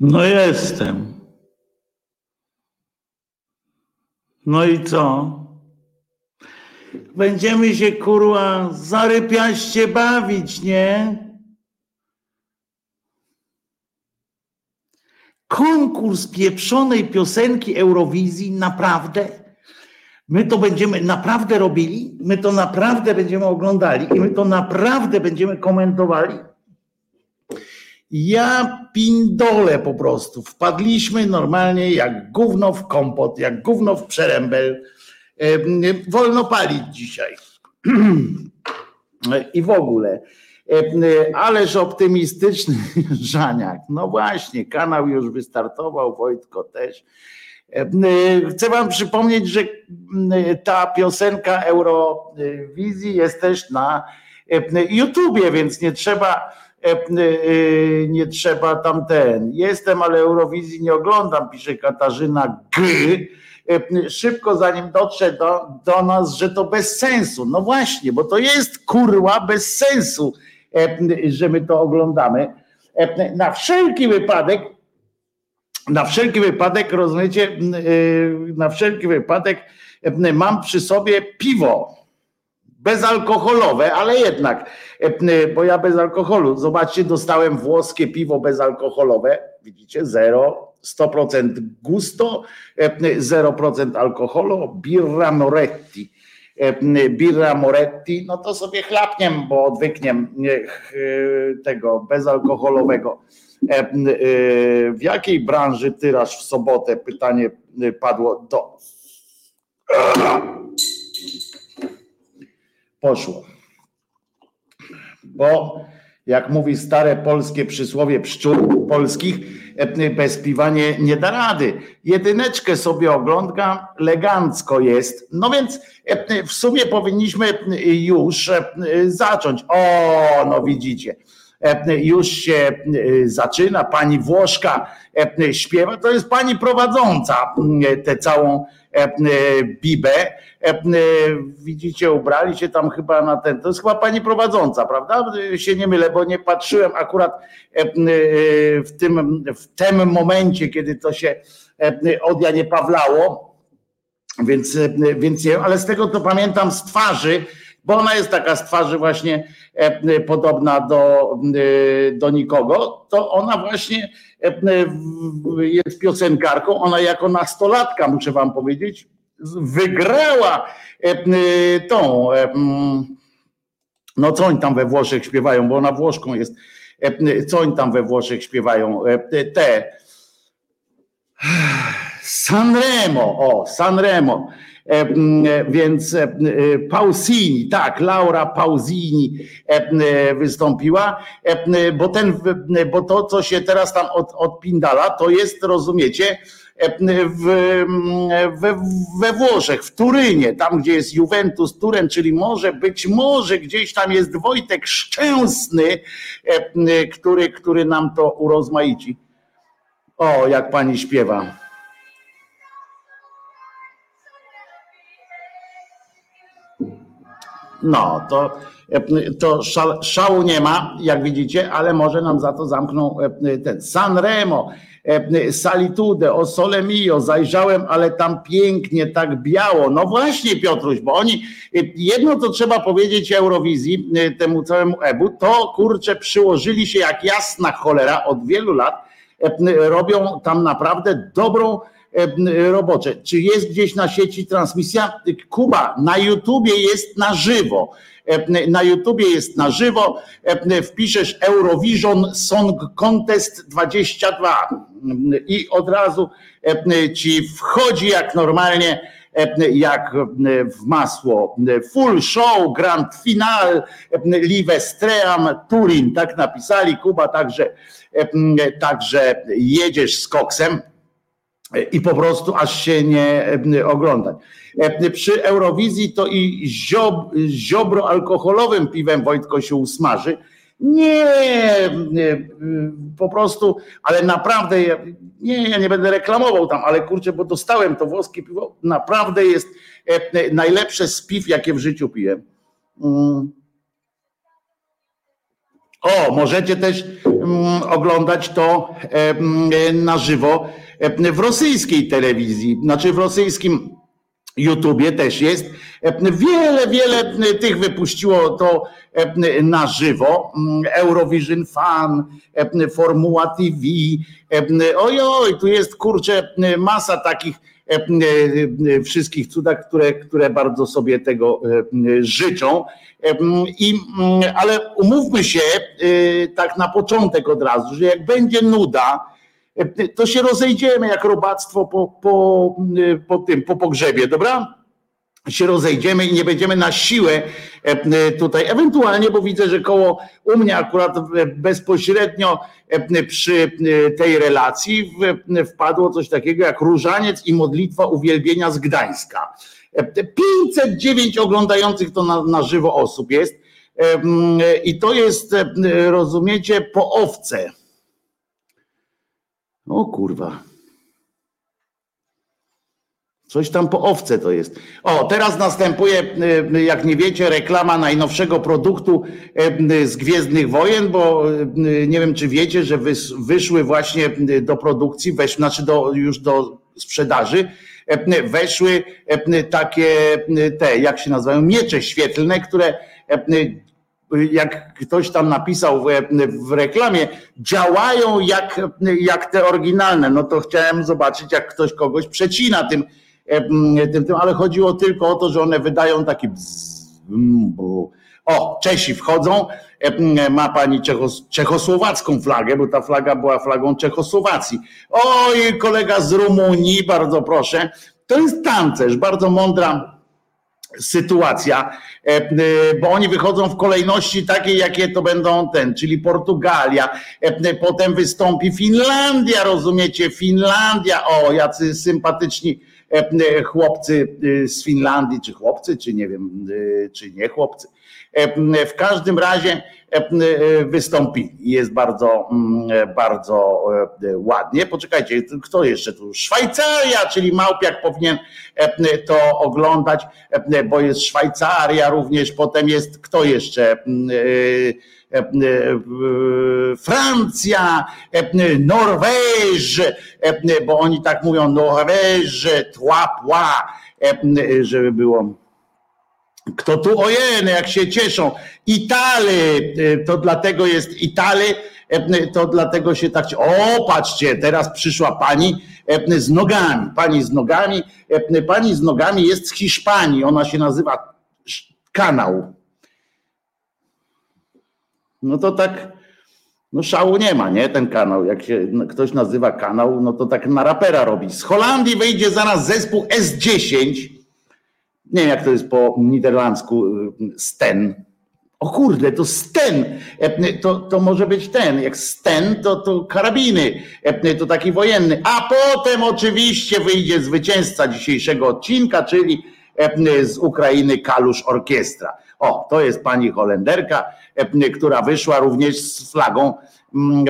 No jestem. No i co? Będziemy się kurwa zarypiaście bawić, nie? Konkurs pieprzonej piosenki Eurowizji, naprawdę? My to będziemy naprawdę robili, my to naprawdę będziemy oglądali i my to naprawdę będziemy komentowali. Ja pindole po prostu. Wpadliśmy normalnie jak gówno w kompot, jak gówno w przerębel. Wolno palić dzisiaj. I w ogóle. Ależ optymistyczny Żaniak. No właśnie, kanał już wystartował, Wojtko też. Chcę wam przypomnieć, że ta piosenka Eurowizji jest też na YouTubie, więc nie trzeba E, e, nie trzeba tam ten. Jestem, ale Eurowizji nie oglądam, pisze Katarzyna G. E, szybko zanim dotrze do, do nas, że to bez sensu. No właśnie, bo to jest kurła bez sensu, że my to oglądamy. Na wszelki wypadek, na wszelki wypadek, rozumiecie, na wszelki wypadek mam przy sobie piwo bezalkoholowe, ale jednak, e, bo ja bez alkoholu. Zobaczcie, dostałem włoskie piwo bezalkoholowe, widzicie, zero, 100% gusto, 0% e, alkoholu, birra Moretti. E, birra Moretti, no to sobie chlapniem, bo odwykniem tego bezalkoholowego. W jakiej branży tyraż w sobotę? Pytanie padło do poszło. Bo jak mówi stare polskie przysłowie pszczół polskich, bez piwa nie, nie da rady. Jedyneczkę sobie oglądam, elegancko jest. No więc w sumie powinniśmy już zacząć. O, no widzicie już się zaczyna, pani Włoszka śpiewa, to jest pani prowadząca tę całą bibę E, e, widzicie, ubrali się tam chyba na ten, to jest chyba pani prowadząca, prawda? Się nie mylę, bo nie patrzyłem akurat e, w tym, w tym momencie, kiedy to się od nie Pawlało, więc, więc nie, ale z tego to pamiętam z twarzy, bo ona jest taka z twarzy właśnie podobna do, do nikogo, to ona właśnie jest piosenkarką, ona jako nastolatka, muszę wam powiedzieć, wygrała e, e, tą, e, no co oni tam we Włoszech śpiewają, bo ona Włoszką jest, co oni tam we Włoszech śpiewają, te. Sanremo, o Sanremo, więc Pausini, tak, Laura Pausini wystąpiła, bo, ten, bo to, co się teraz tam od, odpindala, to jest, rozumiecie, w, we, we Włoszech, w Turynie, tam gdzie jest Juventus Turen, czyli może być może gdzieś tam jest Wojtek Szczęsny, który, który nam to urozmaici. O, jak pani śpiewa. No, to, to szału nie ma, jak widzicie, ale może nam za to zamknął ten Sanremo E, salitude, o sole mio, zajrzałem, ale tam pięknie, tak biało. No właśnie Piotruś, bo oni, e, jedno to trzeba powiedzieć Eurowizji, e, temu całemu EBU, to kurczę przyłożyli się jak jasna cholera od wielu lat, robią tam naprawdę dobrą robocze. Czy jest gdzieś na sieci transmisja? Kuba, na YouTubie jest na żywo. Na YouTubie jest na żywo. Wpiszesz Eurovision Song Contest 22 i od razu ci wchodzi jak normalnie jak w masło. Full show, grand final, Livestream, Turin, tak napisali, Kuba, także, także jedziesz z koksem i po prostu aż się nie oglądać. Przy Eurowizji to i ziob, ziobro alkoholowym piwem Wojtko się usmaży. Nie, nie, po prostu, ale naprawdę, nie, ja nie będę reklamował tam, ale kurczę, bo dostałem to włoskie piwo, naprawdę jest najlepsze z piw, jakie w życiu piłem. Mm. O, możecie też mm, oglądać to na żywo w rosyjskiej telewizji, znaczy w rosyjskim YouTubie też jest. Wiele, wiele tych wypuściło to na żywo. Eurovision Fan, Formuła TV. Ojoj, tu jest kurczę masa takich wszystkich cudach, które, które bardzo sobie tego życzą. I, ale umówmy się tak na początek od razu, że jak będzie nuda, to się rozejdziemy jak robactwo po, po, po tym, po pogrzebie, dobra? się rozejdziemy i nie będziemy na siłę tutaj, ewentualnie, bo widzę, że koło u mnie akurat bezpośrednio przy tej relacji wpadło coś takiego jak różaniec i modlitwa uwielbienia z Gdańska. 509 oglądających to na, na żywo osób jest i to jest, rozumiecie, po owce o kurwa. Coś tam po owce to jest. O, teraz następuje, y, jak nie wiecie, reklama najnowszego produktu y, z Gwiezdnych Wojen, bo y, nie wiem, czy wiecie, że wyszły właśnie do produkcji, wesz, znaczy do, już do sprzedaży, weszły takie te, jak się nazywają, miecze świetlne, które jak ktoś tam napisał w, w, reklamie, działają jak, jak te oryginalne. No to chciałem zobaczyć, jak ktoś kogoś przecina tym, tym, tym ale chodziło tylko o to, że one wydają taki bzz, o, Czesi wchodzą, ma pani Czechos, czechosłowacką flagę, bo ta flaga była flagą Czechosłowacji. Oj, kolega z Rumunii, bardzo proszę. To jest tancerz, bardzo mądra sytuacja, e, e, bo oni wychodzą w kolejności takiej, jakie to będą ten, czyli Portugalia, e, potem wystąpi Finlandia, rozumiecie, Finlandia, o, jacy sympatyczni chłopcy z Finlandii, czy chłopcy, czy nie wiem, czy nie chłopcy. W każdym razie wystąpili. Jest bardzo, mm, bardzo ładnie. Poczekajcie, kto jeszcze tu? Szwajcaria, czyli Małpiak powinien to oglądać, bo jest Szwajcaria również, potem jest kto jeszcze? Francja, Norweż, bo oni tak mówią, Norweż, tła, pła, żeby było kto tu ojeny, jak się cieszą. Itali, y, to dlatego jest Itali, y, to dlatego się tak. O, patrzcie, teraz przyszła pani z nogami. Pani z nogami, pani z nogami jest z Hiszpanii. Ona się nazywa kanał. No to tak, no szału nie ma, nie? Ten kanał. Jak się ktoś nazywa kanał, no to tak na rapera robi. Z Holandii wyjdzie zaraz zespół S10 nie wiem jak to jest po niderlandzku, y, Sten. O kurde, to Sten, e, to, to może być ten, jak Sten to, to karabiny, e, to taki wojenny. A potem oczywiście wyjdzie zwycięzca dzisiejszego odcinka, czyli e, z Ukrainy Kalusz Orkiestra. O, to jest pani Holenderka, która wyszła również z flagą mm,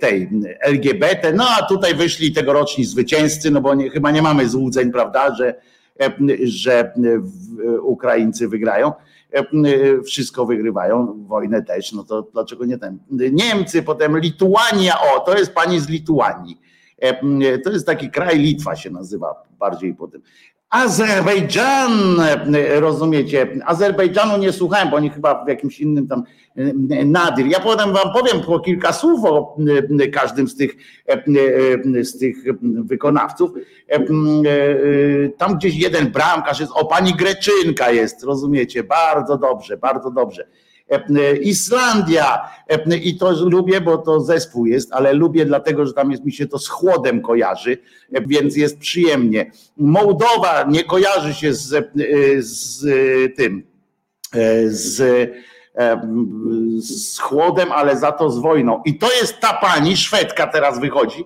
tej LGBT. No a tutaj wyszli tegoroczni zwycięzcy, no bo nie, chyba nie mamy złudzeń, prawda, że że Ukraińcy wygrają. Wszystko wygrywają, wojnę też, no to dlaczego nie ten? Niemcy, potem Lituania, o, to jest pani z Lituanii. To jest taki kraj, Litwa się nazywa bardziej po tym. Azerbejdżan, rozumiecie? Azerbejdżanu nie słuchałem, bo oni chyba w jakimś innym tam nadir. Ja potem wam powiem po kilka słów o każdym z tych, z tych wykonawców. Tam gdzieś jeden bramkarz jest, o pani Greczynka jest, rozumiecie? Bardzo dobrze, bardzo dobrze. Islandia i to lubię, bo to zespół jest, ale lubię dlatego, że tam jest mi się to z chłodem kojarzy, więc jest przyjemnie. Mołdowa nie kojarzy się z, z tym, z z chłodem, ale za to z wojną. I to jest ta pani, Szwedka teraz wychodzi.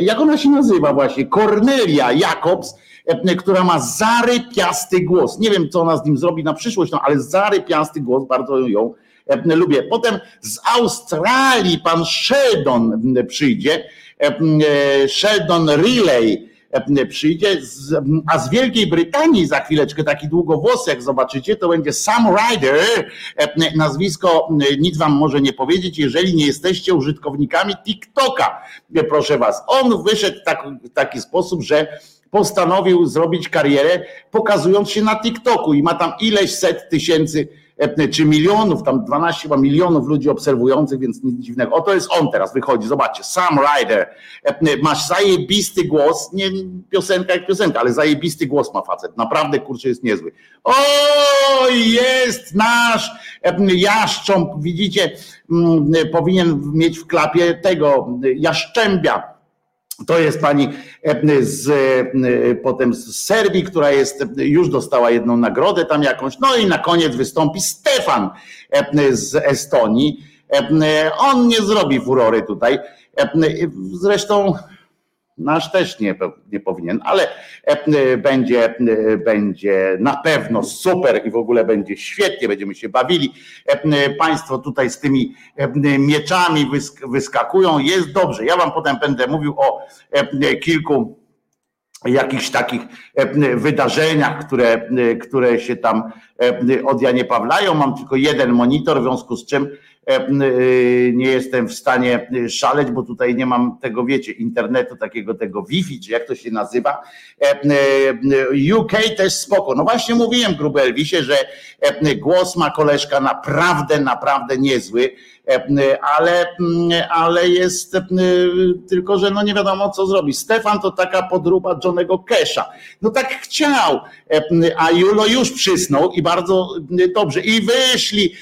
Jak ona się nazywa właśnie? Cornelia Jakobs która ma zarypiasty głos. Nie wiem, co ona z nim zrobi na przyszłość, no, ale zarypiasty głos, bardzo ją lubię. Potem z Australii pan Sheldon przyjdzie, Sheldon Riley, przyjdzie, a z Wielkiej Brytanii za chwileczkę taki długowłosy, jak zobaczycie, to będzie Sam Ryder, nazwisko nic wam może nie powiedzieć, jeżeli nie jesteście użytkownikami TikToka, proszę was. On wyszedł tak, w taki sposób, że postanowił zrobić karierę, pokazując się na TikToku. I ma tam ileś set tysięcy E, czy milionów, tam 12 chyba milionów ludzi obserwujących, więc nic dziwnego. Oto jest on teraz, wychodzi, zobaczcie, Sam Ryder, e, masz zajebisty głos, nie piosenka jak piosenka, ale zajebisty głos ma facet, naprawdę kurczę jest niezły. O, jest nasz e, jaszcząb, widzicie, powinien mieć w klapie tego jaszczębia, to jest pani e, z, e, potem z Serbii, która jest, już dostała jedną nagrodę tam jakąś. No i na koniec wystąpi Stefan e, z Estonii. On nie zrobi furory tutaj. Zresztą Nasz też nie, nie powinien, ale e, będzie, e, będzie na pewno super i w ogóle będzie świetnie, będziemy się bawili. E, państwo tutaj z tymi mieczami wyskakują, jest dobrze. Ja Wam potem będę mówił o kilku jakichś takich wydarzeniach, które, które się tam od Janie Pawlają. Mam tylko jeden monitor, w związku z czym E, e, nie jestem w stanie e, szaleć, bo tutaj nie mam tego, wiecie, internetu takiego, tego Wi-Fi, czy jak to się nazywa. UK też spoko. No właśnie mówiłem, gruby Elvisie, że głos ma koleżka naprawdę, naprawdę niezły ale, ale jest tylko, że no nie wiadomo co zrobić. Stefan to taka podruba Johnego Kesha. No tak chciał, a Julo już przysnął i bardzo dobrze. I wyszli.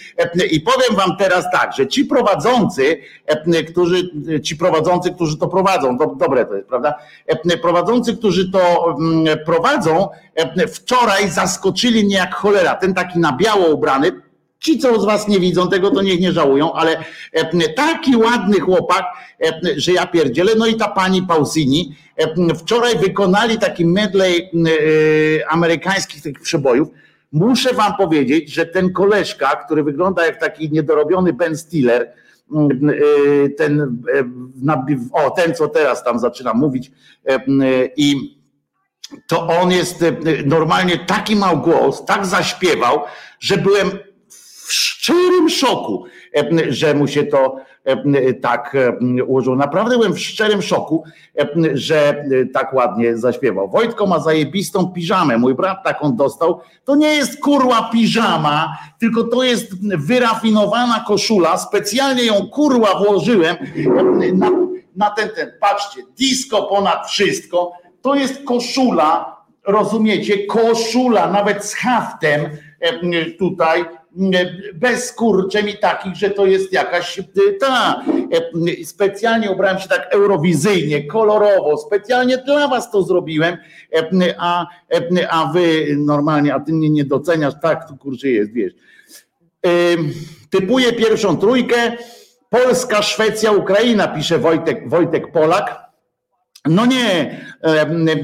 I powiem wam teraz tak, że ci prowadzący, którzy, ci prowadzący, którzy to prowadzą, dobre to jest, prawda? Prowadzący, którzy to prowadzą, wczoraj zaskoczyli mnie jak cholera. Ten taki na biało ubrany, Ci, co z was nie widzą tego, to niech nie żałują, ale e, taki ładny chłopak, e, że ja pierdzielę. No i ta pani Pausini e, wczoraj wykonali taki medley amerykańskich tych przebojów. Muszę wam powiedzieć, że ten koleżka, który wygląda jak taki niedorobiony Ben Stiller, ten, o, ten, co teraz tam zaczyna mówić i to on jest normalnie taki mał głos, tak zaśpiewał, że byłem w szczerym szoku, że mu się to tak e, ułożyło. Naprawdę byłem w szczerym szoku, że tak ładnie zaśpiewał. Wojtko ma zajebistą piżamę. Mój brat taką dostał. To nie jest kurła piżama, tylko to jest wyrafinowana koszula. Specjalnie ją kurła włożyłem na, na ten, ten. Patrzcie, disco ponad wszystko. To jest koszula, rozumiecie? Koszula, nawet z haftem tutaj bez kurczem i takich, że to jest jakaś y, ta. E, specjalnie ubrałem się tak eurowizyjnie, kolorowo, specjalnie dla was to zrobiłem, e, a, e, a wy normalnie, a ty mnie nie doceniasz, tak tu kurczę jest, wiesz. Typuję pierwszą trójkę, Polska, Szwecja, Ukraina, pisze Wojtek, Wojtek Polak. No nie,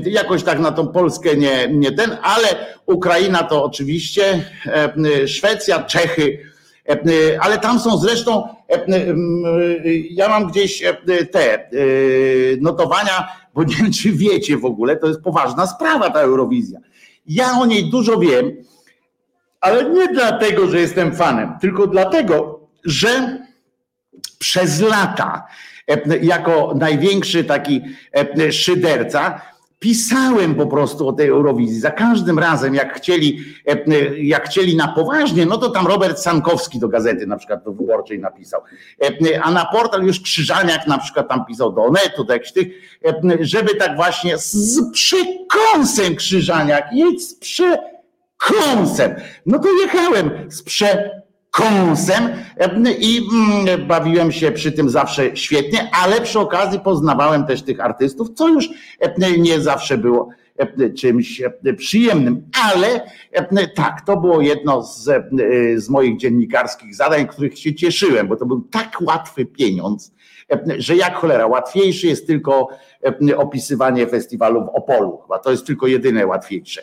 jakoś tak na tą Polskę nie, nie ten, ale Ukraina to oczywiście, Szwecja, Czechy, ale tam są zresztą, ja mam gdzieś te notowania, bo nie wiem, czy wiecie w ogóle, to jest poważna sprawa ta Eurowizja. Ja o niej dużo wiem, ale nie dlatego, że jestem fanem, tylko dlatego, że przez lata E, jako największy taki e, szyderca, pisałem po prostu o tej Eurowizji. Za każdym razem, jak chcieli, e, jak chcieli na poważnie, no to tam Robert Sankowski do gazety na przykład do wyborczej napisał. A na portal już Krzyżaniak na przykład tam pisał do Onetu, do jakichś tych, żeby tak właśnie z przekąsem Krzyżaniak, jedź z przekąsem. No to jechałem z przekąsem kąsem i mm, bawiłem się przy tym zawsze świetnie, ale przy okazji poznawałem też tych artystów, co już nie zawsze było czymś przyjemnym, ale tak, to było jedno z, z moich dziennikarskich zadań, których się cieszyłem, bo to był tak łatwy pieniądz, że jak cholera, łatwiejszy jest tylko opisywanie festiwalu w Opolu, chyba to jest tylko jedyne łatwiejsze,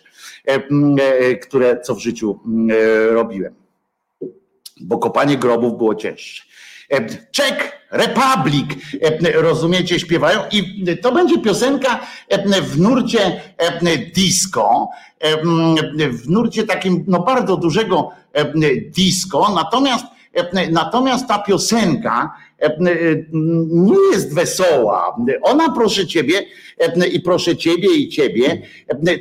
które co w życiu robiłem bo kopanie grobów było cięższe. Czech Republic, rozumiecie, śpiewają i to będzie piosenka w nurcie disco, w nurcie takim no bardzo dużego disco, natomiast natomiast ta piosenka nie jest wesoła. Ona, proszę ciebie, i proszę ciebie i ciebie,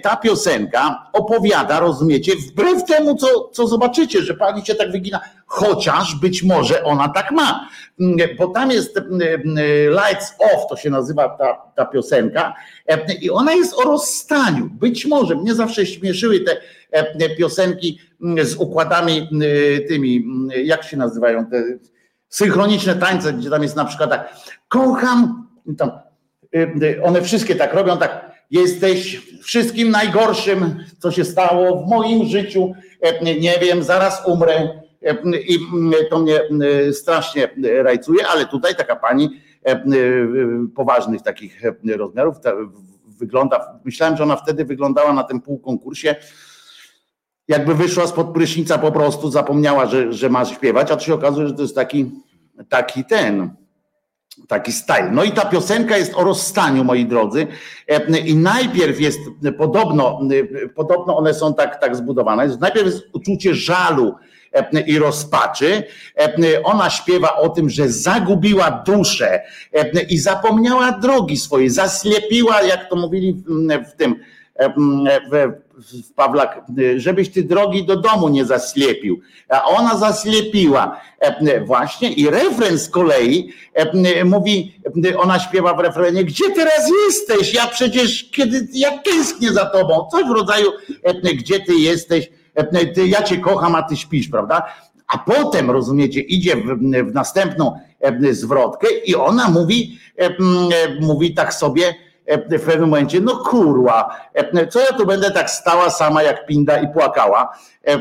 ta piosenka opowiada, rozumiecie, wbrew temu, co, co zobaczycie, że pani się tak wygina, chociaż być może ona tak ma. Bo tam jest Lights Off, to się nazywa ta, ta piosenka, i ona jest o rozstaniu. Być może, mnie zawsze śmieszyły te piosenki z układami tymi, jak się nazywają te synchroniczne tańce, gdzie tam jest na przykład tak, kocham, tam, y, one wszystkie tak robią, tak, jesteś wszystkim najgorszym, co się stało w moim życiu, e, nie wiem, zaraz umrę e, i to mnie strasznie rajcuje, ale tutaj taka pani e, poważnych takich rozmiarów wygląda, myślałem, że ona wtedy wyglądała na tym półkonkursie, jakby wyszła spod prysznica po prostu, zapomniała, że, że ma śpiewać, a to się okazuje, że to jest taki, taki ten, taki style. No i ta piosenka jest o rozstaniu, moi drodzy. I najpierw jest podobno, podobno one są tak, tak zbudowane. Najpierw jest uczucie żalu i rozpaczy. Ona śpiewa o tym, że zagubiła duszę i zapomniała drogi swojej, zaslepiła, jak to mówili w tym w Pawlak, żebyś ty drogi do domu nie zaslepił. A ona zaslepiła właśnie i refren z kolei mówi, ona śpiewa w refrenie, gdzie teraz jesteś? Ja przecież, kiedy, ja tęsknię za tobą. Coś w rodzaju, gdzie ty jesteś? Ja cię kocham, a ty śpisz, prawda? A potem, rozumiecie, idzie w, w następną zwrotkę i ona mówi, mówi tak sobie, E, w pewnym momencie, no kurwa, e, co ja tu będę tak stała sama jak pinda i płakała? E,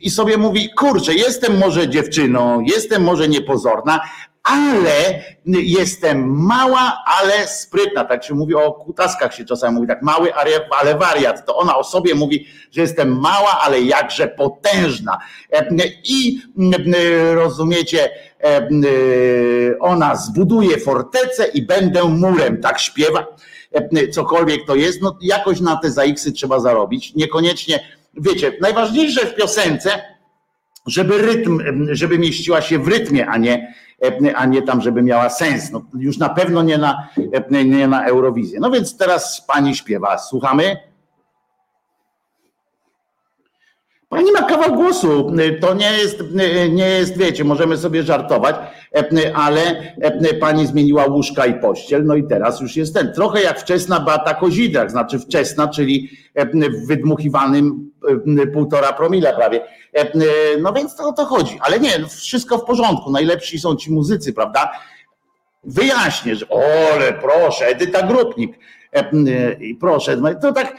i sobie mówi, kurczę, jestem może dziewczyną, jestem może niepozorna, ale jestem mała, ale sprytna. Tak się mówi o kutaskach się czasami mówi, tak mały, ale wariat. To ona o sobie mówi, że jestem mała, ale jakże potężna. I rozumiecie, ona zbuduje fortecę i będę murem, tak śpiewa. Cokolwiek to jest, no jakoś na te zaiksy trzeba zarobić. Niekoniecznie, wiecie, najważniejsze w piosence, żeby rytm, żeby mieściła się w rytmie, a nie a nie tam, żeby miała sens. No, już na pewno nie na, nie na Eurowizję. No więc teraz pani śpiewa. Słuchamy? Pani ma kawał głosu. To nie jest, nie jest, wiecie, możemy sobie żartować, ale pani zmieniła łóżka i pościel, no i teraz już jest ten. Trochę jak wczesna Beata Kozidrak, znaczy wczesna, czyli w wydmuchiwanym półtora promila prawie. No więc to o to chodzi. Ale nie, wszystko w porządku. Najlepsi są ci muzycy, prawda? Wyjaśnię, że ole, proszę, Edyta Grupnik proszę, no to tak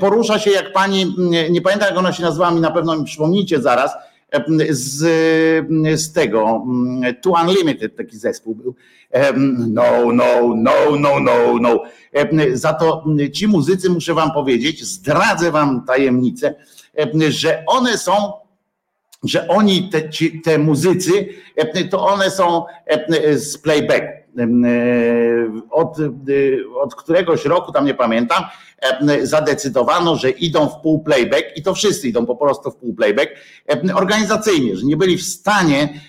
porusza się jak pani, nie pamiętam jak ona się nazywała, mi na pewno mi przypomnicie zaraz, z, z tego To Unlimited taki zespół był. No, no, no, no, no, no. Za to ci muzycy, muszę wam powiedzieć, zdradzę wam tajemnicę, że one są że oni, te, ci, te muzycy, to one są z playback E, od, e, od któregoś roku, tam nie pamiętam, e, zadecydowano, że idą w pół playback i to wszyscy idą po prostu w pół playback organizacyjnie, że nie byli w stanie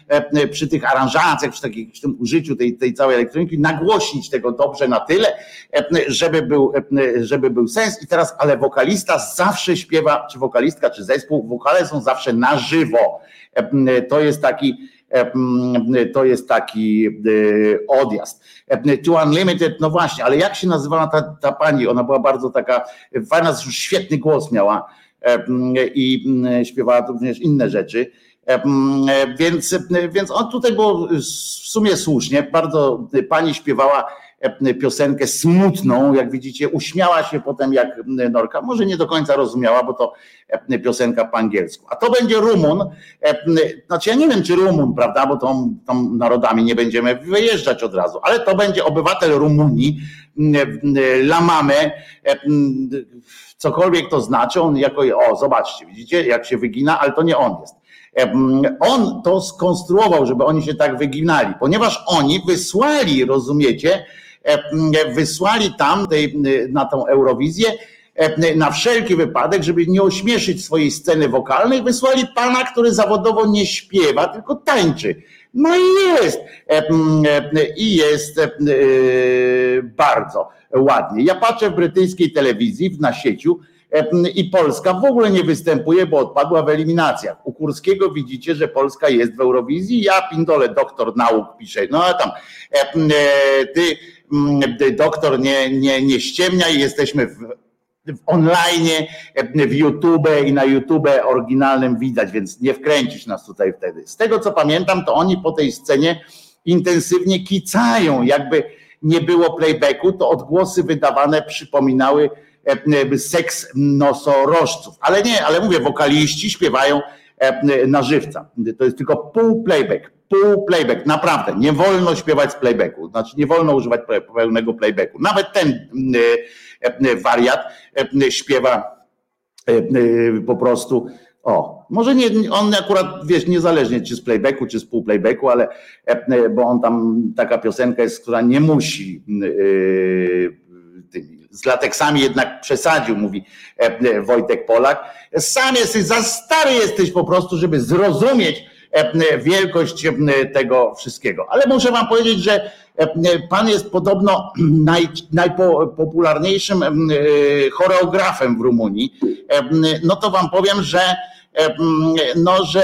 przy tych aranżacjach, przy, takim, przy tym użyciu tej, tej całej elektroniki nagłośnić tego dobrze na tyle, żeby był, żeby był sens. I teraz, ale wokalista zawsze śpiewa, czy wokalistka, czy zespół, wokale są zawsze na żywo. To jest taki to jest taki e, odjazd. To Unlimited, no właśnie, ale jak się nazywała ta, ta pani? Ona była bardzo taka fajna, świetny głos miała i śpiewała również inne rzeczy. Więc, więc on tutaj było w sumie słusznie, bardzo pani śpiewała piosenkę smutną, jak widzicie, uśmiała się potem jak Norka, może nie do końca rozumiała, bo to piosenka po angielsku. A to będzie Rumun, znaczy ja nie wiem, czy Rumun, prawda, bo tą, tą narodami nie będziemy wyjeżdżać od razu, ale to będzie obywatel Rumunii, Lamame, cokolwiek to znaczy, on jako, o zobaczcie, widzicie, jak się wygina, ale to nie on jest. On to skonstruował, żeby oni się tak wyginali, ponieważ oni wysłali, rozumiecie, wysłali tam na tą Eurowizję na wszelki wypadek, żeby nie ośmieszyć swojej sceny wokalnej, wysłali pana, który zawodowo nie śpiewa, tylko tańczy. No i jest. I jest bardzo ładnie. Ja patrzę w brytyjskiej telewizji na sieciu i Polska w ogóle nie występuje, bo odpadła w eliminacjach. U Kurskiego widzicie, że Polska jest w Eurowizji. Ja pindole doktor nauk pisze. No a tam ty doktor nie, nie, nie ściemniaj, jesteśmy w w online, w YouTube i na YouTube oryginalnym widać, więc nie wkręcić nas tutaj wtedy. Z tego co pamiętam, to oni po tej scenie intensywnie kicają, jakby nie było playbacku, to odgłosy wydawane przypominały seks nosorożców. Ale nie, ale mówię, wokaliści śpiewają na żywca. To jest tylko pół playback, pół playback, naprawdę. Nie wolno śpiewać z playbacku, znaczy nie wolno używać pełnego playbacku. Nawet ten wariat śpiewa po prostu o, może nie, on akurat, wiesz, niezależnie czy z playbacku, czy z pół playbacku, ale bo on tam, taka piosenka jest, która nie musi z lateksami jednak przesadził, mówi Wojtek Polak. Sam jesteś, za stary jesteś po prostu, żeby zrozumieć wielkość tego wszystkiego. Ale muszę wam powiedzieć, że pan jest podobno naj, najpopularniejszym choreografem w Rumunii. No to wam powiem, że no, że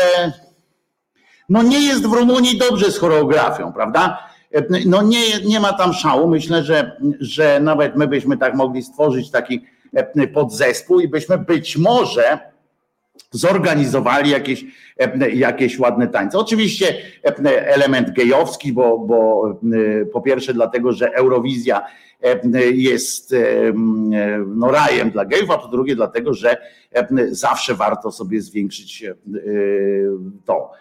no nie jest w Rumunii dobrze z choreografią, prawda? No nie, nie ma tam szału. Myślę, że, że nawet my byśmy tak mogli stworzyć taki podzespół i byśmy być może zorganizowali jakieś, jakieś ładne tańce. Oczywiście element gejowski, bo, bo po pierwsze dlatego, że Eurowizja jest no, rajem dla gejów, a po drugie dlatego, że zawsze warto sobie zwiększyć to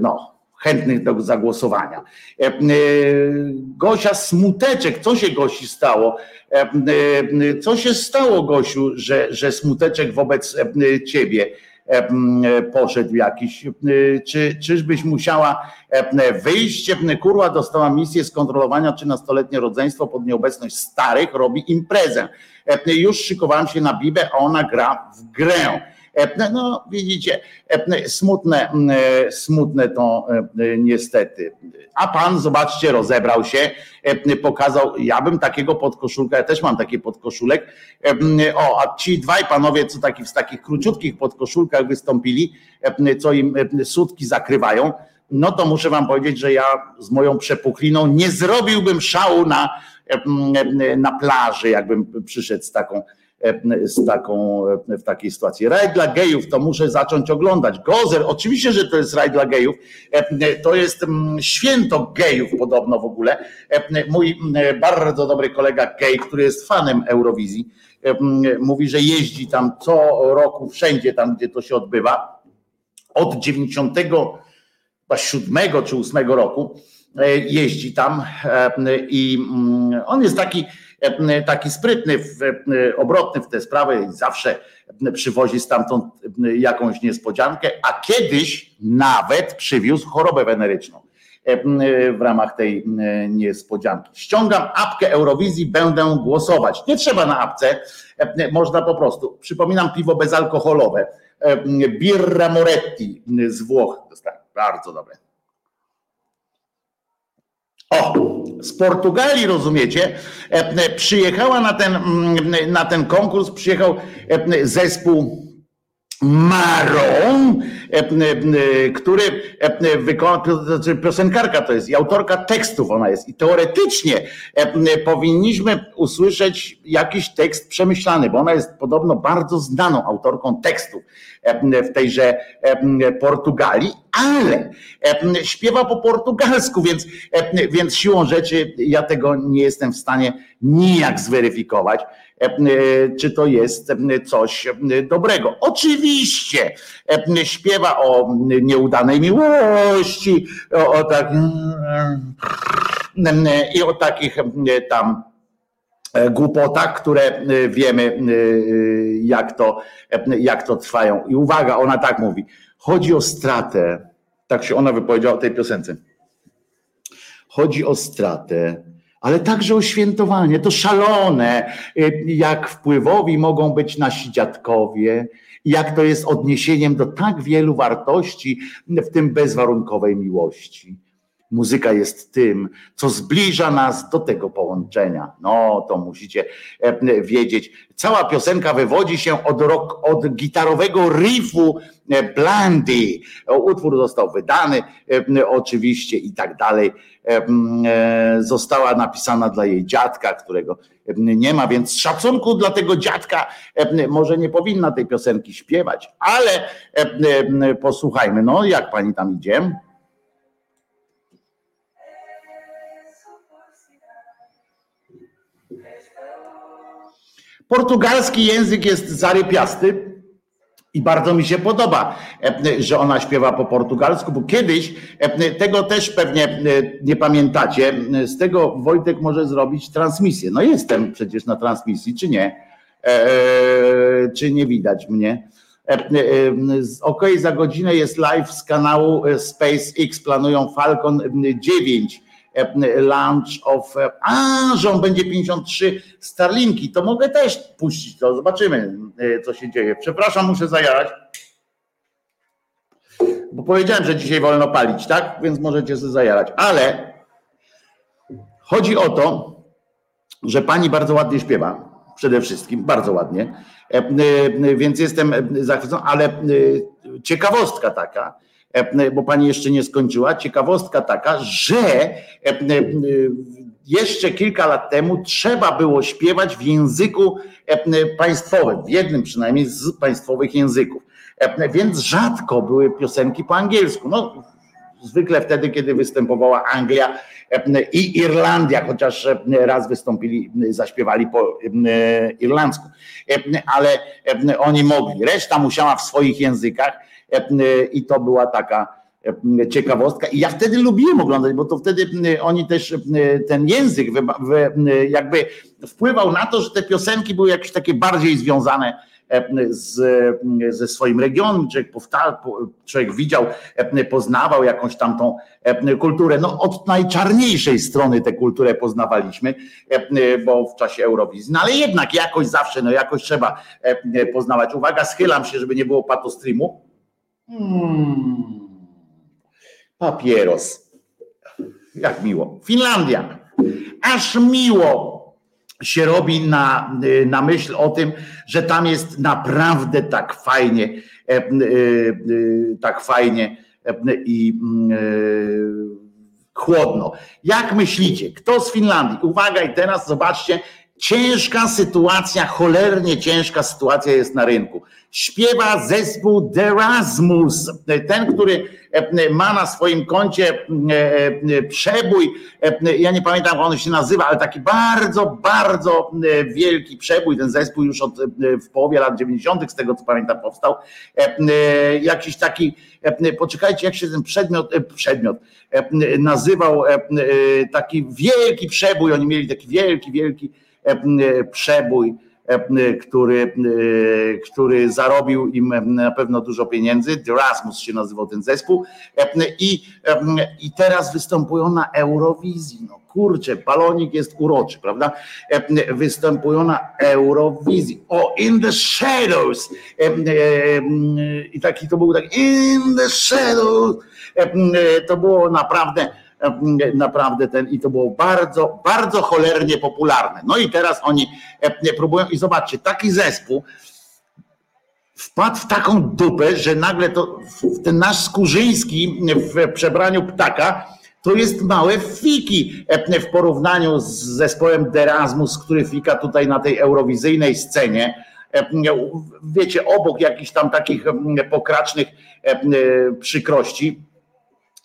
no, chętnych do zagłosowania. Gosia Smuteczek, co się Gosi stało? Co się stało, Gosiu, że, że Smuteczek wobec ciebie poszedł jakiś? Czy, czyżbyś musiała wyjść? Kurła dostała misję skontrolowania, czy nastoletnie rodzeństwo pod nieobecność starych robi imprezę. Już szykowałem się na Bibę, a ona gra w grę. No widzicie, smutne, smutne to niestety. A pan, zobaczcie, rozebrał się, pokazał, ja bym takiego podkoszulka, ja też mam taki podkoszulek. O, a ci dwaj panowie, co taki w takich króciutkich podkoszulkach wystąpili, co im sutki zakrywają, no to muszę wam powiedzieć, że ja z moją przepuchliną nie zrobiłbym szału na, na plaży, jakbym przyszedł z taką z taką, w takiej sytuacji. Raj dla gejów to muszę zacząć oglądać. Gozer, oczywiście, że to jest raj dla gejów. To jest mm, święto gejów podobno w ogóle. Mój mm, bardzo dobry kolega gej, który jest fanem Eurowizji, mówi, że jeździ tam co roku wszędzie tam, gdzie to się odbywa. Od 97 czy 8 roku e, jeździ tam i mm, on jest taki E, taki sprytny, e, obrotny w te sprawy i zawsze przywozi stamtąd jakąś niespodziankę, a kiedyś nawet przywiózł chorobę weneryczną e, w ramach tej niespodzianki. Ściągam apkę Eurowizji, będę głosować. Nie trzeba na apce, można po prostu. Przypominam piwo bezalkoholowe. Birra Moretti z Włoch. Bardzo dobre. O, z Portugalii, rozumiecie, e, przyjechała na ten, mm, na ten konkurs, przyjechał e, zespół Maron, e, który wykonał, znaczy piosenkarka to jest i autorka tekstów ona jest. I teoretycznie powinniśmy usłyszeć jakiś tekst przemyślany, bo ona jest podobno bardzo znaną autorką tekstów w tejże Portugalii, ale śpiewa po portugalsku, więc, więc siłą rzeczy ja tego nie jestem w stanie nijak zweryfikować, czy to jest coś dobrego. Oczywiście śpiewa o nieudanej miłości, o, o tak i o takich tam E, głupotach, które e, wiemy, e, jak to, jak to trwają. I uwaga, ona tak mówi. Chodzi o stratę. Tak się ona wypowiedziała o tej piosence. Chodzi o stratę, ale także o świętowanie. To szalone, y, jak wpływowi mogą być nasi dziadkowie, jak to jest odniesieniem do tak wielu wartości, w tym bezwarunkowej miłości. Muzyka jest tym, co zbliża nas do tego połączenia. No, to musicie e, wiedzieć. Cała piosenka wywodzi się od, rock, od gitarowego riffu e, Blandy. Utwór został wydany e, oczywiście i tak dalej. Została napisana dla jej dziadka, którego nie ma, więc szacunku dla tego dziadka może nie powinna tej piosenki śpiewać, ale posłuchajmy, no jak pani tam idzie? Portugalski język jest zarypiasty i bardzo mi się podoba, e, że ona śpiewa po portugalsku, bo kiedyś, e, tego też pewnie e, nie pamiętacie, z tego Wojtek może zrobić transmisję. No jestem przecież na transmisji, czy nie? Czy nie widać mnie? OK, za godzinę jest live z kanału SpaceX. Planują Falcon 9 E, launch of. E, a, że on będzie 53 Starlinki, to mogę też puścić to. Zobaczymy, e, co się dzieje. Przepraszam, muszę zajarać. Bo powiedziałem, że dzisiaj wolno palić, tak? Więc możecie sobie zajarać. Ale chodzi o to, że pani bardzo ładnie śpiewa. Przede wszystkim, bardzo ładnie. Więc jestem zachwycony, ale ciekawostka taka E, bo pani jeszcze nie skończyła. Ciekawostka taka, że e, e, jeszcze kilka lat temu trzeba było śpiewać w języku państwowym, w jednym przynajmniej z państwowych języków. Więc rzadko były piosenki po angielsku. No, zwykle wtedy, kiedy występowała Anglia i Irlandia, chociaż raz wystąpili, zaśpiewali po irlandzku, ale oni mogli. Reszta musiała w swoich językach E, i to była taka e, ciekawostka. I ja wtedy lubiłem oglądać, bo to wtedy oni też ten język jakby wpływał na to, że te piosenki były jakieś takie bardziej związane e, z, ze swoim regionem, człowiek, powtarzał, człowiek widział, poznawał jakąś tamtą kulturę. No od najczarniejszej strony tę kulturę poznawaliśmy, bo w czasie Eurowizji. No ale jednak jakoś zawsze, no jakoś trzeba poznawać. Uwaga, schylam się, żeby nie było patostreamu. Hmm. Papieros. Jak miło. Finlandia. Aż miło się robi na, na myśl o tym, że tam jest naprawdę tak fajnie, e, e, e, tak fajnie i chłodno. Jak myślicie, kto z Finlandii? Uwaga, i teraz zobaczcie, ciężka sytuacja, cholernie ciężka sytuacja jest na rynku. Śpiewa zespół Derasmus, ten, który e, ma na swoim koncie e, e, przebój, ja nie pamiętam jak on się nazywa, ale taki bardzo, bardzo wielki przebój, ten zespół już od, w połowie lat 90. z tego co pamiętam powstał, jakiś taki, poczekajcie jak się ten przedmiot, przedmiot nazywał, taki wielki przebój, oni mieli taki wielki, wielki przebój, E, który, e, który zarobił im na pewno dużo pieniędzy. Erasmus się nazywał ten zespół. E, I, i teraz występują na Eurowizji. No kurczę, balonik jest uroczy, prawda? Występują na Eurowizji. O, in the shadows. I taki to był tak, in the shadows. To było naprawdę naprawdę ten i to było bardzo, bardzo cholernie popularne. No i teraz oni e, próbują i zobaczcie, taki zespół wpadł w taką dupę, że nagle to ten nasz Skurzyński w przebraniu ptaka to jest małe fiki e, w porównaniu z zespołem Derasmus, który fika tutaj na tej eurowizyjnej scenie. E, wiecie, obok jakichś tam takich pokracznych przykrości,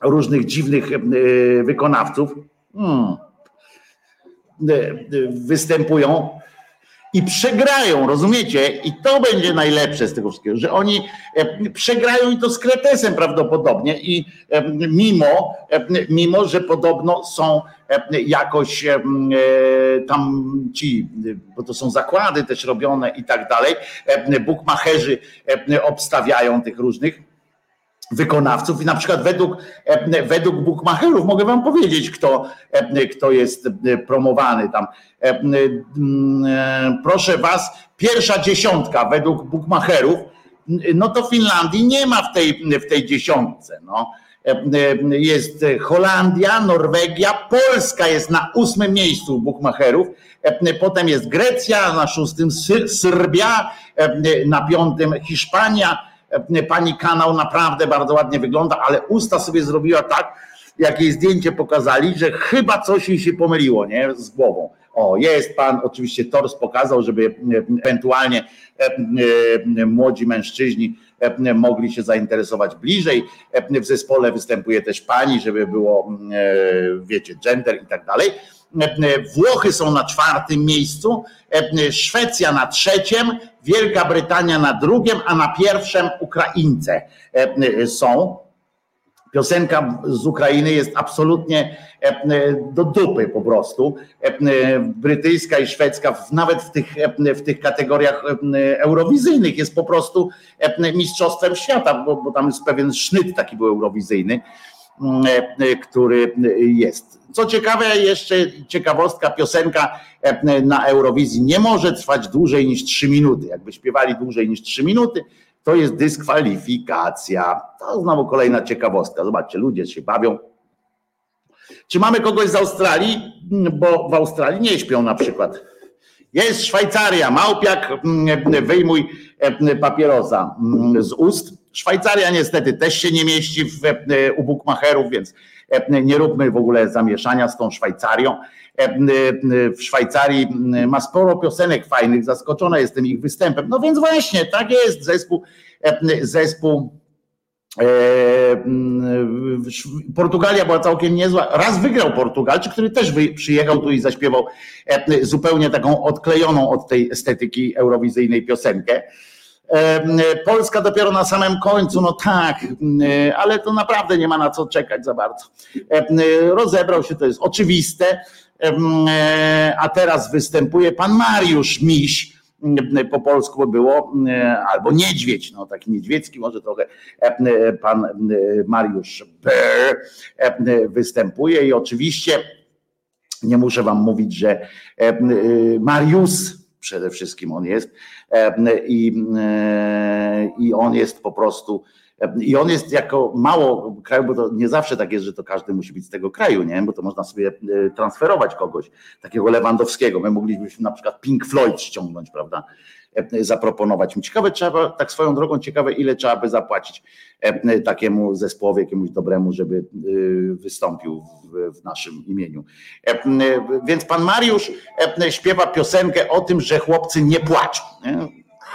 różnych dziwnych e, wykonawców. Hmm, e, występują i przegrają, rozumiecie? I to będzie najlepsze z tego wszystkiego, że oni e, przegrają i to z kretesem prawdopodobnie i mimo, mimo że podobno są jakoś tam ci, bo to są zakłady też robione i tak dalej, bukmacherzy obstawiają tych różnych wykonawców i na przykład według, według bookmacherów mogę wam powiedzieć, kto, kto jest promowany tam. Proszę was, pierwsza dziesiątka według bookmacherów, no to Finlandii nie ma w tej, w tej dziesiątce. No. Jest Holandia, Norwegia, Polska jest na ósmym miejscu bookmacherów, potem jest Grecja na szóstym, Serbia na piątym, Hiszpania, pani kanał naprawdę bardzo ładnie wygląda, ale usta sobie zrobiła tak, jak jej zdjęcie pokazali, że chyba coś jej się pomyliło, nie? Z głową. O, jest pan, oczywiście tors pokazał, żeby ewentualnie e, e, młodzi mężczyźni e, mogli się zainteresować bliżej. W zespole występuje też pani, żeby było, wiecie, gender i tak dalej. Włochy są na czwartym miejscu, Szwecja na trzecim, Wielka Brytania na drugim, a na pierwszym Ukraińce są. Piosenka z Ukrainy jest absolutnie do dupy po prostu. Brytyjska i szwedzka, nawet w tych, w tych kategoriach eurowizyjnych, jest po prostu mistrzostwem świata, bo, bo tam jest pewien sznyt taki był eurowizyjny, który jest. Co ciekawe, jeszcze ciekawostka, piosenka na Eurowizji nie może trwać dłużej niż 3 minuty. Jakby śpiewali dłużej niż 3 minuty, to jest dyskwalifikacja. To znowu kolejna ciekawostka. Zobaczcie, ludzie się bawią. Czy mamy kogoś z Australii? Bo w Australii nie śpią na przykład. Jest Szwajcaria, małpiak, mm, wyjmuj e, papierosa mm, z ust. Szwajcaria niestety też się nie mieści w, e, u bukmacherów, więc e, nie róbmy w ogóle zamieszania z tą Szwajcarią. W Szwajcarii ma sporo piosenek fajnych, zaskoczona jestem ich występem. No więc właśnie, tak jest, zespół, zespół Portugalia była całkiem niezła. Raz wygrał Portugalczyk, który też przyjechał tu i zaśpiewał zupełnie taką odklejoną od tej estetyki eurowizyjnej piosenkę. Polska dopiero na samym końcu, no tak, ale to naprawdę nie ma na co czekać za bardzo. Rozebrał się, to jest oczywiste. E, a teraz występuje pan Mariusz Miś, po polsku było, albo niedźwiedź, no taki niedźwiecki może trochę pan Mariusz Ber występuje i oczywiście nie muszę wam mówić, że Mariusz przede wszystkim on jest i, i on jest po prostu i on jest jako mało kraju, bo to nie zawsze tak jest, że to każdy musi być z tego kraju, nie? Bo to można sobie e, transferować kogoś, takiego Lewandowskiego. My moglibyśmy na przykład Pink Floyd ściągnąć, prawda? E, zaproponować. Ciekawe trzeba, tak swoją drogą, ciekawe ile trzeba by zapłacić e, takiemu zespołowi, jakiemuś dobremu, żeby wystąpił w, naszym imieniu. Więc pan Mariusz śpiewa piosenkę o tym, że chłopcy nie płaczą.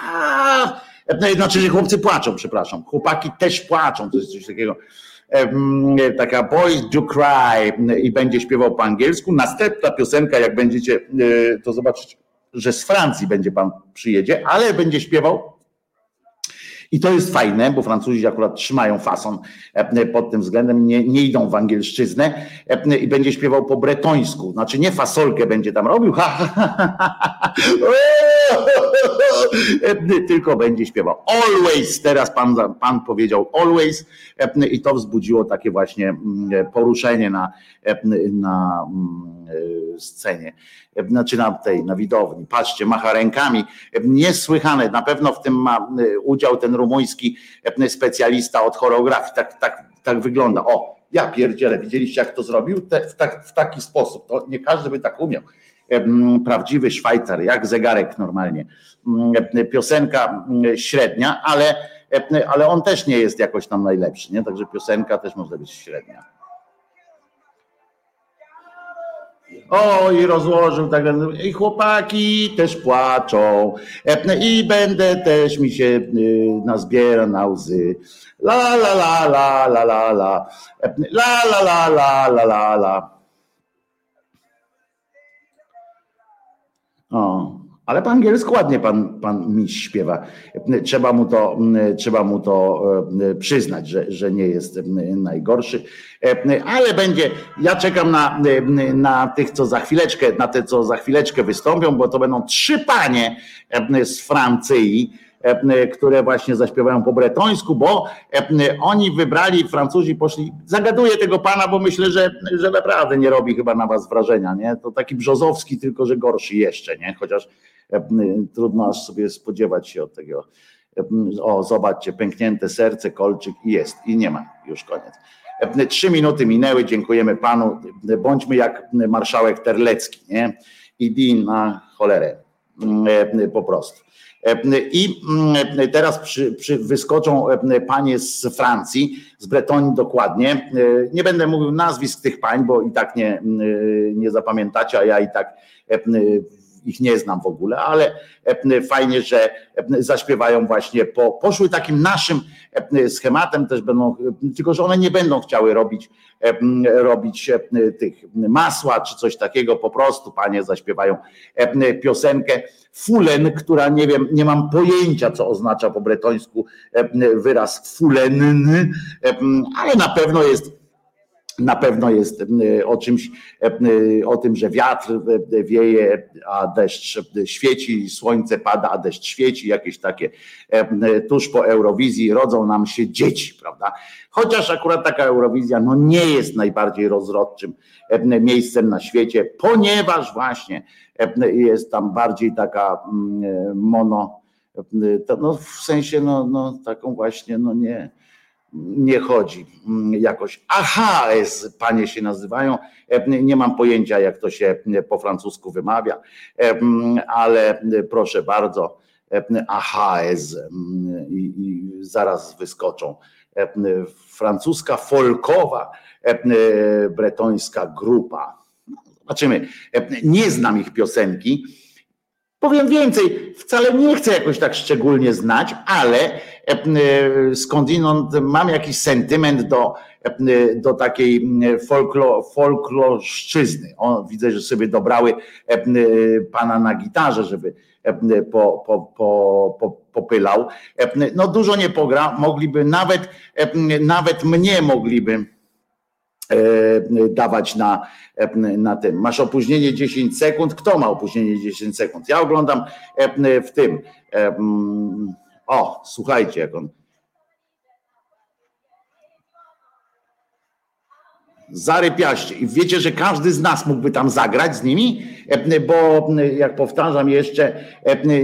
A, znaczy, że chłopcy płaczą, przepraszam. Chłopaki też płaczą, to jest coś takiego. Taka Boys Do Cry i będzie śpiewał po angielsku. Następna piosenka, jak będziecie, e, to zobaczycie, że z Francji będzie pan przyjedzie, ale będzie śpiewał i to jest fajne, bo Francuzi akurat trzymają fason e, pod tym względem, nie, nie idą w angielszczyznę e, i będzie śpiewał po bretońsku. Znaczy nie fasolkę będzie tam robił, ha, ha, ha, e, tylko będzie śpiewał. Always, teraz pan, pan powiedział always i to wzbudziło takie właśnie mm, poruszenie na, na mm, scenie znaczy na tej, na widowni. Patrzcie, macha rękami. Niesłychane. Na pewno w tym ma e, udział ten rumuński e, specjalista od choreografii. Tak, tak, tak wygląda. O, ja pierdzielę, widzieliście jak to zrobił? Te, w, tak, w taki sposób. To nie każdy by tak umiał. E, prawdziwy Szwajcar, jak zegarek normalnie. Piosenka średnia, ale, ale on też nie jest jakoś tam najlepszy, nie? Także piosenka też może być średnia. O, i rozłożył tak, i chłopaki też płaczą, i będę też mi się y, nazbiera na łzy. La la la la la la la, la la la la la la la. O. Ale po angielsku ładnie pan, pan miś śpiewa. Trzeba mu to, trzeba mu to e, przyznać, że, że nie jest najgorszy. E, ale będzie, ja czekam na, na tych, co za chwileczkę, na te, co za chwileczkę wystąpią, bo to będą trzy panie z Francji które właśnie zaśpiewają po bretońsku, bo oni wybrali, Francuzi poszli, zagaduję tego pana, bo myślę, że, że naprawdę nie robi chyba na was wrażenia, nie? To taki Brzozowski, tylko że gorszy jeszcze, nie? Chociaż trudno aż sobie spodziewać się od tego. O, zobaczcie, pęknięte serce, kolczyk i jest, i nie ma, już koniec. Trzy minuty minęły, dziękujemy panu. Bądźmy jak marszałek Terlecki, nie? I na cholerę, po prostu. I teraz przy, przy wyskoczą panie z Francji, z Bretonii dokładnie. Nie będę mówił nazwisk tych pań, bo i tak nie, nie zapamiętacie, a ja i tak ich nie znam w ogóle, ale e, fajnie, że e, zaśpiewają właśnie, po, poszły takim naszym e, schematem też będą, tylko że one nie będą chciały robić, robić tych masła czy coś takiego, po prostu panie zaśpiewają piosenkę Fulen, która nie wiem, nie mam pojęcia, co oznacza po bretońsku wyraz fulen, ale na pewno jest na pewno jest e, o czymś, e, o tym, że wiatr e, wieje, a deszcz świeci, słońce pada, a deszcz świeci, jakieś takie tuż po Eurowizji rodzą nam się dzieci, prawda? Chociaż akurat taka Eurowizja no nie jest najbardziej rozrodczym miejscem na świecie, ponieważ właśnie jest tam bardziej taka mono, no w sensie no, no taką właśnie, no nie, nie chodzi mm, jakoś. AHS panie się nazywają. E, nie mam pojęcia, jak to się po francusku wymawia, e, ale proszę bardzo, e, mm, i, i zaraz wyskoczą. Francuska folkowa bretońska grupa. Zobaczymy. Nie znam ich piosenki Powiem więcej, wcale nie chcę jakoś tak szczególnie znać, ale e, e, skądinąd mam jakiś sentyment do, e, do takiej folklo, folklorszczyzny. O, widzę, że sobie dobrały pana na gitarze, żeby po, po, po, po, popylał. No dużo nie pogra, mogliby nawet, nawet mnie mogliby dawać na, e, na tym. Masz opóźnienie 10 sekund. Kto ma opóźnienie 10 sekund? Ja oglądam e, w tym. Mm, o, słuchajcie, jak on. Zarypiaście. I wiecie, że każdy z nas mógłby tam zagrać z nimi, bo jak powtarzam jeszcze,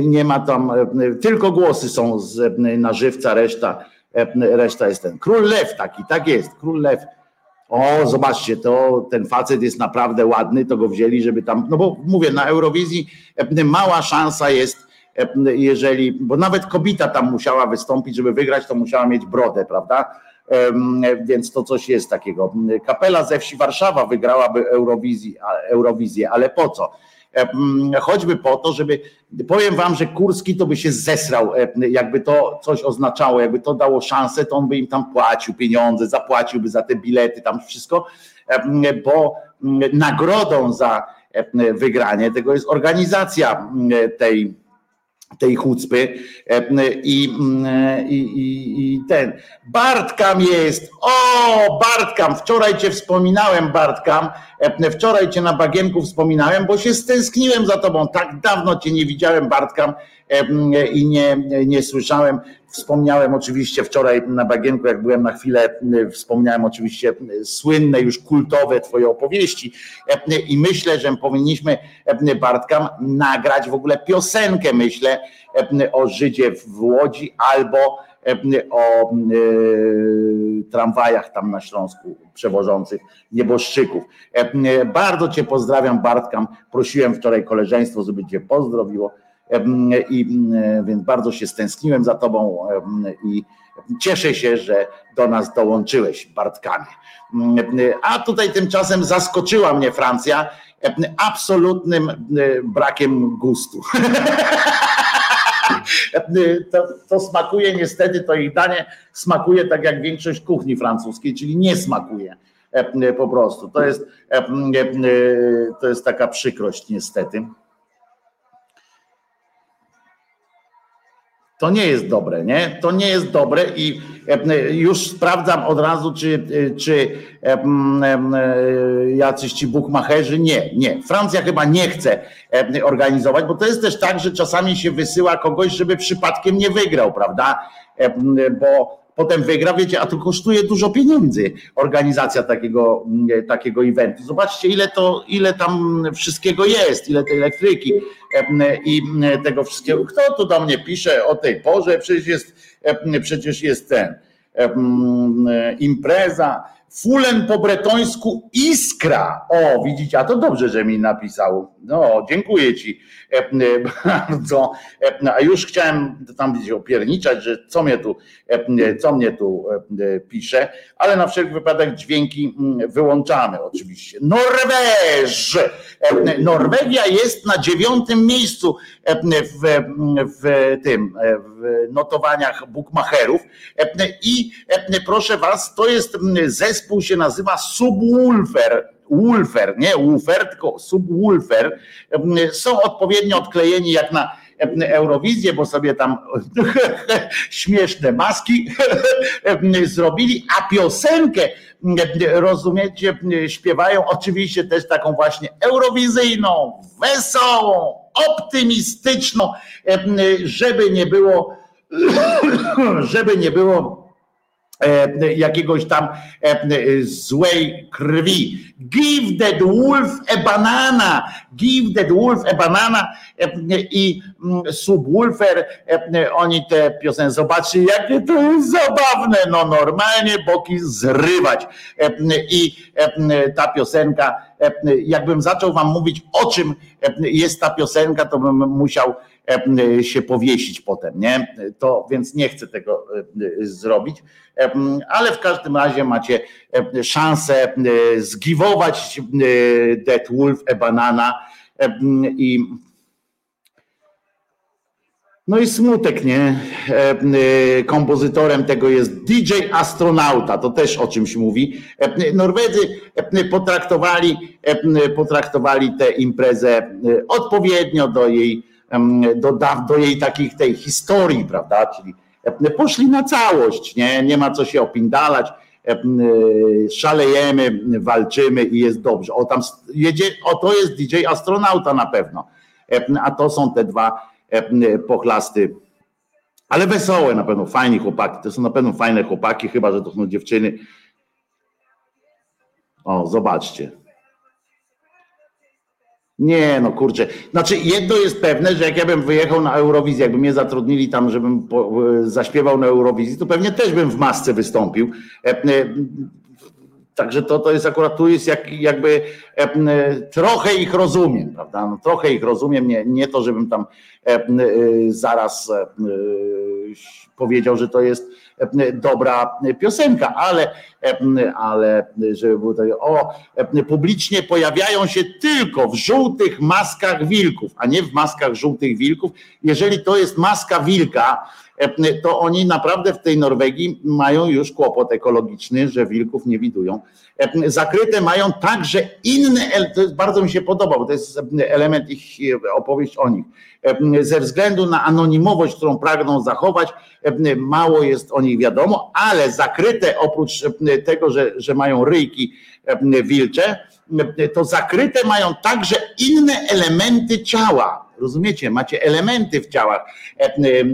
nie ma tam, tylko głosy są na żywca, reszta, reszta jest ten. Król Lew taki, tak jest, Król Lew o, zobaczcie, to ten facet jest naprawdę ładny, to go wzięli, żeby tam, no bo mówię, na Eurowizji e, mała szansa jest, e, jeżeli, bo nawet kobieta tam musiała wystąpić, żeby wygrać, to musiała mieć brodę, prawda? Więc to coś jest takiego. Kapela ze wsi Warszawa wygrałaby Eurowizję, Eurowizję ale po co? Choćby po to, żeby, powiem wam, że Kurski to by się zesrał, jakby to coś oznaczało, jakby to dało szansę, to on by im tam płacił pieniądze, zapłaciłby za te bilety, tam wszystko, bo nagrodą za wygranie tego jest organizacja tej tej chucpy i, i, i, i, ten. Bartkam jest, o Bartkam, wczoraj cię wspominałem Bartkam, wczoraj cię na bagienku wspominałem, bo się stęskniłem za tobą, tak dawno cię nie widziałem Bartkam i nie, nie słyszałem. Wspomniałem oczywiście wczoraj na bagienku, jak byłem na chwilę, wspomniałem oczywiście słynne, już kultowe twoje opowieści. I myślę, że powinniśmy Bartkam nagrać w ogóle piosenkę, myślę, o Żydzie w Łodzi albo o tramwajach tam na Śląsku przewożących nieboszczyków. Bardzo Cię pozdrawiam Bartkam, prosiłem wczoraj koleżeństwo, żeby Cię pozdrowiło i więc bardzo się stęskniłem za tobą i cieszę się, że do nas dołączyłeś Bartkami. A tutaj tymczasem zaskoczyła mnie Francja absolutnym brakiem gustu. To, to, smakuje niestety, to ich danie smakuje tak jak większość kuchni francuskiej, czyli nie smakuje po prostu. To jest, to jest taka przykrość niestety. To nie jest dobre, nie? To nie jest dobre i, Już sprawdzam od razu, czy, czy jacyś ci bukmacherzy. Nie, nie. Francja chyba nie chce organizować, bo to jest też tak, że czasami się wysyła kogoś, żeby przypadkiem nie wygrał, prawda? Bo potem wygra, wiecie, a to kosztuje dużo pieniędzy organizacja takiego, mm, takiego eventu. Zobaczcie, ile to, ile tam wszystkiego jest, ile tej elektryki i tego wszystkiego. Kto tu do mnie pisze o tej porze? Przecież jest, przecież jest ten impreza Fulen po bretońsku iskra. O, widzicie, a to dobrze, że mi napisał. No, dziękuję ci e, e, bardzo. E, a już chciałem tam gdzieś opierniczać, że co mnie tu, co mnie tu pisze, ale na wszelki wypadek dźwięki wyłączamy oczywiście. Norweż! Norwegia jest na dziewiątym miejscu w, w tym w notowaniach bookmacherów i proszę was, to jest zespół się nazywa Subwoofer. Wolfer, nie Wolfer, tylko Subwoofer, są odpowiednio odklejeni jak na Eurowizję, bo sobie tam śmieszne maski zrobili, a piosenkę, rozumiecie, śpiewają oczywiście też taką właśnie eurowizyjną, wesołą, optymistyczną, żeby nie było, żeby nie było E, jakiegoś tam e, złej krwi. Give that wolf a banana, give that wolf a banana. E, i mm, subwoofer, oni te piosenki, zobaczcie jakie to jest zabawne, no normalnie boki zrywać. I ta piosenka, jakbym zaczął wam mówić o czym jest ta piosenka, to bym musiał się powiesić potem, nie? To więc nie chcę tego zrobić ale w każdym razie macie szansę zgiwować Dead Wolf e Banana i no i smutek, nie? Kompozytorem tego jest DJ Astronauta, to też o czymś mówi. Norwedzy potraktowali, potraktowali tę imprezę odpowiednio do jej, do, do jej takich tej historii, prawda? Czyli poszli na całość, nie, nie ma co się opindalać, szalejemy, walczymy i jest dobrze. O tam jedzie, o to jest DJ astronauta na pewno, a to są te dwa pochlasty, ale wesołe na pewno, fajni chłopaki, to są na pewno fajne chłopaki, chyba, że to są dziewczyny. O, zobaczcie. Nie, no kurczę. Znaczy, jedno jest pewne, że jak ja bym wyjechał na Eurowizję, jakby mnie zatrudnili tam, żebym po, e, zaśpiewał na Eurowizji, to pewnie też bym w masce wystąpił. E, e, także to, to jest akurat tu jest jak, jakby trochę ich rozumiem, prawda? No, trochę ich rozumiem, nie, nie to, żebym tam zaraz powiedział, że to jest dobra piosenka, ale, ale żeby było tak, o, publicznie pojawiają się tylko w żółtych maskach wilków, a nie w maskach żółtych wilków. Jeżeli to jest maska wilka, to oni naprawdę w tej Norwegii mają już kłopot ekologiczny, że wilków nie widują. Zakryte mają także inne, to jest, bardzo mi się podoba, bo to jest element ich opowieść o nich. Ze względu na anonimowość, którą pragną zachować, mało jest o nich wiadomo, ale zakryte oprócz tego, że, że mają ryjki wilcze, to zakryte mają także inne elementy ciała. Rozumiecie? Macie elementy w ciałach.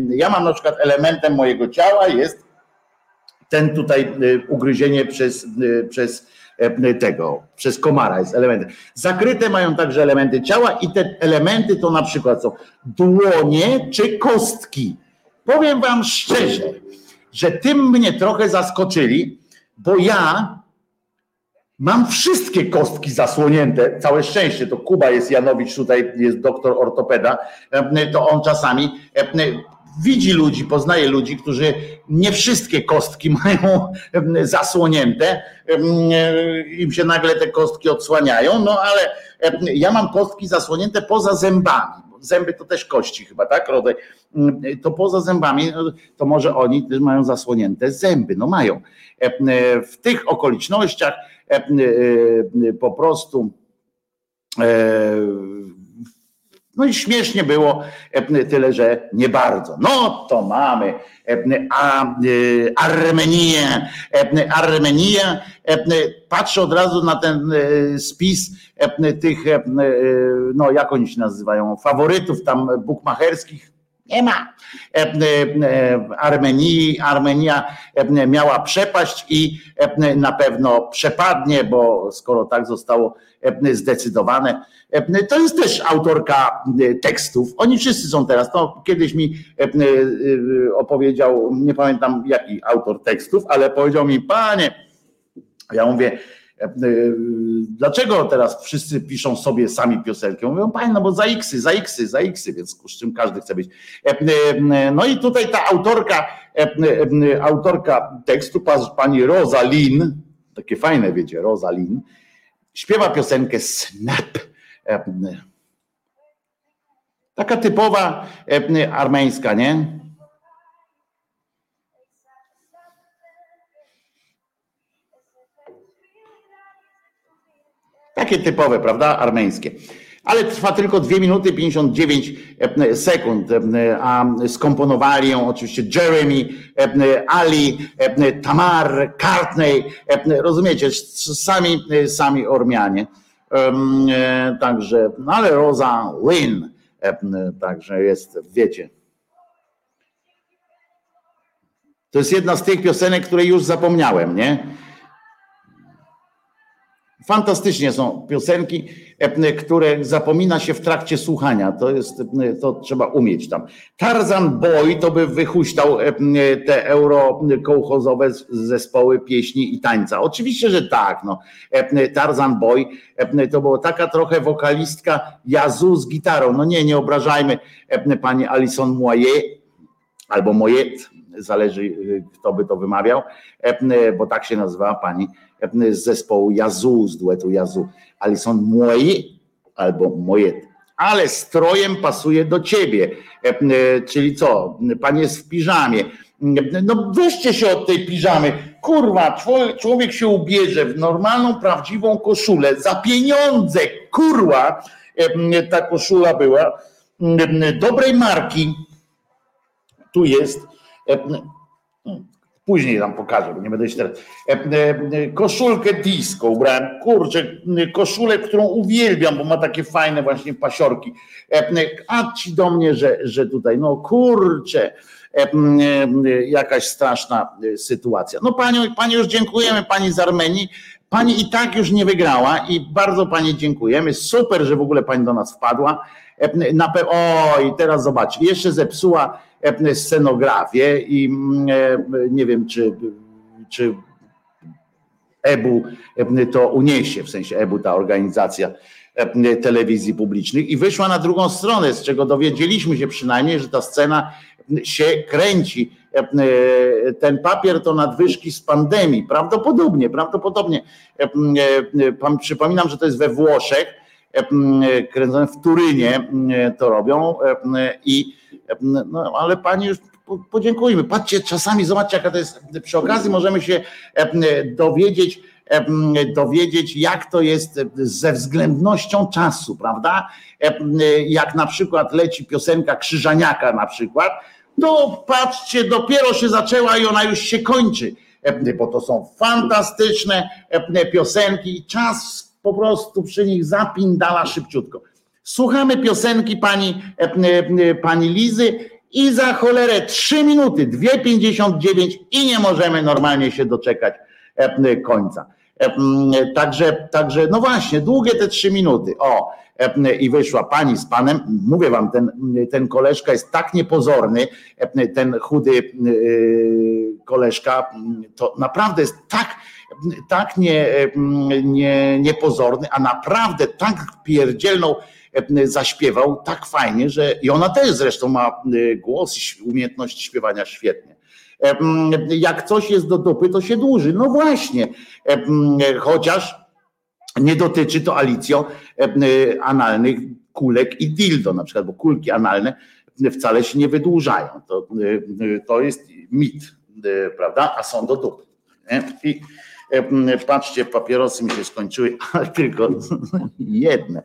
Ja mam na przykład elementem mojego ciała jest ten tutaj ugryzienie przez, przez tego, przez komara jest elementem. Zakryte mają także elementy ciała i te elementy to na przykład są dłonie czy kostki. Powiem wam szczerze, że tym mnie trochę zaskoczyli, bo ja mam wszystkie kostki zasłonięte, całe szczęście, to Kuba jest Janowicz, tutaj jest doktor ortopeda, to on czasami widzi ludzi, poznaje ludzi, którzy nie wszystkie kostki mają zasłonięte, im się nagle te kostki odsłaniają, no ale ja mam kostki zasłonięte poza zębami. Zęby to też kości chyba, tak, Rodek? To poza zębami, to może oni też mają zasłonięte zęby, no mają. W tych okolicznościach po prostu No i śmiesznie było, tyle że nie bardzo. No to mamy a, Armenię, Armenię. Patrzę od razu na ten spis tych, no jak oni się nazywają, faworytów tam bukmacherskich nie ma. E, e, Armenii, Armenia e, miała przepaść i na pewno przepadnie, bo skoro tak zostało zdecydowane. To jest też autorka tekstów. Oni wszyscy są teraz. To kiedyś mi opowiedział, nie pamiętam jaki autor tekstów, ale powiedział mi, panie, ja mówię, E, e, dlaczego teraz wszyscy piszą sobie sami piosenkę? Mówią, panie, no bo za xy, za xy, za xy, więc z czym każdy chce być. E, no i tutaj ta autorka, autorka tekstu, pani Rosalin, takie fajne, wiecie, Rosalin, śpiewa piosenkę Snap. Taka typowa armeńska, nie? Takie typowe, prawda? Armeńskie. Ale trwa tylko 2 minuty 59 e, sekund, e, a skomponowali ją oczywiście Jeremy, e, Ali, Tamar, Courtney, rozumiecie, sami, sami Ormianie. Także, no ale Rosa Lynn, także jest, wiecie. To jest jedna z tych piosenek, które już zapomniałem, nie? Fantastycznie są piosenki, e, które zapomina się w trakcie słuchania. To jest, e, to trzeba umieć tam. Tarzan Boy to by wychuśtał e, te eurokołchozowe zespoły pieśni i tańca. Oczywiście, że tak. No. Tarzan Boy to była taka trochę wokalistka Jazu z gitarą. No nie, nie obrażajmy pani Alison Moyet albo Moyet, zależy kto by to wymawiał, bo tak się nazywa pani z zespołu Jazu, z duetu Jazu. Alison moi albo moje, ale strojem pasuje do ciebie. E, e, czyli co? Pan jest w piżamie. No weźcie się od tej piżamy. Kurwa, człowiek się ubierze w normalną, prawdziwą koszulę za pieniądze. Kurwa, e, ta koszula była dobrej marki. Tu jest Później tam pokażę, bo nie będę się teraz. E, e, koszulkę disco ubrałem. Kurczę, koszulę, którą uwielbiam, bo ma takie fajne właśnie pasiorki. E, a ci do mnie, że, że tutaj, no kurczę, jakaś straszna sytuacja. No panią, pani już dziękujemy, pani z Armenii. Pani i tak już nie wygrała i bardzo pani dziękujemy. Super, że w ogóle pani do nas wpadła. Na o, i teraz zobacz, jeszcze zepsuła E, scenografię i mm, e, nie wiem, czy, czy EBU e, to uniesie, w sensie EBU, ta organizacja telewizji publicznych i wyszła na drugą stronę, z czego dowiedzieliśmy się przynajmniej, że ta scena się kręci. Ten papier to nadwyżki z pandemii. Prawdopodobnie, prawdopodobnie. Przypominam, że to jest we Włoszech, kręcone w Turynie to robią i no, ale pani już podziękujmy. Patrzcie, czasami zobaczcie, jaka to jest. Przy okazji możemy się dowiedzieć, dowiedzieć, jak to jest ze względnością czasu, prawda? Jak na przykład leci piosenka Krzyżaniaka na przykład, to patrzcie, dopiero się zaczęła i ona już się kończy, bo to są fantastyczne piosenki i czas po prostu przy nich zapindala szybciutko. Słuchamy piosenki pani, e, e, pani Lizy i za cholerę 3 minuty, 2,59 i nie możemy normalnie się doczekać e, końca. Także, także no właśnie, długie te 3 minuty. O, i wyszła pani z panem. Mówię wam, ten, ten koleżka jest tak niepozorny, ten chudy koleżka, to naprawdę jest tak, tak nie, nie, niepozorny, a naprawdę tak pierdzielną E, zaśpiewał tak fajnie, że i ona też zresztą ma e, głos, umiejętność śpiewania świetnie. E, jak coś jest do dupy, to się dłuży. No właśnie, chociaż nie dotyczy to Alicjo analnych kulek i dildo na przykład, bo kulki analne wcale się nie wydłużają. To, to jest mit, prawda? A są do dupy. I Patrzcie, papierosy mi się skończyły, ale tylko jedne,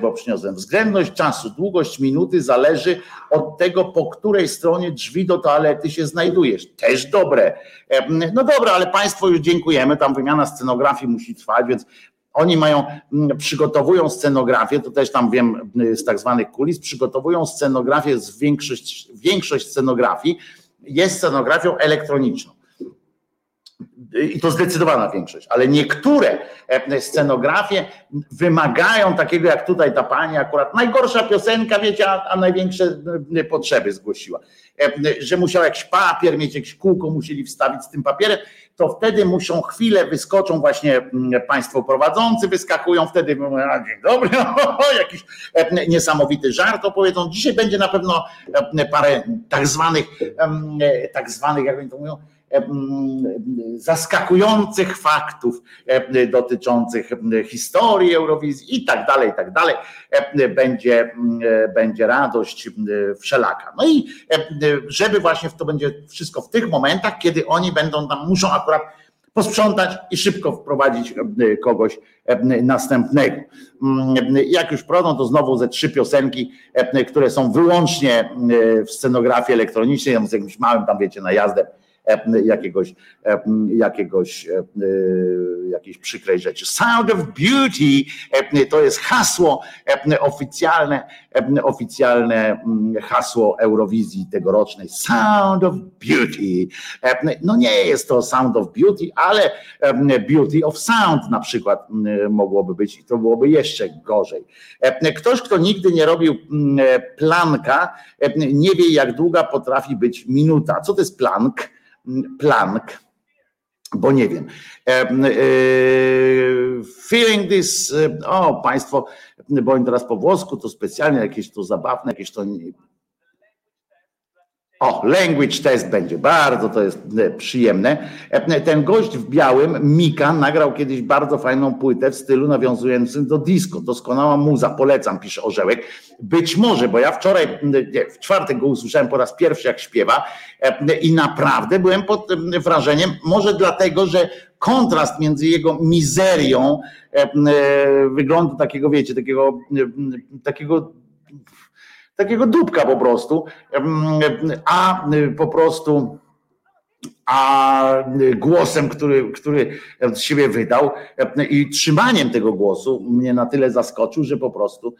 bo przyniosłem. Względność czasu, długość minuty zależy od tego, po której stronie drzwi do toalety się znajdujesz. Też dobre. No dobra, ale Państwo już dziękujemy. Tam wymiana scenografii musi trwać, więc oni mają, przygotowują scenografię, to też tam wiem z tak zwanych kulis, przygotowują scenografię, z większość, większość scenografii jest scenografią elektroniczną i to zdecydowana większość, ale niektóre e, scenografie wymagają takiego jak tutaj ta pani akurat, najgorsza piosenka, wiecie, a, a największe e, potrzeby zgłosiła, e, że musiał jakiś papier mieć, jakieś kółko musieli wstawić z tym papierem, to wtedy muszą chwilę, wyskoczą właśnie państwo prowadzący, wyskakują wtedy, a dzień dobry, jakiś niesamowity żart opowiedzą. Dzisiaj będzie na pewno parę tak zwanych, tak zwanych, jak oni to mówią, zaskakujących faktów dotyczących historii Eurowizji i tak dalej, i tak dalej. Będzie, będzie radość wszelaka. No i żeby właśnie to będzie wszystko w tych momentach, kiedy oni będą tam, muszą akurat posprzątać i szybko wprowadzić kogoś następnego. Jak już prowadzą, to znowu ze trzy piosenki, które są wyłącznie w scenografii elektronicznej, z jakimś małym tam wiecie najazdem jakiegoś, jakiegoś, jakiejś przykrej rzeczy. Sound of Beauty to jest hasło oficjalne, oficjalne hasło Eurowizji tegorocznej. Sound of Beauty. No nie jest to Sound of Beauty, ale Beauty of Sound na przykład mogłoby być i to byłoby jeszcze gorzej. Ktoś, kto nigdy nie robił planka, nie wie jak długa potrafi być minuta. Co to jest plank? Planck, bo nie wiem. E, feeling this, e, o Państwo, bo oni teraz po włosku to specjalnie jakieś to zabawne, jakieś to o, language test będzie, bardzo to jest e, przyjemne. E, ten gość w białym, Mika, nagrał kiedyś bardzo fajną płytę w stylu nawiązującym do disco. Doskonała muza, polecam, pisze Orzełek. Być może, bo ja wczoraj, nie, w czwartek go usłyszałem po raz pierwszy, jak śpiewa e, i naprawdę byłem pod wrażeniem, może dlatego, że kontrast między jego mizerią, wyglądu takiego, wiecie, takiego, takiego takiego dupka po prostu, a po prostu a głosem, który, który z siebie wydał i trzymaniem tego głosu mnie na tyle zaskoczył, że po prostu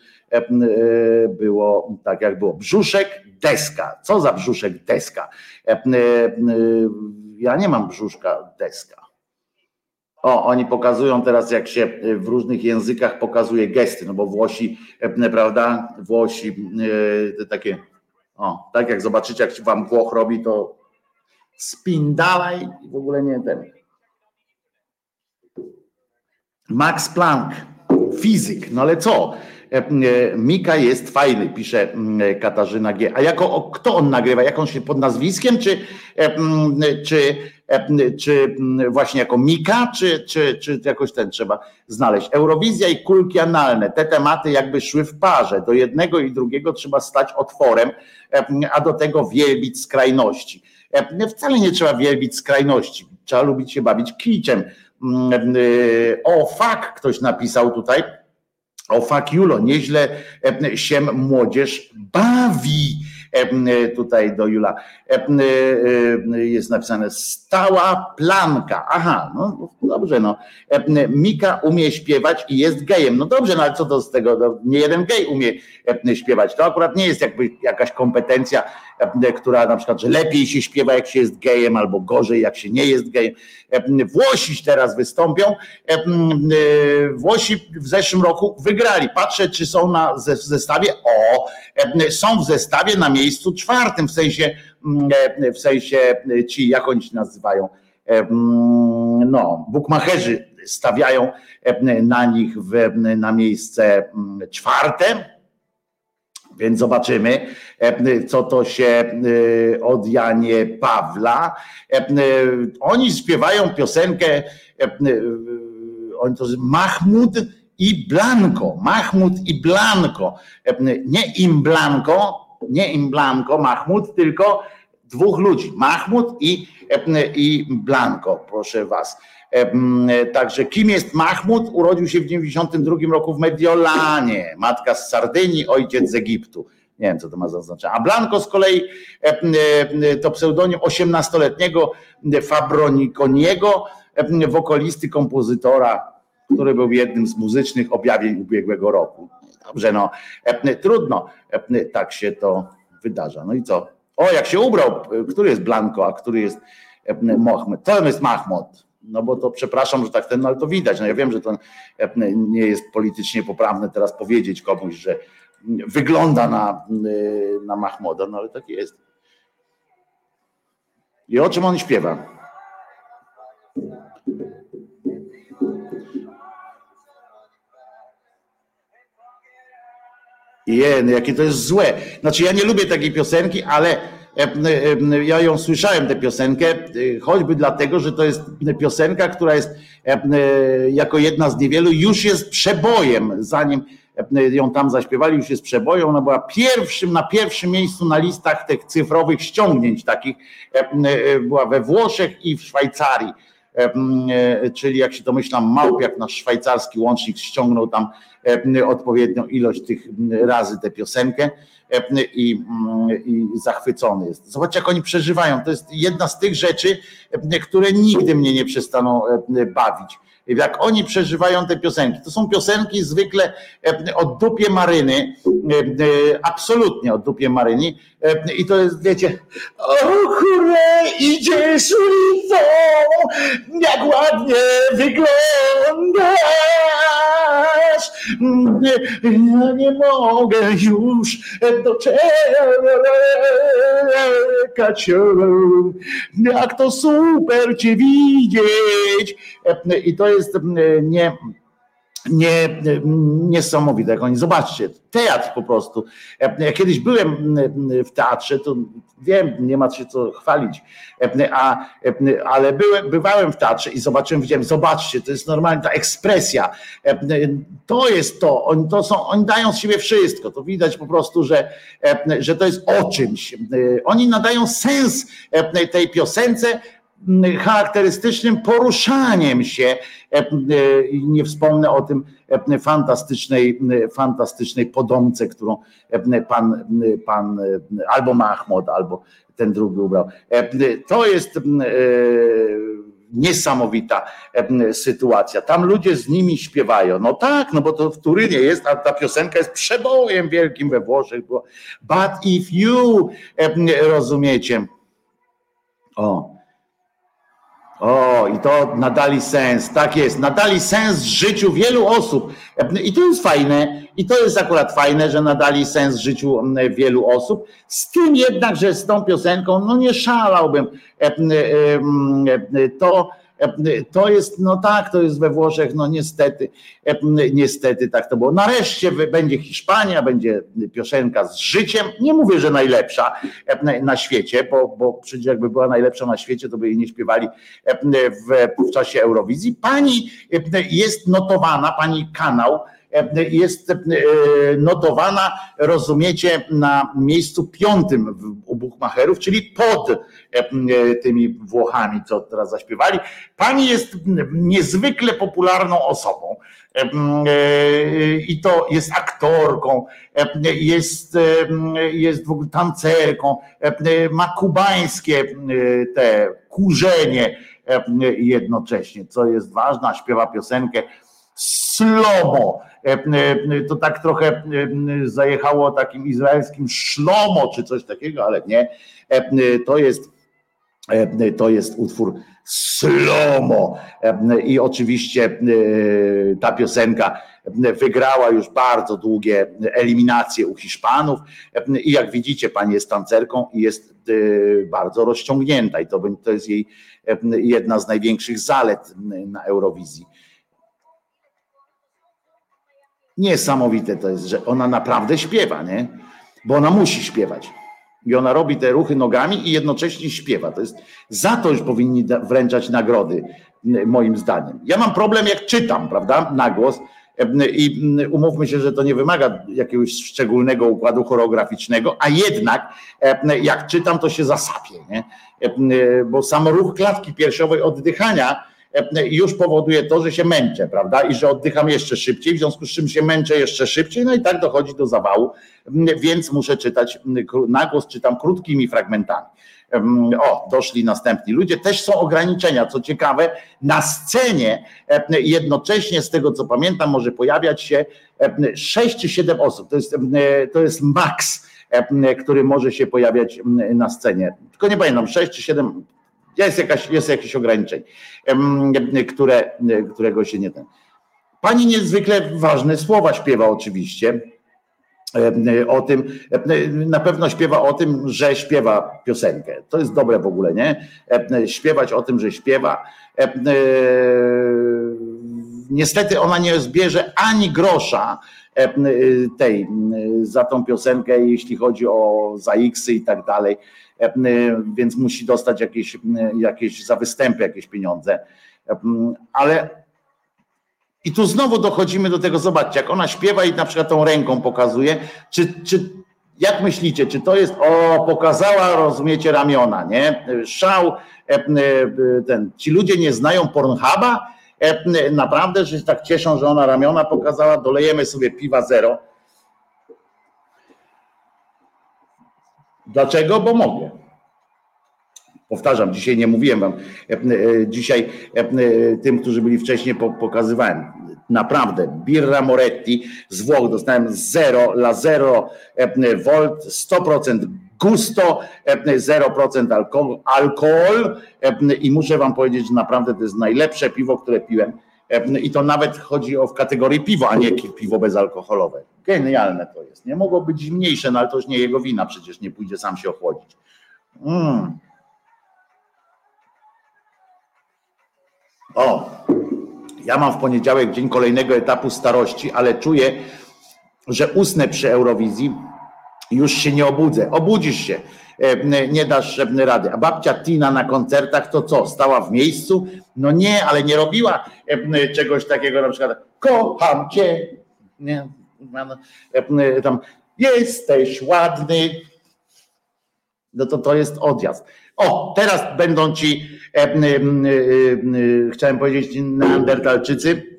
było tak jak było. Brzuszek, deska. Co za brzuszek, deska? Ja nie mam brzuszka, deska. O, oni pokazują teraz, jak się w różnych językach pokazuje gesty, no bo Włosi, e, prawda, Włosi e, takie, o, tak jak zobaczycie, jak wam Włoch robi, to spin dalej i w ogóle nie ten. Max Planck, fizyk, no ale co? E, Mika jest fajny, pisze Katarzyna G. A jako kto on nagrywa? Jak on się pod nazwiskiem, czy, czy E, czy właśnie jako Mika, czy, czy, czy jakoś ten trzeba znaleźć. Eurowizja i kulki analne, te tematy jakby szły w parze. Do jednego i drugiego trzeba stać otworem, e, a do tego wielbić skrajności. E, wcale nie trzeba wielbić skrajności, trzeba lubić się bawić kiciem. O, fuck, ktoś napisał tutaj. O, fuck, Julo, nieźle się młodzież bawi tutaj do Jula e, e, jest napisane stała planka. Aha, no dobrze, no. Mika umie śpiewać i jest gejem. No dobrze, no ale co to z tego? No, nie jeden gej umie śpiewać. To akurat nie jest jakby jakaś kompetencja, która na przykład, że lepiej się śpiewa, jak się jest gejem, albo gorzej, jak się nie jest gejem. Włosi teraz wystąpią. Włosi w zeszłym roku wygrali. Patrzę, czy są na zestawie. O, są w zestawie na miejscu czwartym, w sensie, e, w sensie e, ci, jak oni się nazywają, e, no, bukmacherzy stawiają na nich w, na miejsce czwarte, więc zobaczymy, co to się od Janie Pawla. Oni śpiewają piosenkę, oni to Mahmud i Blanco, Mahmud i Blanco, nie im Blanco, nie im Blanco, Mahmud, tylko dwóch ludzi, Mahmud i, i Blanco, proszę was. Także kim jest Mahmud? Urodził się w 92 roku w Mediolanie. Matka z Sardynii, ojciec z Egiptu. Nie wiem, co to ma za znaczenie. A Blanco z kolei to pseudonim 18-letniego Fabronikoniego, wokolisty, kompozytora, który był jednym z muzycznych objawień ubiegłego roku. Dobrze, no trudno, tak się to wydarza. No i co? O, jak się ubrał, który jest Blanco, a który jest Mohamed? To jest Mahmud. No bo to przepraszam, że tak ten, no ale to widać. No ja wiem, że to nie jest politycznie poprawne teraz powiedzieć komuś, że wygląda na, na Mahmoda, no ale tak jest. I o czym on śpiewa? Jen, jakie to jest złe. Znaczy ja nie lubię takiej piosenki, ale e, e, ja ją słyszałem, tę piosenkę, e, choćby dlatego, że to jest piosenka, która jest jako jedna z niewielu, już jest przebojem, zanim ją tam zaśpiewali, już jest przeboją, ona była pierwszym, na pierwszym miejscu na listach tych cyfrowych ściągnięć takich, była we Włoszech i w Szwajcarii. Czyli jak się domyślam, Małpiak, nasz szwajcarski łącznik ściągnął tam odpowiednią ilość tych razy tę piosenkę i, i zachwycony jest. Zobacz, jak oni przeżywają. To jest jedna z tych rzeczy, które nigdy mnie nie przestaną bawić jak oni przeżywają te piosenki. To są piosenki zwykle od dupie maryny, absolutnie od dupie maryny. I to jest, wiecie, o kurę, idziesz ulicą, jak ładnie wyglądasz. Ja nie mogę już doczekać, jak to super cię widzieć. I to jest nie nie, niesamowite, jak oni, zobaczcie, teatr po prostu. Ja kiedyś byłem w teatrze, to wiem, nie ma się co chwalić, a, ale byłem, bywałem w teatrze i zobaczyłem, widziałem, zobaczcie, to jest normalnie ta ekspresja, to jest to, oni, to są, oni dają z siebie wszystko, to widać po prostu, że, że to jest o czymś. Oni nadają sens tej piosence, charakterystycznym poruszaniem się. E, e, nie wspomnę o tym e, fantastycznej, fantastycznej podomce, którą pan, pan albo Mahmoud, albo ten drugi ubrał. To jest niesamowita sytuacja. Tam ludzie z nimi śpiewają. No tak, no bo to w Turynie jest, a ta piosenka jest przebojem wielkim we Włoszech. But if you rozumiecie. O, o, i to nadali sens, tak jest, nadali sens życiu wielu osób. I to jest fajne, i to jest akurat fajne, że nadali sens życiu wielu osób. Z tym jednak, że z tą piosenką, no nie szalałbym. To to jest, no tak, to jest we Włoszech, no niestety, niestety tak to było. Nareszcie będzie Hiszpania, będzie piosenka z życiem. Nie mówię, że najlepsza na świecie, bo, bo przecież jakby była najlepsza na świecie, to by jej nie śpiewali w, w czasie Eurowizji. Pani jest notowana, pani kanał jest e, notowana, rozumiecie, na miejscu piątym u Buchmacherów, czyli pod e, tymi Włochami, co teraz zaśpiewali. Pani jest niezwykle popularną osobą. E, I to jest aktorką, jest, jest w ogóle tancerką, ma kubańskie te kurzenie jednocześnie, co jest ważne, śpiewa piosenkę Slomo. E, e, to tak trochę e, zajechało takim izraelskim szlomo czy coś takiego, ale nie. To jest, to jest utwór Slomo. I oczywiście ta piosenka wygrała już bardzo długie eliminacje u Hiszpanów. I jak widzicie, pani jest tancerką i jest bardzo rozciągnięta, i to, to jest jej jedna z największych zalet na Eurowizji Niesamowite to jest, że ona naprawdę śpiewa, nie? Bo ona musi śpiewać. I ona robi te ruchy nogami i jednocześnie śpiewa. To jest, za to już powinni wręczać nagrody, moim zdaniem. Ja mam problem, jak czytam, prawda, na głos. I umówmy się, że to nie wymaga jakiegoś szczególnego układu choreograficznego, a jednak jak czytam, to się zasapię, nie? bo sam ruch klatki piersiowej oddychania już powoduje to, że się męczę, prawda? I że oddycham jeszcze szybciej, w związku z czym się męczę jeszcze szybciej, no i tak dochodzi do zawału, więc muszę czytać, na głos czytam krótkimi fragmentami. O, doszli następni ludzie. Też są ograniczenia. Co ciekawe, na scenie jednocześnie, z tego co pamiętam, może pojawiać się 6 czy 7 osób. To jest, to jest maks, który może się pojawiać na scenie. Tylko nie pamiętam, 6 czy 7, jest, jakaś, jest jakieś ograniczenie, które, którego się nie ten. Pani niezwykle ważne słowa śpiewa oczywiście o tym, na pewno śpiewa o tym, że śpiewa piosenkę. To jest dobre w ogóle, nie? Śpiewać o tym, że śpiewa. Niestety ona nie zbierze ani grosza tej za tą piosenkę, jeśli chodzi o za X i tak dalej, więc musi dostać jakieś, jakieś za występy jakieś pieniądze. Ale i tu znowu dochodzimy do tego, zobaczcie, jak ona śpiewa i na przykład tą ręką pokazuje, czy, czy jak myślicie, czy to jest, o, pokazała, rozumiecie, ramiona, nie? Szał, e, e, ten, ci ludzie nie znają Pornhuba, e, naprawdę, że się tak cieszą, że ona ramiona pokazała, dolejemy sobie piwa zero. Dlaczego? Bo mogę. Powtarzam, dzisiaj nie mówiłem wam, e, e, dzisiaj e, tym, którzy byli wcześniej, pokazywałem. Naprawdę, Birra Moretti z Włoch dostałem 0 la 0 volt, 100% gusto, 0% alkohol, alkohol i muszę wam powiedzieć, że naprawdę to jest najlepsze piwo, które piłem. I to nawet chodzi o w kategorii piwo, a nie piwo bezalkoholowe. Genialne to jest. Nie mogło być mniejsze, no ale to już nie jego wina, przecież nie pójdzie sam się ochłodzić. Mm. O, ja mam w poniedziałek dzień kolejnego etapu starości, ale czuję, że usnę przy Eurowizji, już się nie obudzę. Obudzisz się, nie dasz rady. A babcia Tina na koncertach to co? Stała w miejscu? No nie, ale nie robiła e, czegoś takiego na przykład kocham cię. Nie, e, tam jesteś ładny. No to to jest odjazd. O, teraz będą ci, e, e, e, chciałem powiedzieć, neandertalczycy,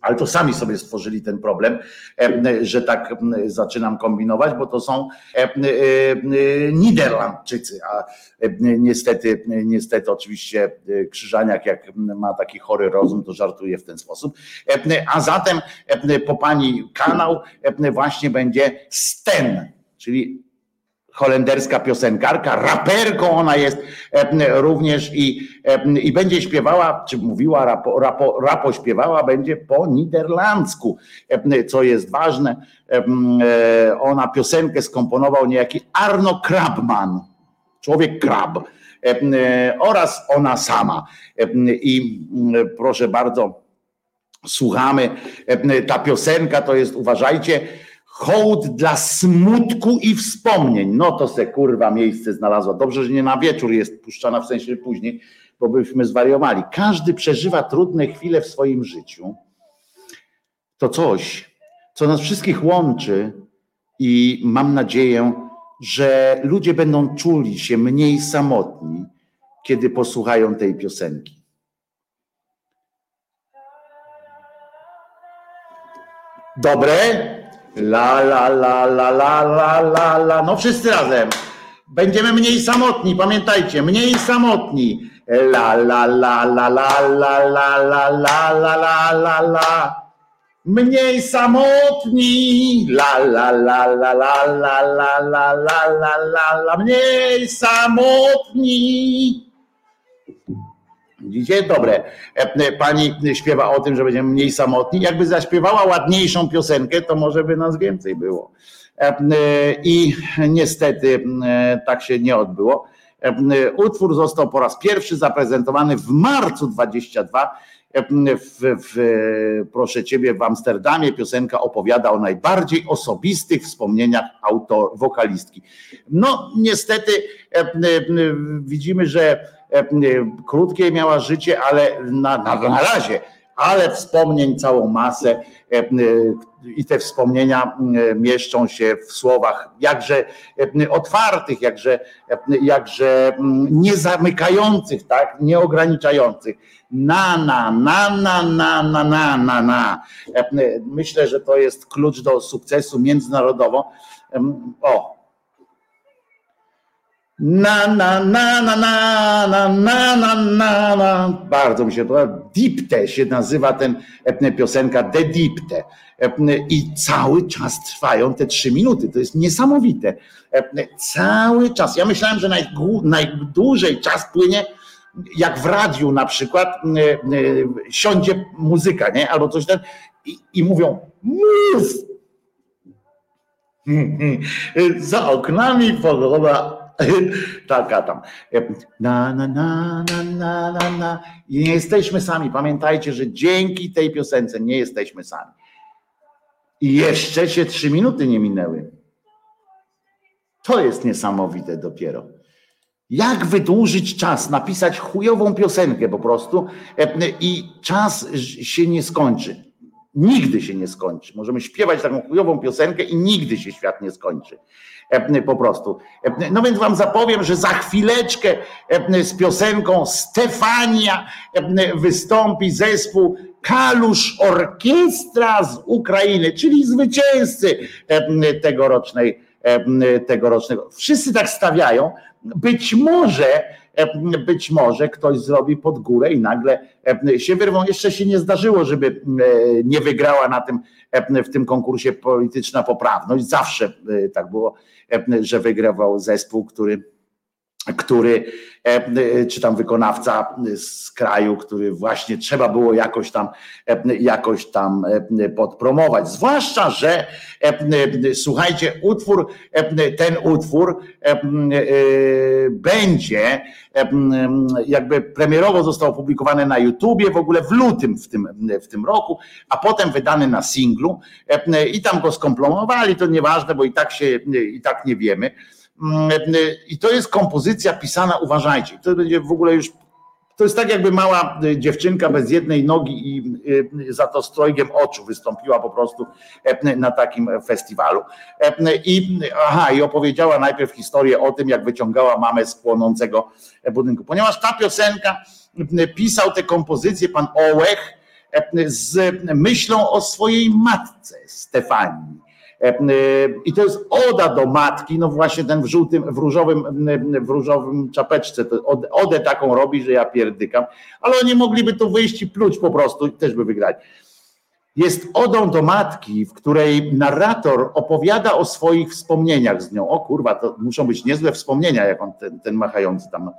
ale to sami sobie stworzyli ten problem, że tak zaczynam kombinować, bo to są Niderlandczycy, a niestety, niestety oczywiście Krzyżaniak jak ma taki chory rozum, to żartuje w ten sposób. A zatem po pani kanał właśnie będzie Sten, czyli holenderska piosenkarka, raperką ona jest e, również i, e, i będzie śpiewała, czy mówiła, rapo, rapo, rapo śpiewała, będzie po niderlandzku, e, co jest ważne. Ona piosenkę skomponował niejaki Arno Krabman, człowiek krab oraz ona sama. I proszę bardzo, słuchamy. Ta piosenka to jest, uważajcie, hołd dla smutku i wspomnień. No to se kurwa miejsce znalazła. Dobrze, że nie na wieczór jest puszczana, w sensie później, bo byśmy zwariowali. Każdy przeżywa trudne chwile w swoim życiu. To coś, co nas wszystkich łączy i mam nadzieję, że ludzie będą czuli się mniej samotni, kiedy posłuchają tej piosenki. Dobre? La la la la la la la la. No wszyscy razem. Będziemy mniej samotni, pamiętajcie, mniej samotni. La la la la la la la la la la la la la. Mniej samotni. La la la la la la la la la la la la. Mniej samotni. Widzicie? Dobre. E, e, pani śpiewa o tym, że będziemy mniej samotni. Jakby zaśpiewała ładniejszą piosenkę, to może by nas więcej było. E, I niestety tak się nie odbyło. Utwór został po raz pierwszy zaprezentowany w marcu 22 w, w, proszę ciebie, w Amsterdamie piosenka opowiada o najbardziej osobistych wspomnieniach autor, wokalistki. No, niestety widzimy, że krótkie miała życie, ale na, na, na razie, ale wspomnień całą masę i te wspomnienia mieszczą się w słowach jakże otwartych, jakże, jakże niezamykających, tak, nieograniczających. Na, na, na, na, na, na, na, na, na. Myślę, że to jest klucz do sukcesu międzynarodowo. O, na, na, na, na, na, na, na, na, na, na. Bardzo mi się podoba. Dipte się nazywa ten piosenka De Dipte. I cały czas trwają te trzy minuty. To jest niesamowite. Cały czas. Ja myślałem, że najdłużej czas płynie jak w radiu na przykład siądzie muzyka, nie? Albo coś tam i, i mówią mów! Za oknami pogoda Taka tam. Na, na, na, na, na, na, na. I nie jesteśmy sami. Pamiętajcie, że dzięki tej piosence nie jesteśmy sami. I jeszcze się trzy minuty nie minęły. To jest niesamowite dopiero. Jak wydłużyć czas, napisać chujową piosenkę po prostu i czas się nie skończy. Nigdy się nie skończy. Możemy śpiewać taką chujową piosenkę i nigdy się świat nie skończy. Po prostu. No więc wam zapowiem, że za chwileczkę z piosenką Stefania wystąpi zespół Kalusz Orkiestra z Ukrainy, czyli zwycięzcy tegorocznej, tegorocznego. Wszyscy tak stawiają. Być może być może ktoś zrobi pod górę i nagle się wyrwą. Jeszcze się nie zdarzyło, żeby nie wygrała na tym, w tym konkursie polityczna poprawność. Zawsze tak było że wygrywał zespół, który który, czy tam wykonawca z kraju, który właśnie trzeba było jakoś tam, jakoś tam podpromować. Zwłaszcza, że słuchajcie, utwór, ten utwór będzie jakby premierowo został opublikowany na YouTubie w ogóle w lutym w tym, w tym roku, a potem wydany na singlu i tam go skomplomowali, to nieważne, bo i tak się, i tak nie wiemy i to jest kompozycja pisana, uważajcie, to będzie w ogóle już to jest tak, jakby mała dziewczynka bez jednej nogi i za to strojgiem oczu wystąpiła po prostu na takim festiwalu. I, aha, i opowiedziała najpierw historię o tym, jak wyciągała mamę z płonącego budynku. Ponieważ ta piosenka pisał tę kompozycję pan Ołech z myślą o swojej matce Stefanii E, e, I to jest oda do matki, no właśnie ten w żółtym, w różowym, w różowym czapeczce, to odę taką robi, że ja pierdykam, ale oni mogliby tu wyjść i pluć po prostu i też by wygrać. Jest odą do matki, w której narrator opowiada o swoich wspomnieniach z nią. O kurwa, to muszą być niezłe wspomnienia, jak on ten, ten machający tam.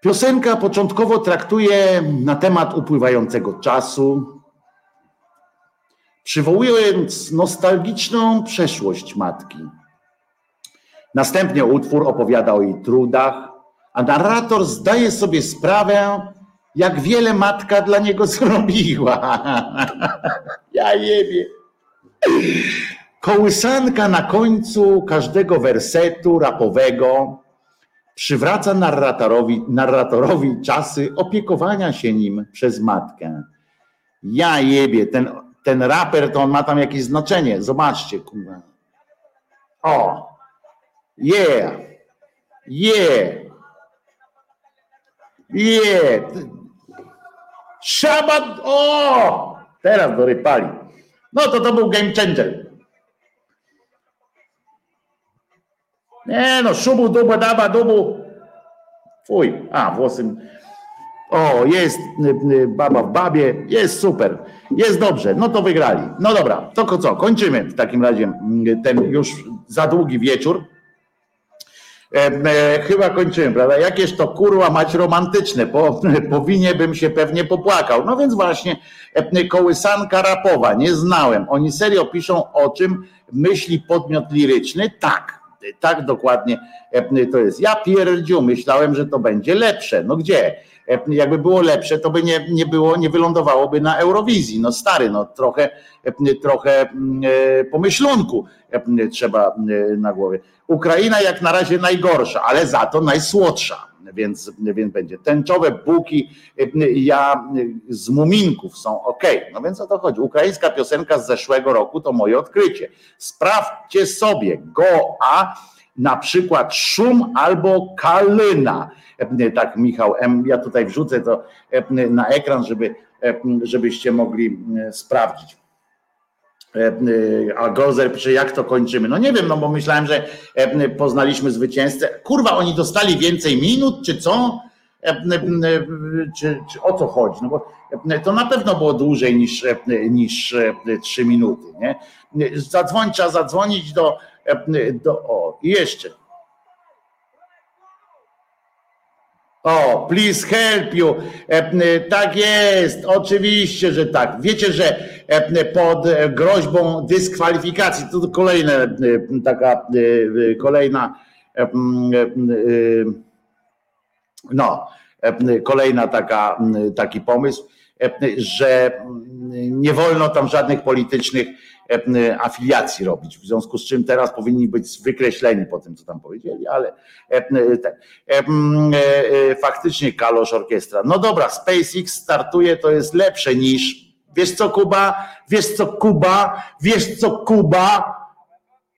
Piosenka początkowo traktuje na temat upływającego czasu, przywołując nostalgiczną przeszłość matki. Następnie utwór opowiada o jej trudach, a narrator zdaje sobie sprawę, jak wiele matka dla niego zrobiła. ja jebie. Kołysanka na końcu każdego wersetu rapowego przywraca narratorowi, narratorowi czasy opiekowania się nim przez matkę. Ja jebie, ten ten raper, to on ma tam jakieś znaczenie. Zobaczcie, kurwa. O! Yeah! Yeah! Yeah! Szabat! O! Teraz dorypali. No to to był game changer. Nie no, szubu, dubu, daba, dubu. Fuj. A, włosy o, jest y, y, baba w babie, jest super, jest dobrze, no to wygrali. No dobra, to co, kończymy w takim razie mm, ten już za długi wieczór. E, e, chyba kończymy, prawda? Jakież to kurwa mać romantyczne, po, po winie bym się pewnie popłakał. No więc właśnie, e, kołysanka rapowa, nie znałem. Oni serio piszą o czym myśli podmiot liryczny? Tak, tak dokładnie e, to jest. Ja pierdziu, myślałem, że to będzie lepsze. No gdzie? E, jakby było lepsze, to by nie, nie było, nie wylądowałoby na Eurowizji. No stary, no trochę, e, trochę mm, e, pomyślunku trzeba na głowie. Ukraina jak na razie najgorsza, ale za to najsłodsza. więc, więc będzie. Tęczowe buki ja z muminków są ok. No więc o to chodzi. Ukraińska piosenka z zeszłego roku to moje odkrycie. Sprawdźcie sobie Goa, na przykład Szum albo Kalyna. Tak, Michał M. Ja tutaj wrzucę to na ekran, żeby, żebyście mogli sprawdzić. E, e, a Gozer pisze, jak to kończymy? No nie wiem, no bo myślałem, że e, poznaliśmy zwycięzcę. Kurwa, oni dostali więcej minut, czy co? Czy, czy o co chodzi? No bo to na pewno było dłużej niż, niż 3 minuty. Nie? Zadzwoń, trzeba zadzwonić do, do. O, i jeszcze O, please help you. Tak jest, oczywiście, że tak. Wiecie, że pod groźbą dyskwalifikacji, to kolejna taka kolejna no, kolejna taka taki pomysł, że nie wolno tam żadnych politycznych E, afiliacji robić, w związku z czym teraz powinni być wykreśleni po tym, co tam powiedzieli, ale e, e, faktycznie Kalosz Orkiestra. No dobra, SpaceX startuje, to jest lepsze niż, wiesz co Kuba, wiesz co Kuba, wiesz co Kuba,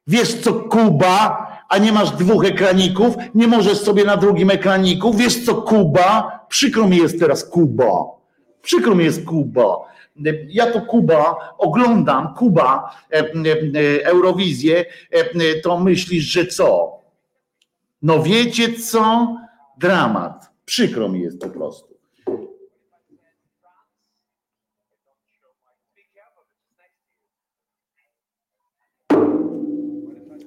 wiesz co Kuba, a nie masz dwóch ekraników, nie możesz sobie na drugim ekraniku, wiesz co Kuba, przykro mi jest teraz Kuba, przykro mi jest Kuba, ja to Kuba oglądam, Kuba, e, e, Eurowizję, e, to myślisz, że co? No wiecie co? Dramat. Przykro mi jest po prostu.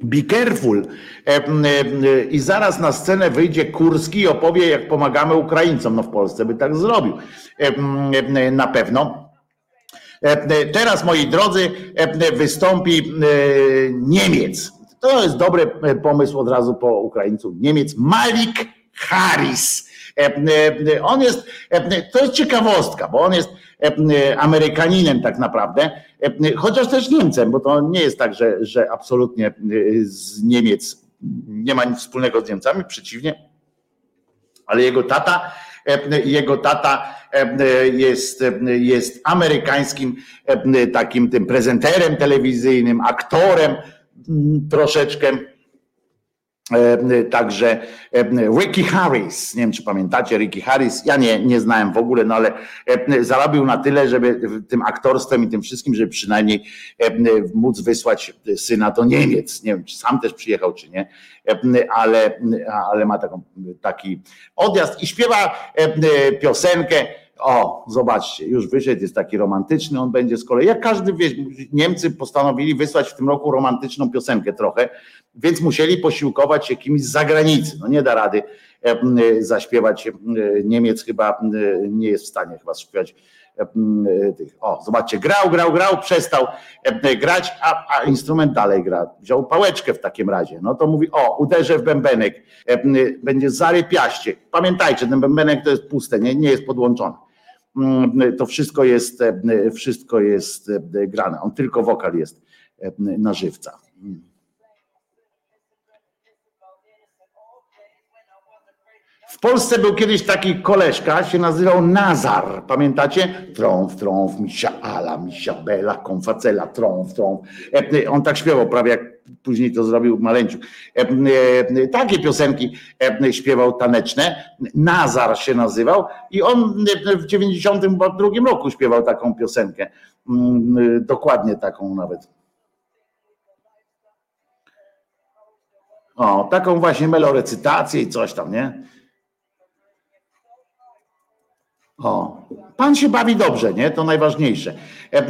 Be careful. I zaraz na scenę wyjdzie Kurski i opowie, jak pomagamy Ukraińcom. No w Polsce by tak zrobił. Na pewno. E, e, teraz, moi drodzy, e, wystąpi Niemiec. To jest dobry pomysł od razu po Ukraińcu. Niemiec Malik Harris. On jest, to jest ciekawostka, bo on jest Amerykaninem tak naprawdę, chociaż też Niemcem, bo to nie jest tak, że, że absolutnie z Niemiec nie ma nic wspólnego z Niemcami, przeciwnie, ale jego tata, jego tata jest, jest amerykańskim takim tym prezenterem telewizyjnym, aktorem troszeczkę. Także Ricky Harris, nie wiem czy pamiętacie Ricky Harris, ja nie, nie znałem w ogóle, no ale zarobił na tyle, żeby tym aktorstwem i tym wszystkim, żeby przynajmniej móc wysłać syna do Niemiec. Nie wiem, czy sam też przyjechał, czy nie, ale, ale ma taką, taki odjazd i śpiewa piosenkę o, zobaczcie, już wyszedł, jest taki romantyczny, on będzie z kolei, jak każdy wie, Niemcy postanowili wysłać w tym roku romantyczną piosenkę trochę, więc musieli posiłkować się kimś z zagranicy. No nie da rady zaśpiewać, Niemiec chyba nie jest w stanie chyba śpiewać. O, zobaczcie, grał, grał, grał, przestał grać, a, a, instrument dalej gra. Wziął pałeczkę w takim razie. No to mówi, o, uderzę w bębenek, będzie zarypiaście. Pamiętajcie, ten bębenek to jest puste, nie, nie jest podłączony. Mm, to wszystko jest, e, wszystko jest e, grane. On tylko wokal jest e, na żywca. W Polsce był kiedyś taki koleżka, się nazywał Nazar. Pamiętacie? Trąf, trąf, misia ala, misia bela, konfacela, trąf, trąf. On tak śpiewał prawie jak później to zrobił Maleńciuk. Takie piosenki śpiewał taneczne. Nazar się nazywał i on w 92 roku śpiewał taką piosenkę. Mm, dokładnie taką nawet. O, taką właśnie melorecytację i coś tam, nie? O, pan się bawi dobrze, nie? To najważniejsze. E,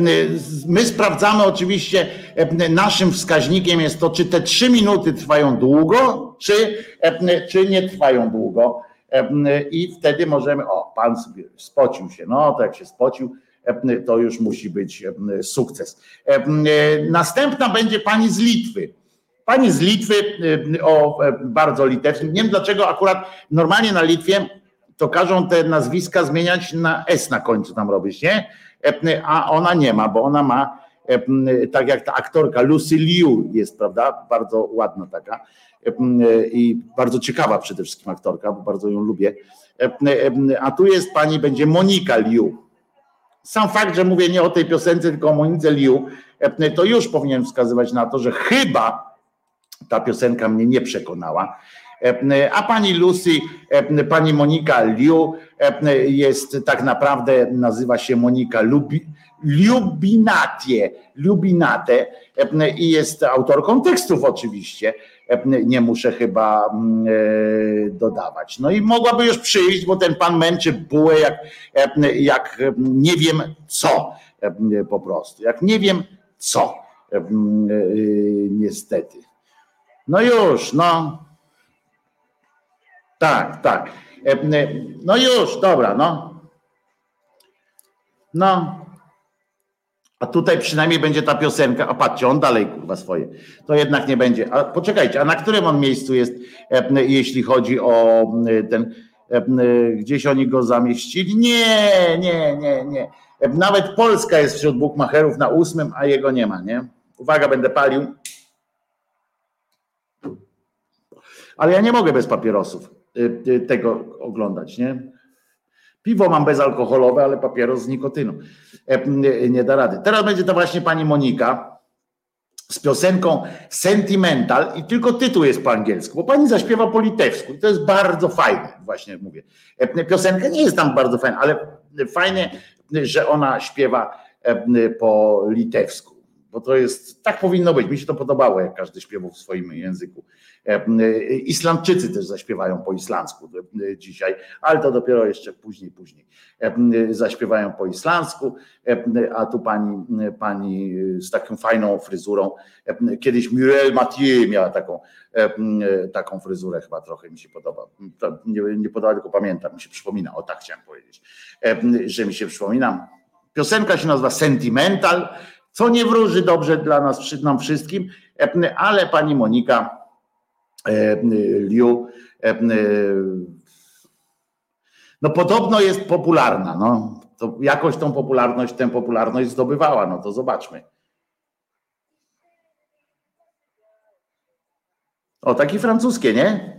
my sprawdzamy oczywiście, e, naszym wskaźnikiem jest to, czy te trzy minuty trwają długo, czy, e, czy nie trwają długo. I wtedy możemy, o, pan spocił się, no to jak się spocił, to już musi być sukces. Następna będzie pani z Litwy. Pani z Litwy, o bardzo litewskim, nie wiem dlaczego akurat normalnie na Litwie to każą te nazwiska zmieniać na S na końcu tam robić, nie? A ona nie ma, bo ona ma tak jak ta aktorka Lucy Liu jest, prawda? Bardzo ładna taka i bardzo ciekawa przede wszystkim aktorka, bo bardzo ją lubię. A tu jest pani, będzie Monika Liu. Sam fakt, że mówię nie o tej piosence, tylko o Monice Liu, to już powinien wskazywać na to, że chyba ta piosenka mnie nie przekonała. A pani Lucy, pani Monika Liu jest tak naprawdę, nazywa się Monika Lubi, Lubinatie, Lubinate i jest autorką tekstów oczywiście. Nie muszę chyba mm, e, dodawać. No i mogłaby już przyjść, bo ten pan męczy bułę jak, jak nie wiem co po prostu. Jak nie wiem co. E, niestety. No już, no. Tak, tak. No już, dobra, no. No. A tutaj przynajmniej będzie ta piosenka. A patrzcie, on dalej kurwa swoje. To jednak nie będzie. A poczekajcie, a na którym on miejscu jest, jeśli chodzi o ten. Gdzieś oni go zamieścili? Nie, nie, nie, nie. Nawet Polska jest wśród bukmacherów na ósmym, a jego nie ma, nie? Uwaga, będę palił. Ale ja nie mogę bez papierosów tego oglądać, nie? Piwo mam bezalkoholowe, ale papieros z nikotyną. E, nie da rady. Teraz będzie to właśnie pani Monika z piosenką Sentimental i tylko tytuł jest po angielsku, bo pani zaśpiewa po litewsku i to jest bardzo fajne, właśnie mówię. E, piosenka nie jest tam bardzo fajna, ale fajnie, że ona śpiewa e, po litewsku, bo to jest, tak powinno być, mi się to podobało, jak każdy śpiewał w swoim języku. E, Islandczycy też zaśpiewają po islandzku e, dzisiaj, ale to dopiero jeszcze później, później. E, zaśpiewają po islandzku, a tu pani, pani z taką fajną fryzurą. Kiedyś Muriel Mathieu miała taką, taką fryzurę, chyba trochę mi się podoba. Nie, nie podoba, tylko pamiętam, mi się przypomina. O tak chciałem powiedzieć, że mi się przypomina. Piosenka się nazywa Sentimental, co nie wróży dobrze dla nas, nam wszystkim, ale pani Monika Liu no podobno jest popularna, no. To jakoś tą popularność, tę popularność zdobywała, no to zobaczmy. O, takie francuskie, nie?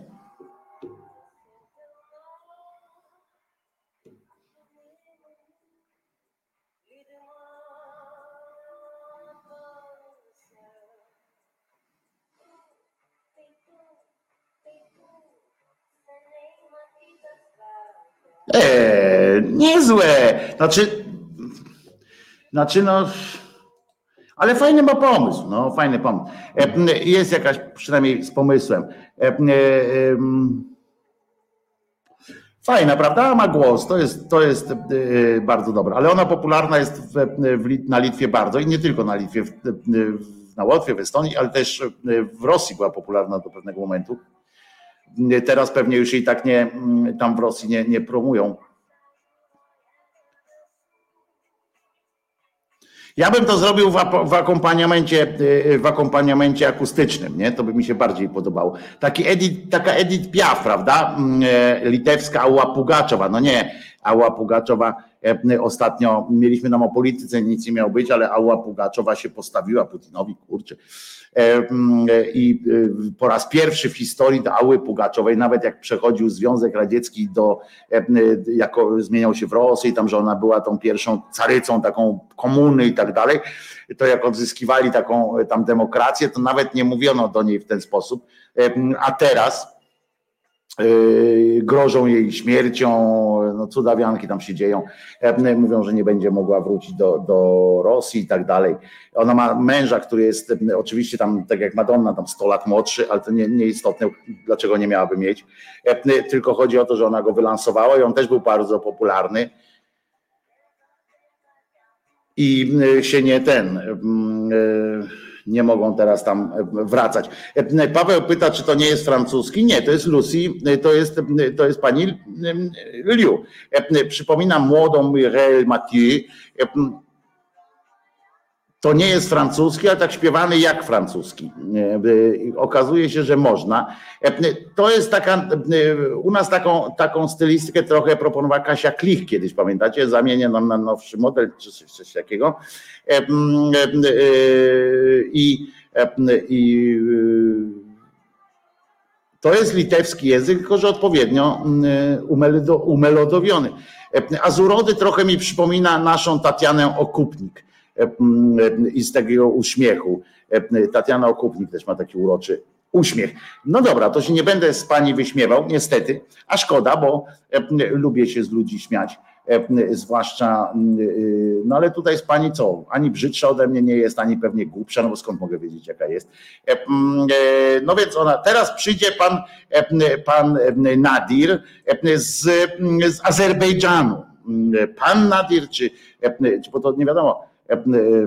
Eee, niezłe. Znaczy, znaczy no, ale fajny ma pomysł, no fajny pomysł. E, jest jakaś, przynajmniej z pomysłem. E, e, fajna, prawda? Ma głos, to jest, to jest bardzo dobre, ale ona popularna jest w, w, na Litwie bardzo i nie tylko na Litwie, w, na Łotwie, w Estonii, ale też w Rosji była popularna do pewnego momentu. Teraz pewnie już i tak nie, tam w Rosji nie, nie promują. Ja bym to zrobił w, w, akompaniamencie, y, w akompaniamencie akustycznym, nie? To by mi się bardziej podobało. Taki Edith, taka Edith Piaf, prawda? Mm, e, litewska Ała Pugaczowa. No nie, Ała Pugaczowa e, ostatnio mieliśmy nam o polityce nic nie miał być, ale Ała Pugaczowa się postawiła Putinowi, kurczę mm, i e, po raz pierwszy w historii do Ały Pugaczowej, nawet jak przechodził Związek Radziecki do, jako zmieniał się w Rosji, tam, że ona była tą pierwszą carycą taką komuny i tak dalej, to jak odzyskiwali taką tam demokrację, to nawet nie mówiono do niej w ten sposób, a teraz grożą jej śmiercią, no cudawianki tam się dzieją, mówią, że nie będzie mogła wrócić do, do Rosji i tak dalej. Ona ma męża, który jest oczywiście tam, tak jak Madonna, tam 100 lat młodszy, ale to nie, nieistotne, dlaczego nie miałaby mieć, tylko chodzi o to, że ona go wylansowała i on też był bardzo popularny. I się nie ten nie mogą teraz tam e, wracać. E, Paweł pyta, czy to nie jest francuski. Nie, to jest Lucy, e, to jest, to jest pani Liu. Przypominam młodą Mireille Mathieu, to nie jest francuski, ale tak śpiewany jak francuski. Okazuje się, że można. To jest taka, u nas taką, taką stylistykę trochę proponowała Kasia Klich kiedyś, pamiętacie? Zamienię nam na nowszy model czy coś, takiego. I, i to jest litewski język, tylko że odpowiednio umelodowiony. Azurody trochę mi przypomina naszą Tatianę Okupnik i z takiego uśmiechu. Tatiana Okupnik też ma taki uroczy uśmiech. No dobra, to się nie będę z pani wyśmiewał, niestety, a szkoda, bo lubię się z ludzi śmiać, zwłaszcza, no ale tutaj z pani co, ani brzydsza ode mnie nie jest, ani pewnie głupsza, no bo skąd mogę wiedzieć jaka jest. No więc ona, teraz przyjdzie pan, pan Nadir z, z Azerbejdżanu. Pan Nadir, czy, czy bo to nie wiadomo,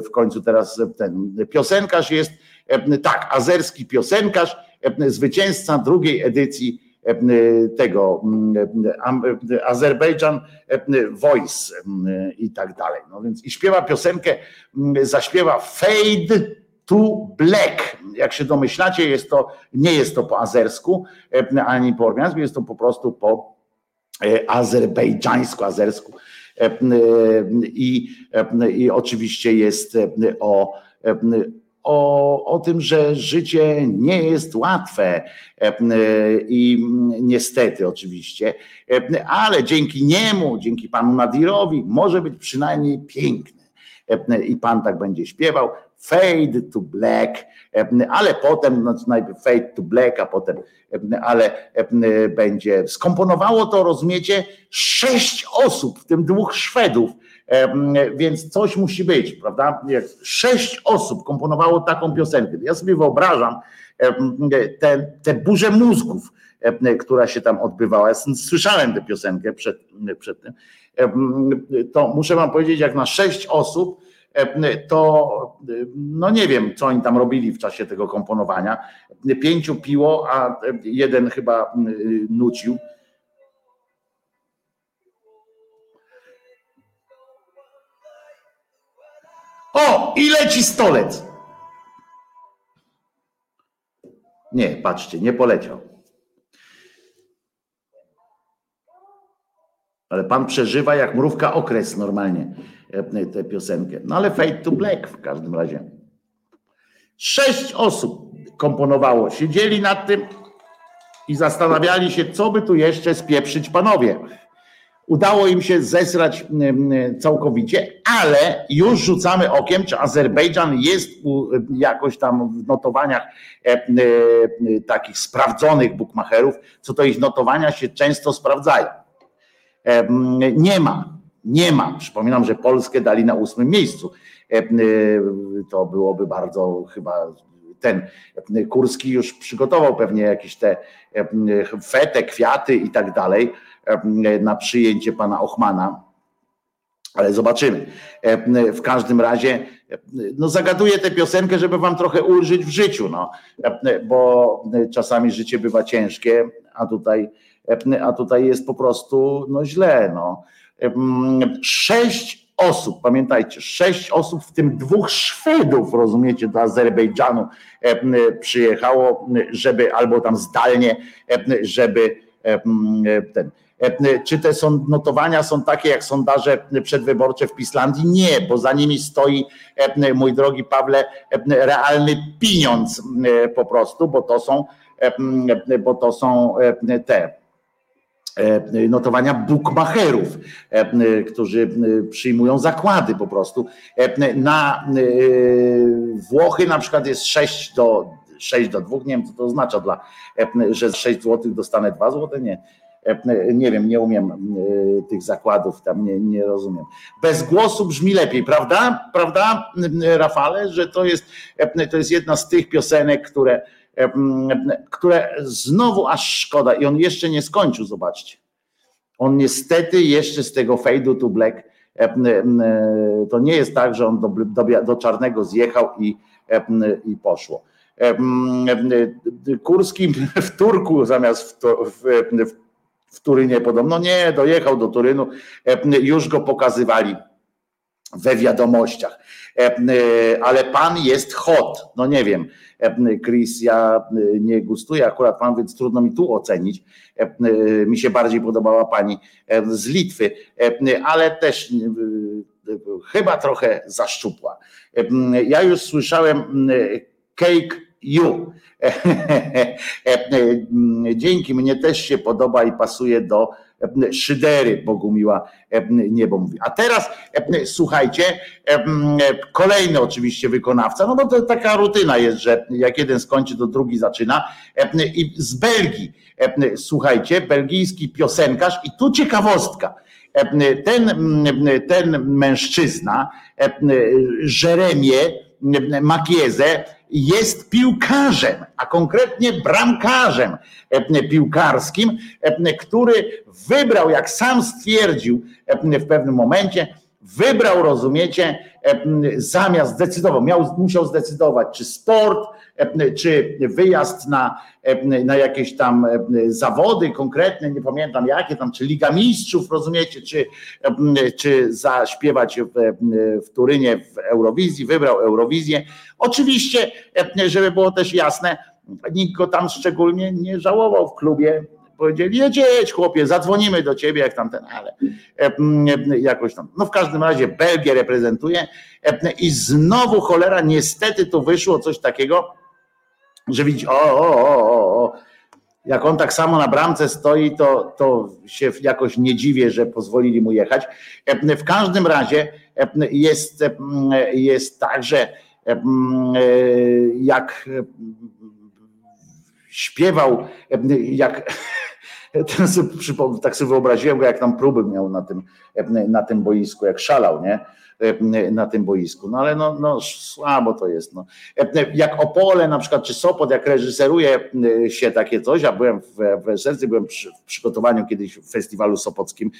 w końcu teraz ten piosenkarz jest, tak, azerski piosenkarz, zwycięzca drugiej edycji tego Azerbejdżan Voice i tak dalej. No więc i śpiewa piosenkę, zaśpiewa Fade to Black. Jak się domyślacie, jest to, nie jest to po azersku ani po ormiańsku, jest to po prostu po azerbejdżańsku, azersku i, i oczywiście jest o, o, o tym, że życie nie jest łatwe i niestety oczywiście, ale dzięki niemu, dzięki panu Nadirowi może być przynajmniej piękne. I pan tak będzie śpiewał fade to black, ale potem, znaczy najpierw fade to black, a potem, ale będzie, skomponowało to, rozumiecie, sześć osób, w tym dwóch Szwedów, więc coś musi być, prawda? Sześć osób komponowało taką piosenkę. Ja sobie wyobrażam tę te, burzę mózgów, która się tam odbywała. Ja słyszałem tę piosenkę przed, przed tym. To muszę wam powiedzieć, jak na sześć osób, to no nie wiem, co oni tam robili w czasie tego komponowania. Pięciu piło, a jeden chyba nucił. O, i leci stolec. Nie, patrzcie, nie poleciał. Ale pan przeżywa jak mrówka okres normalnie tę piosenkę. No ale Fade to Black w każdym razie. Sześć osób komponowało, siedzieli nad tym i zastanawiali się, co by tu jeszcze spieprzyć panowie. Udało im się zesrać całkowicie, ale już rzucamy okiem, czy Azerbejdżan jest jakoś tam w notowaniach takich sprawdzonych bookmacherów, co to ich notowania się często sprawdzają. Nie ma. Nie ma. Przypominam, że Polskę dali na ósmym miejscu. To byłoby bardzo chyba ten Kurski już przygotował pewnie jakieś te fete, kwiaty i tak dalej na przyjęcie pana Ochmana. Ale zobaczymy. W każdym razie, no zagaduję tę piosenkę, żeby wam trochę ulżyć w życiu, no, bo czasami życie bywa ciężkie, a tutaj, a tutaj jest po prostu no źle. No. Sześć osób, pamiętajcie, sześć osób, w tym dwóch Szwedów, rozumiecie, do Azerbejdżanu przyjechało, żeby albo tam zdalnie, żeby ten czy te są, notowania są takie jak sondaże przedwyborcze w Pislandii? Nie, bo za nimi stoi, mój drogi Pawle, realny pieniądz po prostu, bo to są, bo to są te notowania bookmacherów, którzy przyjmują zakłady po prostu. Na Włochy na przykład jest 6 do 6 do 2, nie wiem co to oznacza, dla, że 6 zł dostanę 2 zł, nie nie wiem, nie umiem e, tych zakładów, tam nie, nie rozumiem. Bez głosu brzmi lepiej, prawda? Prawda, Rafale, że to jest, to jest jedna z tych piosenek, które, które znowu aż szkoda i on jeszcze nie skończył, zobaczcie. On niestety jeszcze z tego Fade'u to Black to nie jest tak, że on do, do, do czarnego zjechał i, i poszło. Kurski w Turku zamiast w, w, w w Turynie podobno nie, dojechał do Turynu, e, już go pokazywali we wiadomościach. Ale pan jest hot. No nie wiem, Chris, ja nie gustuję akurat pan, więc trudno mi tu ocenić. Mi się bardziej podobała pani z Litwy, ale też chyba trochę zaszczupła. Ja już słyszałem cake you. Dzięki, mnie też się podoba i pasuje do szydery, Bogumiła Niebo mówi. A teraz słuchajcie, kolejny oczywiście wykonawca, no bo to taka rutyna jest, że jak jeden skończy, to drugi zaczyna. I z Belgii, słuchajcie, belgijski piosenkarz i tu ciekawostka. Ten, ten mężczyzna, Jeremie Makieze, jest piłkarzem, a konkretnie bramkarzem piłkarskim, który wybrał, jak sam stwierdził w pewnym momencie, wybrał, rozumiecie, zamiast zdecydował, miał, musiał zdecydować, czy sport, czy wyjazd na, na jakieś tam zawody konkretne, nie pamiętam jakie tam, czy Liga Mistrzów, rozumiecie, czy, czy zaśpiewać w, w Turynie w Eurowizji, wybrał Eurowizję. Oczywiście, żeby było też jasne, nikt go tam szczególnie nie żałował w klubie, powiedzieli, jedź chłopie, zadzwonimy do ciebie, jak tamten, ale jakoś tam. No w każdym razie Belgię reprezentuje i znowu cholera, niestety tu wyszło coś takiego, że widzi, o, o, o, o, jak on tak samo na bramce stoi, to, to się jakoś nie dziwię, że pozwolili mu jechać. W każdym razie jest, jest tak, że jak śpiewał, jak ten sobie, tak sobie wyobraziłem go, jak tam próby miał na tym, na tym boisku, jak szalał, nie? Na tym boisku. No ale no, no słabo to jest. No. Jak Opole na przykład, czy Sopot, jak reżyseruje się takie coś, a byłem w, w byłem przy, w przygotowaniu kiedyś w festiwalu sopockim,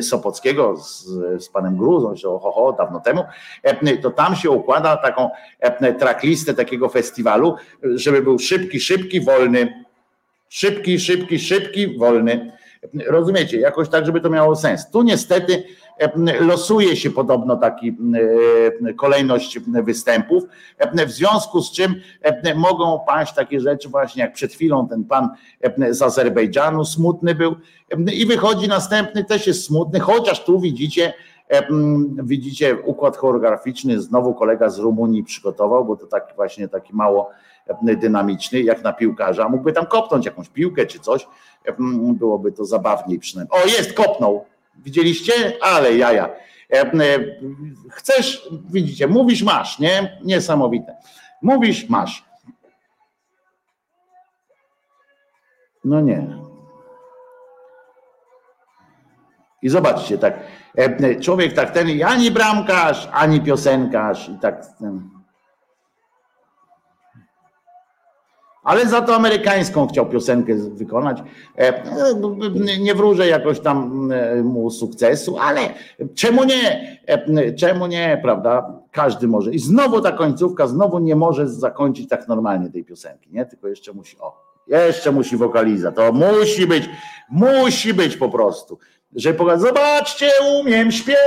Sopockiego z, z panem Gruzą, że ho, ho, dawno temu, to tam się układa taką tracklistę takiego festiwalu, żeby był szybki, szybki, wolny, Szybki, szybki, szybki, wolny. Rozumiecie, jakoś tak, żeby to miało sens. Tu niestety losuje się podobno taki kolejność występów, w związku z czym mogą paść takie rzeczy właśnie jak przed chwilą ten pan z Azerbejdżanu smutny był i wychodzi następny też jest smutny, chociaż tu widzicie widzicie układ choreograficzny znowu kolega z Rumunii przygotował, bo to taki właśnie taki mało dynamiczny, jak na piłkarza. Mógłby tam kopnąć jakąś piłkę czy coś, byłoby to zabawniej przynajmniej. O, jest, kopnął. Widzieliście? Ale jaja. Chcesz, widzicie, mówisz, masz, nie? Niesamowite. Mówisz, masz. No nie. I zobaczcie, tak, człowiek tak ten, ani bramkarz, ani piosenkarz, i tak ten, ale za to amerykańską chciał piosenkę wykonać. E, no, nie wróżę jakoś tam e, mu sukcesu, ale czemu nie? E, czemu nie, prawda? Każdy może. I znowu ta końcówka, znowu nie może zakończyć tak normalnie tej piosenki, nie? Tylko jeszcze musi, o, jeszcze musi wokaliza. To musi być, musi być po prostu że pokazać, zobaczcie, umiem śpiewać.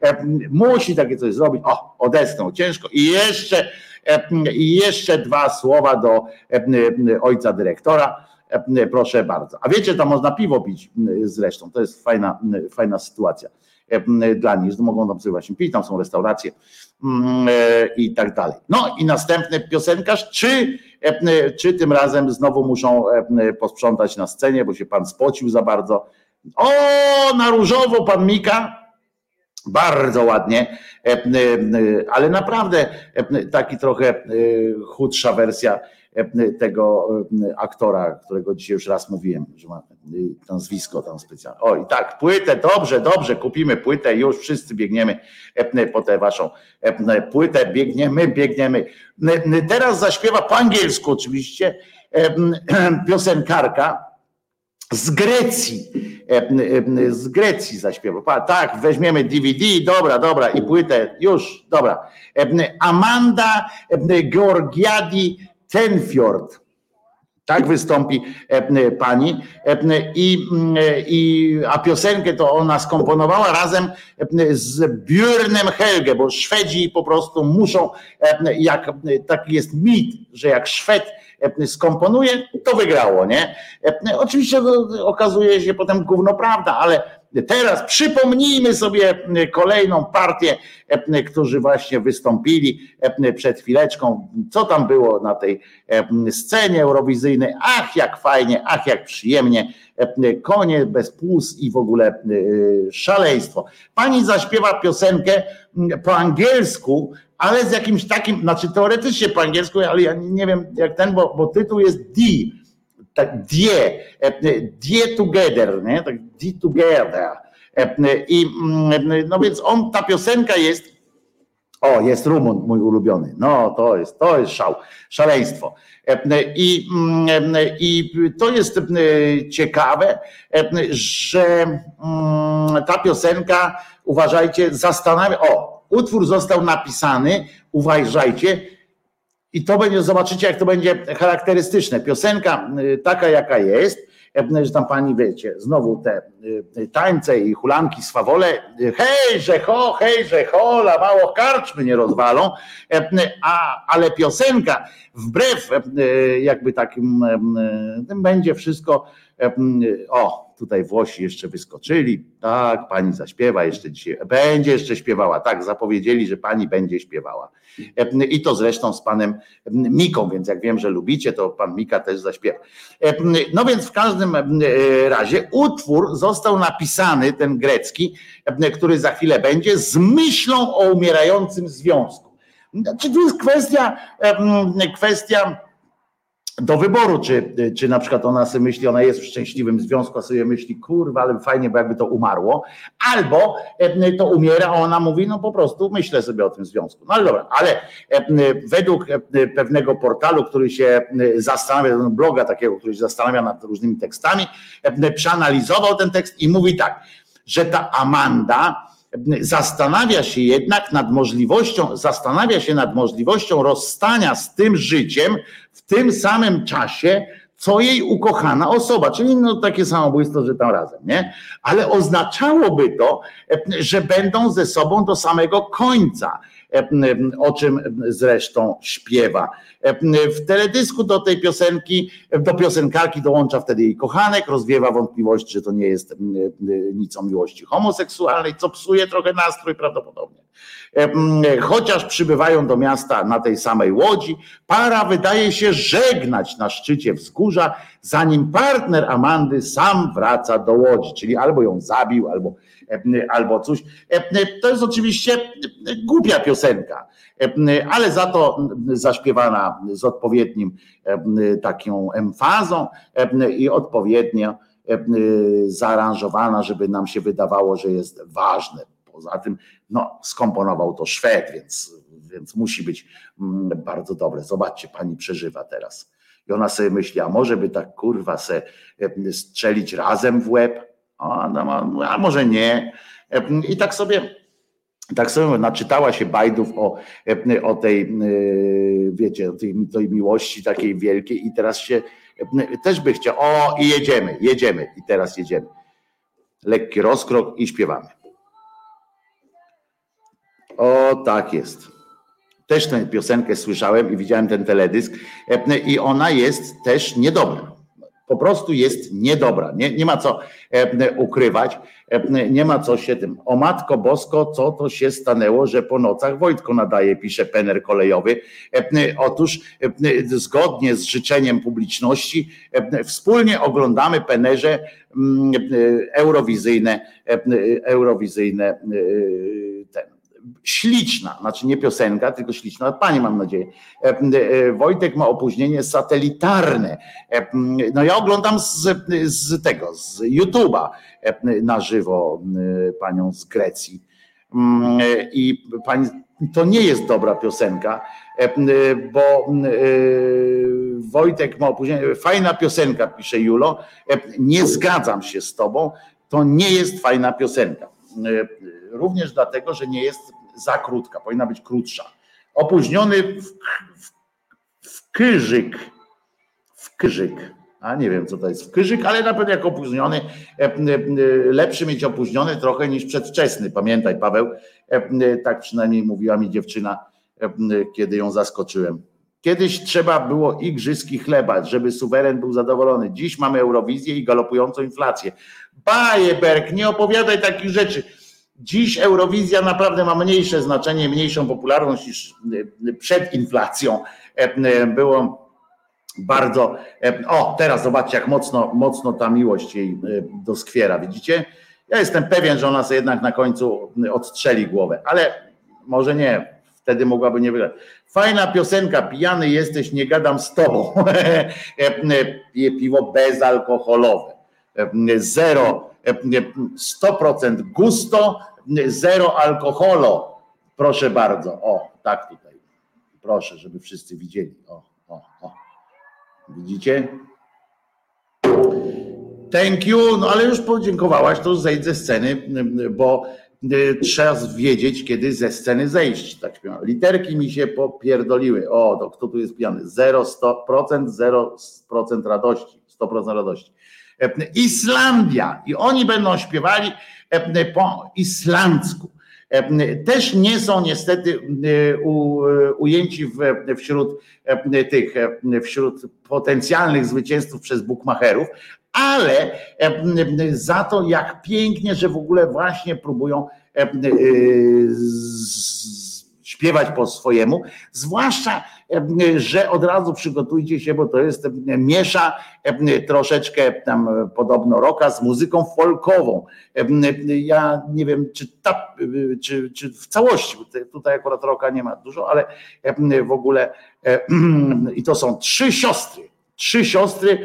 E, musi takie coś zrobić. O, odetchnął ciężko i jeszcze, e, i jeszcze dwa słowa do e, ojca dyrektora. Proszę bardzo. A wiecie, tam można piwo pić zresztą. To jest fajna, fajna sytuacja dla nich, mogą tam sobie właśnie pić, tam są restauracje i tak dalej. No i następny piosenkarz, czy czy tym razem znowu muszą e, posprzątać na scenie, bo się pan spocił za bardzo. O, na różowo pan Mika. Bardzo ładnie, e, ale naprawdę taki trochę chudsza wersja tego aktora, którego dzisiaj już raz mówiłem, że ma nazwisko tam specjalne. O i tak, płytę, dobrze, dobrze, kupimy płytę już wszyscy biegniemy po tę waszą płytę, biegniemy, biegniemy. Teraz zaśpiewa po angielsku oczywiście piosenkarka z Grecji, z Grecji zaśpiewa. Tak, weźmiemy DVD, dobra, dobra, i płytę, już, dobra. Amanda Georgiadi Tenfjord. Tak wystąpi pani. I, i, a piosenkę to ona skomponowała razem z Björnem Helge, bo Szwedzi po prostu muszą, jak taki jest mit, że jak Szwed skomponuje, to wygrało, nie? Oczywiście okazuje się potem gówno prawda, ale Teraz przypomnijmy sobie kolejną partię, którzy właśnie wystąpili przed chwileczką. Co tam było na tej scenie eurowizyjnej? Ach, jak fajnie, ach, jak przyjemnie. Konie bez płus i w ogóle szaleństwo. Pani zaśpiewa piosenkę po angielsku, ale z jakimś takim, znaczy teoretycznie po angielsku, ale ja nie wiem jak ten, bo, bo tytuł jest D tak die, die together, nie? tak die together. I mm, no więc on, ta piosenka jest, o, jest Rumun, mój ulubiony. No, to jest, to jest szał, szaleństwo. I, mm, I to jest ciekawe, że mm, ta piosenka, uważajcie, zastanawia, o, utwór został napisany, uważajcie, i to będzie, zobaczycie, jak to będzie charakterystyczne. Piosenka y, taka, jaka jest, e, że tam pani wiecie, znowu te y, tańce i hulanki, swawole, hej, że ho, hej, że ho, la mało karczmy nie rozwalą, e, a, ale piosenka wbrew e, jakby takim, będzie wszystko, o, tutaj Włosi jeszcze wyskoczyli, tak, pani zaśpiewa jeszcze dzisiaj, będzie jeszcze śpiewała, tak, zapowiedzieli, że pani będzie śpiewała. I to zresztą z panem Miką, więc jak wiem, że lubicie, to pan Mika też zaśpiewa. No więc w każdym razie utwór został napisany, ten grecki, który za chwilę będzie, z myślą o umierającym związku. Znaczy, to jest kwestia, kwestia do wyboru, czy, czy na przykład ona sobie myśli, ona jest w szczęśliwym związku, a sobie myśli, kurwa, ale fajnie, bo jakby to umarło, albo e, to umiera, a ona mówi, no po prostu myślę sobie o tym związku. No ale dobra, ale e, według e, pewnego portalu, który się zastanawia, bloga takiego, który się zastanawia nad różnymi tekstami, przeanalizował ten tekst i mówi tak, że ta Amanda, zastanawia się jednak nad możliwością, zastanawia się nad możliwością rozstania z tym życiem w tym samym czasie, co jej ukochana osoba, czyli no takie samobójstwo, że tam razem, nie? Ale oznaczałoby to, że będą ze sobą do samego końca o czym zresztą śpiewa. W teledysku do tej piosenki, do piosenkarki dołącza wtedy jej kochanek, rozwiewa wątpliwość, że to nie jest nic o miłości homoseksualnej, co psuje trochę nastrój prawdopodobnie. Chociaż przybywają do miasta na tej samej łodzi, para wydaje się żegnać na szczycie wzgórza, zanim partner Amandy sam wraca do łodzi, czyli albo ją zabił, albo albo coś. To jest oczywiście głupia piosenka, ale za to zaśpiewana z odpowiednim taką emfazą i odpowiednio zaaranżowana, żeby nam się wydawało, że jest ważne. Poza tym, no, skomponował to Szwed, więc, więc musi być mm, bardzo dobre. Zobaczcie, pani przeżywa teraz. I ona sobie myśli, a może by tak kurwa se strzelić razem w łeb, a, no, a może nie. I tak sobie, tak sobie naczytała się bajdów o, o tej, wiecie, o tej, tej miłości takiej wielkiej i teraz się też by chciał, o i jedziemy, jedziemy i teraz jedziemy. Lekki rozkrok i śpiewamy. O, tak jest. Też tę piosenkę słyszałem i widziałem ten teledysk i ona jest też niedobra po prostu jest niedobra. Nie, nie ma co e, ukrywać, e, nie ma co się tym. O Matko Bosko, co to się stanęło, że po nocach Wojtko nadaje, pisze Pener kolejowy. E, otóż zgodnie z życzeniem publiczności wspólnie oglądamy Penerze mm, eurowizyjne, eurowizyjne ten śliczna, znaczy nie piosenka, tylko śliczna, pani mam nadzieję. E, e, Wojtek ma opóźnienie satelitarne. E, no ja oglądam z, z tego, z YouTube'a na żywo panią z Grecji. I pani, to nie jest dobra piosenka, bo Wojtek ma opóźnienie. Fajna piosenka, pisze Julo. Nie zgadzam się z tobą. To nie jest fajna piosenka również dlatego, że nie jest za krótka, powinna być krótsza. Opóźniony w, w, w kyżyk, w Wkrzyk. A nie wiem, co to jest wkrzyk, ale na pewno jak opóźniony, lepszy mieć opóźniony trochę niż przedwczesny. Pamiętaj, Paweł, tak przynajmniej mówiła mi dziewczyna, kiedy ją zaskoczyłem. Kiedyś trzeba było igrzyski chleba, żeby suweren był zadowolony. Dziś mamy Eurowizję i galopującą inflację. Bajeberg, nie opowiadaj takich rzeczy. Dziś Eurowizja naprawdę ma mniejsze znaczenie, mniejszą popularność niż e, przed inflacją. E, e, było bardzo. O, teraz zobaczcie, jak mocno, mocno ta miłość jej doskwiera. Widzicie? Ja jestem pewien, że ona sobie jednak na końcu odstrzeli głowę, ale może nie. Wtedy mogłaby nie wygrać. Fajna piosenka, pijany jesteś, nie gadam z tobą. Piwo bezalkoholowe. Zero 100% gusto, zero alkoholo. Proszę bardzo. O, tak tutaj. Proszę, żeby wszyscy widzieli. O, o, o. Widzicie? Thank you. No ale już podziękowałaś, to zejdź ze sceny, bo y, trzeba wiedzieć, kiedy ze sceny zejść. Tak śpiewam. Literki mi się popierdoliły. O, to kto tu jest pijany? 0, 100%, 0% radości. 100% radości. Islandia i oni będą śpiewali po islandzku. Też nie są niestety ujęci wśród tych, wśród potencjalnych zwycięzców przez bukmacherów, ale za to jak pięknie, że w ogóle właśnie próbują śpiewać po swojemu, zwłaszcza, że od razu przygotujcie się, bo to jest miesza troszeczkę tam podobno roka z muzyką folkową. Ja nie wiem, czy, ta, czy, czy w całości, tutaj akurat roka nie ma dużo, ale w ogóle i to są trzy siostry. Trzy siostry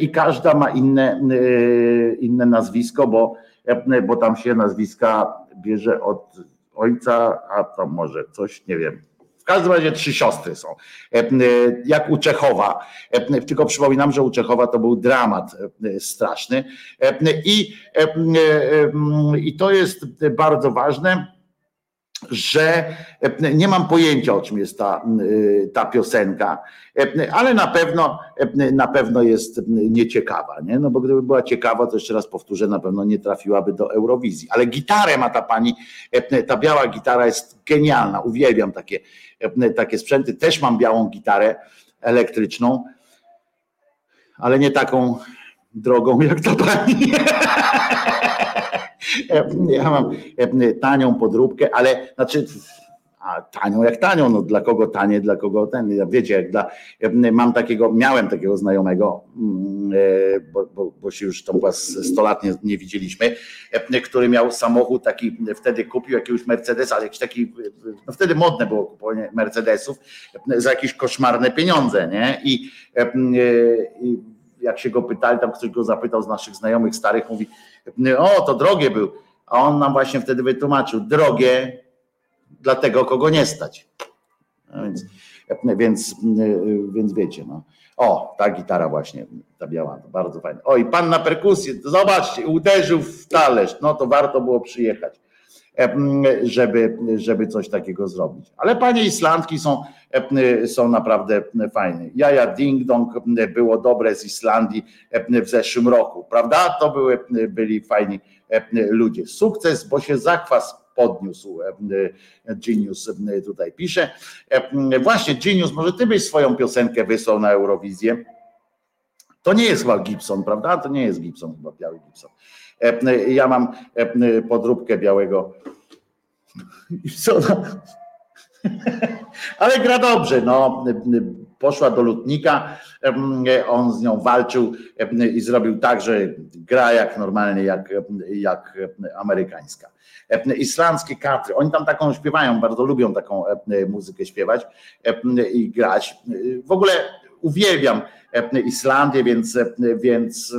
i każda ma inne, inne nazwisko, bo, bo tam się nazwiska bierze od ojca, a to może coś, nie wiem. Każdym razie trzy siostry są. E, e, jak u Czechowa. E, tylko przypominam, że u Czechowa to był dramat straszny. I, i to jest bardzo ważne że e, nie mam pojęcia, o czym jest ta, e, ta piosenka, e, ale na pewno, na pewno jest nieciekawa, nie? No bo gdyby była ciekawa, to jeszcze raz powtórzę, na pewno nie trafiłaby do Eurowizji. Ale gitarę ma ta pani, ta biała gitara jest genialna, uwielbiam takie, takie sprzęty. Też mam białą gitarę elektryczną, ale nie taką drogą jak ta pani. Ja mam e, tanią podróbkę, ale znaczy a tanią jak tanią, no dla kogo tanie, dla kogo ten, ja wiecie, jak dla, mam takiego, miałem takiego znajomego, mm, e, bo, bo, bo się już tam was 100 lat nie, nie, widzieliśmy, który miał samochód taki, wtedy kupił jakiegoś Mercedes, ale jakiś taki, no wtedy modne było kupowanie Mercedesów za jakieś koszmarne pieniądze, nie? I, e, i jak się go pytali, tam ktoś go zapytał z naszych znajomych starych, mówi, o to drogie był, a on nam właśnie wtedy wytłumaczył, drogie dla tego, kogo nie stać. No więc, więc, więc wiecie, no. O, ta gitara właśnie, ta biała, bardzo fajna. O, i pan na perkusję, zobaczcie, uderzył w talerz, no to warto było przyjechać żeby, żeby coś takiego zrobić. Ale panie Islandki są, są naprawdę fajne. Jaja Ding Dong było dobre z Islandii w zeszłym roku, prawda? To były, byli fajni ludzie. Sukces, bo się zakwas podniósł. Genius tutaj pisze. Właśnie, Genius, może ty byś swoją piosenkę wysłał na Eurowizję? To nie jest chyba Gibson, prawda? To nie jest Gibson, chyba biały Gibson. Ja mam podróbkę białego. Ale gra dobrze. No, poszła do lutnika, on z nią walczył i zrobił tak, że gra jak normalnie, jak, jak amerykańska. Islandzkie katry, oni tam taką śpiewają, bardzo lubią taką muzykę śpiewać i grać. W ogóle uwielbiam Islandię, więc, więc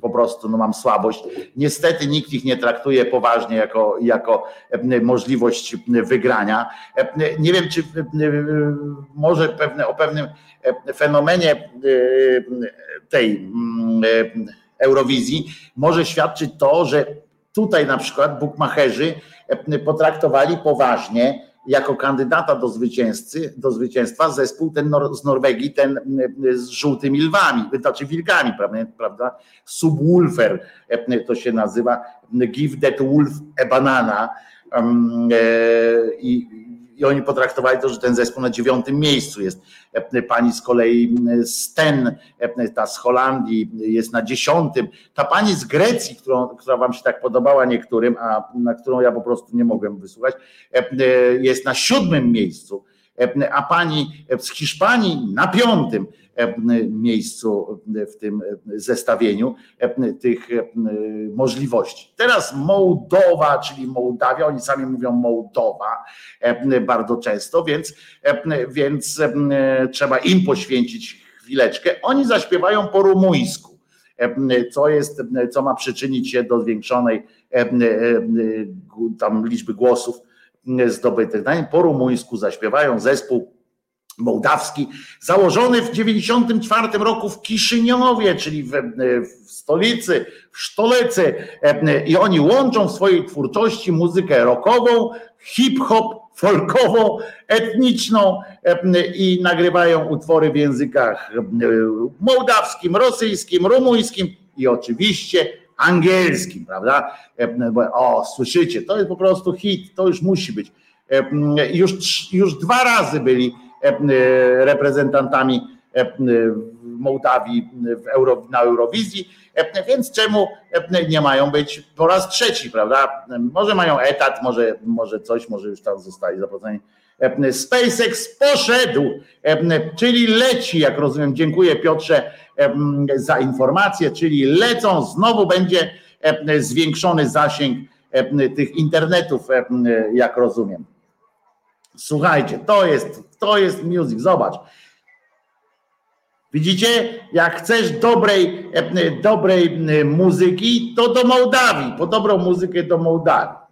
po prostu no, mam słabość. Niestety nikt ich nie traktuje poważnie jako, jako e, możliwość wygrania. E, nie wiem, czy e, może pewne, o pewnym fenomenie tej mm, Eurowizji może świadczyć to, że tutaj na przykład bukmacherzy potraktowali poważnie jako kandydata do zwycięzcy, do zwycięstwa zespół ten z Norwegii, ten z żółtymi lwami, znaczy wilkami, prawda? Subwoofer to się nazywa, Give that wolf a banana. I, i oni potraktowali to, że ten zespół na dziewiątym miejscu jest. Pani z kolei z Ten, ta z Holandii jest na dziesiątym. Ta pani z Grecji, którą, która wam się tak podobała niektórym, a na którą ja po prostu nie mogłem wysłuchać, jest na siódmym miejscu. A pani z Hiszpanii na piątym miejscu w tym zestawieniu tych możliwości. Teraz Mołdowa, czyli Mołdawia, oni sami mówią Mołdowa bardzo często, więc, więc trzeba im poświęcić chwileczkę. Oni zaśpiewają po rumuńsku, co jest, co ma przyczynić się do zwiększonej tam liczby głosów zdobytych. Po rumuńsku zaśpiewają zespół mołdawski, założony w 94 roku w Kiszyniowie, czyli w, w stolicy, w Sztolecy i oni łączą w swojej twórczości muzykę rockową, hip-hop, folkową, etniczną i nagrywają utwory w językach mołdawskim, rosyjskim, rumuńskim i oczywiście angielskim, prawda? O, słyszycie, to jest po prostu hit, to już musi być. Już, już dwa razy byli E, e, reprezentantami e, Mołdawii Euro, na Eurowizji, więc czemu nie mają być po raz trzeci, prawda? Może mają etat, może, może coś, może już tam zostali zapłaceni. SpaceX poszedł, czyli leci, jak rozumiem. Dziękuję Piotrze za informację, czyli lecą, znowu będzie zwiększony zasięg tych internetów, jak rozumiem. Słuchajcie, to jest, to jest music, zobacz. Widzicie, jak chcesz dobrej, e, dobrej muzyki, to do Mołdawii, po dobrą muzykę do Mołdawii.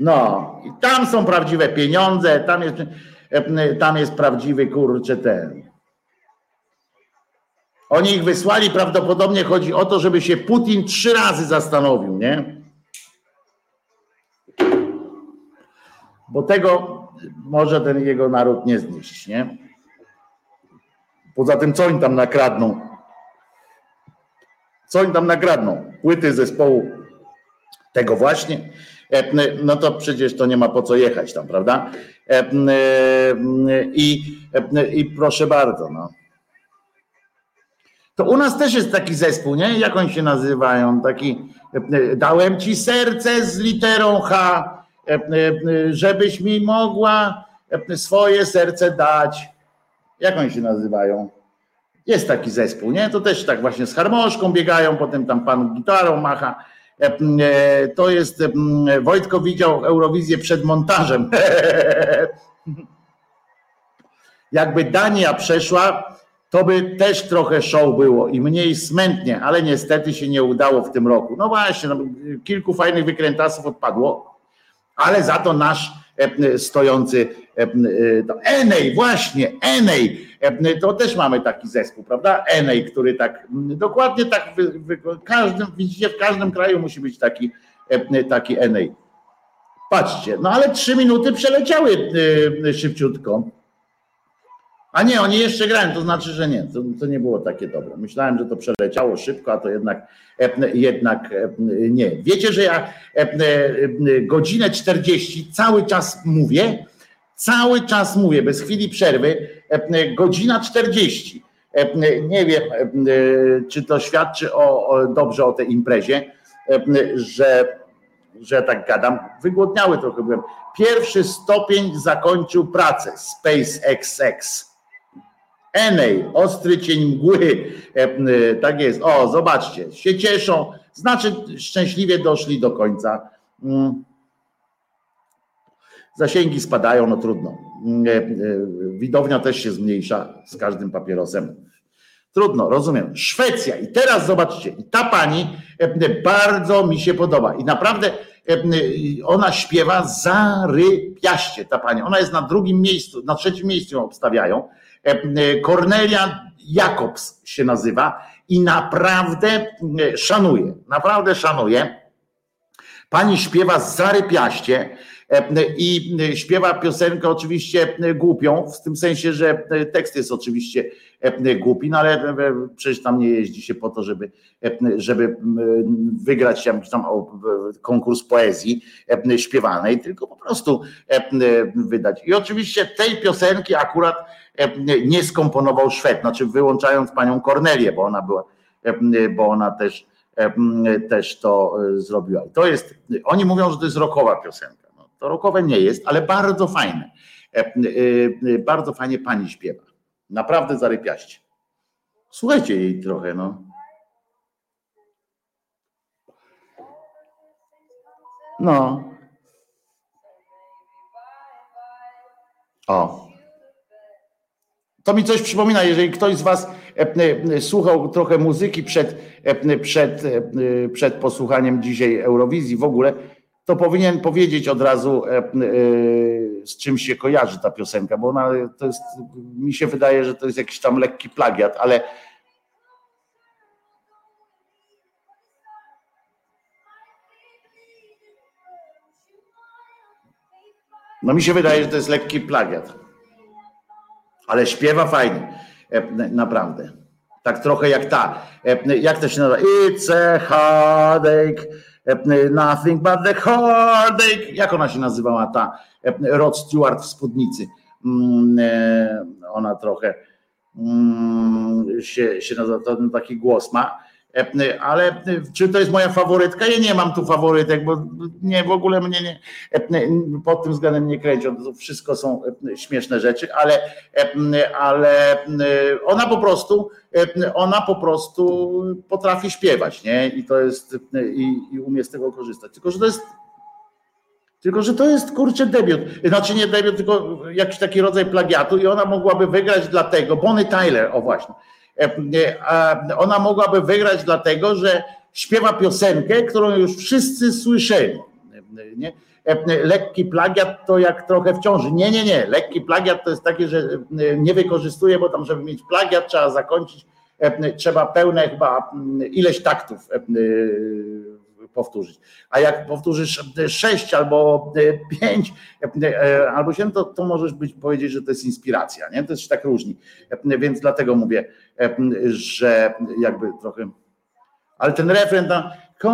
No, i tam są prawdziwe pieniądze, tam jest, e, tam jest prawdziwy kurczę ten. Oni ich wysłali, prawdopodobnie chodzi o to, żeby się Putin trzy razy zastanowił, nie? Bo tego może ten jego naród nie znieść, nie? Poza tym, co oni tam nakradną? Co oni tam nakradną? Płyty zespołu tego właśnie, e, no to przecież to nie ma po co jechać tam, prawda? E, e, I, i proszę bardzo, no. To u nas też jest taki zespół, nie? Jak oni się nazywają? Taki, dałem ci serce z literą H, żebyś mi mogła e, swoje serce dać. Jak oni się nazywają? Jest taki zespół, nie? To też tak właśnie z harmoszką biegają, potem tam pan gitarą macha. To jest, Wojtko widział Eurowizję przed montażem. Jakby Dania przeszła, to by też trochę show było i mniej smętnie, ale niestety się nie udało w tym roku. No właśnie, no, kilku fajnych wykrętasów odpadło, ale za to nasz e, stojący e, e, Enej, właśnie, Enej, to też mamy taki zespół, prawda? Enej, który tak, dokładnie tak, w każdym, widzicie, w każdym kraju musi być taki, taki Enej. Patrzcie, no ale trzy minuty przeleciały szybciutko. A nie, oni jeszcze grają, to znaczy, że nie, to, to, nie było takie dobre. Myślałem, że to przeleciało szybko, a to jednak, jednak nie. Wiecie, że ja godzinę 40 cały czas mówię, cały czas mówię, bez chwili przerwy, godzina 40. Nie wiem, czy to świadczy o, o dobrze o tej imprezie, że, że tak gadam. Wygłodniały trochę byłem. Pierwszy stopień zakończył pracę SpaceXX Enej, ostry cień mgły. E, e, tak jest. O, zobaczcie, się cieszą. Znaczy, szczęśliwie doszli do końca. Mm. Zasięgi spadają, no trudno. Mm, e, widownia też się zmniejsza z każdym papierosem. Trudno, rozumiem. Szwecja. I teraz zobaczcie, i ta pani bardzo mi się podoba. I naprawdę ona śpiewa zarypiaście, ta pani. Ona jest na drugim miejscu, na trzecim miejscu ją obstawiają. Kornelia Jakobs się nazywa i naprawdę szanuję, naprawdę szanuję. Pani śpiewa zarypiaście i śpiewa piosenkę oczywiście głupią, w tym sensie, że tekst jest oczywiście głupi, no ale przecież tam nie jeździ się po to, żeby, żeby wygrać jakiś tam konkurs poezji śpiewanej, tylko po prostu wydać. I oczywiście tej piosenki akurat nie skomponował Szwed, znaczy wyłączając panią Kornelię, bo ona była, bo ona też, też to zrobiła. To jest, oni mówią, że to jest rokowa piosenka. No, to rokowe nie jest, ale bardzo fajne. Bardzo fajnie pani śpiewa. Naprawdę zarypiaście. Słuchajcie jej trochę, no. No. O. To mi coś przypomina, jeżeli ktoś z Was e, e, słuchał trochę muzyki przed, e, przed, przed posłuchaniem dzisiaj Eurowizji w ogóle, to powinien powiedzieć od razu, z czym się kojarzy ta piosenka, bo ona to jest, mi się wydaje, że to jest jakiś tam lekki plagiat, ale no mi się wydaje, że to jest lekki plagiat. Ale śpiewa fajnie, naprawdę. Tak trochę jak ta, jak to się nazywa? It's a heartache, nothing but the heartache. Jak ona się nazywała ta? Rod Stewart w spódnicy. Mm, e, ona trochę mm, się, się nazywa, taki głos ma. E, ale czy to jest moja faworytka? Ja nie mam tu faworytek, bo nie, w ogóle mnie nie, e, pod tym względem nie kręcią. To wszystko są śmieszne rzeczy, ale, ale ona po prostu, ona po prostu potrafi śpiewać, nie? I to jest, i, i umie z tego korzystać. Tylko, że to jest tylko, że to jest kurczę debiut. Znaczy nie debiut, tylko jakiś taki rodzaj plagiatu i ona mogłaby wygrać dlatego, Bonnie Tyler, o właśnie. E, e, ona mogłaby wygrać dlatego, że śpiewa piosenkę, którą już wszyscy słyszeli. Nie? E, lekki plagiat to jak trochę w ciąży. Nie, nie, nie. Lekki plagiat to jest takie, że nie wykorzystuje, bo tam, żeby mieć plagiat, trzeba zakończyć, trzeba pełne chyba ileś taktów powtórzyć. A jak powtórzysz sześć albo pięć albo siedem, to, to możesz być, powiedzieć, że to jest inspiracja. Nie? To się tak różni. Więc dlatego mówię, że jakby trochę. Ale ten refren tam. To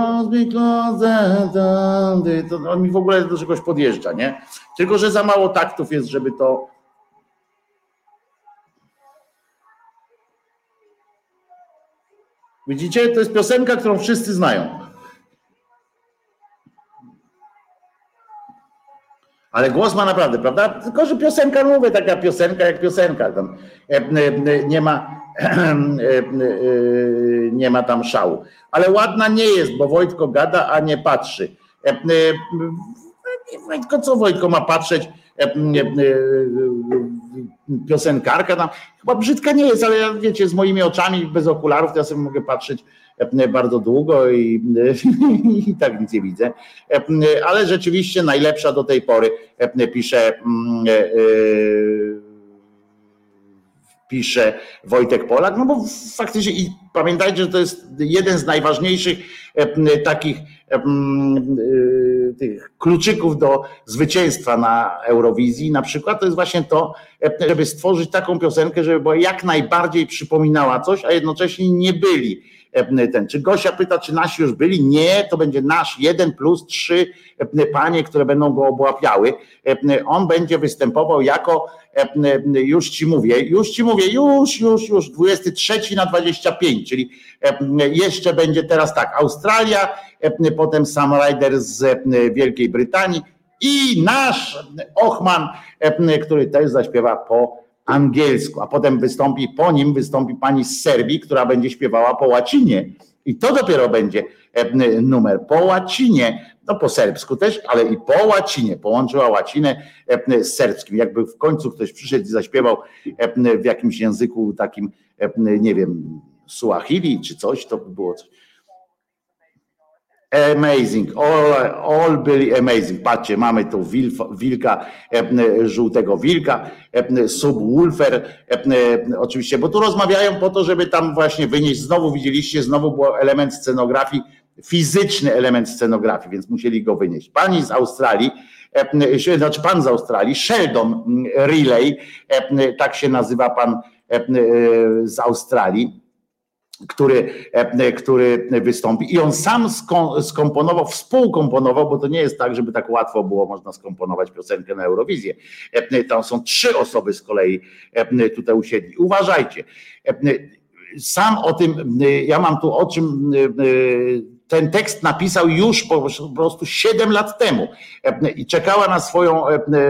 on mi w ogóle do czegoś podjeżdża, nie? Tylko, że za mało taktów jest, żeby to. Widzicie, to jest piosenka, którą wszyscy znają. Ale głos ma naprawdę, prawda? Tylko, że piosenka, no mówię, taka piosenka jak piosenka. Tam e, e, nie ma, e, nie ma tam szału. Ale ładna nie jest, bo Wojtko gada, a nie patrzy. Wojtko, co Wojtko ma patrzeć? Piosenkarka tam, chyba brzydka nie jest, ale wiecie, z moimi oczami bez okularów to ja sobie mogę patrzeć bardzo długo i, i tak nic nie widzę. Ale rzeczywiście najlepsza do tej pory, pisze mm, e, e, pisze Wojtek Polak, no bo faktycznie i pamiętajcie, że to jest jeden z najważniejszych takich e, tych kluczyków do zwycięstwa na Eurowizji na przykład to jest właśnie to, żeby stworzyć taką piosenkę, żeby była jak najbardziej przypominała coś, a jednocześnie nie byli E, ten. Czy Gosia pyta, czy nasi już byli? Nie, to będzie nasz jeden plus trzy e, panie, które będą go obłapiały. E, on będzie występował jako, już ci mówię, już ci mówię, już, już, już, 23 na 25, czyli jeszcze będzie teraz tak, Australia, potem Sam Ryder z Wielkiej Brytanii i nasz Ochman, który też zaśpiewa po angielsku, a potem wystąpi, po nim wystąpi pani z Serbii, która będzie śpiewała po łacinie. I to dopiero będzie e, numer po łacinie, no po serbsku też, ale i po łacinie. Połączyła łacinę e, z serbskim. Jakby w końcu ktoś przyszedł i zaśpiewał e, w jakimś języku takim, nie wiem, Suahili czy coś, to by było coś. Amazing, all, all byli amazing. Patrzcie, mamy tu wilka, żółtego wilka, subwoofer, oczywiście, bo tu rozmawiają po to, żeby tam właśnie wynieść, znowu widzieliście, znowu był element scenografii fizyczny element scenografii, więc musieli go wynieść. Pani z Australii, znaczy pan z Australii, Sheldon Relay, tak się nazywa pan z Australii, który, który wystąpi. I on sam skomponował, współkomponował, bo to nie jest tak, żeby tak łatwo było można skomponować piosenkę na Eurowizję. Tam są trzy osoby z kolei tutaj usiedli. Uważajcie. Sam o tym, ja mam tu o czym ten tekst napisał już po, prostu 7 lat temu i czekała na, swoją,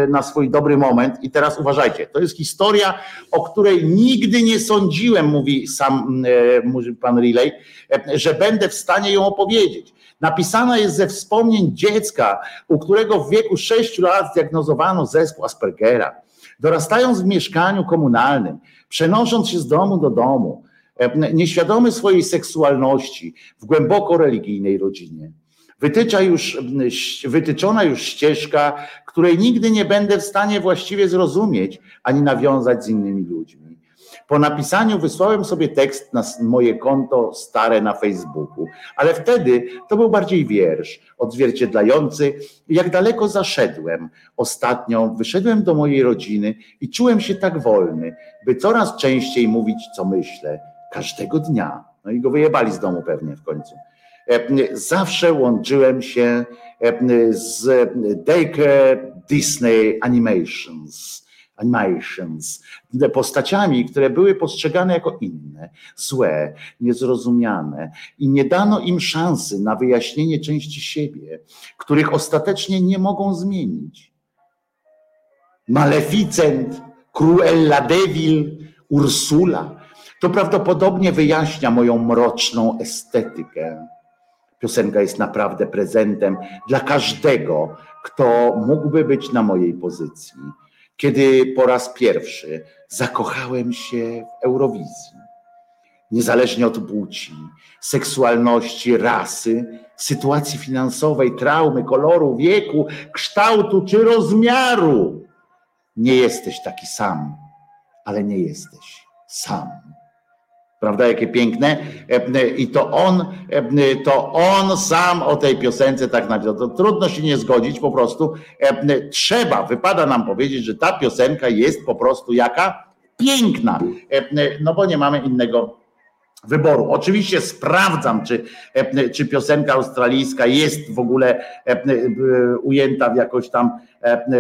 na swój dobry moment. I teraz uważajcie, to jest historia, o której nigdy nie sądziłem, mówi sam mówi pan Riley, że będę w stanie ją opowiedzieć. Napisana jest ze wspomnień dziecka, u którego w wieku 6 lat zdiagnozowano zespół Aspergera. Dorastając w mieszkaniu komunalnym, przenosząc się z domu do domu, E, nieświadomy swojej seksualności w głęboko religijnej rodzinie. Wytycza już, wytyczona już ścieżka, której nigdy nie będę w stanie właściwie zrozumieć ani nawiązać z innymi ludźmi. Po napisaniu wysłałem sobie tekst na moje konto stare na Facebooku, ale wtedy to był bardziej wiersz odzwierciedlający, jak daleko zaszedłem. Ostatnio wyszedłem do mojej rodziny i czułem się tak wolny, by coraz częściej mówić, co myślę każdego dnia. No i go wyjebali z domu pewnie w końcu. E, zawsze łączyłem się e, z Daycare Disney Animations, Animations, postaciami, które były postrzegane jako inne, złe, niezrozumiane i nie dano im szansy na wyjaśnienie części siebie, których ostatecznie nie mogą zmienić. Maleficent, Cruella Devil, Ursula, to prawdopodobnie wyjaśnia moją mroczną estetykę. Piosenka jest naprawdę prezentem dla każdego, kto mógłby być na mojej pozycji. Kiedy po raz pierwszy zakochałem się w Eurowizji, niezależnie od płci, seksualności, rasy, sytuacji finansowej, traumy, koloru, wieku, kształtu czy rozmiaru. Nie jesteś taki sam, ale nie jesteś sam. Prawda, jakie piękne. I to on, to on sam o tej piosence tak napisał. To trudno się nie zgodzić, po prostu trzeba, wypada nam powiedzieć, że ta piosenka jest po prostu jaka piękna. No bo nie mamy innego wyboru. Oczywiście sprawdzam, czy, czy piosenka australijska jest w ogóle ujęta w jakoś tam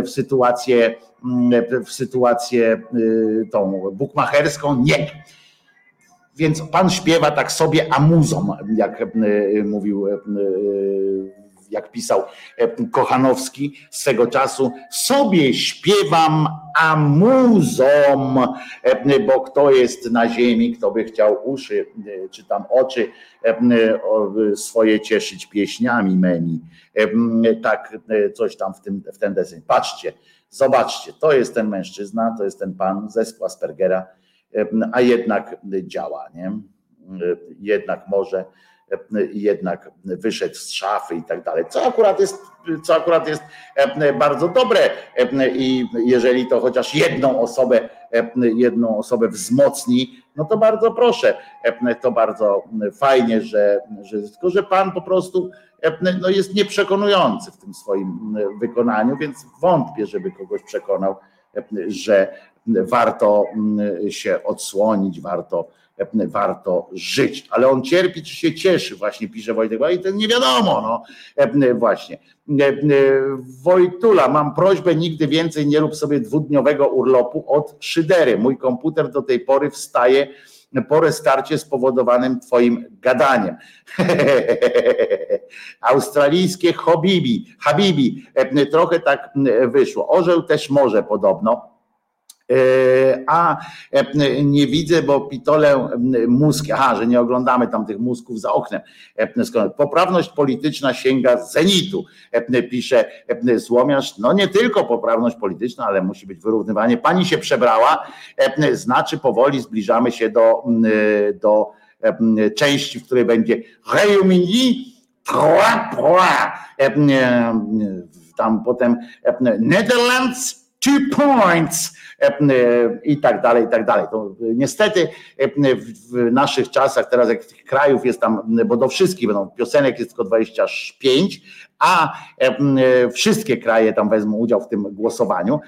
w sytuację, w sytuację tą bukmacherską. Nie więc pan śpiewa tak sobie amuzą, jak e, mówił, e, jak pisał e, Kochanowski swego czasu. Sobie śpiewam amuzą, bo kto jest na ziemi, kto by chciał uszy, czy tam oczy swoje cieszyć pieśniami memi. Tak, coś tam w, tym, w ten deseń. Patrzcie, zobaczcie, to jest ten mężczyzna, to jest ten pan zespół Aspergera a jednak działa, nie? Jednak może, jednak wyszedł z szafy i tak dalej. Co akurat jest, co akurat jest bardzo dobre i jeżeli to chociaż jedną osobę, jedną osobę wzmocni, no to bardzo proszę, to bardzo fajnie, że, że tylko, że pan po prostu no jest nieprzekonujący w tym swoim wykonaniu, więc wątpię, żeby kogoś przekonał, że warto mm, się odsłonić, warto, warto żyć. Ale on cierpi, czy się cieszy, właśnie pisze Wojtek, i to nie wiadomo, no właśnie. Wojtula, mam prośbę, nigdy więcej nie rób sobie dwudniowego urlopu od szydery. Mój komputer do tej pory wstaje po restarcie spowodowanym twoim gadaniem. Australijskie Habibi, Habibi, trochę tak wyszło. Orzeł też może podobno E, a e, nie widzę, bo pitole mózg, aha, że nie oglądamy tam tych mózgów za oknem. E, poprawność polityczna sięga zenitu, pisze Złomiarz. No nie tylko poprawność polityczna, ale musi być wyrównywanie. Pani się przebrała, znaczy powoli zbliżamy się do, do części, w której będzie Réunion, tam potem Netherlands, two points i tak dalej, i tak dalej. To niestety w naszych czasach, teraz jak tych krajów jest tam, bo do wszystkich będą, piosenek jest tylko 25, a wszystkie kraje tam wezmą udział w tym głosowaniu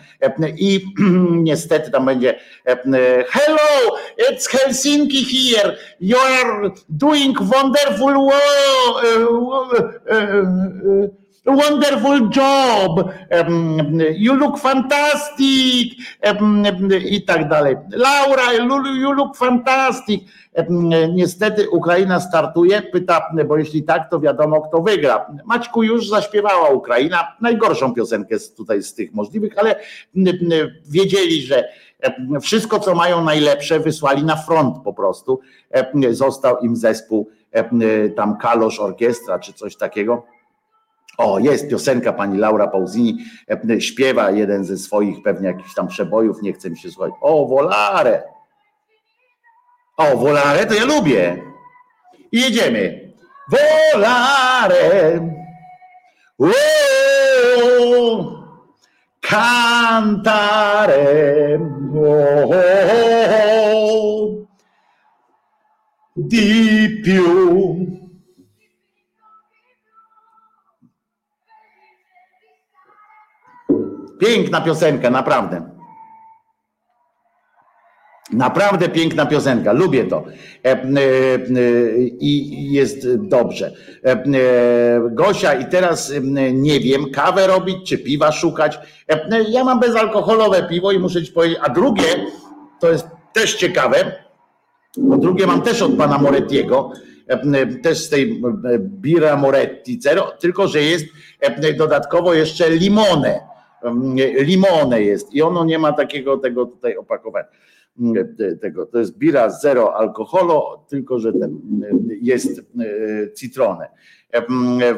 i niestety tam będzie hello, it's Helsinki here, you are doing wonderful work wonderful job, you look fantastic i tak dalej. Laura, you look fantastic. Niestety Ukraina startuje, pyta, bo jeśli tak, to wiadomo kto wygra. Maćku już zaśpiewała Ukraina, najgorszą piosenkę tutaj z tych możliwych, ale wiedzieli, że wszystko co mają najlepsze wysłali na front po prostu. Został im zespół tam Kalosz Orkiestra czy coś takiego o, jest piosenka pani Laura Pauzini, e, śpiewa jeden ze swoich pewnie jakichś tam przebojów, nie chcę mi się słuchać. O, Volare. O, Volare to ja lubię. I jedziemy. Volare. Cantare. Di più. Piękna piosenka, naprawdę. Naprawdę piękna piosenka, lubię to e, e, i jest dobrze. E, Gosia, i teraz nie wiem, kawę robić czy piwa szukać. Ja mam bezalkoholowe piwo i muszę ci powiedzieć, a drugie to jest też ciekawe, bo drugie mam też od pana Morettiego, też z tej Bira Moretti tylko że jest dodatkowo jeszcze limonę limone jest i ono nie ma takiego tego tutaj opakowania. Tego. To jest bira zero alkoholu, tylko że ten jest e, citronę.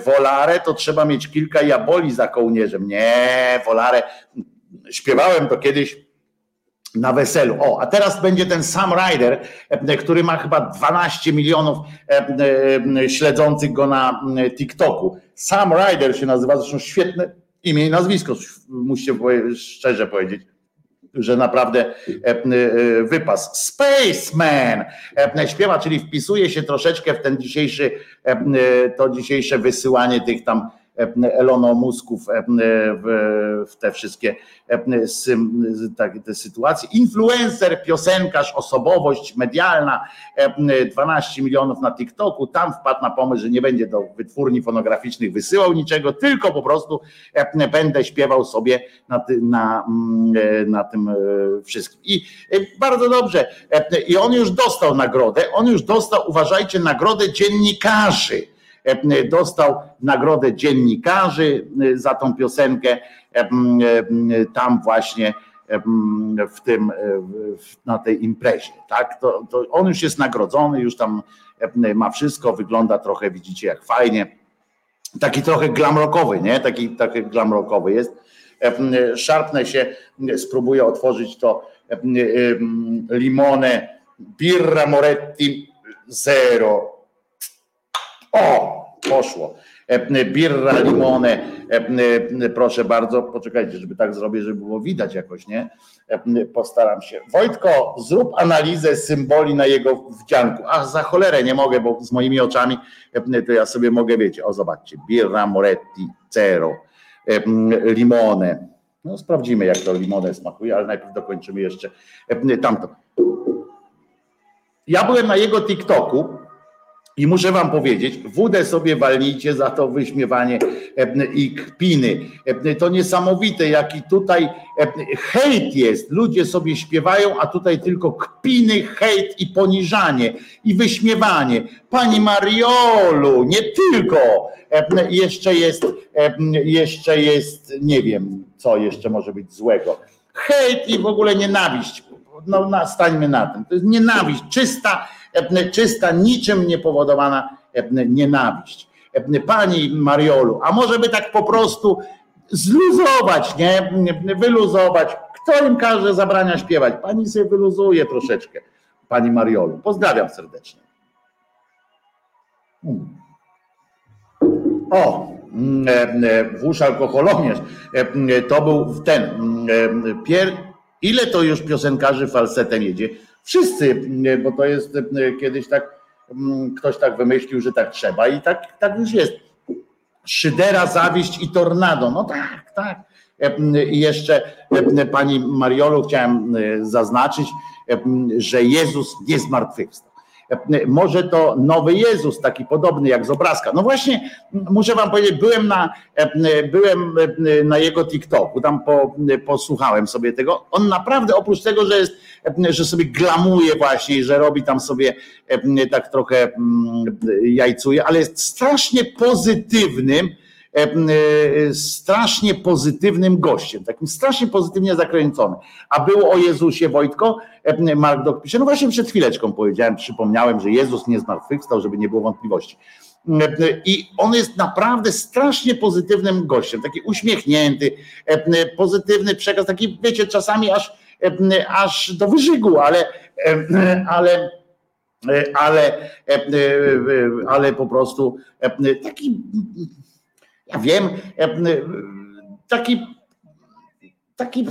Wolare to trzeba mieć kilka jaboli za kołnierzem. Nie, wolare. Śpiewałem to kiedyś na weselu. O, a teraz będzie ten Sam Rider, który ma chyba 12 milionów śledzących go na TikToku. Sam Rider się nazywa, zresztą świetny imię i nazwisko, musicie szczerze powiedzieć że naprawdę e, e, wypas. Spaceman e, śpiewa, czyli wpisuje się troszeczkę w ten dzisiejszy, to dzisiejsze wysyłanie tych tam elonomusków w te wszystkie te sytuacje. Influencer, piosenkarz, osobowość medialna, 12 milionów na TikToku, tam wpadł na pomysł, że nie będzie do wytwórni fonograficznych wysyłał niczego, tylko po prostu będę śpiewał sobie na, na, mm, na tym e, wszystkim. I e, bardzo dobrze. I on już dostał nagrodę, on już dostał, uważajcie, nagrodę dziennikarzy E, dostał nagrodę dziennikarzy e, za tą piosenkę e, tam właśnie w tym, na tej imprezie. Tak? To, to on już jest nagrodzony, już tam ma wszystko, wygląda trochę, widzicie, jak fajnie. Taki trochę glamrokowy, nie? Taki, taki glamrokowy jest. Szarpnę się, spróbuję otworzyć to limone Birra Moretti Zero o, poszło. E, birra limone, e, proszę bardzo, poczekajcie, żeby tak zrobię, żeby było widać jakoś, nie? E, postaram się. Wojtko, zrób analizę symboli na jego wdzianku. Ach, za cholerę nie mogę, bo z moimi oczami to ja sobie mogę, wiecie, o zobaczcie, birra moretti, zero, limone. No sprawdzimy, jak to limone smakuje, ale najpierw dokończymy jeszcze tamto. Ja byłem na jego TikToku, i muszę wam powiedzieć, wódę sobie walnijcie za to wyśmiewanie i kpiny. To niesamowite, jaki tutaj hejt jest. Ludzie sobie śpiewają, a tutaj tylko kpiny, hejt i poniżanie i wyśmiewanie. Pani Mariolu, nie tylko. Jeszcze jest, jeszcze jest, nie wiem, co jeszcze może być złego. Hejt i w ogóle nienawiść. No, stańmy na tym. To jest nienawiść, czysta czysta, niczym niepowodowana nienawiść. Pani Mariolu, a może by tak po prostu zluzować, nie? Wyluzować. Kto im każe zabrania śpiewać? Pani sobie wyluzuje troszeczkę, pani Mariolu. Pozdrawiam serdecznie. O, włóż alkoholomierz, to był ten, pier, ile to już piosenkarzy falsetem jedzie? Wszyscy, bo to jest kiedyś tak, ktoś tak wymyślił, że tak trzeba i tak, tak już jest. Szydera, zawiść i tornado. No tak, tak. I jeszcze pani Mariolu chciałem zaznaczyć, że Jezus nie zmartwychwstał. Może to nowy Jezus, taki podobny jak z obrazka. No właśnie, muszę wam powiedzieć, byłem na, byłem na jego TikToku, tam po, posłuchałem sobie tego. On naprawdę oprócz tego, że jest, że sobie glamuje właśnie, że robi tam sobie tak trochę jajcuje, ale jest strasznie pozytywnym, strasznie pozytywnym gościem, takim strasznie pozytywnie zakręconym. A było o Jezusie Wojtko, Mark Dok pisze, no właśnie przed chwileczką powiedziałem, przypomniałem, że Jezus nie zmartwychwstał, żeby nie było wątpliwości. I on jest naprawdę strasznie pozytywnym gościem, taki uśmiechnięty, pozytywny przekaz, taki wiecie, czasami aż, aż do wyżygu, ale, ale ale, ale po prostu taki ja wiem, e, taki, taki,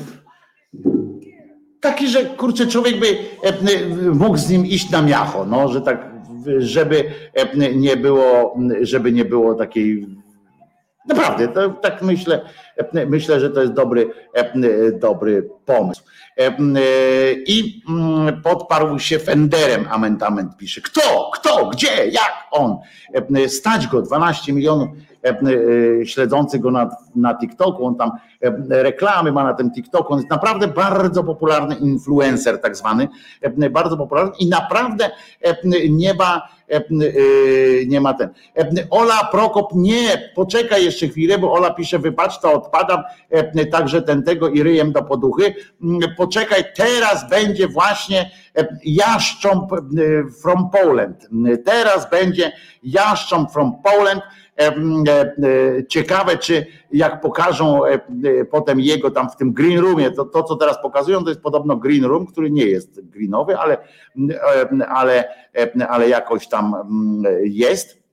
taki, że kurczę, człowiek by e, mógł z nim iść na miacho, no, że tak, żeby e, nie było, żeby nie było takiej Naprawdę, to, tak myślę, myślę, że to jest dobry, dobry pomysł. I podparł się Fenderem, amentament pisze. Kto? Kto? Gdzie? Jak? On. Stać go 12 milionów E, e, śledzący go na, na TikToku, on tam e, reklamy ma na tym TikToku, on jest naprawdę bardzo popularny influencer tak zwany, bardzo popularny i naprawdę nie ma nie ma ten. Ola Prokop, nie, poczekaj jeszcze chwilę, bo Ola pisze, wybacz, to odpadam, także ten tego i ryjem do poduchy. Poczekaj, teraz będzie właśnie jaszcząb from Poland. Teraz będzie jaszcząb from Poland E, e, ciekawe, czy jak pokażą e, potem jego tam w tym green roomie, to, to co teraz pokazują, to jest podobno green room, który nie jest greenowy, ale, ale, ale jakoś tam jest.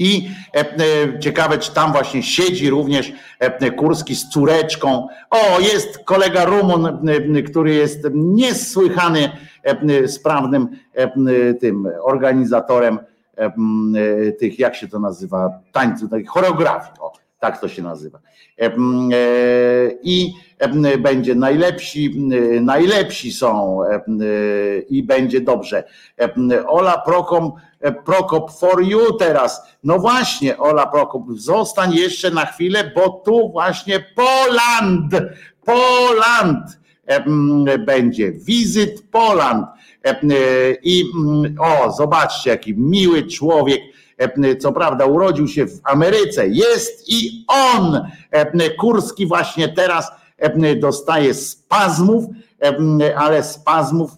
I ciekawe, czy tam właśnie siedzi również Kurski z córeczką. O, jest kolega Rumun, który jest niesłychany sprawnym tym organizatorem E, tych, jak się to nazywa, tańców, choreografii, o, tak to się nazywa. E, I będzie najlepsi, najlepsi są i będzie dobrze. Ola Prokop, Prokop for you teraz. No właśnie, Ola Prokop, zostań jeszcze na chwilę, bo tu właśnie Poland, Poland będzie. Wizyt Poland E, e, I mm, o, zobaczcie, jaki miły człowiek. E, co prawda urodził się w Ameryce, jest i on, Kurski właśnie teraz dostaje spazmów, ale spazmów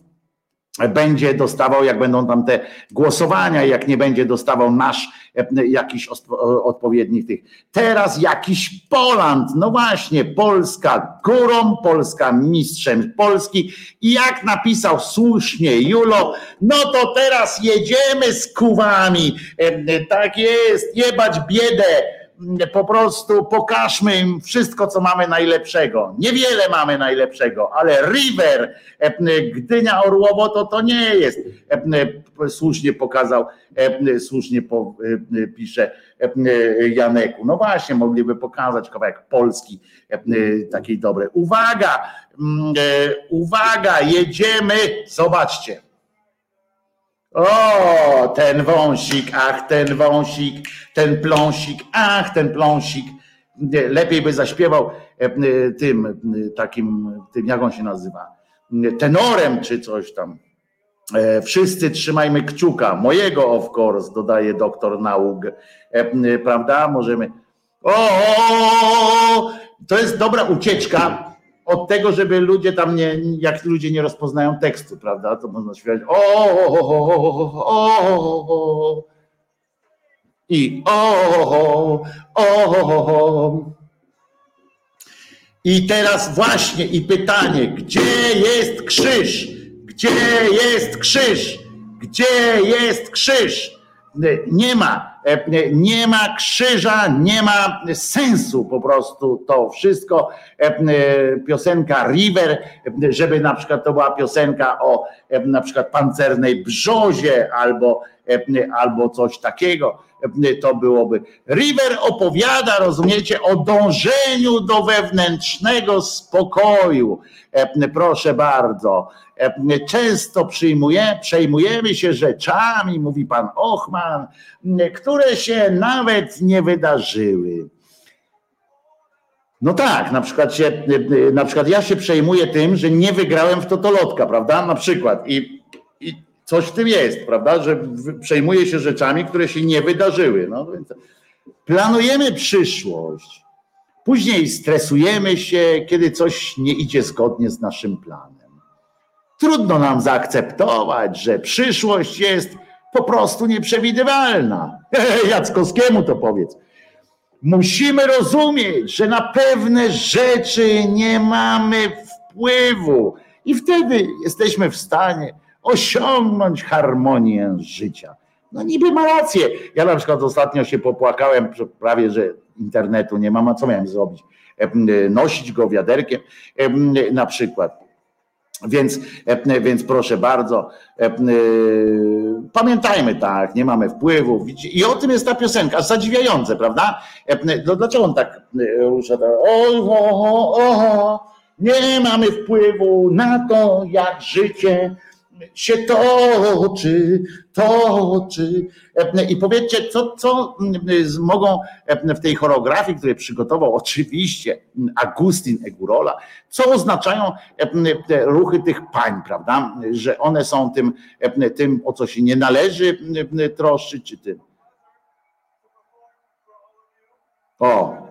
będzie dostawał, jak będą tam te głosowania, jak nie będzie dostawał nasz jakiś odpowiednich tych. Teraz jakiś Poland, no właśnie, Polska górą, Polska mistrzem Polski. I jak napisał słusznie Julo, no to teraz jedziemy z kuwami, tak jest, jebać biedę, po prostu pokażmy im wszystko, co mamy najlepszego. Niewiele mamy najlepszego, ale River, e, Gdynia Orłowo to to nie jest. E, słusznie pokazał, e, słusznie pisze Janeku. No właśnie, mogliby pokazać kawałek Polski takiej dobrej. Uwaga, mm, uwaga, jedziemy, zobaczcie. O, ten wąsik, ach, ten wąsik, ten pląsik, ach, ten pląsik. Lepiej by zaśpiewał e, tym takim, tym jak on się nazywa, tenorem czy coś tam. E, wszyscy trzymajmy kciuka, mojego of course, dodaje doktor nauk, e, prawda? Możemy. O, to jest dobra ucieczka od tego, żeby ludzie tam nie, jak ludzie nie rozpoznają tekstu, prawda, to można śpiewać o, o, o, o, i o, o, I teraz właśnie i pytanie, gdzie jest krzyż? Gdzie jest krzyż? Gdzie jest krzyż? Nie ma. Nie ma krzyża, nie ma sensu po prostu to wszystko. Piosenka River, żeby na przykład to była piosenka o na przykład pancernej brzozie albo, albo coś takiego to byłoby. River opowiada, rozumiecie, o dążeniu do wewnętrznego spokoju. Proszę bardzo. Często przyjmuje, przejmujemy się rzeczami, mówi pan Ochman, które się nawet nie wydarzyły. No tak, na przykład, się, na przykład ja się przejmuję tym, że nie wygrałem w totolotka, prawda? Na przykład. I coś w tym jest, prawda? Że przejmuję się rzeczami, które się nie wydarzyły. No, więc planujemy przyszłość. Później stresujemy się, kiedy coś nie idzie zgodnie z naszym planem. Trudno nam zaakceptować, że przyszłość jest po prostu nieprzewidywalna. Jackowskiemu to powiedz. Musimy rozumieć, że na pewne rzeczy nie mamy wpływu i wtedy jesteśmy w stanie osiągnąć harmonię życia. No niby ma rację. Ja na przykład ostatnio się popłakałem prawie, że internetu nie mam, a co miałem zrobić? Nosić go wiaderkiem na przykład. Więc, więc proszę bardzo, pamiętajmy tak, nie mamy wpływu. I o tym jest ta piosenka, zadziwiające, prawda? No dlaczego on tak rusza? O, o, o, nie mamy wpływu na to, jak życie się toczy, toczy. I powiedzcie, co, co mogą w tej choreografii, której przygotował oczywiście Agustin Egurola, co oznaczają te ruchy tych pań, prawda? Że one są tym, tym o co się nie należy troszczyć, czy tym. O,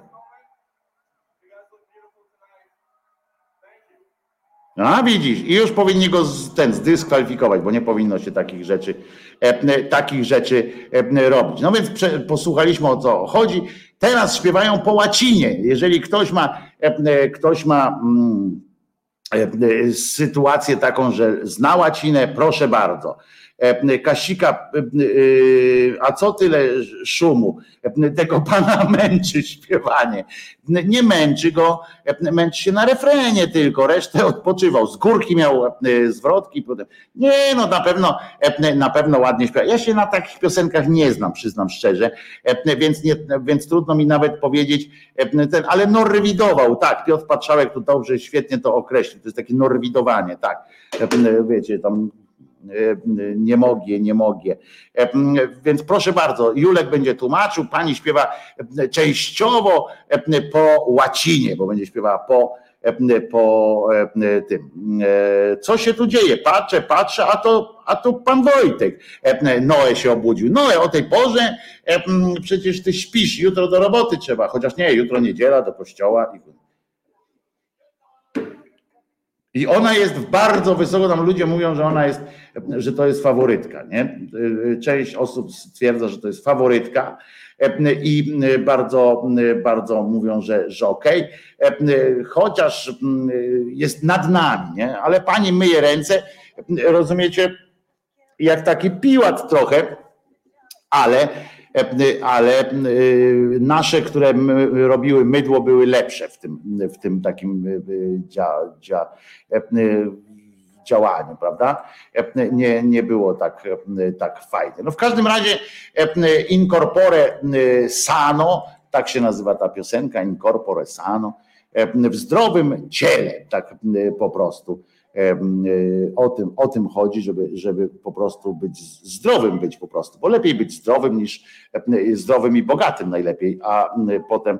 A widzisz, i już powinni go ten zdyskwalifikować, bo nie powinno się takich rzeczy, takich rzeczy e, robić. No więc posłuchaliśmy o co chodzi. Teraz śpiewają po łacinie. Jeżeli ktoś ma, e, ktoś ma mm, sytuację taką, że zna łacinę, proszę bardzo. E, Kasika, e, e, a co tyle szumu? Tego pana męczy śpiewanie. Nie męczy go, męczy się na refrenie tylko, resztę odpoczywał. Z górki miał zwrotki. Nie, no na pewno, na pewno ładnie śpiewa. Ja się na takich piosenkach nie znam, przyznam szczerze, więc, nie, więc trudno mi nawet powiedzieć, ten, ale norwidował, tak, Piotr Patrzałek tu dobrze, świetnie to określił, to jest takie norwidowanie, tak, wiecie, tam nie mogę, nie mogę. E, więc proszę bardzo, Julek będzie tłumaczył, pani śpiewa częściowo e, po łacinie, bo będzie śpiewała po, po tym. Co się tu dzieje? Patrzę, patrzę, a to, a to pan Wojtek. Noe się obudził. Noe, o tej porze przecież ty śpisz, jutro do roboty trzeba, chociaż nie, jutro niedziela do kościoła. I ona jest bardzo wysoko, tam ludzie mówią, że ona jest, że to jest faworytka. Nie? Część osób stwierdza, że to jest faworytka i bardzo, bardzo mówią, że, że okej, okay. chociaż jest nad nami, nie? ale pani myje ręce, rozumiecie, jak taki piłat trochę, ale ale nasze, które robiły mydło, były lepsze w tym, w tym takim dzia, dzia, działaniu, prawda? Nie, nie było tak, tak fajnie. No w każdym razie Incorpore Sano, tak się nazywa ta piosenka, Incorpore Sano, w zdrowym ciele, tak po prostu o tym, o tym chodzi, żeby, żeby po prostu być zdrowym być po prostu, bo lepiej być zdrowym niż zdrowym i bogatym najlepiej, a potem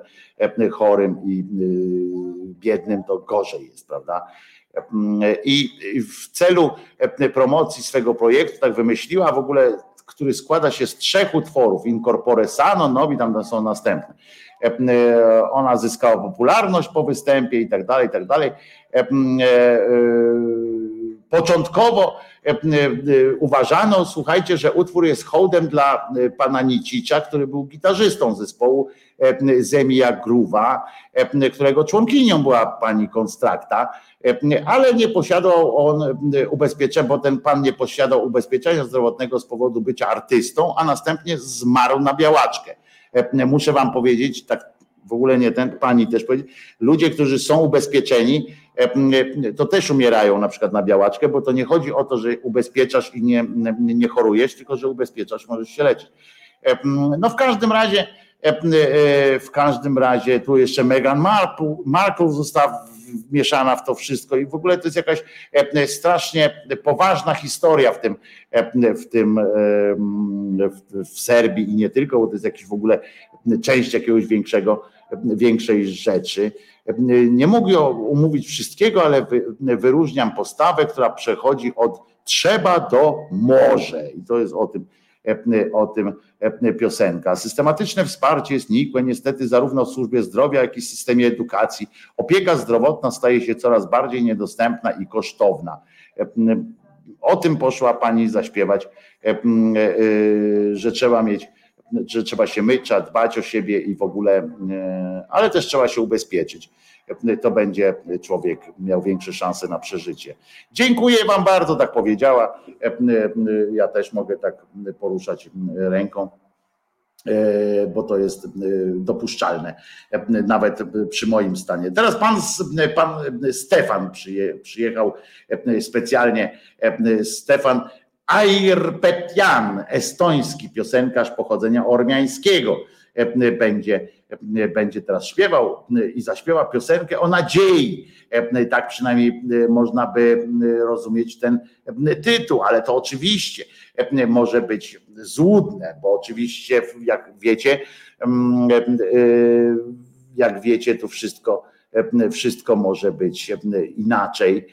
chorym i biednym to gorzej jest, prawda? I w celu promocji swego projektu tak wymyśliła w ogóle, który składa się z trzech utworów, Incorpore Sano, no i tam są następne. Ona zyskała popularność po występie i tak dalej, i tak dalej E, e, początkowo e, uważano, słuchajcie, że utwór jest hołdem dla pana Nicicza, który był gitarzystą zespołu Zemia Gruwa, którego członkinią była pani Konstrakta, ale nie posiadał on ubezpieczenia, bo ten pan nie posiadał ubezpieczenia zdrowotnego z powodu bycia artystą, a następnie zmarł na białaczkę. Muszę wam powiedzieć, tak w ogóle nie ten, pani też powiedzieć, ludzie, którzy są ubezpieczeni, to też umierają na przykład na białaczkę, bo to nie chodzi o to, że ubezpieczasz i nie, nie chorujesz, tylko że ubezpieczasz, możesz się leczyć. No w każdym razie, w każdym razie tu jeszcze Meghan Markle, została wmieszana w to wszystko i w ogóle to jest jakaś strasznie poważna historia w tym, w tym w Serbii i nie tylko, bo to jest jakiś w ogóle część jakiegoś większego, większej rzeczy. Nie mogę umówić wszystkiego, ale wyróżniam postawę, która przechodzi od trzeba do może i to jest o tym, o tym piosenka. Systematyczne wsparcie jest nikłe niestety zarówno w służbie zdrowia, jak i systemie edukacji. Opieka zdrowotna staje się coraz bardziej niedostępna i kosztowna. O tym poszła pani zaśpiewać, że trzeba mieć że trzeba się myć, trzeba dbać o siebie i w ogóle, ale też trzeba się ubezpieczyć. To będzie człowiek miał większe szanse na przeżycie. Dziękuję Wam bardzo, tak powiedziała. Ja też mogę tak poruszać ręką bo to jest dopuszczalne, nawet przy moim stanie. Teraz pan, pan Stefan przyjechał specjalnie. Stefan Airpetian, estoński piosenkarz pochodzenia ormiańskiego, będzie, będzie teraz śpiewał i zaśpiewa piosenkę o nadziei. Tak przynajmniej można by rozumieć ten tytuł, ale to oczywiście może być złudne, bo oczywiście, jak wiecie, jak wiecie, to wszystko wszystko może być inaczej.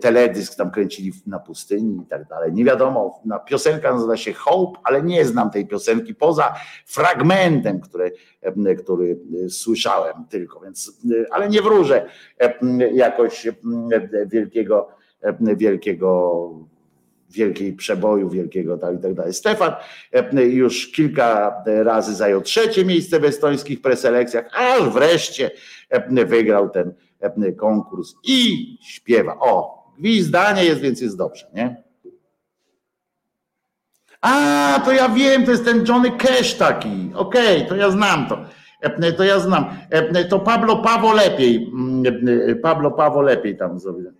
Teledysk tam kręcili na pustyni i tak dalej. Nie wiadomo, piosenka nazywa się Hope, ale nie znam tej piosenki poza fragmentem, który, który słyszałem tylko, więc, ale nie wróżę jakoś wielkiego, wielkiego wielkiej przeboju, wielkiego tak i tak dalej. Stefan już kilka razy zajął trzecie miejsce w estońskich preselekcjach, aż wreszcie wygrał ten konkurs i śpiewa. O, gwizdanie jest, więc jest dobrze, nie? A, to ja wiem, to jest ten Johnny Cash taki. Okej, okay, to ja znam to. To ja znam. To Pablo Pawo lepiej. Pablo Pawo lepiej tam zrobił.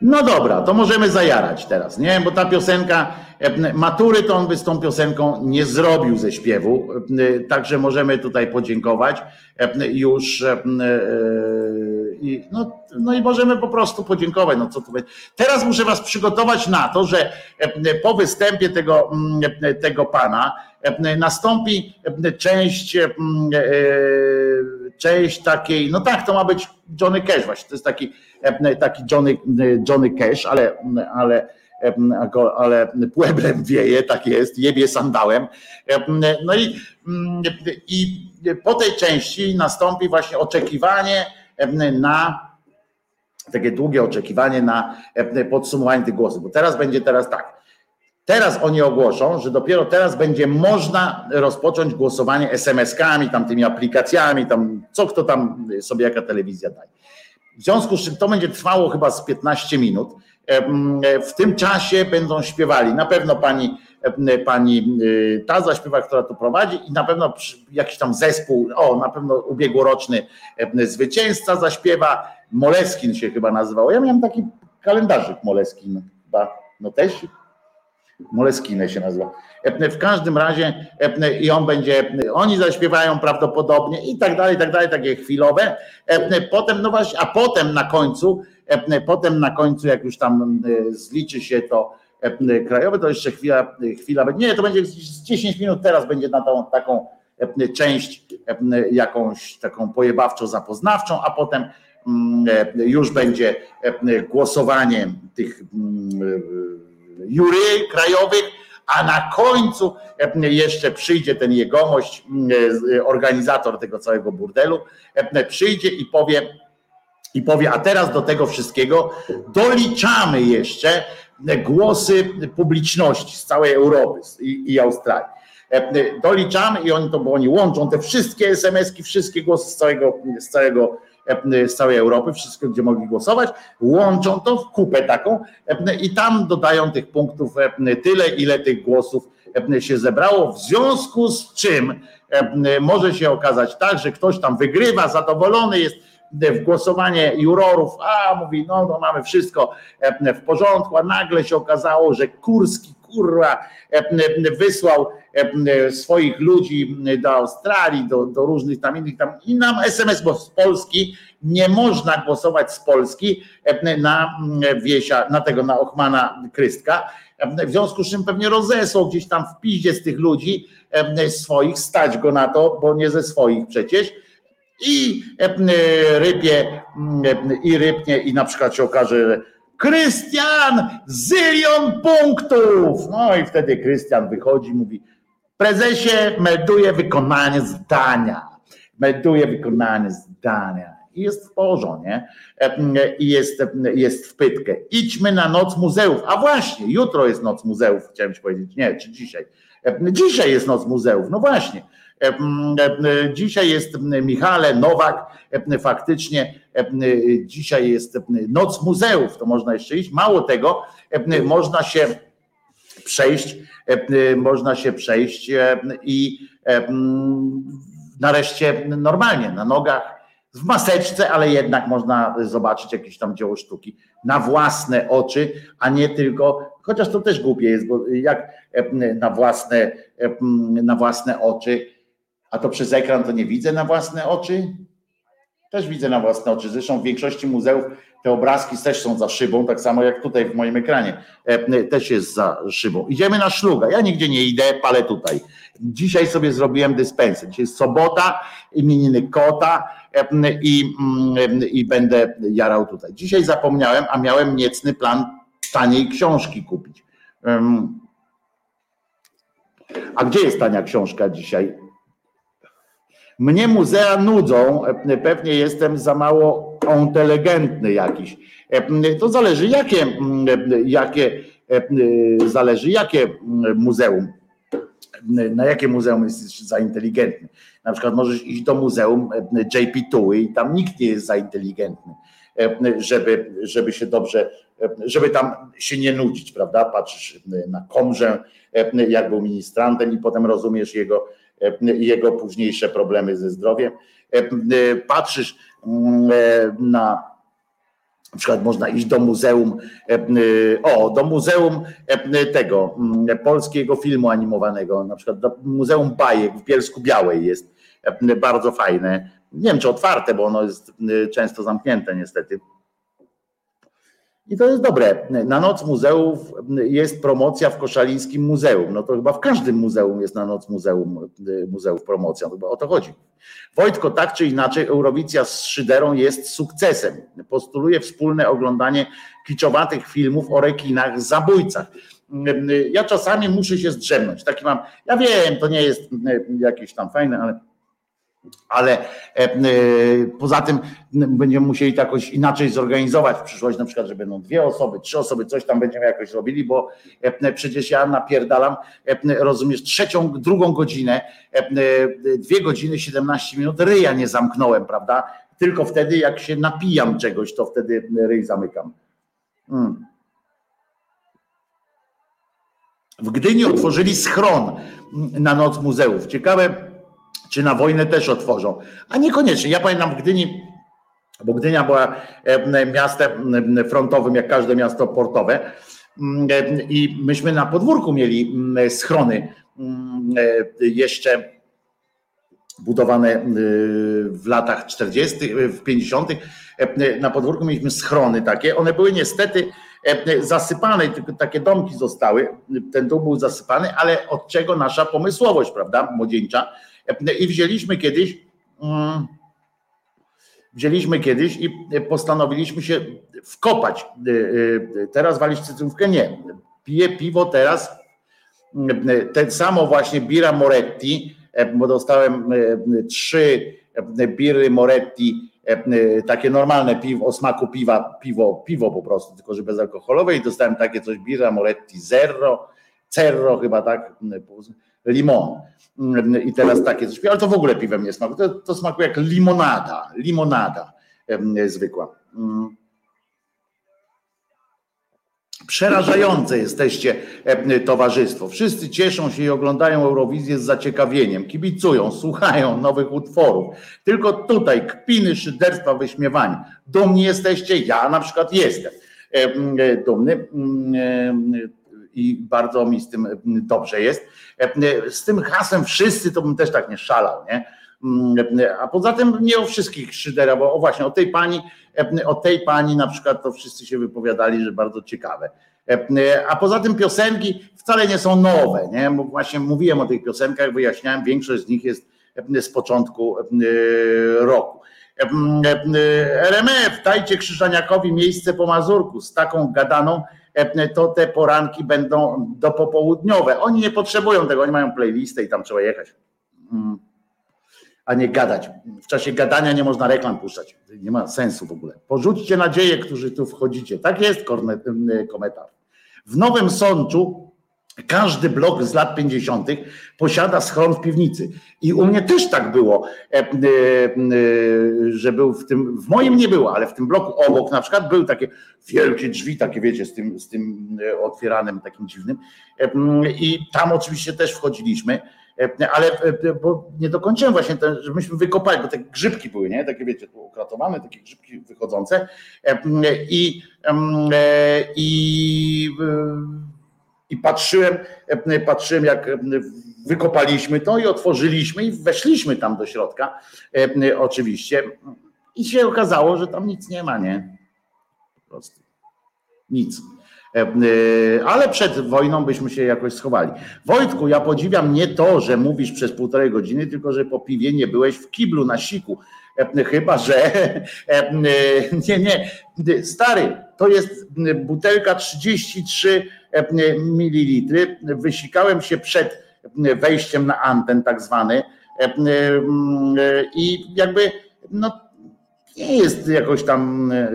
No dobra, to możemy zajarać teraz, nie? Bo ta piosenka, e, matury to on by z tą piosenką nie zrobił ze śpiewu, e, także możemy tutaj podziękować e, już no, no i możemy po prostu podziękować. No co tu Teraz muszę was przygotować na to, że po występie tego, tego pana nastąpi część część takiej, no tak, to ma być Johnny Cash właśnie, to jest taki E, taki Johnny, Johnny Cash, ale, ale e, ale pueblem wieje, tak jest, jebie sandałem. E, no i, i po tej części nastąpi właśnie oczekiwanie na takie długie oczekiwanie na podsumowanie tych głosów, bo teraz będzie teraz tak. Teraz oni ogłoszą, że dopiero teraz będzie można rozpocząć głosowanie SMS-kami, tam tymi aplikacjami, tam co kto tam sobie jaka telewizja daje. W związku z czym to będzie trwało chyba z 15 minut. W tym czasie będą śpiewali na pewno pani, pani y, ta zaśpiewa, która tu prowadzi i na pewno jakiś tam zespół, o na pewno ubiegłoroczny zwycięzca zaśpiewa, Moleskin się chyba nazywał. Ja miałem taki kalendarzyk Moleskin chyba, no też Moleskine się nazywa. W każdym razie i on będzie, oni zaśpiewają prawdopodobnie i tak dalej, i tak dalej, takie chwilowe. Potem, no właśnie, a potem na końcu, potem na końcu, jak już tam zliczy się to krajowe, to jeszcze chwila, chwila nie, to będzie z 10 minut teraz będzie na tą taką część jakąś taką pojebawczo-zapoznawczą, a potem już będzie głosowanie tych jury krajowych, a na końcu e, jeszcze przyjdzie ten jegomość, e, organizator tego całego burdelu, e, przyjdzie i powie, i powie, a teraz do tego wszystkiego doliczamy jeszcze głosy publiczności z całej Europy i, i Australii. Doliczamy i oni to, bo oni łączą te wszystkie SMS-ki, wszystkie głosy z całego, z całego z całej Europy, wszystko, gdzie mogli głosować, łączą to w kupę taką i tam dodają tych punktów tyle, ile tych głosów się zebrało, w związku z czym może się okazać tak, że ktoś tam wygrywa, zadowolony jest, w głosowanie jurorów, a mówi, no, no mamy wszystko w porządku, a nagle się okazało, że Kurski, kurwa, wysłał swoich ludzi do Australii, do, do różnych tam innych tam i nam SMS, bo z Polski nie można głosować z Polski na Wiesia, na tego, na Ochmana Krystka, w związku z czym pewnie rozesłał gdzieś tam w piździe z tych ludzi swoich, stać go na to, bo nie ze swoich przecież, i rypie, i rypnie i na przykład się okaże, że Krystian, zylion punktów! No i wtedy Krystian wychodzi mówi, prezesie melduje wykonanie zdania, melduje wykonanie zdania i jest w porządku, I jest, jest w pytkę. Idźmy na noc muzeów. A właśnie, jutro jest noc muzeów, chciałem ci powiedzieć. Nie, czy dzisiaj? Dzisiaj jest noc muzeów. No właśnie. Dzisiaj jest Michale Nowak, faktycznie dzisiaj jest noc muzeów, to można jeszcze iść. Mało tego, można się przejść, można się przejść i nareszcie normalnie, na nogach, w maseczce, ale jednak można zobaczyć jakieś tam dzieło sztuki na własne oczy, a nie tylko, chociaż to też głupie jest, bo jak na własne, na własne oczy, a to przez ekran to nie widzę na własne oczy? Też widzę na własne oczy. Zresztą w większości muzeów te obrazki też są za szybą, tak samo jak tutaj w moim ekranie. Też jest za szybą. Idziemy na szluga. Ja nigdzie nie idę, palę tutaj. Dzisiaj sobie zrobiłem dyspensę. Dzisiaj jest sobota, imieniny kota i, i będę jarał tutaj. Dzisiaj zapomniałem, a miałem niecny plan taniej książki kupić. A gdzie jest tania książka dzisiaj? Mnie muzea nudzą, pewnie jestem za mało inteligentny jakiś. To zależy jakie, jakie zależy jakie muzeum. Na jakie muzeum jesteś za inteligentny? Na przykład możesz iść do muzeum JP Tuły i tam nikt nie jest za inteligentny, żeby, żeby się dobrze, żeby tam się nie nudzić, prawda? Patrzysz na Komrze, jak był ministrantem i potem rozumiesz jego jego późniejsze problemy ze zdrowiem. Patrzysz mm, na na przykład można iść do muzeum, o, do muzeum tego mm, polskiego filmu animowanego, na przykład do Muzeum Bajek w Bielsku Białej jest bardzo fajne. Nie wiem, czy otwarte, bo ono jest często zamknięte niestety i to jest dobre. Na noc muzeów jest promocja w Koszalińskim Muzeum. No to chyba w każdym muzeum jest na noc muzeum, muzeów promocja. Chyba o to chodzi. Wojtko, tak czy inaczej, Eurowicja z Szyderą jest sukcesem. Postuluje wspólne oglądanie kiczowatych filmów o rekinach, zabójcach. Ja czasami muszę się zdrzemnąć. Taki mam, ja wiem, to nie jest jakieś tam fajne, ale ale e, e, poza tym będziemy musieli to jakoś inaczej zorganizować w przyszłości, na przykład, że będą dwie osoby, trzy osoby, coś tam będziemy jakoś robili, bo e, przecież ja napierdalam, rozumiesz, trzecią, drugą godzinę, dwie godziny, 17 minut ryja nie zamknąłem, prawda? Tylko wtedy, jak się napijam czegoś, to wtedy ryj zamykam. Hmm. W Gdyni otworzyli schron na noc muzeów. Ciekawe, czy na wojnę też otworzą. A niekoniecznie. Ja pamiętam w Gdyni, bo Gdynia była e, miastem frontowym, jak każde miasto portowe. E, I myśmy na podwórku mieli schrony e, jeszcze budowane w latach 40., w 50. Na podwórku mieliśmy schrony takie. One były niestety zasypane, tylko takie domki zostały. Ten dół był zasypany, ale od czego nasza pomysłowość, prawda, młodzieńcza i wzięliśmy kiedyś, mm, wzięliśmy kiedyś i postanowiliśmy się wkopać. Y, y, teraz walić cytrówkę? Nie. Piję piwo teraz, ten samo właśnie Bira Moretti, bo dostałem trzy biry Moretti takie normalne piwo, o smaku piwa, piwo, piwo po prostu, tylko że bezalkoholowe i dostałem takie coś Birra Moretti Zero, Cerro chyba tak, limon. I teraz takie coś, ale to w ogóle piwem nie smakuje, to, to smakuje jak limonada, limonada zwykła. Mm. Przerażające jesteście e, towarzystwo. Wszyscy cieszą się i oglądają Eurowizję z zaciekawieniem, kibicują, słuchają nowych utworów. Tylko tutaj kpiny, szyderstwa, wyśmiewania. Dumni jesteście? Ja na przykład jestem e, e, dumny i bardzo mi z tym dobrze jest. Z tym hasem wszyscy to bym też tak nie szalał, nie? A poza tym nie o wszystkich szydera, bo o właśnie o tej pani, o tej pani na przykład to wszyscy się wypowiadali, że bardzo ciekawe. A poza tym piosenki wcale nie są nowe, nie? Bo właśnie mówiłem o tych piosenkach, wyjaśniałem, większość z nich jest z początku roku. RMF, dajcie Krzyżaniakowi miejsce po Mazurku z taką gadaną, to te poranki będą do popołudniowe. Oni nie potrzebują tego, oni mają playlistę i tam trzeba jechać. Mm a nie gadać. W czasie gadania nie można reklam puszczać. Nie ma sensu w ogóle. Porzućcie nadzieję, którzy tu wchodzicie. Tak jest komentarz. W Nowym Sączu każdy blok z lat 50. posiada schron w piwnicy. I u mnie też tak było, e, e, e, że był w tym, w moim nie było, ale w tym bloku obok na przykład były takie wielkie drzwi, takie wiecie, z tym, z tym otwieranym takim dziwnym. I tam oczywiście też wchodziliśmy E, ale e, bo nie dokończyłem właśnie, że myśmy wykopali, bo te grzybki były, nie? Takie wiecie, tu okratowane, takie grzybki wychodzące e, i, i, i patrzyłem, patrzyłem jak wykopaliśmy to i otworzyliśmy i weszliśmy tam do środka oczywiście i się okazało, że tam nic nie ma, nie? Po prostu nic. E, e, ale przed wojną byśmy się jakoś schowali. Wojtku, ja podziwiam nie to, że mówisz przez półtorej godziny, tylko że po piwie nie byłeś w kiblu na siku. E, chyba, że nie, nie. Stary, to jest butelka 33 ml. Wysikałem się przed wejściem na anten, tak zwany. I jakby, no nie jest jakoś tam e,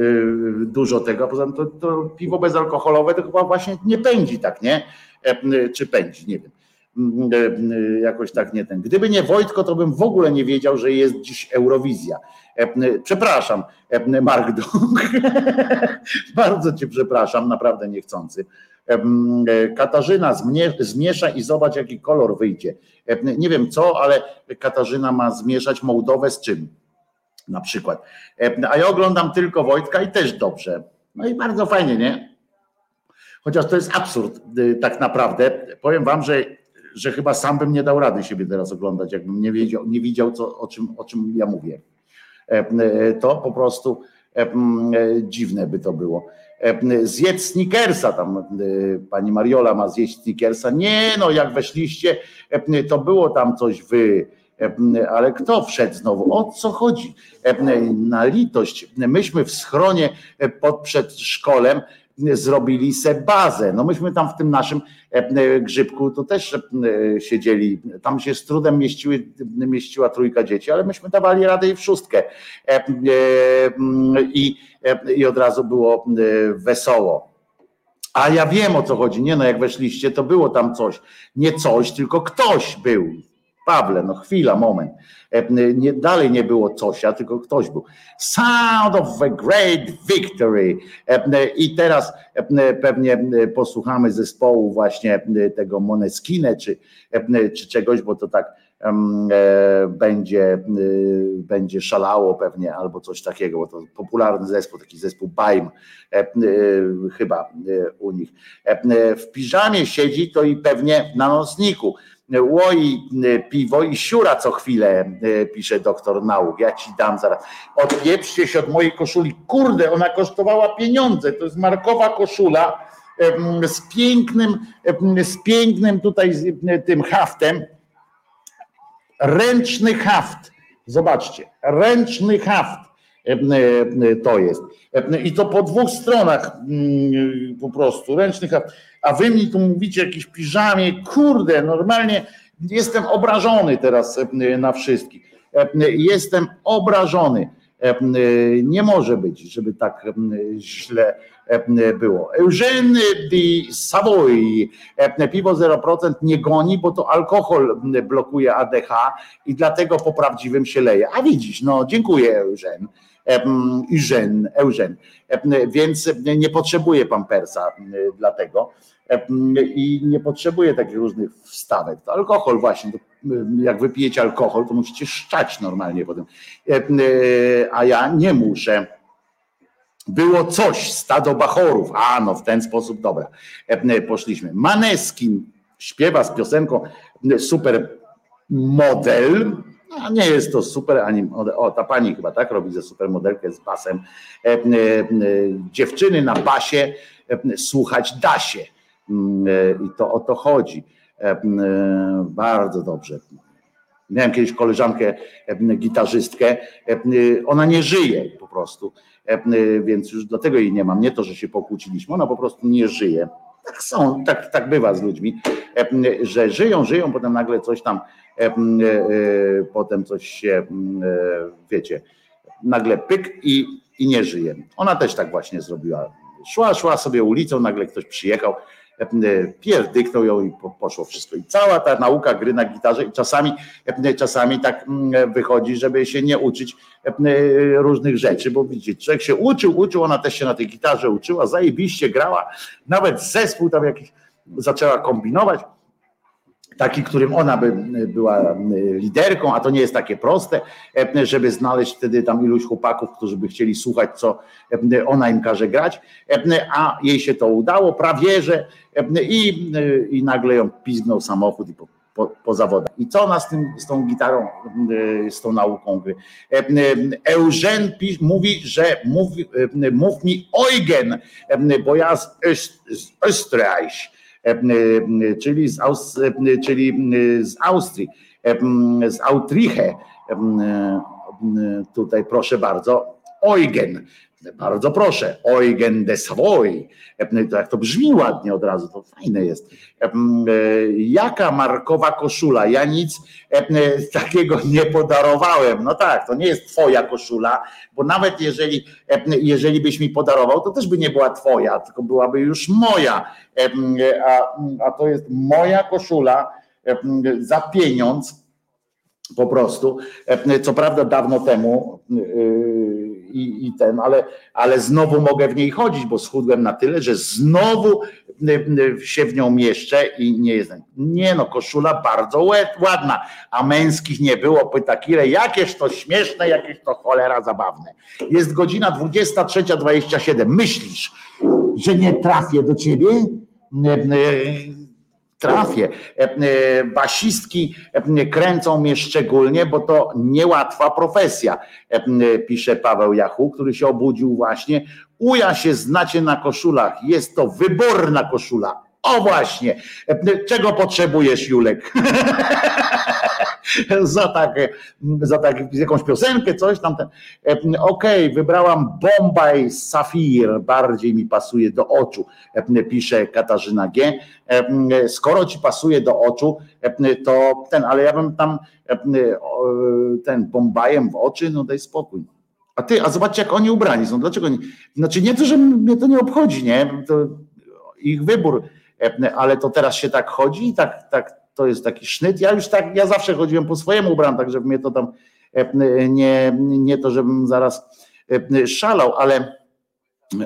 dużo tego. Poza tym to, to piwo bezalkoholowe to chyba właśnie nie pędzi tak, nie? E, czy pędzi, nie wiem. Mm, e, jakoś tak nie ten. Gdyby nie Wojtko, to bym w ogóle nie wiedział, że jest dziś Eurowizja. Przepraszam, Mark Dong. Bardzo cię przepraszam, naprawdę niechcący. Katarzyna zmiesza i zobacz, jaki kolor wyjdzie. Nie wiem co, ale Katarzyna ma zmieszać Mołdowę z czym? na przykład. E, a ja oglądam tylko Wojtka i też dobrze. No i bardzo fajnie, nie? Chociaż to jest absurd y, tak naprawdę. Powiem wam, że, że chyba sam bym nie dał rady siebie teraz oglądać, jakbym nie wiedział, nie widział co, o, czym, o czym ja mówię. E, e, to po prostu dziwne by to było. Zjedz sneakersa, tam pani Mariola ma zjeść sneakersa. Nie, no jak weszliście, to było tam coś wy ale kto wszedł znowu? O co chodzi? Na litość. Myśmy w schronie e, pod przedszkolem zrobili se bazę. No myśmy tam w tym naszym grzybku to też siedzieli. Tam się z trudem mieściły, mieściła trójka dzieci, ale myśmy dawali radę i w szóstkę. I, i od razu było wesoło. A ja wiem o co chodzi. Nie no, jak weszliście, to było tam coś. Nie coś, tylko ktoś był. Pawle, no chwila, moment. E, nie, dalej nie było cosia, tylko ktoś był. Sound of a great victory. E, I teraz e, pewnie posłuchamy zespołu właśnie tego Moneskine czy, czy czegoś, bo to tak będzie, będzie szalało pewnie albo coś takiego, bo to popularny zespół, taki zespół Baim chyba u nich. W piżamie siedzi to i pewnie na nocniku łoi e, piwo i siura co chwilę, e, pisze doktor nauk. Ja ci dam zaraz. Odpieprzcie się od mojej koszuli. Kurde, ona kosztowała pieniądze. To jest markowa koszula z pięknym, z pięknym tutaj tym haftem. Ręczny haft. Zobaczcie, ręczny haft to jest. I to po dwóch stronach mm, po prostu, ręcznych haft a wy mi tu mówicie jakieś piżamie, kurde, normalnie jestem obrażony teraz e, na wszystkich. E, jestem obrażony. Nie może być, żeby tak źle było. Eugène de Savoy, piwo 0% nie goni, bo to alkohol blokuje ADH i dlatego po prawdziwym się leje. A widzisz, no dziękuję Eugène. Eugen. Więc nie potrzebuje pampersa dlatego i nie potrzebuje takich różnych wstawek. To alkohol właśnie, jak wypijecie alkohol, to musicie szczać normalnie potem. A ja nie muszę. Było coś, stado bachorów. A no, w ten sposób, dobra. Poszliśmy. Maneskin śpiewa z piosenką super model, a nie jest to super ani. O, ta pani chyba tak robi ze supermodelkę z basem. E, e, dziewczyny na basie e, słuchać da się. Mm, I to o to chodzi. Bardzo dobrze. Miałem kiedyś koleżankę, gitarzystkę. Ona nie żyje po prostu, więc już dlatego jej nie mam. Nie to, że się pokłóciliśmy, ona po prostu nie żyje. Tak są, tak, tak bywa z ludźmi, że żyją, żyją, potem nagle coś tam E, e, potem coś się, e, wiecie, nagle pyk i, i nie żyje. Ona też tak właśnie zrobiła. Szła, szła sobie ulicą, nagle ktoś przyjechał, pierdyknął ją i poszło wszystko. I cała ta nauka gry na gitarze i czasami, czasami tak wychodzi, żeby się nie uczyć różnych rzeczy, bo widzicie, człowiek się uczył, uczył, ona też się na tej gitarze uczyła, zajebiście grała, nawet zespół tam jakiś zaczęła kombinować, taki, którym ona by była liderką, a to nie jest takie proste, żeby znaleźć wtedy tam iluś chłopaków, którzy by chcieli słuchać, co ona im każe grać, a jej się to udało, prawie że i, i nagle ją pizgnął samochód i po, po, po zawodach. I co ona z, tym, z tą gitarą, z tą nauką gry? Eugen mówi, że mów, mów mi Eugen, bo ja z, z Österreich E, e, czyli z, Aus, e, czyli z Austrii, z Autriche. Tutaj proszę bardzo, Eugen. Bardzo proszę, Eugen de Savoy. To jak to brzmi ładnie od razu, to fajne jest. Jaka markowa koszula? Ja nic takiego nie podarowałem. No tak, to nie jest twoja koszula, bo nawet jeżeli, jeżeli byś mi podarował, to też by nie była twoja, tylko byłaby już moja. A, a to jest moja koszula za pieniądz po prostu. Co prawda dawno temu i, i ten, ale, ale znowu mogę w niej chodzić, bo schudłem na tyle, że znowu się w nią mieszczę i nie jest. Nie no, koszula bardzo ładna, a męskich nie było. Pyta Kire, jakież to śmieszne, jakież to cholera zabawne. Jest godzina 23.27. Myślisz, że nie trafię do ciebie? Trafię. E, e, basistki e, kręcą mnie szczególnie, bo to niełatwa profesja, pisze Paweł Jachu, który się obudził właśnie. Uja się znacie na koszulach, jest to wyborna koszula. O właśnie, czego potrzebujesz, Julek? za, takie, za takie, jakąś piosenkę, coś tam. Okej, okay, wybrałam Bombay Safir, bardziej mi pasuje do oczu, pisze Katarzyna G. Skoro ci pasuje do oczu, to ten, ale ja bym tam ten Bombajem w oczy, no daj spokój. A ty, a zobaczcie, jak oni ubrani są. Dlaczego nie? Znaczy nie to, że mnie to nie obchodzi, nie? To ich wybór, ale to teraz się tak chodzi tak, tak to jest taki sznyt. Ja już tak, ja zawsze chodziłem po swojemu ubran, także mnie to tam nie, nie to, żebym zaraz szalał, ale,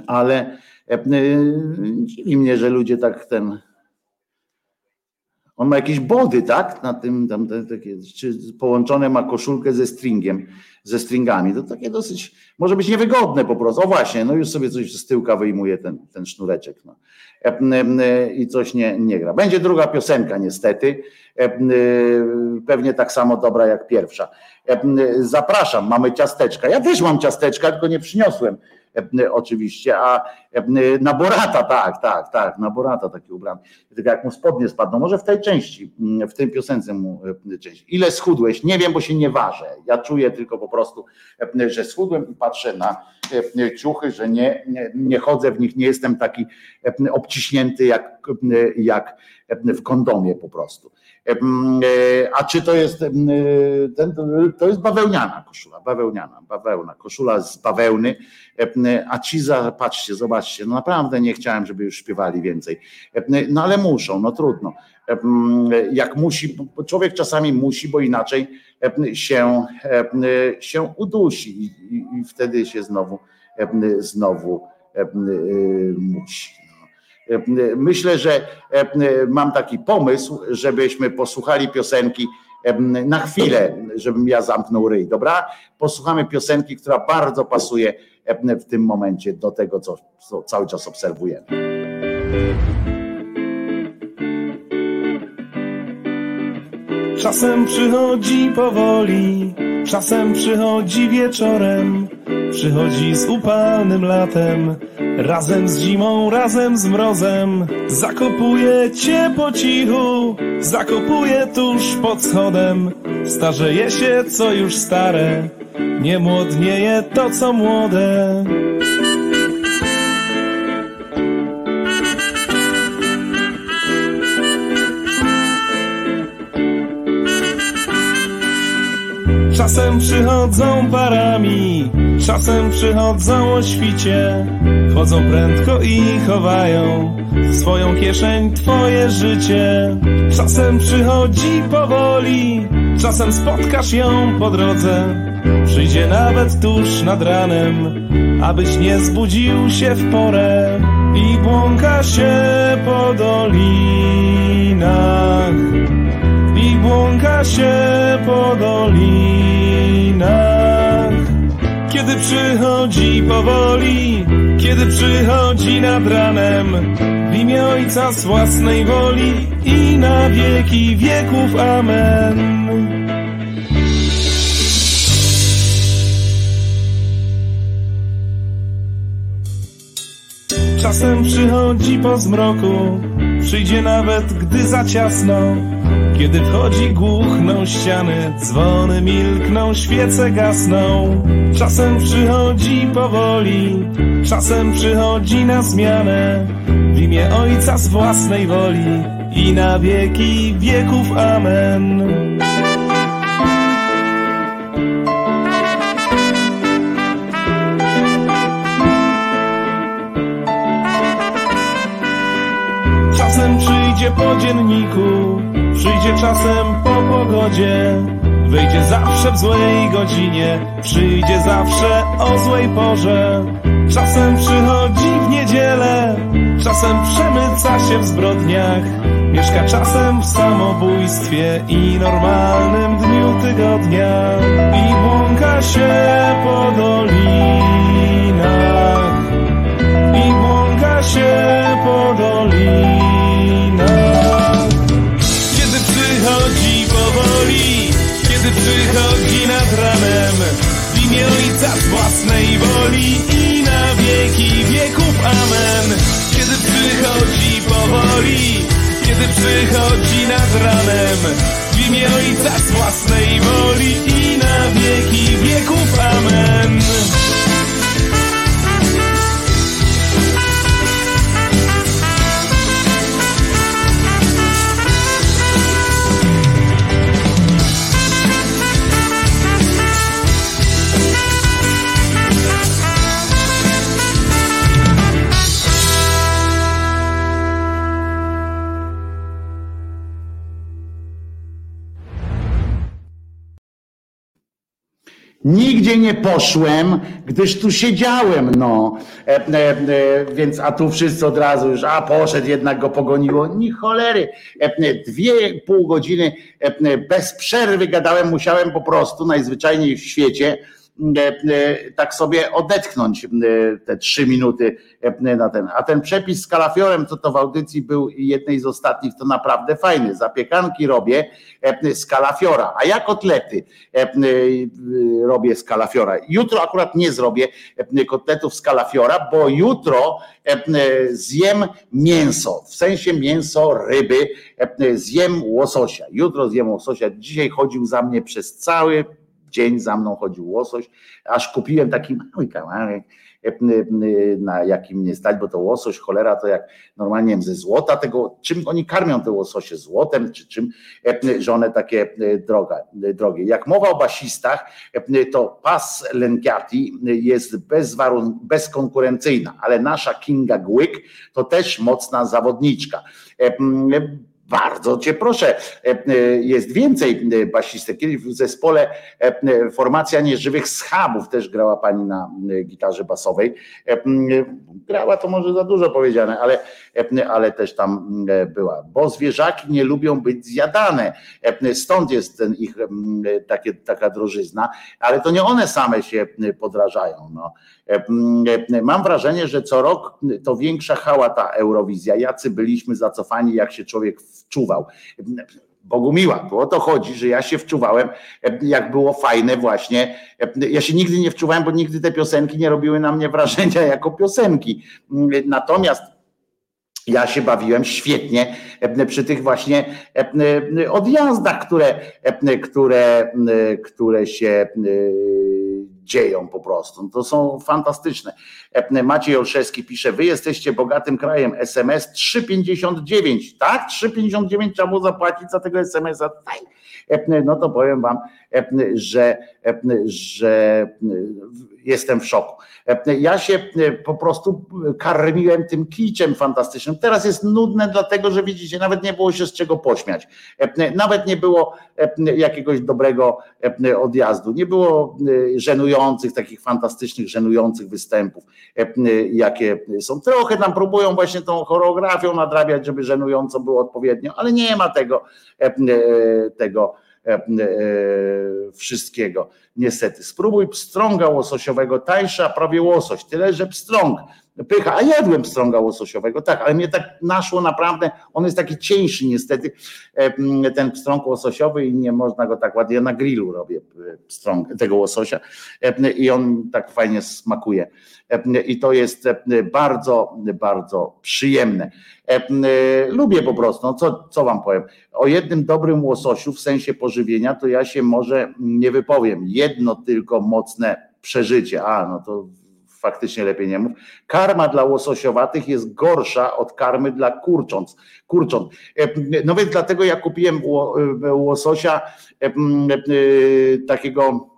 ale dziwi mnie, że ludzie tak ten. On ma jakieś body, tak? Na tym, tam, takie, czy połączone ma koszulkę ze stringiem, ze stringami. To takie dosyć, może być niewygodne po prostu. O właśnie, no już sobie coś z tyłka wyjmuje ten, ten sznureczek. No. I coś nie, nie gra. Będzie druga piosenka niestety, pewnie tak samo dobra jak pierwsza. Zapraszam, mamy ciasteczka. Ja też mam ciasteczka, tylko nie przyniosłem oczywiście, a na Borata, tak, tak, tak, na Borata taki ubrany. Tylko jak mu spodnie spadną, może w tej części, w tej piosence mu części. Ile schudłeś? Nie wiem, bo się nie ważę. Ja czuję tylko po prostu, że schudłem i patrzę na ciuchy, że nie, nie, nie chodzę w nich, nie jestem taki obciśnięty jak, jak w kondomie po prostu. E, a czy to jest ten, to jest bawełniana koszula, bawełniana, bawełna, koszula z bawełny, a ci patrzcie, zobaczcie, no naprawdę nie chciałem, żeby już śpiewali więcej, no ale muszą, no trudno, jak musi, człowiek czasami musi, bo inaczej się, się udusi i, i wtedy się znowu, znowu musi. Myślę, że mam taki pomysł, żebyśmy posłuchali piosenki na chwilę, żebym ja zamknął ryj, dobra? Posłuchamy piosenki, która bardzo pasuje w tym momencie do tego, co, co cały czas obserwujemy. Czasem przychodzi powoli, czasem przychodzi wieczorem, przychodzi z upalnym latem, razem z zimą, razem z mrozem. Zakopuje cię po cichu, zakopuje tuż pod schodem. Starzeje się, co już stare, nie młodnieje to, co młode. Czasem przychodzą parami, czasem przychodzą o świcie. Wchodzą prędko i chowają w swoją kieszeń twoje życie. Czasem przychodzi powoli, czasem spotkasz ją po drodze. Przyjdzie nawet tuż nad ranem, abyś nie zbudził się w porę. I błąka się po dolinach, błąka się po dolinach. Kiedy przychodzi powoli, kiedy przychodzi nad ranem, w imię Ojca z własnej woli i na wieki wieków. Amen. Czasem przychodzi po zmroku, przyjdzie nawet gdy za ciasno. Kiedy wchodzi głuchną ściany, dzwony milkną, świece gasną. Czasem przychodzi powoli, czasem przychodzi na zmianę. W imię Ojca z własnej woli i na wieki wieków. Amen. Przyjdzie po dzienniku, przyjdzie czasem po pogodzie. Wyjdzie zawsze w złej godzinie, przyjdzie zawsze o złej porze. Czasem przychodzi w niedzielę, czasem przemyca się w zbrodniach. Mieszka czasem w samobójstwie i normalnym dniu tygodnia. I błąka się po dolinach, i błąka się po dolinach. Nad ranem, w imię Ojca własnej woli i na wieki wieków. Amen. Kiedy przychodzi powoli, kiedy przychodzi nad ranem, w imię Ojca własnej woli i na wieki wieków. Amen. Nigdzie nie poszłem, gdyż tu siedziałem, no. E, e, e, więc, a tu wszyscy od razu już, a poszedł, jednak go pogoniło. Ni cholery. E, dwie pół godziny e, bez przerwy gadałem, musiałem po prostu najzwyczajniej w świecie tak sobie odetchnąć te trzy minuty na ten. A ten przepis z kalafiorem, co to w audycji był jednej z ostatnich, to naprawdę fajny. Zapiekanki robię z kalafiora, a ja kotlety robię z kalafiora. Jutro akurat nie zrobię kotletów z kalafiora, bo jutro zjem mięso, w sensie mięso ryby, zjem łososia. Jutro zjem łososia. Dzisiaj chodził za mnie przez cały dzień za mną chodził łosoś, aż kupiłem taki mały kawałek, e, na jakim nie stać, bo to łosoś, cholera, to jak normalnie ze złota tego, czym oni karmią te łososie, złotem, czy czym, e, że one takie e, droga, drogie. Jak mowa o basistach, to Pas Lenkiati jest bezwarun, bezkonkurencyjna, ale nasza Kinga Głyk to też mocna zawodniczka bardzo cię proszę, e, e, jest więcej e, basistek. Kiedyś w zespole formacja nieżywych schabów też grała pani na gitarze basowej. Grała to może za dużo powiedziane, ale, ale też tam była. Bo zwierzaki nie lubią być zjadane. Stąd jest ten ich takie, taka drożyzna, ale to nie one same się podrażają. No. Mam wrażenie, że co rok to większa hała ta Eurowizja. Jacy byliśmy zacofani, jak się człowiek wczuwał. Bogu miła, bo o to chodzi, że ja się wczuwałem, jak było fajne właśnie. Ja się nigdy nie wczuwałem, bo nigdy te piosenki nie robiły na mnie wrażenia jako piosenki. Natomiast ja się bawiłem świetnie przy tych właśnie odjazdach, które, które, które się dzieją po prostu. To są fantastyczne. Maciej Olszewski pisze, wy jesteście bogatym krajem, SMS 3,59, tak? 3,59 trzeba było zapłacić za tego SMS-a. No to powiem wam, że, że jestem w szoku. Ja się po prostu karmiłem tym kiczem fantastycznym. Teraz jest nudne, dlatego że widzicie, nawet nie było się z czego pośmiać. Nawet nie było jakiegoś dobrego odjazdu. Nie było żenujących, takich fantastycznych, żenujących występów, jakie są. Trochę tam próbują właśnie tą choreografią nadrabiać, żeby żenująco było odpowiednio, ale nie ma tego, tego E, e, wszystkiego. Niestety. Spróbuj pstrąga łososiowego, tańsza prawie łosoś, tyle że pstrąg pycha, a jadłem pstrąga łososiowego, tak, ale mnie tak naszło naprawdę, on jest taki cieńszy niestety, e, ten pstrąg łososiowy i nie można go tak ładnie, ja na grillu robię pstrąg tego łososia i on tak fajnie smakuje i to jest bardzo, bardzo przyjemne. Lubię po prostu, no co, co wam powiem, o jednym dobrym łososiu w sensie pożywienia to ja się może nie wypowiem, jedno tylko mocne przeżycie, a no to faktycznie lepiej nie mów. Karma dla łososiowatych jest gorsza od karmy dla kurcząt. kurcząt. No więc dlatego ja kupiłem łososia takiego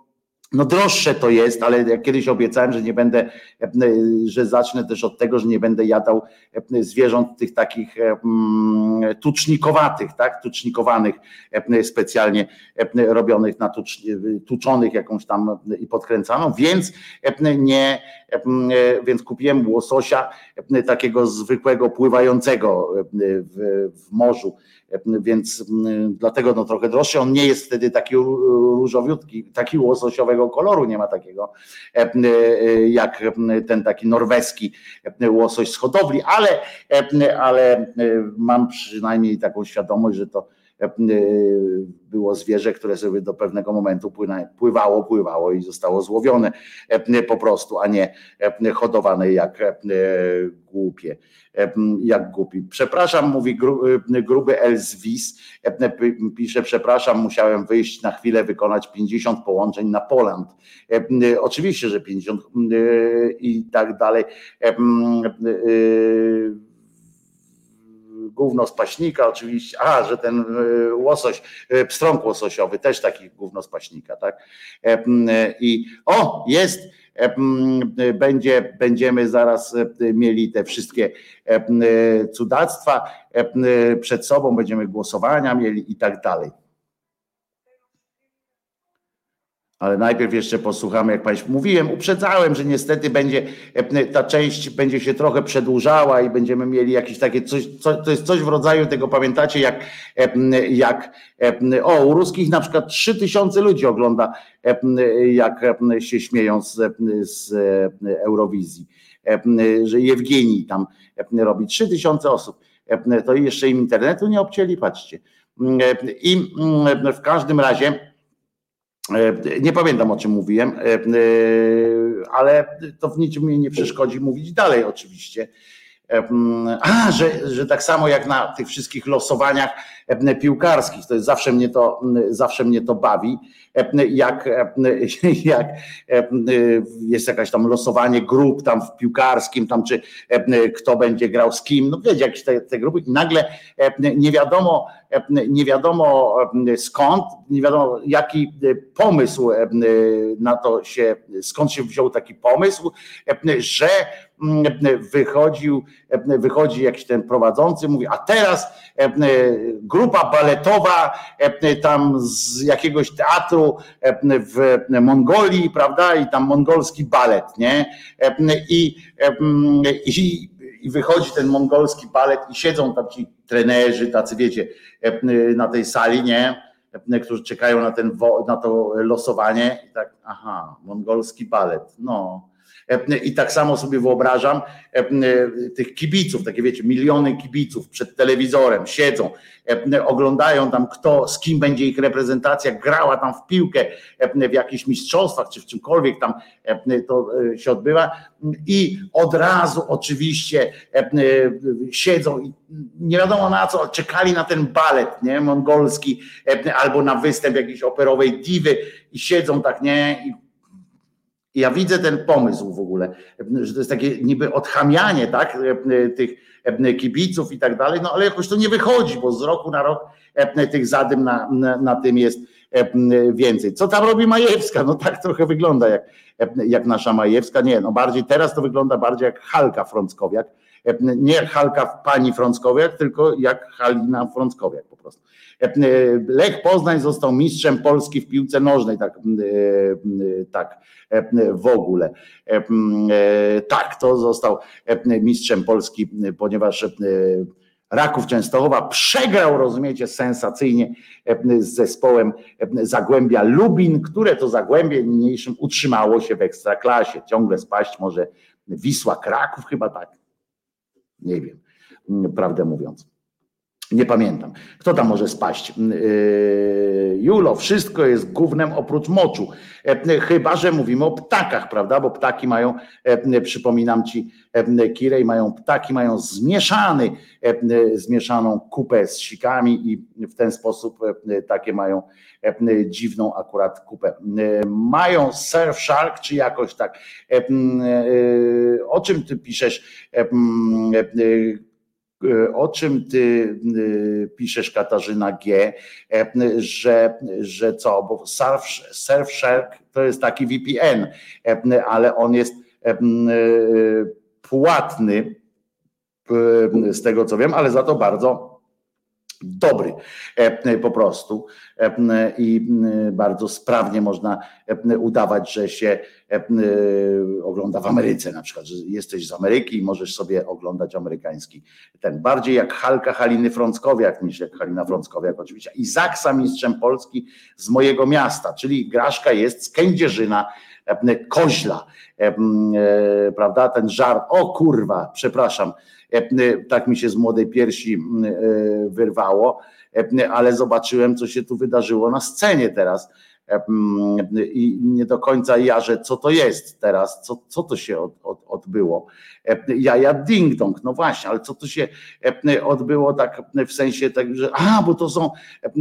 no droższe to jest, ale jak kiedyś obiecałem, że nie będę, że zacznę też od tego, że nie będę jadał zwierząt tych takich tucznikowatych, tak, tucznikowanych, specjalnie robionych na tucz, tuczonych jakąś tam i podkręcaną, więc nie, więc kupiłem łososia takiego zwykłego, pływającego w, w morzu, więc dlatego no trochę droższy. On nie jest wtedy taki różowiutki, taki łososiowego koloru, nie ma takiego jak ten taki norweski łosoś z hodowli, ale, ale mam przynajmniej taką świadomość, że to było zwierzę, które sobie do pewnego momentu pływało, pływało i zostało złowione po prostu, a nie hodowane jak głupie, jak głupi. Przepraszam, mówi gruby Elswis, pisze, przepraszam, musiałem wyjść na chwilę, wykonać 50 połączeń na Poland. Oczywiście, że 50 i tak dalej gówno z paśnika oczywiście, a, że ten e, łosoś, e, pstrąg łososiowy, też taki gówno z paśnika, tak? E, I o, jest, będzie, będziemy zaraz mieli te wszystkie cudactwa przed sobą, będziemy głosowania mieli i tak dalej. Ale najpierw jeszcze posłuchamy, jak Państwu mówiłem, uprzedzałem, że niestety będzie ta część będzie się trochę przedłużała i będziemy mieli jakieś takie coś, co, to jest coś w rodzaju tego, pamiętacie, jak, jak o, u ruskich na przykład 3000 ludzi ogląda, jak się śmieją z, z Eurowizji, że Jewgenii tam robi 3000 osób. To jeszcze im internetu nie obcięli, patrzcie. I w każdym razie E, nie pamiętam o czym mówiłem, e, e, ale to w niczym mi nie przeszkodzi mówić dalej, oczywiście. A, że, że tak samo jak na tych wszystkich losowaniach piłkarskich, to jest zawsze mnie to, zawsze mnie to bawi, jak, jak jest jakaś tam losowanie grup tam w piłkarskim, tam czy kto będzie grał z kim, no wiecie, jakieś te, te grupy i nagle nie wiadomo, nie wiadomo skąd, nie wiadomo jaki pomysł na to się, skąd się wziął taki pomysł, że wychodził, wychodzi jakiś ten prowadzący, mówi, a teraz grupa baletowa tam z jakiegoś teatru w Mongolii, prawda, i tam mongolski balet, nie? I, i, i wychodzi ten mongolski balet i siedzą tam ci trenerzy, tacy wiecie, na tej sali, nie? Którzy czekają na, ten, na to losowanie i tak, aha, mongolski balet, no, i tak samo sobie wyobrażam tych kibiców, takie wiecie, miliony kibiców przed telewizorem siedzą, oglądają tam kto, z kim będzie ich reprezentacja grała tam w piłkę, w jakichś mistrzostwach czy w czymkolwiek tam to e, się odbywa. I od razu oczywiście siedzą i nie wiadomo na co, czekali na ten balet, nie, mongolski albo na występ jakiejś operowej diwy i siedzą tak, nie, i ja widzę ten pomysł w ogóle, że to jest takie niby odchamianie tak, tych kibiców i tak dalej, no ale jakoś to nie wychodzi, bo z roku na rok tych zadym na, na, na tym jest więcej. Co tam robi Majewska? No tak trochę wygląda jak, jak nasza Majewska. Nie, no bardziej teraz to wygląda bardziej jak Halka Frąckowiak. Nie jak Halka pani Frąckowiak, tylko jak Halina Frąckowiak po prostu. Lech Poznań został mistrzem Polski w piłce nożnej, tak, tak w ogóle. Tak, to został mistrzem Polski, ponieważ Raków Częstochowa przegrał, rozumiecie, sensacyjnie z zespołem Zagłębia Lubin, które to Zagłębie niniejszym utrzymało się w ekstraklasie. Ciągle spaść może Wisła Kraków, chyba tak. Nie wiem, prawdę mówiąc. Nie pamiętam. Kto tam może spaść? Yy, Julo, wszystko jest głównym oprócz moczu. E, chyba, że mówimy o ptakach, prawda? Bo ptaki mają, e, przypominam ci, e, Kirej, mają ptaki, mają zmieszany, zmieszaną kupę z sikami i w ten sposób takie mają dziwną akurat kupę. Mają Surfshark, czy jakoś tak. O czym ty piszesz? E, o czym ty e, piszesz, Katarzyna G., e, że, że co, bo Surf, Surfshark to jest taki VPN, ale on jest płatny, z tego co wiem, ale za to bardzo dobry po prostu i bardzo sprawnie można udawać, że się ogląda w Ameryce na przykład, że jesteś z Ameryki i możesz sobie oglądać amerykański. Ten. Bardziej jak Halka Haliny Frąckowiak niż jak Halina Frąckowiak oczywiście. I Zaksa mistrzem Polski z mojego miasta, czyli Graszka jest z Kędzierzyna Koźla, e, prawda, ten żart, o kurwa, przepraszam, tak mi się z młodej piersi e, wyrwało, ale zobaczyłem, co się tu wydarzyło na scenie teraz i nie do końca jarzę, co to jest teraz, co, co to się od, od, odbyło. Jaja ding dong, no właśnie, ale co to się odbyło tak w sensie tak, że a, bo to są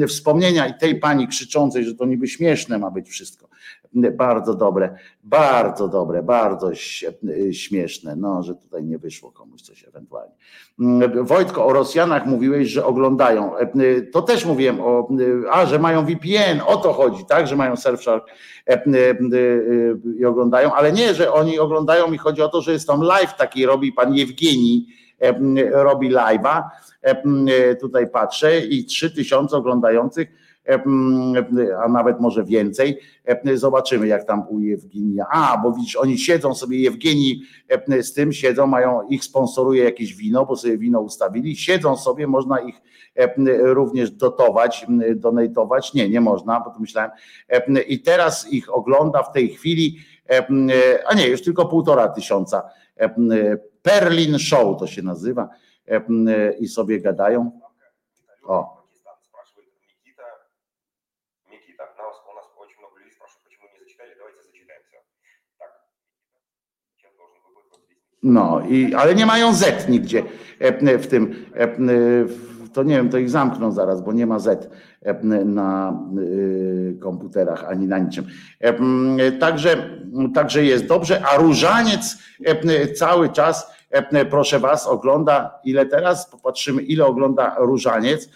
wspomnienia i tej pani krzyczącej, że to niby śmieszne ma być wszystko. Bardzo dobre, bardzo dobre, bardzo śmieszne, no, że tutaj nie wyszło komuś coś ewentualnie. Wojtko, o Rosjanach mówiłeś, że oglądają. To też mówiłem o, a, że mają VPN, o to chodzi, tak, że mają Surfshark i oglądają, ale nie, że oni oglądają i chodzi o to, że jest tam live taki, robi pan Jewgeni, robi live'a, tutaj patrzę i trzy tysiące oglądających a nawet może więcej. Zobaczymy, jak tam u Jewgenia. A, bo widzisz, oni siedzą sobie, Jewgenii z tym siedzą, mają, ich sponsoruje jakieś wino, bo sobie wino ustawili, siedzą sobie, można ich również dotować, donatować. Nie, nie można, bo to myślałem. I teraz ich ogląda w tej chwili, a nie, już tylko półtora tysiąca. Perlin Show to się nazywa i sobie gadają. O. No, i, ale nie mają Z nigdzie e, w tym. E, to nie wiem, to ich zamkną zaraz, bo nie ma Z e, na komputerach ani na niczym. Także, także jest dobrze, a różaniec cały czas, proszę Was, ogląda, ile teraz? Popatrzymy, ile ogląda różaniec,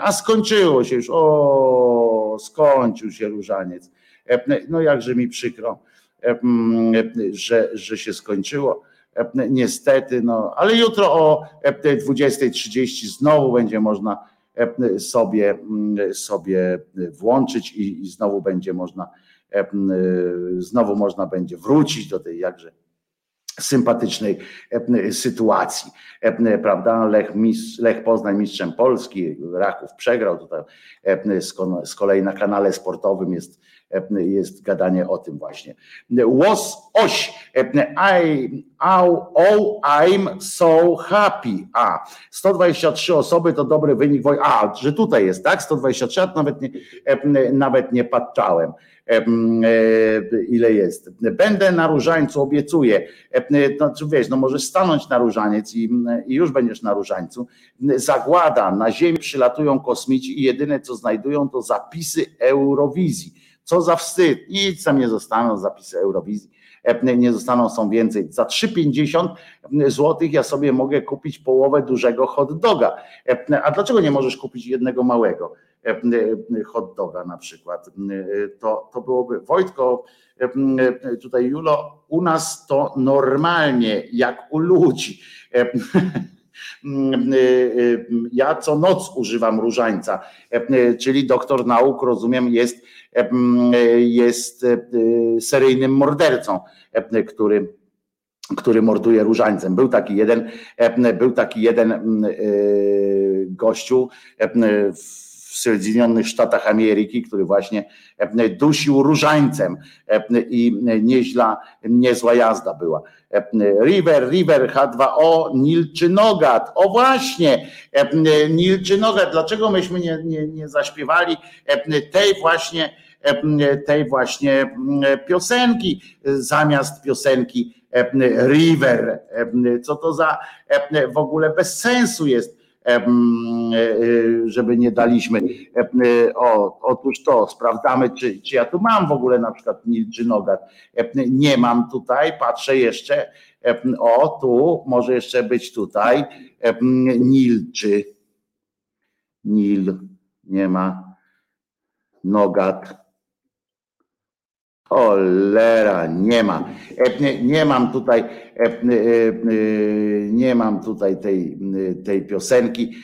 a skończyło się już, o, skończył się różaniec. No jakże mi przykro że, że się skończyło. Niestety, no, ale jutro o 20.30 znowu będzie można sobie, sobie włączyć i, i znowu będzie można, znowu można będzie wrócić do tej jakże sympatycznej sytuacji, prawda? Lech, mistrz, Lech Poznań mistrzem Polski, Raków przegrał tutaj z kolei na kanale sportowym jest jest gadanie o tym właśnie. Was oś, I, oh, I'm so happy. A, 123 osoby to dobry wynik wojny. A, że tutaj jest, tak? 123, nawet nie, nawet nie patrzałem ile jest. Będę na różańcu, obiecuję. No, wiesz, no możesz stanąć na różaniec i, i już będziesz na różańcu. Zagłada, na ziemi przylatują kosmici i jedyne co znajdują to zapisy Eurowizji co za wstyd. Nic tam nie zostaną zapisy Eurowizji. E, nie zostaną, są więcej. Za 3,50 zł ja sobie mogę kupić połowę dużego hot doga. E, a dlaczego nie możesz kupić jednego małego e, hot doga na przykład? To, to byłoby, Wojtko, tutaj Julo, u nas to normalnie, jak u ludzi. Ja co noc używam różańca, czyli doktor nauk, rozumiem, jest jest e, seryjnym mordercą, który który morduje różańcem. Był taki jeden, był taki jeden e, gościu w Soedzinionych Sztatach Ameryki, który właśnie dusił różańcem i nieźla, niezła jazda była. River, River, H2O, Nil czy Nogat. O właśnie, Nil czy Nogat. Dlaczego myśmy nie, nie, nie zaśpiewali tej właśnie tej właśnie piosenki zamiast piosenki River. Co to za w ogóle bez sensu jest żeby nie daliśmy. O, otóż to, sprawdzamy, czy, czy ja tu mam w ogóle na przykład Nil czy Nogat. Nie mam tutaj, patrzę jeszcze. O, tu może jeszcze być tutaj Nil czy Nil, nie ma Nogat. Cholera, nie ma. Nie, nie mam tutaj, nie mam tutaj tej, tej piosenki.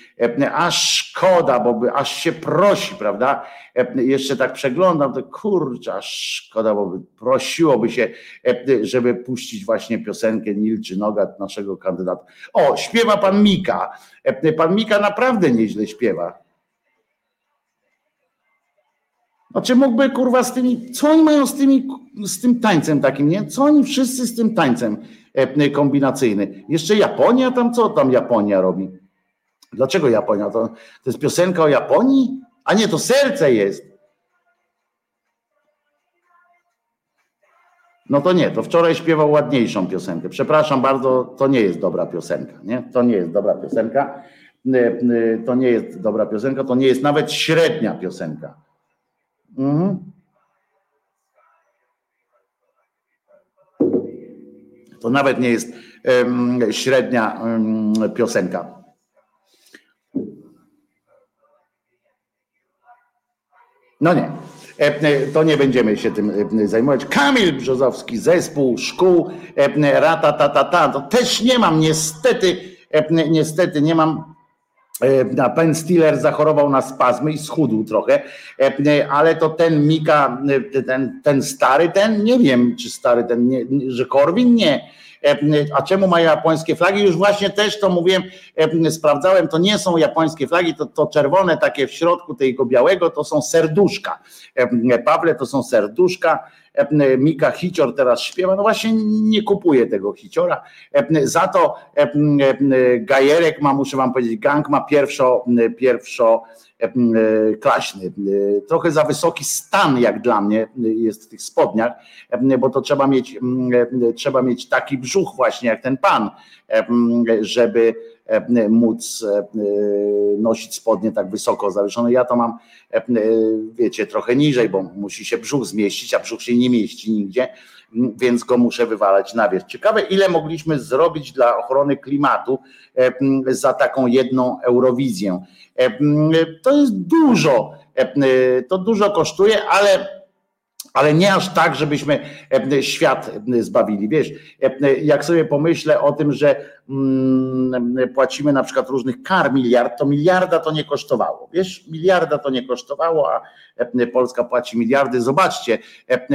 Aż szkoda, bo by, aż się prosi, prawda? Jeszcze tak przeglądam, to kurczę, aż szkoda, bo by, prosiłoby się, żeby puścić właśnie piosenkę Nilczy Nogat, naszego kandydata. O, śpiewa pan Mika. Pan Mika naprawdę nieźle śpiewa. Znaczy mógłby kurwa z tymi, co oni mają z tymi, z tym tańcem takim, nie? Co oni wszyscy z tym tańcem e, kombinacyjny? Jeszcze Japonia tam, co tam Japonia robi? Dlaczego Japonia? To, to jest piosenka o Japonii? A nie, to serce jest. No to nie, to wczoraj śpiewał ładniejszą piosenkę. Przepraszam bardzo, to nie jest dobra piosenka, nie? To nie jest dobra piosenka. E, e, to nie jest dobra piosenka, to nie jest nawet średnia piosenka. Mhm. To nawet nie jest um, średnia um, piosenka. No nie, e, to nie będziemy się tym zajmować. Kamil Brzozowski, zespół szkół, rata, ta, ta, ta. To też nie mam, niestety, niestety nie mam Ben Stiller zachorował na spazmy i schudł trochę, ale to ten Mika, ten, ten stary, ten nie wiem, czy stary ten, nie, że Korwin nie. A czemu ma japońskie flagi? Już właśnie też to mówiłem, sprawdzałem, to nie są japońskie flagi, to, to czerwone takie w środku tego białego to są serduszka. Pawle to są serduszka Mika Hicior teraz śpiewa, no właśnie nie kupuje tego Hiciora. Za to Gajerek ma, muszę wam powiedzieć, gang ma pierwszo, pierwszo klaśny. Trochę za wysoki stan, jak dla mnie, jest w tych spodniach, bo to trzeba mieć, trzeba mieć taki brzuch właśnie jak ten pan, żeby E, móc e, nosić spodnie tak wysoko zawieszone. Ja to mam, e, wiecie, trochę niżej, bo musi się brzuch zmieścić, a brzuch się nie mieści nigdzie, więc go muszę wywalać na wierzch. Ciekawe, ile mogliśmy zrobić dla ochrony klimatu za taką jedną Eurowizję. To jest dużo, to dużo kosztuje, ale ale nie aż tak, żebyśmy świat zbawili. Wiesz, jak sobie pomyślę o tym, że mm, płacimy na przykład różnych kar miliard, to miliarda to nie kosztowało. Wiesz, miliarda to nie kosztowało, a Polska płaci miliardy. Zobaczcie,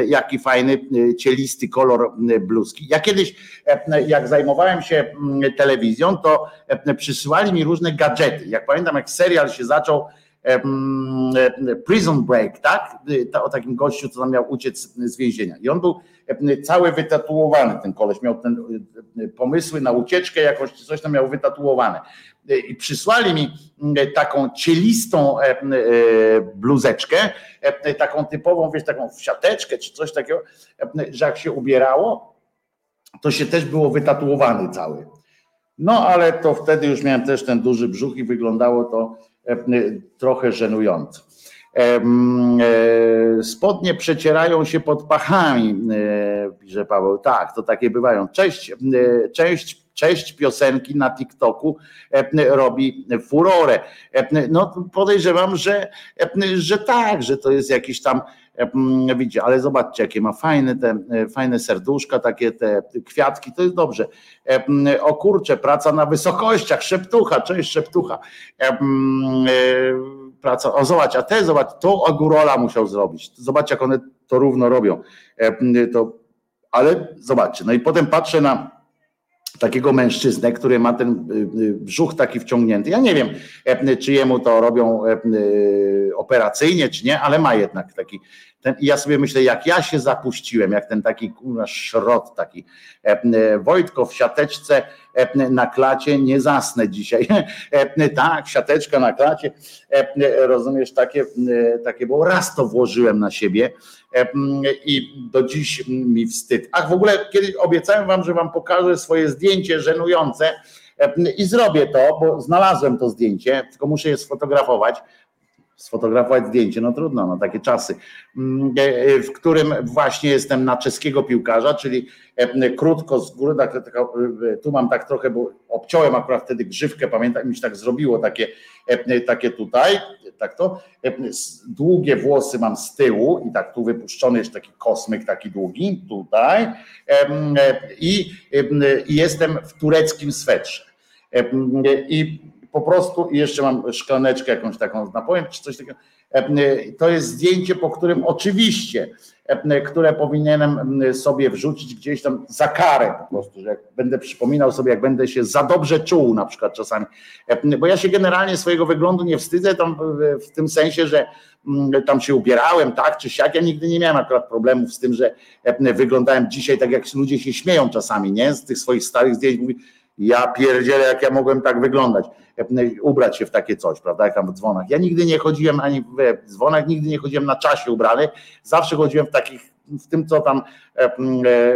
jaki fajny, cielisty kolor bluzki. Ja kiedyś, jak zajmowałem się mm, telewizją, to przysyłali mi różne gadżety. Jak pamiętam, jak serial się zaczął, Prison Break, tak? O takim gościu, co tam miał uciec z więzienia. I on był cały wytatuowany, ten koleś miał ten pomysły na ucieczkę jakoś, coś tam miał wytatuowane. I przysłali mi taką cielistą e, bluzeczkę, taką typową, wiesz, taką siateczkę czy coś takiego, że jak się ubierało, to się też było wytatuowany cały. No ale to wtedy już miałem też ten duży brzuch i wyglądało to trochę żenujące. E, spodnie przecierają się pod pachami, e, pisze Paweł. Tak, to takie bywają. Cześć, cześć, cześć piosenki na TikToku robi furorę. No podejrzewam, że, że tak, że to jest jakiś tam widzicie, ale zobaczcie, jakie ma fajne te fajne serduszka, takie te kwiatki, to jest dobrze. O kurcze, praca na wysokościach, szeptucha, cześć szeptucha. E, praca, o zobacz, a te zobacz, to Agurola musiał zrobić. Zobacz, jak one to równo robią. To, ale zobaczcie, no i potem patrzę na takiego mężczyznę, który ma ten y, y, brzuch taki wciągnięty. Ja nie wiem, czy jemu to robią y, operacyjnie, czy nie, ale ma jednak taki. Ten, I ja sobie myślę, jak ja się zapuściłem, jak ten taki kurwa szrot taki. Wojtko w siateczce na klacie, nie zasnę dzisiaj. Tak, siateczka na klacie, rozumiesz, takie, takie, bo raz to włożyłem na siebie i do dziś mi wstyd. Ach, w ogóle kiedyś obiecałem wam, że wam pokażę swoje zdjęcie żenujące i zrobię to, bo znalazłem to zdjęcie, tylko muszę je sfotografować sfotografować zdjęcie, no trudno, no takie czasy, mm, e, e, w którym właśnie jestem na czeskiego piłkarza, czyli e, krótko z góry, tak, tak, tu mam tak trochę, bo obciąłem akurat wtedy grzywkę, pamiętam, mi się tak zrobiło, takie, takie tutaj, tak to, długie włosy mam z tyłu i tak tu wypuszczony jest taki kosmyk taki długi, tutaj i, i jestem w tureckim swetrze. I po prostu i jeszcze mam szklaneczkę jakąś taką z napojem, czy coś takiego. E, to jest zdjęcie, po którym oczywiście, e, które powinienem sobie wrzucić gdzieś tam za karę po prostu, że jak będę przypominał sobie, jak będę się za dobrze czuł na przykład czasami, e, bo ja się generalnie swojego wyglądu nie wstydzę tam w tym sensie, że tam się ubierałem tak czy siak, ja nigdy nie miałem akurat problemów z tym, że wyglądałem dzisiaj tak jak ludzie się śmieją czasami, nie, z tych swoich starych zdjęć, mówi ja pierdzielę, jak ja mogłem tak wyglądać, ubrać się w takie coś, prawda, jak tam w dzwonach. Ja nigdy nie chodziłem ani w dzwonach, nigdy nie chodziłem na czasie ubrany, zawsze chodziłem w takich, w tym co tam, e,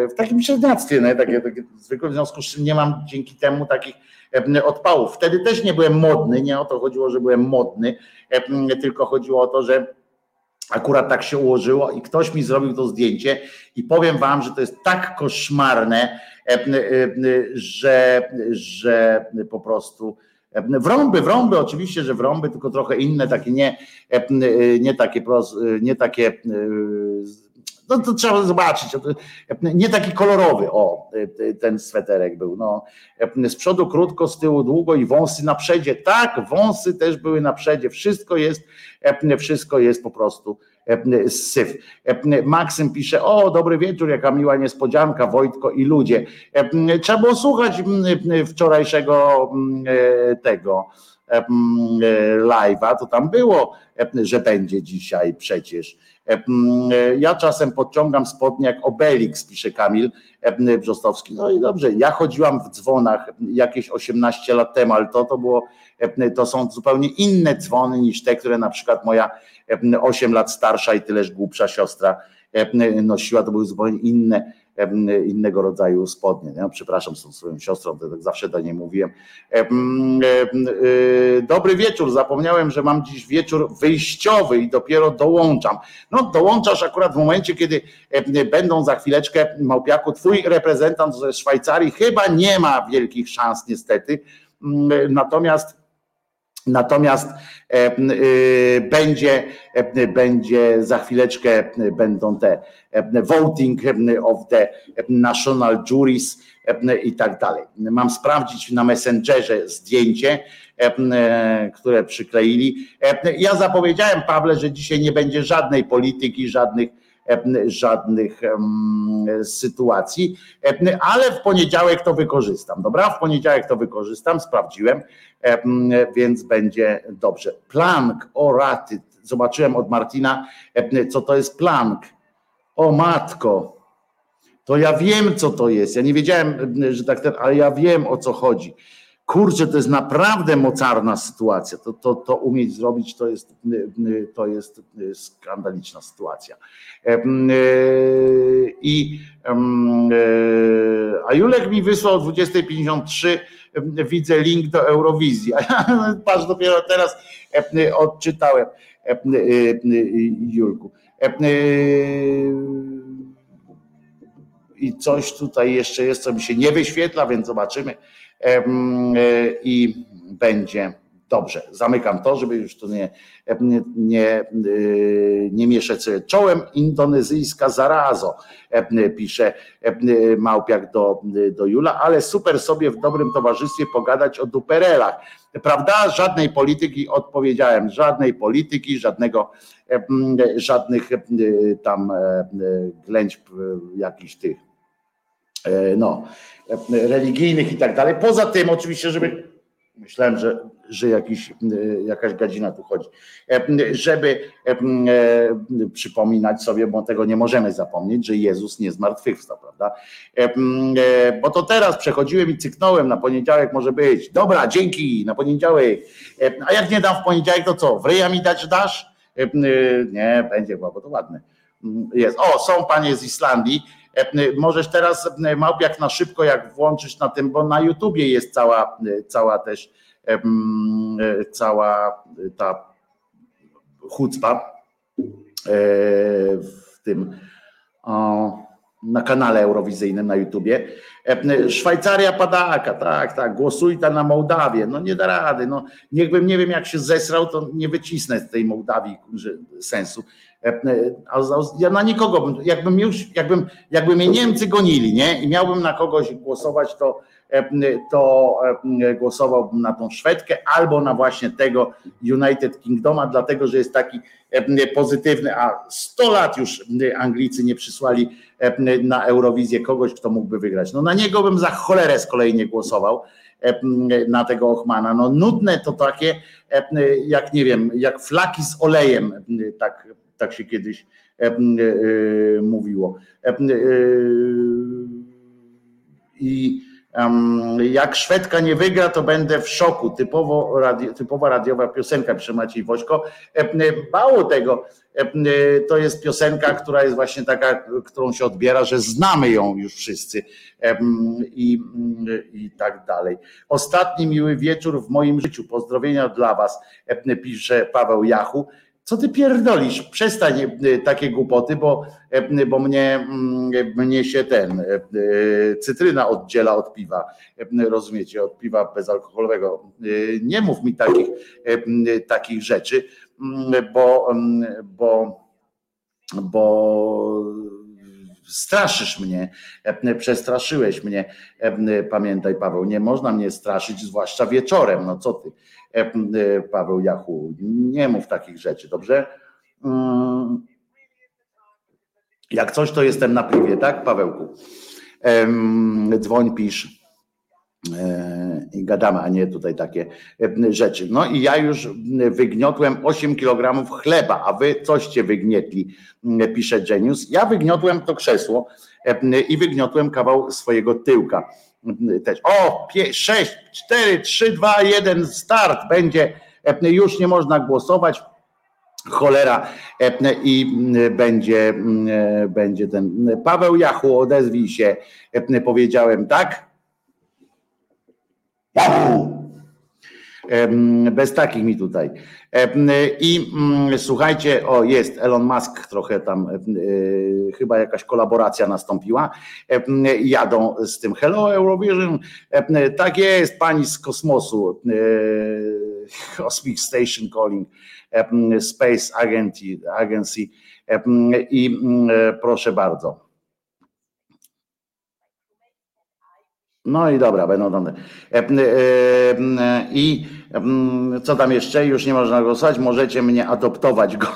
w takim średniactwie, nie? Takie, takie zwykłe, w związku z czym nie mam dzięki temu takich odpałów. Wtedy też nie byłem modny, nie o to chodziło, że byłem modny, tylko chodziło o to, że akurat tak się ułożyło i ktoś mi zrobił to zdjęcie i powiem wam, że to jest tak koszmarne, E, e, że, że po prostu wrąby, wrąby oczywiście, że wrąby, tylko trochę inne, takie nie, nie takie, nie takie No to trzeba zobaczyć. Nie taki kolorowy, o, ten sweterek był. No, z przodu krótko, z tyłu długo i wąsy na przedzie. Tak, wąsy też były na przedzie. Wszystko jest, wszystko jest po prostu syf. Maksym pisze, o dobry wieczór, jaka miła niespodzianka, Wojtko i ludzie. Trzeba było słuchać wczorajszego tego live'a, to tam było, że będzie dzisiaj przecież. Ja czasem podciągam spodnie jak Obelix, pisze Kamil Brzostowski. No i dobrze, ja chodziłam w dzwonach jakieś 18 lat temu, ale to, to było, to są zupełnie inne dzwony niż te, które na przykład moja 8 lat starsza i tyleż głupsza siostra nosiła, to były zupełnie inne innego rodzaju spodnie. No, przepraszam z tą swoją siostrą, to tak zawsze do niej mówiłem. E, dobry wieczór, zapomniałem, że mam dziś wieczór wyjściowy i dopiero dołączam. No dołączasz akurat w momencie, kiedy będą za chwileczkę, Małpiaku, twój reprezentant ze Szwajcarii chyba nie ma wielkich szans niestety, natomiast Natomiast e, będzie, będzie za chwileczkę będą te voting of the national juries i tak dalej. Mam sprawdzić na Messengerze zdjęcie, które przykleili. Ja zapowiedziałem Pawle, że dzisiaj nie będzie żadnej polityki, żadnych żadnych sytuacji, ale w poniedziałek to wykorzystam. Dobra, w poniedziałek to wykorzystam, sprawdziłem, więc będzie dobrze. Plank, o raty, zobaczyłem od Martina, co to jest plank. O matko, to ja wiem, co to jest. Ja nie wiedziałem, że tak ten, ale ja wiem o co chodzi kurczę, to jest naprawdę mocarna sytuacja. To, to, to umieć zrobić to jest, to jest skandaliczna sytuacja. I a Julek mi wysłał o 20.53 widzę link do Eurowizji. A ja patrz, dopiero teraz odczytałem Julku. I coś tutaj jeszcze jest, co mi się nie wyświetla, więc zobaczymy i będzie dobrze. Zamykam to, żeby już tu nie, nie, nie, nie mieszać sobie czołem. Indonezyjska zarazo, pisze Małpiak do, do Jula, ale super sobie w dobrym towarzystwie pogadać o duperelach. Prawda? Żadnej polityki, odpowiedziałem, żadnej polityki, żadnego, żadnych tam ględź jakichś tych E, no, e, religijnych i tak dalej. Poza tym oczywiście, żeby myślałem, że, że jakiś, e, jakaś gadzina tu chodzi, żeby przypominać sobie, bo tego nie możemy zapomnieć, że Jezus nie zmartwychwstał, prawda? Bo to teraz przechodziłem i cyknąłem, na poniedziałek może być. Dobra, dzięki, na poniedziałek. A jak nie dam w poniedziałek, to co? Wryja mi dać dasz? Nie, będzie, bo to ładne. Jest. O, są panie z Islandii E, możesz teraz e, Małpiak na szybko, jak włączyć na tym, bo na YouTubie jest cała, e, cała też cała ta chucpa w tym na kanale eurowizyjnym na YouTubie. Szwajcaria padaka, tak, tak, głosuj ta na Mołdawię. No nie da rady. No, niechbym nie wiem, jak się zesrał, to nie wycisnę z tej Mołdawii sensu. Ja na nikogo, jakbym już, jakbym, jakby mnie Niemcy gonili, nie? I miałbym na kogoś głosować, to, to głosowałbym na tą Szwedkę albo na właśnie tego United Kingdoma, dlatego że jest taki pozytywny, a 100 lat już Anglicy nie przysłali na Eurowizję kogoś, kto mógłby wygrać. No na niego bym za cholerę z kolei nie głosował na tego Ochmana. No nudne to takie, jak nie wiem, jak flaki z olejem, tak tak się kiedyś e, e, mówiło. E, I jak Szwedka nie wygra, to będę w szoku. Typowo radio, typowa radiowa piosenka, pisze Maciej Wośko. Mało tego, to jest piosenka, która jest właśnie taka, którą się odbiera, że znamy ją już wszyscy i, i tak dalej. Ostatni miły wieczór w moim życiu. Pozdrowienia dla Was, pisze Paweł Jachu co ty pierdolisz? Przestań e, takie głupoty, bo, e, bo mnie, mm, mnie się ten e, cytryna oddziela od piwa. Rozumiecie, od piwa bezalkoholowego. Nie mów mi takich, takich rzeczy, bo, bo, bo straszysz mnie, przestraszyłeś mnie. Pamiętaj, Paweł, nie można mnie straszyć, zwłaszcza wieczorem. No co ty, Paweł Jachu, nie mów takich rzeczy, dobrze? Mm. Jak coś, to jestem na pliwie, tak, Pawełku? Dzwoń, pisz e, i gadamy, a nie tutaj takie rzeczy. No i ja już wygniotłem 8 kg chleba, a wy coście wygnietli, pisze Genius. Ja wygniotłem to krzesło i wygniotłem kawał swojego tyłka. Też. O, 6, 4, 3, 2, 1, start będzie. Już nie można głosować cholera e, i będzie, e, będzie ten Paweł Jachu, odezwij się, e, powiedziałem tak? Jachu! Bez takich mi tutaj. I słuchajcie, o jest Elon Musk trochę tam, chyba jakaś kolaboracja nastąpiła. Jadą z tym Hello Eurovision. Tak jest, pani z kosmosu. Cosmic Station Calling. Space Agency, Agency i proszę bardzo. No i dobra, będą dane. I co tam jeszcze? Już nie można głosować. Możecie mnie adoptować. Go.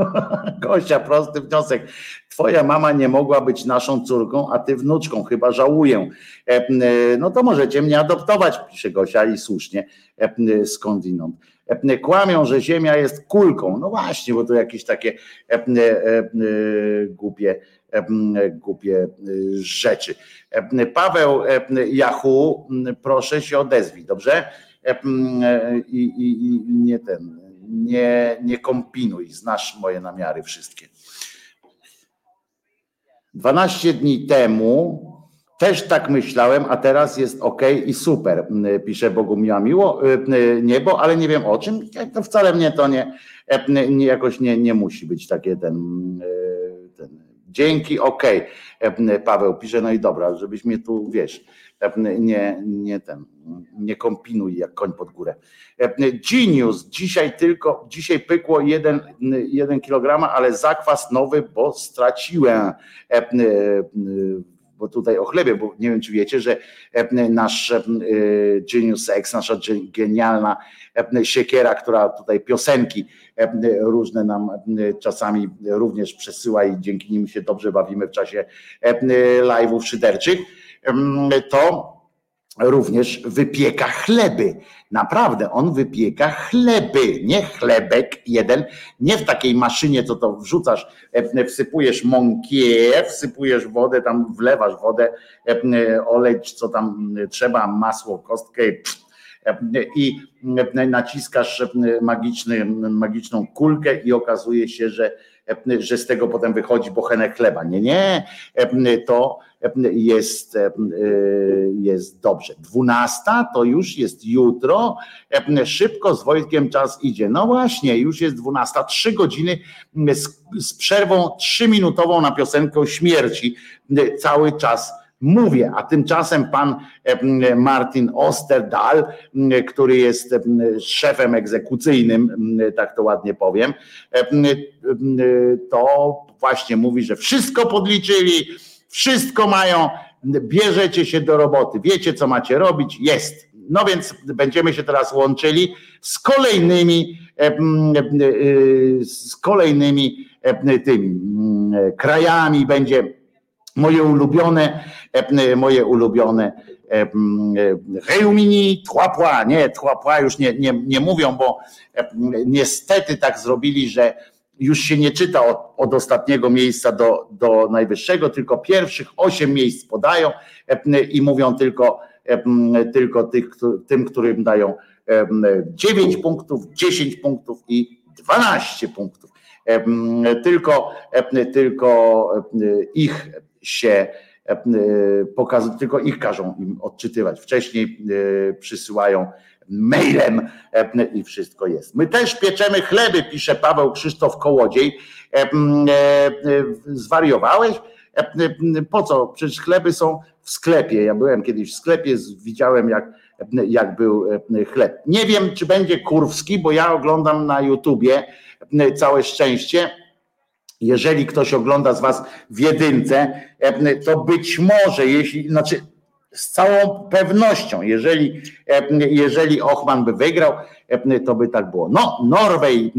Gościa, prosty wniosek. Twoja mama nie mogła być naszą córką, a ty wnuczką, chyba żałuję. No to możecie mnie adoptować, pisze Gosia i słusznie skądinąd. Kłamią, że Ziemia jest kulką. No właśnie, bo to jakieś takie głupie, głupie rzeczy. Paweł Jachu, proszę się odezwij, dobrze? I, i, i nie ten, nie, nie znasz moje namiary wszystkie. 12 dni temu też tak myślałem, a teraz jest ok i super, pisze Bogumiła Miło, niebo, ale nie wiem o czym. To wcale mnie to nie, jakoś nie, nie musi być takie ten, dzięki, ok. Paweł pisze, no i dobra, żebyś mnie tu, wiesz, nie, nie ten, nie kombinuj jak koń pod górę. Genius, dzisiaj tylko, dzisiaj pykło jeden, jeden kilogram, ale zakwas nowy, bo straciłem bo tutaj o chlebie, bo nie wiem, czy wiecie, że nasz Genius X, nasza genialna siekiera, która tutaj piosenki różne nam czasami również przesyła i dzięki nim się dobrze bawimy w czasie live'ów szyderczych, to również wypieka chleby. Naprawdę, on wypieka chleby, nie chlebek jeden, nie w takiej maszynie, co to wrzucasz, e, wsypujesz mąkię, wsypujesz wodę, tam wlewasz wodę, e, olej, co tam trzeba, masło, kostkę i naciskasz magiczny, magiczną kulkę i okazuje się, że, że z tego potem wychodzi bochenek chleba. Nie, nie, to jest, jest dobrze. Dwunasta to już jest jutro. Szybko z Wojtkiem czas idzie. No właśnie, już jest dwunasta. Trzy godziny z, z przerwą trzyminutową na piosenkę śmierci. Cały czas mówię, a tymczasem pan Martin Osterdal, który jest szefem egzekucyjnym, tak to ładnie powiem, to właśnie mówi, że wszystko podliczyli, wszystko mają, bierzecie się do roboty, wiecie co macie robić, jest. No więc będziemy się teraz łączyli z kolejnymi, e, e, z kolejnymi e, tymi krajami. Będzie moje ulubione, moje ulubione Reumini, Trois nie, Trois już nie, nie, nie mówią, bo niestety tak zrobili, że już się nie czyta od, od, ostatniego miejsca do, do najwyższego, tylko pierwszych osiem miejsc podają e, i mówią tylko, e, tylko tych, tym, którym dają 9 punktów, 10 punktów i 12 punktów. E, tylko, tylko ich się pokazują, tylko ich każą im odczytywać. Wcześniej przysyłają mailem e, i wszystko jest. My też pieczemy chleby, pisze Paweł Krzysztof Kołodziej. E, e, zwariowałeś? Po co? Przecież chleby są w sklepie. Ja byłem kiedyś w sklepie, widziałem jak, jak był chleb. Nie wiem, czy będzie kurwski, bo ja oglądam na YouTubie całe szczęście jeżeli ktoś ogląda z Was w jedynce, to być może, jeśli, znaczy z całą pewnością, jeżeli, jeżeli Ochman by wygrał, to by tak było. No, Norwej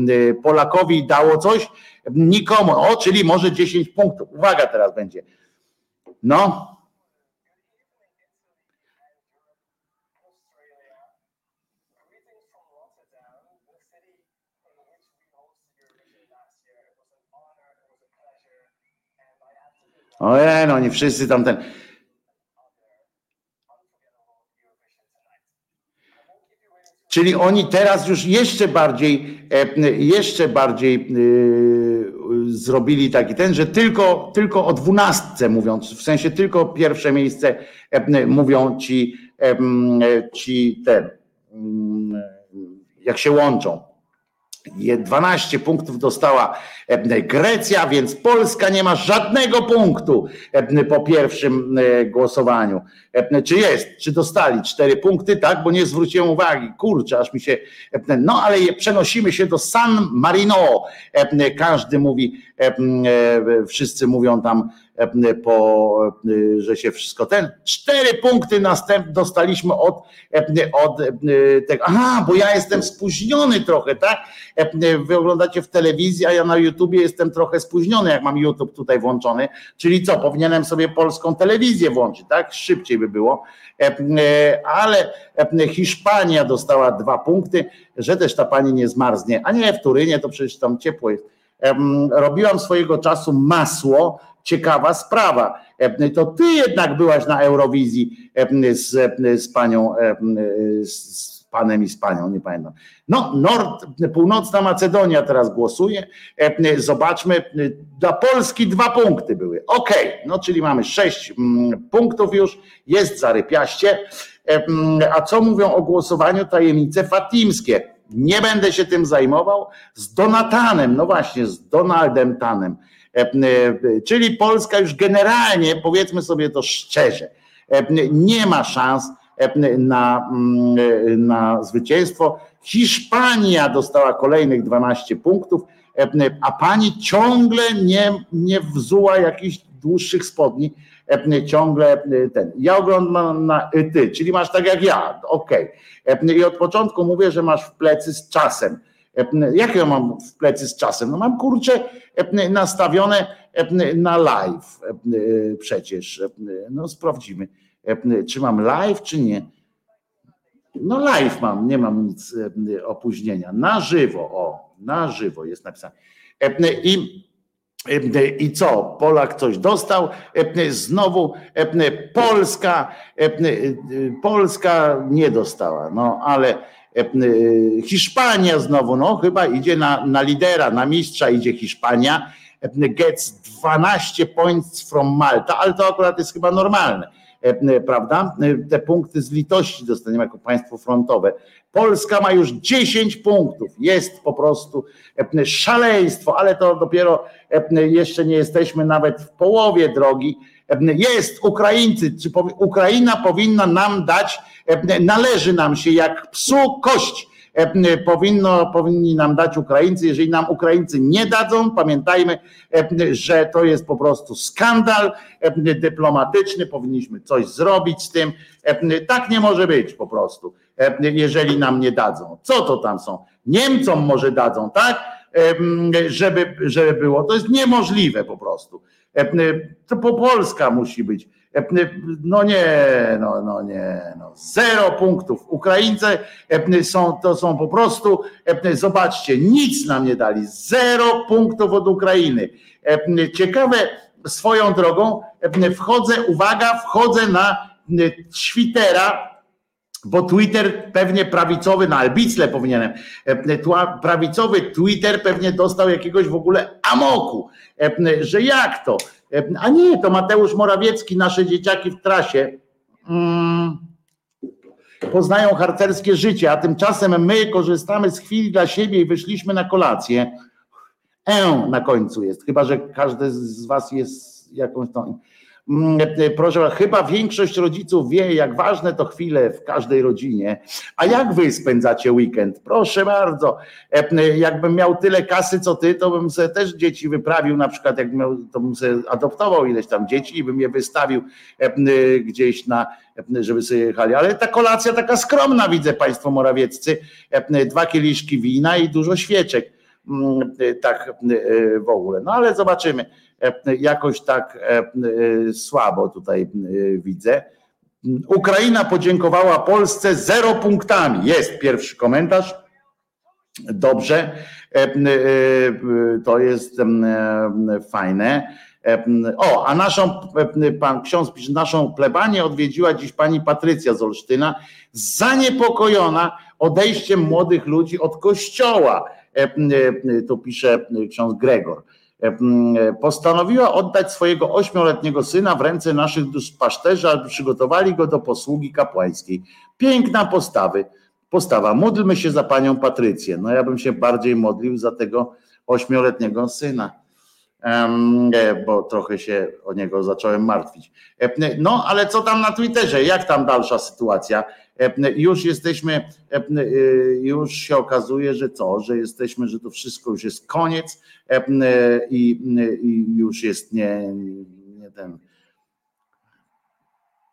Polakowi dało coś, nikomu, o, czyli może 10 punktów. Uwaga teraz będzie. No, Ojej, no nie wszyscy tam ten. Czyli oni teraz już jeszcze bardziej, e, jeszcze bardziej yy, zrobili taki ten, że tylko, tylko o dwunastce mówiąc, w sensie tylko pierwsze miejsce yy, mówią ci, ci ten, mm, jak się łączą. 12 punktów dostała e, Grecja, więc Polska nie ma żadnego punktu e, po pierwszym e, głosowaniu. Czy jest? Czy dostali cztery punkty? Tak, bo nie zwróciłem uwagi. Kurczę, aż mi się. No ale przenosimy się do San Marino. Każdy mówi, wszyscy mówią tam po, że się wszystko ten. Cztery punkty następne dostaliśmy od, od tego. Aha, bo ja jestem spóźniony trochę, tak? Wy oglądacie w telewizji, a ja na YouTubie jestem trochę spóźniony, jak mam YouTube tutaj włączony. Czyli co, powinienem sobie polską telewizję włączyć, tak? Szybciej by było. Ale Hiszpania dostała dwa punkty, że też ta pani nie zmarznie. A nie w Turynie, to przecież tam ciepło jest. Robiłam swojego czasu masło ciekawa sprawa. E, to ty jednak byłaś na Eurowizji e, z, z panią, e, z panem i z panią, nie pamiętam. No, Nord, północna Macedonia teraz głosuje. Zobaczmy, dla Polski dwa punkty były. Okay. no czyli mamy sześć mm, punktów już, jest zarypiaście. A co mówią o głosowaniu tajemnice fatimskie? Nie będę się tym zajmował. Z Donatanem, no właśnie, z Donaldem Tanem E, e, czyli Polska już generalnie, powiedzmy sobie to szczerze, e, nie ma szans na, na zwycięstwo. Hiszpania dostała kolejnych 12 punktów, a pani ciągle nie, nie wzuła jakichś dłuższych spodni, ciągle ten. Ja oglądam na ty, czyli masz tak jak ja, okej. Okay. I od początku mówię, że masz w plecy z czasem. Jak ja mam w plecy z czasem? No mam kurczę nastawione na live przecież. No sprawdzimy, czy mam live, czy nie. No live mam, nie mam nic opóźnienia. Na żywo, o, na żywo jest napisane. I, i co? Polak coś dostał, znowu Polska, Polska nie dostała, no ale E, e, Hiszpania znowu, no chyba idzie na, na lidera, na mistrza idzie Hiszpania. E, gets 12 points from Malta, ale to akurat jest chyba normalne, prawda? Te punkty z litości dostaniemy jako państwo frontowe. Polska ma już 10 punktów, jest po prostu szaleństwo, ale to dopiero jeszcze nie jesteśmy nawet w połowie drogi. Jest Ukraińcy, czy Ukraina powinna nam dać należy nam się jak psu kość. Powinno, powinni nam dać Ukraińcy. Jeżeli nam Ukraińcy nie dadzą, pamiętajmy, że to jest po prostu skandal dyplomatyczny. Powinniśmy coś zrobić z tym. Tak nie może być po prostu, jeżeli nam nie dadzą. Co to tam są? Niemcom może dadzą, tak? Żeby, żeby było. To jest niemożliwe po prostu. To po Polska musi być no nie, no, no nie, no. zero punktów. Ukraińcy są, to są po prostu, zobaczcie, nic nam nie dali. Zero punktów od Ukrainy. Ciekawe swoją drogą, wchodzę, uwaga, wchodzę na Twittera, bo Twitter pewnie prawicowy, na Albicle powinienem, prawicowy Twitter pewnie dostał jakiegoś w ogóle amoku, że jak to? A nie, to Mateusz Morawiecki, nasze dzieciaki w trasie mm, poznają harcerskie życie, a tymczasem my korzystamy z chwili dla siebie i wyszliśmy na kolację. E na końcu jest, chyba że każdy z Was jest jakąś tą. Mm, proszę, chyba większość rodziców wie, jak ważne to chwile w każdej rodzinie. A jak wy spędzacie weekend? Proszę bardzo. Jakbym miał tyle kasy co ty, to bym sobie też dzieci wyprawił, na przykład jak miał, to bym sobie adoptował ileś tam dzieci i bym je wystawił gdzieś na, żeby sobie jechali. Ale ta kolacja taka skromna, widzę Państwo Morawieccy. Dwa kieliszki wina i dużo świeczek. Mm, tak w ogóle. No ale zobaczymy. Jakoś tak słabo tutaj widzę. Ukraina podziękowała Polsce zero punktami. Jest pierwszy komentarz. Dobrze, to jest fajne. O, a naszą, pan ksiądz pisze, naszą plebanię odwiedziła dziś pani Patrycja z Olsztyna, zaniepokojona odejściem młodych ludzi od kościoła. To pisze ksiądz Gregor. Postanowiła oddać swojego ośmioletniego syna w ręce naszych duszpaszterzy, aby przygotowali go do posługi kapłańskiej. Piękna postawy, postawa. Módlmy się za panią Patrycję. No ja bym się bardziej modlił za tego ośmioletniego syna bo trochę się o niego zacząłem martwić. No, ale co tam na Twitterze? Jak tam dalsza sytuacja? Już jesteśmy, już się okazuje, że co, że jesteśmy, że to wszystko już jest koniec i, i już jest nie, nie ten.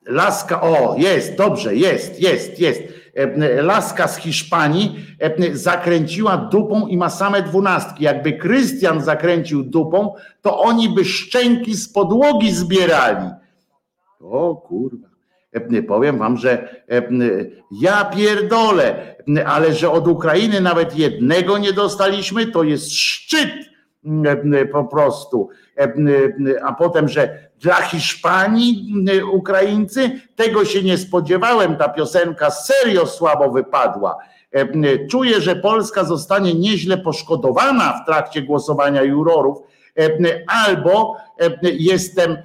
Laska, o, jest, dobrze, jest, jest, jest E, laska z Hiszpanii e, zakręciła dupą i ma same dwunastki. Jakby Krystian zakręcił dupą, to oni by szczęki z podłogi zbierali. O kurwa. E, powiem wam, że ja pierdolę, ale że od Ukrainy nawet jednego nie dostaliśmy, to jest szczyt po prostu. A potem, że dla Hiszpanii Ukraińcy. Tego się nie spodziewałem. Ta piosenka serio słabo wypadła. E, czuję, że Polska zostanie nieźle poszkodowana w trakcie głosowania jurorów, e, albo e, jestem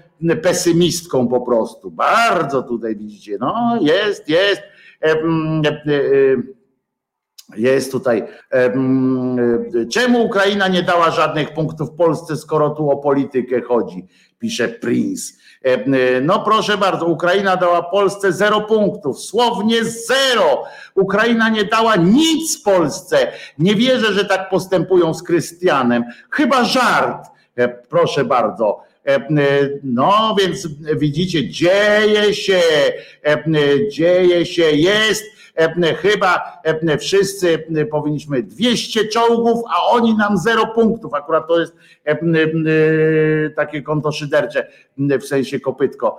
pesymistką po prostu. Bardzo tutaj widzicie, no jest, jest. Jest tutaj. Czemu Ukraina nie dała żadnych punktów Polsce, skoro tu o politykę chodzi? pisze Prince. No proszę bardzo, Ukraina dała Polsce zero punktów, słownie zero. Ukraina nie dała nic Polsce. Nie wierzę, że tak postępują z Krystianem. Chyba żart. Proszę bardzo. No więc widzicie, dzieje się, dzieje się, jest E, chyba e, wszyscy powinniśmy 200 czołgów, a oni nam zero punktów. Akurat to jest e, takie konto szydercze, w sensie kopytko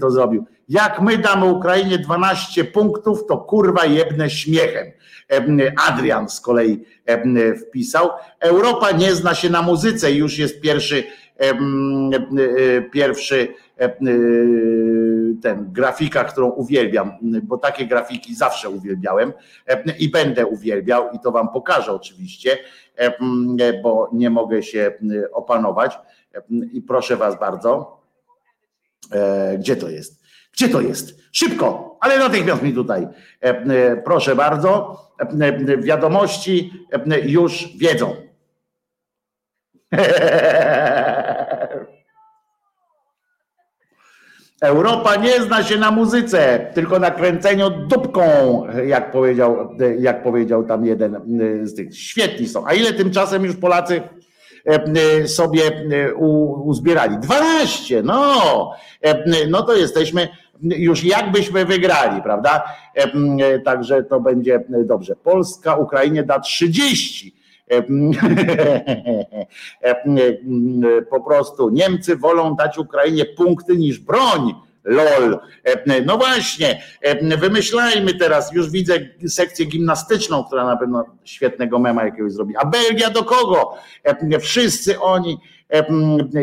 to zrobił. Jak my damy Ukrainie 12 punktów, to kurwa jebne śmiechem. Adrian z kolei wpisał. Europa nie zna się na muzyce, już jest pierwszy pierwszy ten grafika, którą uwielbiam, bo takie grafiki zawsze uwielbiałem i będę uwielbiał i to wam pokażę oczywiście, bo nie mogę się opanować i proszę was bardzo, e, gdzie to jest? Gdzie to jest? Szybko, ale natychmiast mi tutaj. Proszę bardzo, wiadomości już wiedzą. Europa nie zna się na muzyce, tylko na kręceniu dupką, jak powiedział, jak powiedział tam jeden z tych. Świetni są. A ile tymczasem już Polacy e, sobie e, uzbierali? 12, no, no to jesteśmy już jakbyśmy wygrali, prawda? Także to będzie dobrze. Polska Ukrainie da 30 po prostu Niemcy wolą dać Ukrainie punkty niż broń. LOL. No właśnie, wymyślajmy teraz, już widzę sekcję gimnastyczną, która na pewno świetnego mema jakiegoś zrobi. A Belgia do kogo? Wszyscy oni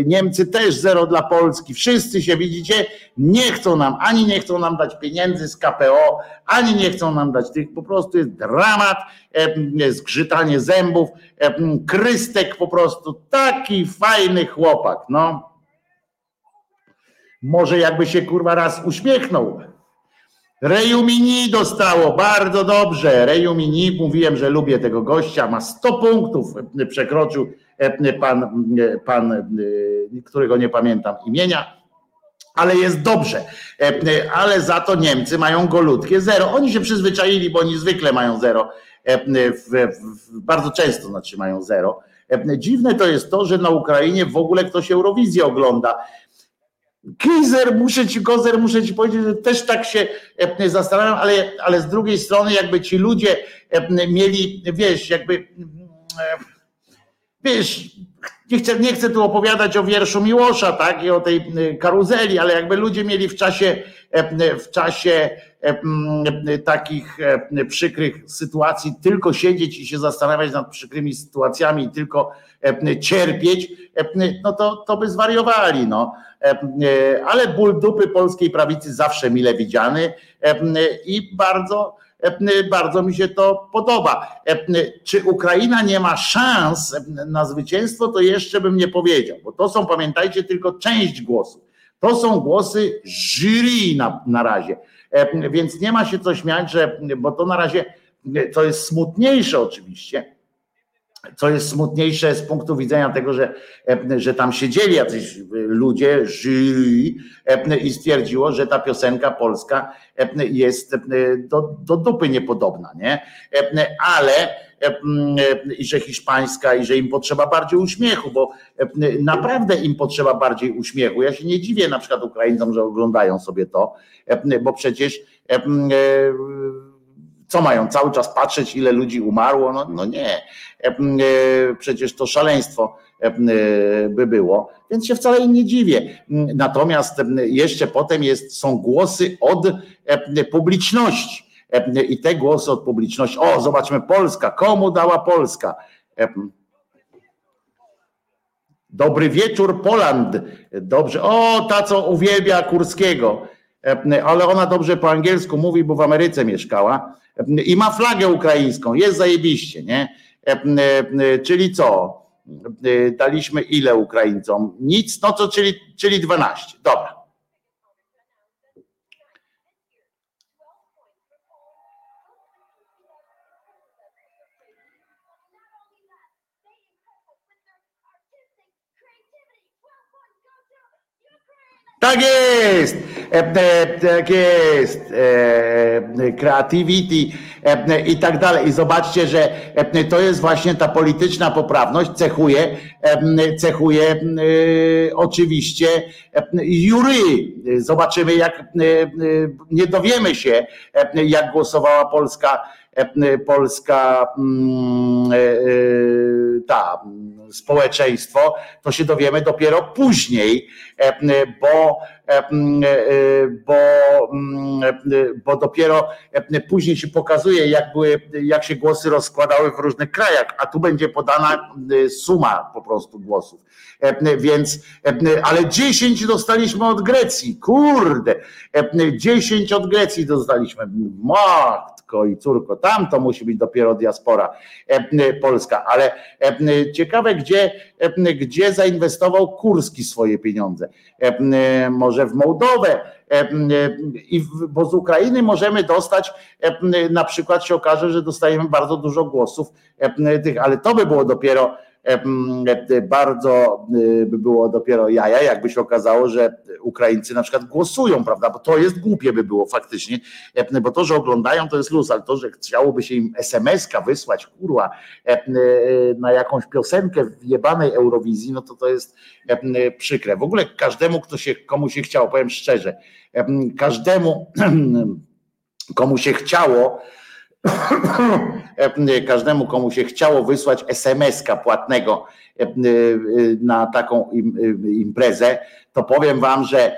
Niemcy też zero dla Polski. Wszyscy się widzicie, nie chcą nam, ani nie chcą nam dać pieniędzy z KPO, ani nie chcą nam dać tych. Po prostu jest dramat, zgrzytanie zębów. Krystek po prostu taki fajny chłopak. No. Może jakby się kurwa raz uśmiechnął. Rejumini dostało, bardzo dobrze. Rejumini, mówiłem, że lubię tego gościa, ma 100 punktów, przekroczył pan, pan, którego nie pamiętam imienia, ale jest dobrze. Ale za to Niemcy mają golutkie zero. Oni się przyzwyczaili, bo oni zwykle mają zero. Bardzo często znaczy mają zero. Dziwne to jest to, że na Ukrainie w ogóle ktoś Eurowizję ogląda. Kizer, muszę ci, Kozer, muszę ci powiedzieć, że też tak się zastanawiam, ale, ale z drugiej strony jakby ci ludzie mieli, wiesz, jakby wiesz, nie chcę, nie chcę tu opowiadać o wierszu Miłosza, tak, i o tej karuzeli, ale jakby ludzie mieli w czasie, w czasie takich przykrych sytuacji tylko siedzieć i się zastanawiać nad przykrymi sytuacjami i tylko cierpieć, no to, to by zwariowali, no. Ale ból dupy polskiej prawicy zawsze mile widziany i bardzo bardzo mi się to podoba. Czy Ukraina nie ma szans na zwycięstwo, to jeszcze bym nie powiedział, bo to są, pamiętajcie, tylko część głosów. To są głosy jury na, na razie. Więc nie ma się co śmiać, że, bo to na razie to jest smutniejsze oczywiście, co jest smutniejsze z punktu widzenia tego, że, że tam siedzieli jacyś ludzie, jury i stwierdziło, że ta piosenka polska jest do, do dupy niepodobna, nie? Ale i że hiszpańska, i że im potrzeba bardziej uśmiechu, bo naprawdę im potrzeba bardziej uśmiechu. Ja się nie dziwię na przykład Ukraińcom, że oglądają sobie to, bo przecież co mają cały czas patrzeć, ile ludzi umarło? No, no nie. E, przecież to szaleństwo by było, więc się wcale nie dziwię. Natomiast jeszcze potem jest, są głosy od publiczności. I te głosy od publiczności, o, zobaczmy, Polska, komu dała Polska? Dobry wieczór, Poland. Dobrze. O, ta, co uwielbia Kurskiego. Ale ona dobrze po angielsku mówi, bo w Ameryce mieszkała i ma flagę ukraińską, jest zajebiście, nie? Czyli co? Daliśmy ile Ukraińcom? Nic, no co, czyli, czyli 12. Dobra. Tak jest, e, e, tak jest, e, creativity i tak dalej. I zobaczcie, że to jest właśnie ta polityczna poprawność, cechuje, cechuje oczywiście jury. Zobaczymy, jak nie dowiemy się, jak głosowała Polska, Polska mm, ta społeczeństwo, to się dowiemy dopiero później, e, bo, e, e, bo, bo dopiero później się pokazuje, jak, były, jak się głosy rozkładały w różnych krajach, a tu będzie podana suma po prostu głosów. Więc, ale 10 dostaliśmy od Grecji, kurde, 10 od Grecji dostaliśmy. Matko i córko, tam to musi być dopiero diaspora polska, ale ciekawe, gdzie, gdzie zainwestował Kurski swoje pieniądze. Może w Mołdowę, bo z Ukrainy możemy dostać, na przykład się okaże, że dostajemy bardzo dużo głosów tych, ale to by było dopiero bardzo y, by było dopiero jaja, jakby się okazało, że Ukraińcy na przykład głosują, prawda? Bo to jest głupie by było faktycznie, bo to, że oglądają, to jest luz, ale to, że chciałoby się im SMS-ka wysłać, kurwa, y, na jakąś piosenkę w jebanej Eurowizji, no to to jest przykre. W ogóle każdemu, kto się, komu się chciało, powiem szczerze, każdemu, komu się chciało, każdemu, komu się chciało wysłać SMS-ka płatnego na taką imprezę, to powiem wam, że,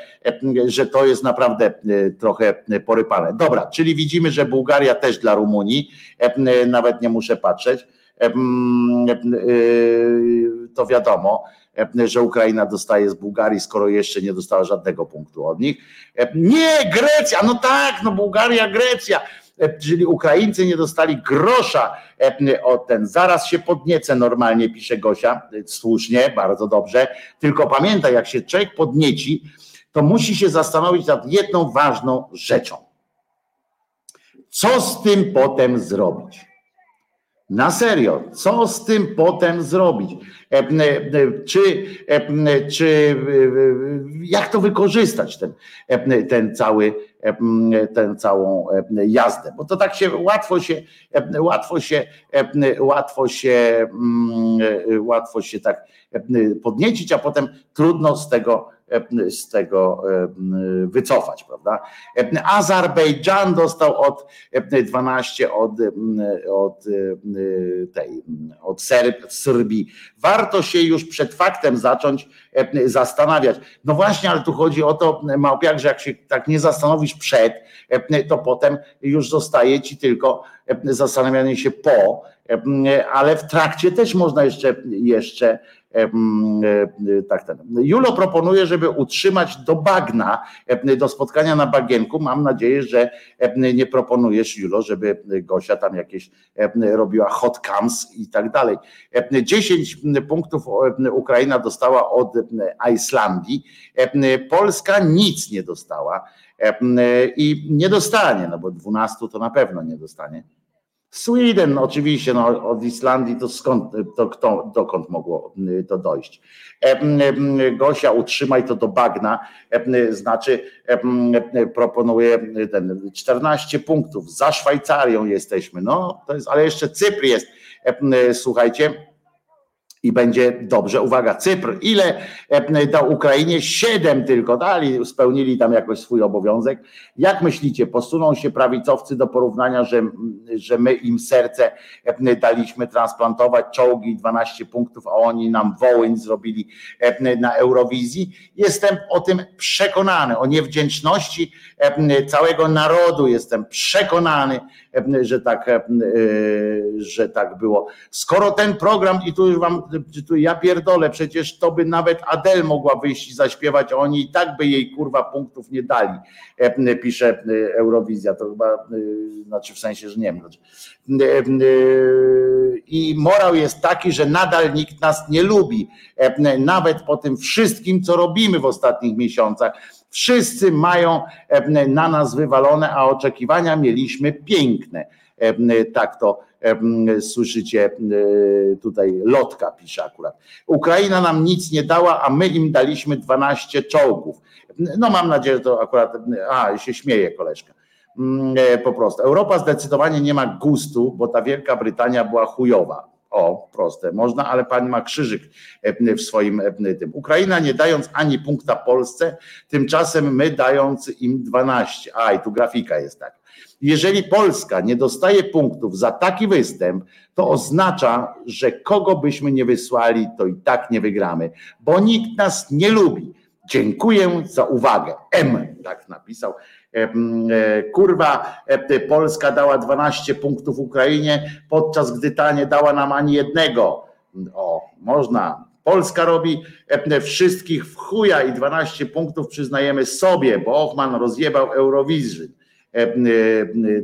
że to jest naprawdę trochę porypane. Dobra, czyli widzimy, że Bułgaria też dla Rumunii, nawet nie muszę patrzeć, to wiadomo, że Ukraina dostaje z Bułgarii, skoro jeszcze nie dostała żadnego punktu od nich. Nie, Grecja, no tak, no Bułgaria, Grecja czyli Ukraińcy nie dostali grosza e, od ten. Zaraz się podniecę normalnie, pisze Gosia, słusznie, bardzo dobrze. Tylko pamiętaj, jak się człowiek podnieci, to musi się zastanowić nad jedną ważną rzeczą. Co z tym potem zrobić? Na serio, co z tym potem zrobić? Czy, czy jak to wykorzystać, ten, ten cały, ten całą jazdę? Bo to tak się łatwo się, łatwo się, łatwo się, łatwo się tak podniecić, a potem trudno z tego z tego wycofać, prawda? Azerbejdżan dostał od 12 od, od tej, od Serbii. Warto się już przed faktem zacząć zastanawiać. No właśnie, ale tu chodzi o to, Małpiak, że jak się tak nie zastanowisz przed, to potem już zostaje ci tylko zastanawianie się po, ale w trakcie też można jeszcze, jeszcze E, tak ten. Julo proponuje, żeby utrzymać do bagna, do spotkania na bagienku. Mam nadzieję, że nie proponujesz, Julo, żeby Gosia tam jakieś robiła hot cams i tak dalej. 10 punktów Ukraina dostała od Islandii. Polska nic nie dostała i nie dostanie, no bo 12 to na pewno nie dostanie. Sweden oczywiście, no, od Islandii to skąd, to kto, dokąd mogło y, to dojść. Gosia, utrzymaj to do bagna, znaczy proponuje ten 14 punktów, za Szwajcarią jesteśmy, no to jest, ale jeszcze Cypr jest, słuchajcie, i będzie dobrze. Uwaga, Cypr, ile e, dał Ukrainie? Siedem tylko dali, spełnili tam jakoś swój obowiązek. Jak myślicie, posuną się prawicowcy do porównania, że, że my im serce e, daliśmy transplantować, czołgi 12 punktów, a oni nam Wołyń zrobili e, na Eurowizji? Jestem o tym przekonany, o niewdzięczności całego narodu jestem przekonany, że tak, że tak było. Skoro ten program, i tu już wam tu ja pierdolę, przecież to by nawet Adel mogła wyjść i zaśpiewać, oni i tak by jej kurwa punktów nie dali, e, pisze e, Eurowizja, to chyba, e, znaczy w sensie, że nie wiem. Znaczy. I morał jest taki, że nadal nikt nas nie lubi, nawet po tym wszystkim, co robimy w ostatnich miesiącach. Wszyscy mają na nas wywalone, a oczekiwania mieliśmy piękne. Tak to słyszycie tutaj lotka pisze akurat. Ukraina nam nic nie dała, a my im daliśmy 12 czołgów. No mam nadzieję, że to akurat, a się śmieje koleżka. E, po prostu. Europa zdecydowanie nie ma gustu, bo ta Wielka Brytania była chujowa. O, proste, można, ale pani ma krzyżyk w swoim tym. Ukraina nie dając ani punkta Polsce, tymczasem my dając im 12. A, i tu grafika jest tak. Jeżeli Polska nie dostaje punktów za taki występ, to oznacza, że kogo byśmy nie wysłali, to i tak nie wygramy, bo nikt nas nie lubi. Dziękuję za uwagę. M, tak napisał. E, kurwa, e, Polska dała 12 punktów Ukrainie, podczas gdy ta nie dała nam ani jednego. O, można. Polska robi e, wszystkich w chuja i 12 punktów przyznajemy sobie, bo Ochman rozjebał Eurowizję. E, e,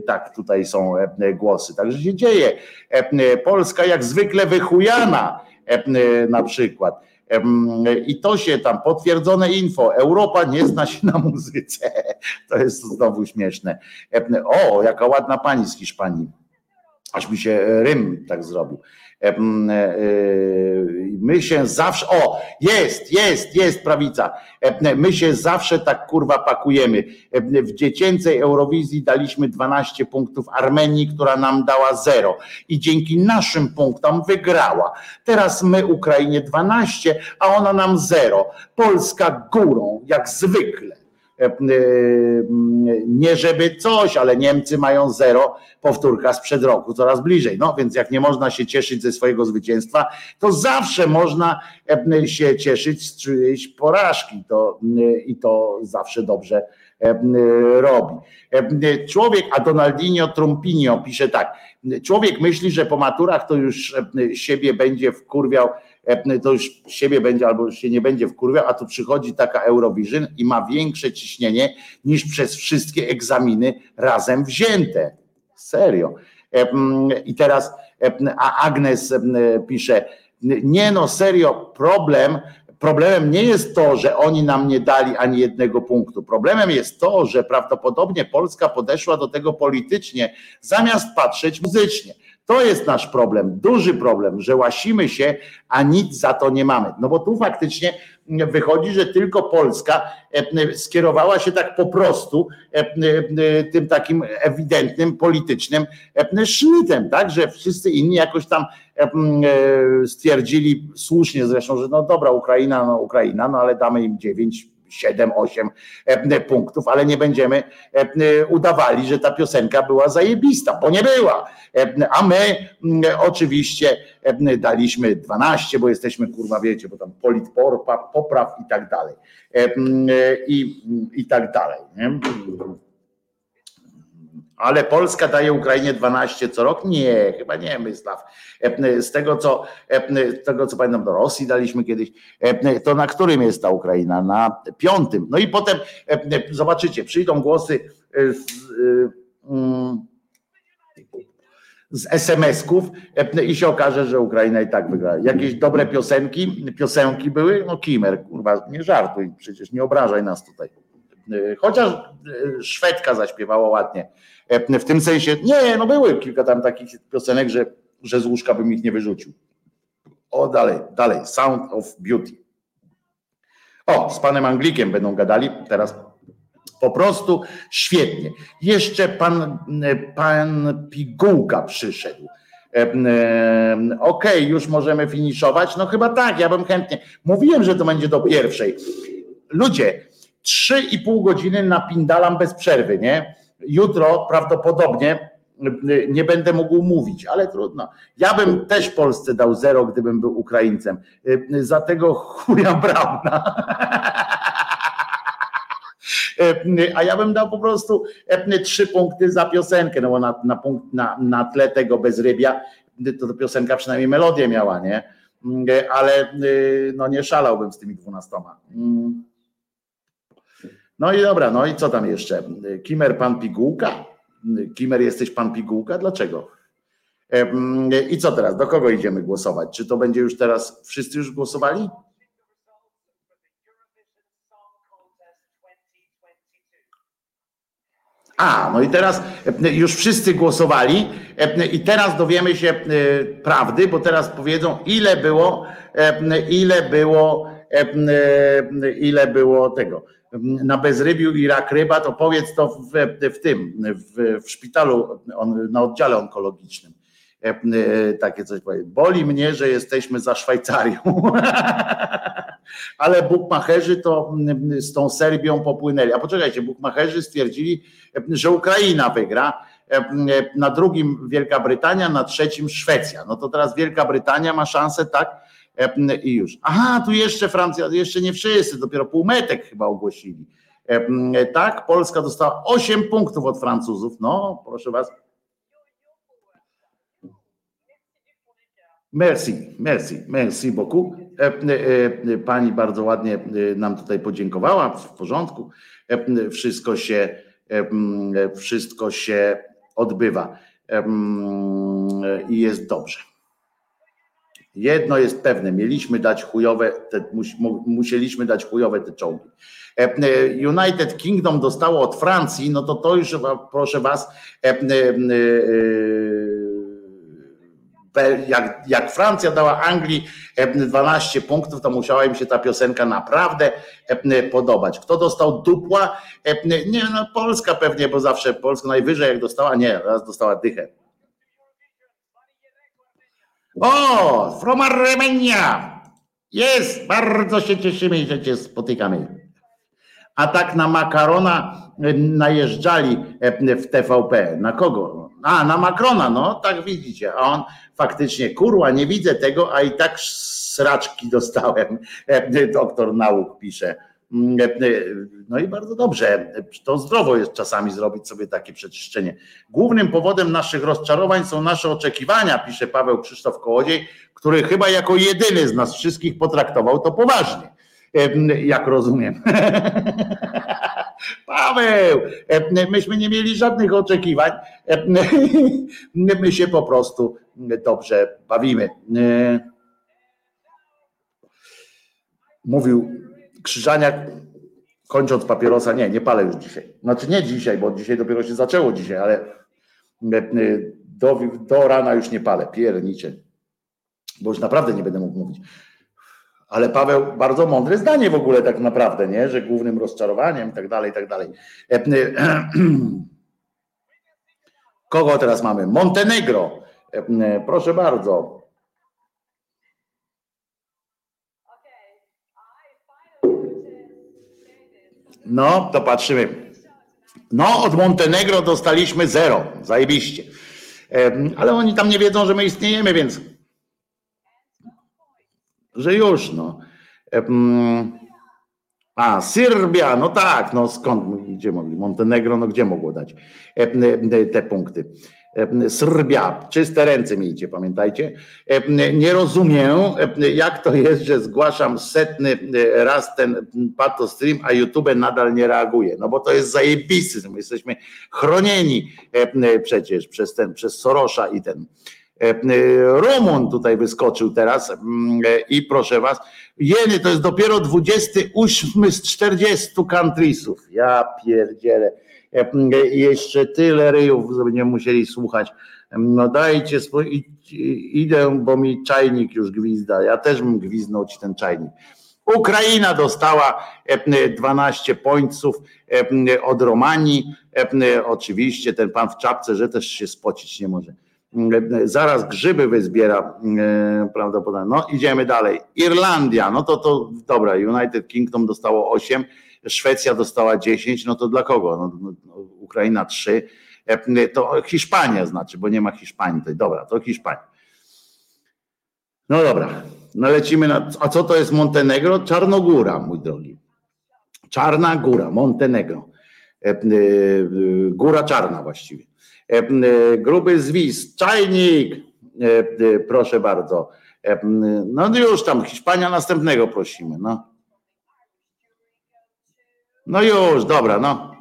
tak, tutaj są e, głosy. Także się dzieje. Polska jak zwykle wychujana na przykład. I to się tam potwierdzone info. Europa nie zna się na muzyce. To jest znowu śmieszne. O, jaka ładna pani z Hiszpanii. Aż mi się rym tak zrobił. E, e, my się zawsze, o, jest, jest, jest prawica. My się zawsze tak kurwa pakujemy. W dziecięcej Eurowizji daliśmy 12 punktów Armenii, która nam dała 0 i dzięki naszym punktom wygrała. Teraz my Ukrainie 12, a ona nam 0. Polska górą, jak zwykle. E, e, nie żeby coś, ale Niemcy mają zero, powtórka sprzed roku, coraz bliżej. No więc jak nie można się cieszyć ze swojego zwycięstwa, to zawsze można e, się cieszyć z czyjejś porażki to, i to zawsze dobrze robi. Człowiek, a Donaldinho Trumpinio pisze tak, człowiek myśli, że po maturach to już siebie będzie wkurwiał to już siebie będzie albo się nie będzie wkurwiał, a tu przychodzi taka Eurovision i ma większe ciśnienie niż przez wszystkie egzaminy razem wzięte. Serio. I teraz, a Agnes pisze, nie no, serio, problem, Problemem nie jest to, że oni nam nie dali ani jednego punktu. Problemem jest to, że prawdopodobnie Polska podeszła do tego politycznie, zamiast patrzeć muzycznie. To jest nasz problem, duży problem, że łasimy się, a nic za to nie mamy. No bo tu faktycznie wychodzi, że tylko Polska e, skierowała się tak po prostu e, e, tym takim ewidentnym politycznym sznitem, tak, że wszyscy inni jakoś tam stwierdzili słusznie zresztą, że no dobra, Ukraina, no Ukraina, no ale damy im dziewięć 7-8 e, punktów, ale nie będziemy e, udawali, że ta piosenka była zajebista, bo nie była. E, a my oczywiście daliśmy 12, bo jesteśmy kurwa, wiecie, bo tam politpor, popraw i tak dalej. I, i tak dalej. Nie? Ale Polska daje Ukrainie 12 co rok? Nie, chyba nie, Mysław. Z tego, co, z tego, co pamiętam, do Rosji daliśmy kiedyś, to na którym jest ta Ukraina? Na piątym. No i potem zobaczycie, przyjdą głosy z, mm, z SMS-ków i się okaże, że Ukraina i tak wygra. Jakieś dobre piosenki, piosenki były? No Kimer, kurwa, nie żartuj, przecież nie obrażaj nas tutaj. Chociaż Szwedka zaśpiewała ładnie E, w tym sensie, nie, no były kilka tam takich piosenek, że, że z łóżka bym ich nie wyrzucił. O, dalej, dalej, Sound of Beauty. O, z panem Anglikiem będą gadali teraz. Po prostu świetnie. Jeszcze pan, pan Pigułka przyszedł. E, e, okej, okay, już możemy finiszować. No chyba tak, ja bym chętnie. Mówiłem, że to będzie do pierwszej. Ludzie, trzy i pół godziny napindalam bez przerwy, nie? Jutro prawdopodobnie y, nie będę mógł mówić, ale trudno. Ja bym też Polsce dał zero, gdybym był Ukraińcem. Y, y, za tego chuja Brauna. A ja bym dał po prostu trzy punkty za piosenkę, no bo na, na, punkt, na, na tle tego bezrybia to, to piosenka przynajmniej melodię miała, nie? Ale no nie szalałbym z tymi dwunastoma. No i dobra, no i co tam jeszcze? Kimer pan pigułka? Kimer jesteś pan pigułka? Dlaczego? I co teraz? Do kogo idziemy głosować? Czy to będzie już teraz, wszyscy już głosowali? A, no i teraz już wszyscy głosowali i teraz dowiemy się prawdy, bo teraz powiedzą ile było, ile było, ile było tego na bezrybiu i rak ryba, to powiedz to w, w tym, w, w szpitalu, on, na oddziale onkologicznym. E, e, takie coś powie. Boli mnie, że jesteśmy za Szwajcarią. Ale bukmacherzy to z tą Serbią popłynęli. A poczekajcie, bukmacherzy stwierdzili, że Ukraina wygra. E, na drugim Wielka Brytania, na trzecim Szwecja. No to teraz Wielka Brytania ma szansę, tak? I już. Aha, tu jeszcze Francja, jeszcze nie wszyscy, dopiero półmetek chyba ogłosili. Tak, Polska dostała 8 punktów od Francuzów. No, proszę was. Merci, merci, merci beaucoup. Pani bardzo ładnie nam tutaj podziękowała, w porządku. Wszystko się, wszystko się odbywa i jest dobrze. Jedno jest pewne, mieliśmy dać chujowe, te, musieliśmy dać chujowe te czołgi. E, e, United Kingdom dostało od Francji, no to to już proszę was, e, jak, jak Francja dała Anglii 12 punktów, to musiała im się ta piosenka naprawdę podobać. Kto dostał dupła? Nie, no Polska pewnie, bo zawsze Polska najwyżej jak dostała, nie, raz dostała dychę. O, from Armenia! Jest, bardzo się cieszymy, że cię spotykamy. A tak na makarona e, najeżdżali e, w TVP. Na kogo? A, na Makrona, no tak widzicie. A on faktycznie, kurwa, nie widzę tego, a i tak sraczki dostałem. E, doktor nauk pisze. Mm, e, e, no i bardzo dobrze. To zdrowo jest czasami zrobić sobie takie przeczyszczenie. Głównym powodem naszych rozczarowań są nasze oczekiwania, pisze Paweł Krzysztof Kołodziej, który chyba jako jedyny z nas wszystkich potraktował to poważnie. E, jak rozumiem. Paweł, myśmy nie mieli żadnych oczekiwań. My się po prostu dobrze bawimy. Mówił Krzyżaniak, kończąc papierosa, nie, nie palę już dzisiaj. Znaczy nie dzisiaj, bo dzisiaj dopiero się zaczęło dzisiaj, ale Do, do rana już nie palę, piernicze, bo już naprawdę nie będę mógł mówić. Ale Paweł, bardzo mądre zdanie w ogóle tak naprawdę, nie? że głównym rozczarowaniem i tak dalej, i tak dalej. Kogo teraz mamy? Montenegro. Proszę bardzo. No, to patrzymy. No, od Montenegro dostaliśmy zero. Zajebiście. Ale oni tam nie wiedzą, że my istniejemy, więc że już, no. A, Serbia, no tak, no skąd, gdzie mogli? Montenegro, no gdzie mogło dać te punkty? Serbia, czyste ręce miejcie, pamiętajcie. Nie rozumiem, jak to jest, że zgłaszam setny raz ten pato stream, a YouTube nadal nie reaguje. No bo to jest zajebisty, my jesteśmy chronieni przecież przez ten, przez Sorosza i ten. Rumun tutaj wyskoczył teraz i proszę was, jeny to jest dopiero 28 z 40 countriesów. Ja pierdzielę jeszcze tyle ryjów będziemy musieli słuchać. No dajcie, idę, bo mi czajnik już gwizda. Ja też bym gwiznął ci ten czajnik. Ukraina dostała 12 pońców od Romanii. Oczywiście ten pan w czapce, że też się spocić nie może. Zaraz grzyby wyzbiera prawdopodobnie. No idziemy dalej. Irlandia, no to to dobra, United Kingdom dostało 8 Szwecja dostała 10, no to dla kogo? No, no, no Ukraina 3, e, to Hiszpania znaczy, bo nie ma Hiszpanii tutaj. Dobra, to Hiszpania. No dobra, no lecimy na. A co to jest Montenegro? Czarnogóra, mój drogi. Czarna Góra, Montenegro. E, e, góra czarna właściwie. Gruby zwis, czajnik, proszę bardzo. No już tam, Hiszpania następnego prosimy. No. No już, dobra, no.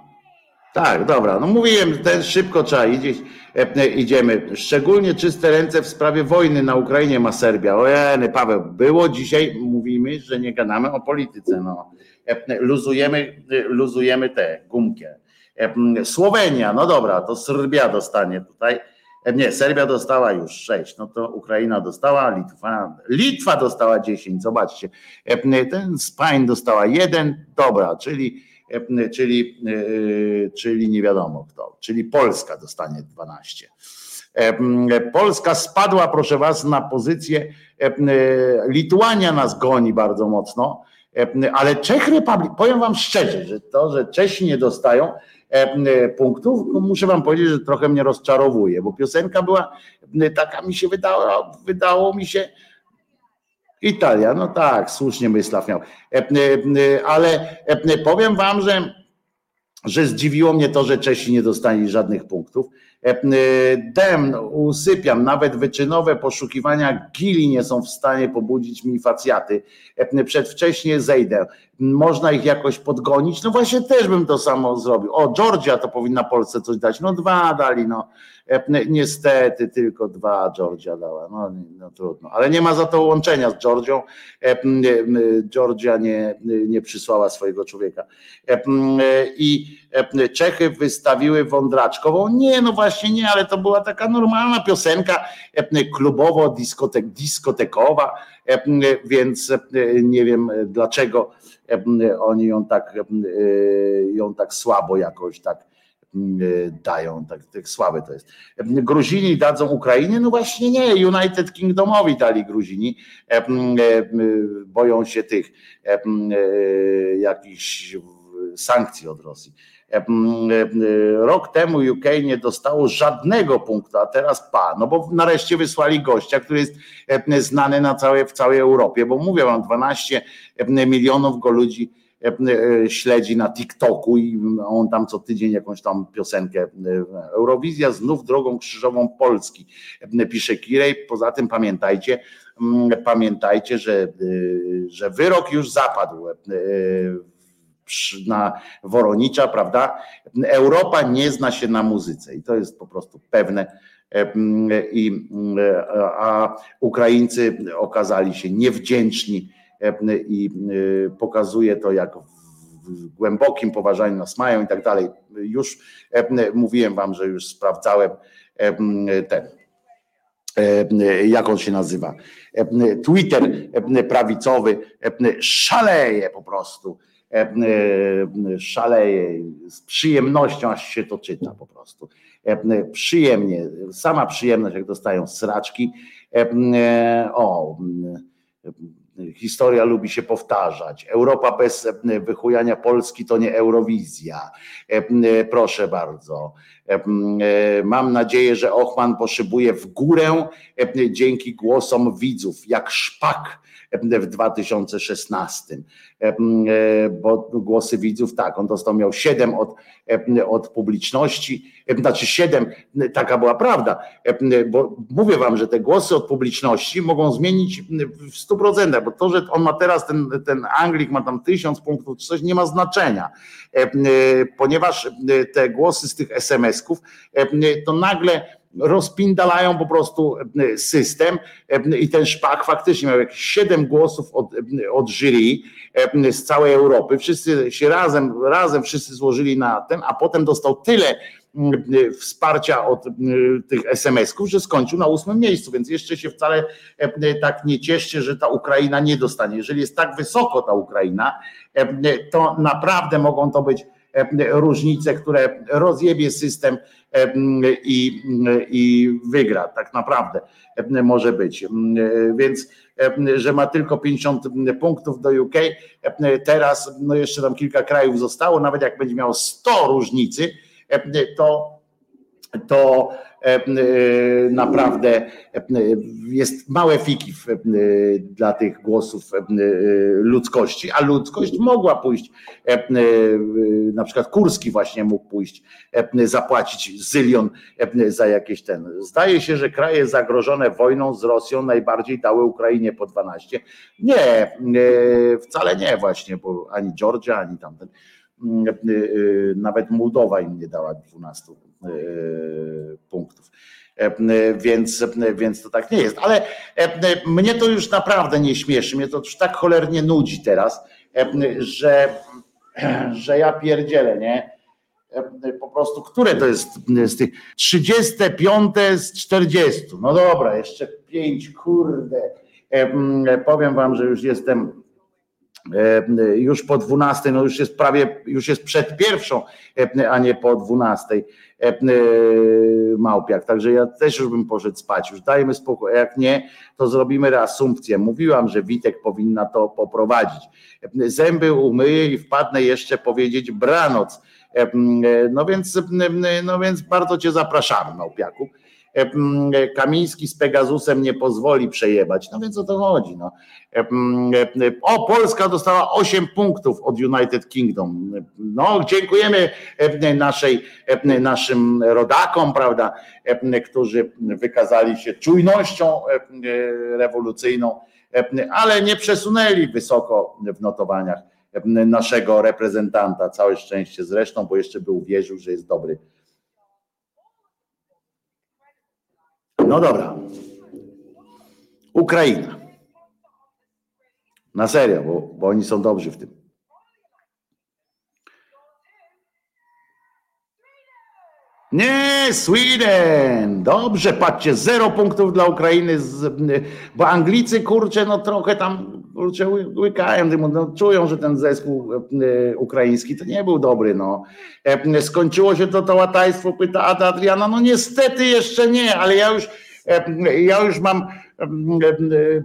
Tak, dobra. No mówiłem, ten szybko trzeba iść, e, idziemy. Szczególnie czyste ręce w sprawie wojny na Ukrainie ma Serbia. Ojeny, Paweł, było dzisiaj, mówimy, że nie gadamy o polityce. No. E, luzujemy, luzujemy tę gumkę. E, Słowenia, no dobra, to Serbia dostanie tutaj. Nie, Serbia dostała już 6, no to Ukraina dostała, Litwa, Litwa dostała 10, zobaczcie. Ten Spain dostała 1, dobra, czyli E, czyli, e, czyli nie wiadomo kto, czyli Polska dostanie 12. E, Polska spadła, proszę Was, na pozycję. Lituania nas goni bardzo mocno, ale Czech Republic, powiem Wam szczerze, że to, że Czesi nie dostają punktów, no muszę Wam powiedzieć, że trochę mnie rozczarowuje, bo piosenka była taka, mi się wydało, wydało mi się, Italia, no tak, słusznie Mysław miał. E, e, ale e, powiem wam, że, że zdziwiło mnie to, że Czesi nie dostali żadnych punktów. Dem, usypiam, nawet wyczynowe poszukiwania gili nie są w stanie pobudzić mi facjaty. Przedwcześnie zejdę. Można ich jakoś podgonić? No właśnie też bym to samo zrobił. O, Georgia to powinna Polsce coś dać. No dwa dali, no. Niestety tylko dwa Georgia dała. No, no trudno. Ale nie ma za to łączenia z Georgią. Georgia nie, nie przysłała swojego człowieka. I Czechy wystawiły wądraczkową. Nie, no właśnie nie, ale to była taka normalna piosenka klubowo, diskotek, diskotekowa, więc nie wiem dlaczego oni ją tak, ją tak słabo jakoś tak dają, tak, tak słabe to jest. Gruzini dadzą Ukrainie? No właśnie nie, United Kingdomowi dali Gruzini, boją się tych jakichś sankcji od Rosji. Rok temu UK nie dostało żadnego punktu, a teraz pa, no bo nareszcie wysłali gościa, który jest znany na całej, w całej Europie, bo mówię wam, 12 milionów go ludzi śledzi na TikToku i on tam co tydzień jakąś tam piosenkę. Eurowizja znów drogą krzyżową Polski, pisze Kirej. Poza tym pamiętajcie, pamiętajcie, że, że wyrok już zapadł na Woronicza, prawda? Europa nie zna się na muzyce i to jest po prostu pewne. I, a Ukraińcy okazali się niewdzięczni i pokazuje to, jak w głębokim poważaniu nas mają i tak dalej. Już mówiłem wam, że już sprawdzałem ten jak on się nazywa. Twitter prawicowy szaleje po prostu. Szaleje z przyjemnością, aż się to czyta po prostu. Przyjemnie, sama przyjemność, jak dostają sraczki. O, historia lubi się powtarzać. Europa bez wychujania Polski to nie Eurowizja. Proszę bardzo. Mam nadzieję, że Ochman poszybuje w górę dzięki głosom widzów, jak szpak w 2016. E, bo głosy widzów, tak, on dostał, miał 7 od, od publiczności, znaczy 7, taka była prawda, bo mówię wam, że te głosy od publiczności mogą zmienić w 100%, bo to, że on ma teraz, ten, ten Anglik ma tam tysiąc punktów, czy coś, nie ma znaczenia, ponieważ te głosy z tych SMS-ków, to nagle rozpindalają po prostu e, system e, i ten szpak faktycznie miał jakieś siedem głosów od, e, od jury z całej Europy. Wszyscy się razem, razem wszyscy złożyli na ten, a potem dostał tyle wsparcia od tych SMS-ków, że skończył na ósmym miejscu, więc jeszcze się wcale tak nie cieszcie, że ta Ukraina nie dostanie. Jeżeli jest tak wysoko ta Ukraina, to naprawdę mogą to być różnice, które rozjebie system i, i wygra. Tak naprawdę może być. Więc, że ma tylko 50 punktów do UK, teraz no jeszcze tam kilka krajów zostało, nawet jak będzie miał 100 różnicy, to to E, e, naprawdę e, jest małe fiki dla tych głosów ludzkości, a ludzkość mogła pójść, na przykład Kurski właśnie mógł pójść, zapłacić zylion za jakieś ten. Zdaje się, że kraje zagrożone wojną z Rosją najbardziej dały Ukrainie po 12. Nie, wcale nie właśnie, bo ani Georgia, ani tamten nawet Mołdowa im nie dała 12 E, punktów. E, więc, więc to tak nie jest. Ale e, mnie to już naprawdę nie śmieszy. Mnie to już tak cholernie nudzi teraz, że, że ja pierdzielę, nie? Po prostu, które to jest z tych 35 z 40. No dobra, jeszcze 5, kurde. Powiem wam, że już jestem już po 12, no już jest prawie, już jest przed pierwszą, a nie po 12. E, e, małpiak. Także ja też już bym poszedł spać. Już dajmy spokój. Jak nie, to zrobimy reasumpcję. Mówiłam, że Witek powinna to poprowadzić. E, zęby umyję i wpadnę jeszcze powiedzieć branoc. No więc, no więc bardzo cię zapraszamy, małpiaku. Kamiński z Pegasusem nie pozwoli przejebać. No więc o to chodzi. No. O, Polska dostała 8 punktów od United Kingdom. No, dziękujemy naszej, naszym rodakom, prawda, którzy wykazali się czujnością rewolucyjną, ale nie przesunęli wysoko w notowaniach naszego reprezentanta. Całe szczęście zresztą, bo jeszcze był wierzył, że jest dobry No dobra. Ukraina. Na serio, bo, bo oni są dobrzy w tym. Nie, Sweden! Dobrze, patrzcie, zero punktów dla Ukrainy, z, bo Anglicy, kurczę, no trochę tam, łykają, no, czują, że ten zespół e, ukraiński to nie był dobry, no. E, skończyło się to to łatajstwo, pyta Ada Adriana, no niestety jeszcze nie, ale ja już, e, ja już mam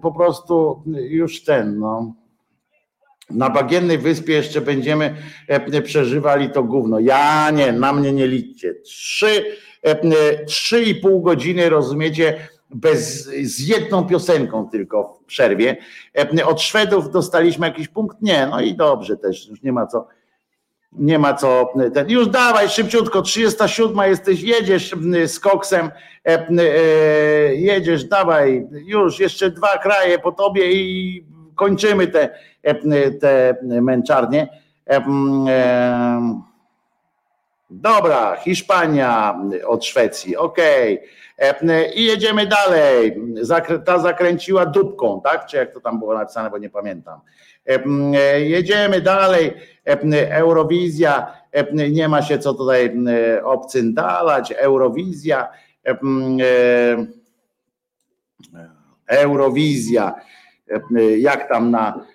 po prostu już ten, no na bagiennej wyspie jeszcze będziemy przeżywali to gówno. Ja nie, na mnie nie liczcie. Trzy, trzy i pół godziny, rozumiecie, bez, z jedną piosenką tylko w przerwie. E, od Szwedów dostaliśmy jakiś punkt? Nie, no i dobrze też, już nie ma co. Nie ma co. Ten, już dawaj szybciutko, 37 jesteś, jedziesz z koksem, jedziesz, dawaj, już jeszcze dwa kraje po tobie i kończymy te, te męczarnie. Dobra, Hiszpania od Szwecji, okej. Okay. I jedziemy dalej. Ta zakręciła dupką, tak? Czy jak to tam było napisane, bo nie pamiętam. Jedziemy dalej. Eurowizja, nie ma się co tutaj obcyndalać. Eurowizja. Eurowizja. Jak tam na,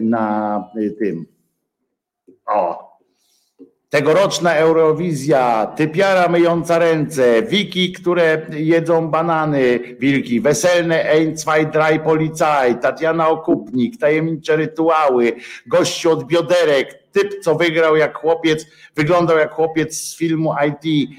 na tym. O, Tegoroczna Eurowizja, typiara myjąca ręce, wiki, które jedzą banany, wilki, weselne ein, zwei, drei Polizei, Tatiana Okupnik, tajemnicze rytuały, gościu od bioderek, typ, co wygrał jak chłopiec, wyglądał jak chłopiec z filmu IT,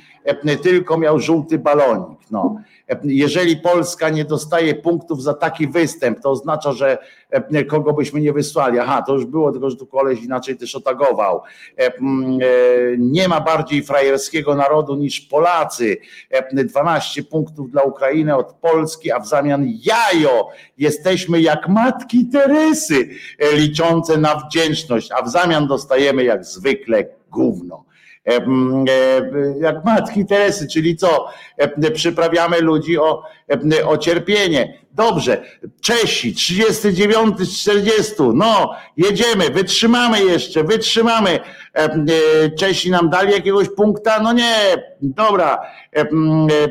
tylko miał żółty balonik. No jeżeli Polska nie dostaje punktów za taki występ, to oznacza, że e, kogo byśmy nie wysłali. Aha, to już było, tylko że tu koleś inaczej też otagował. E, e, nie ma bardziej frajerskiego narodu niż Polacy. 12 punktów dla Ukrainy od Polski, a w zamian jajo. Jesteśmy jak matki Teresy, liczące na wdzięczność, a w zamian dostajemy jak zwykle gówno. E, jak matki Teresy, czyli co? Przyprawiamy ludzi o, o cierpienie. Dobrze, Czesi, 39 z 40, no jedziemy, wytrzymamy jeszcze, wytrzymamy. E, Czesi nam dali jakiegoś punkta, no nie, dobra,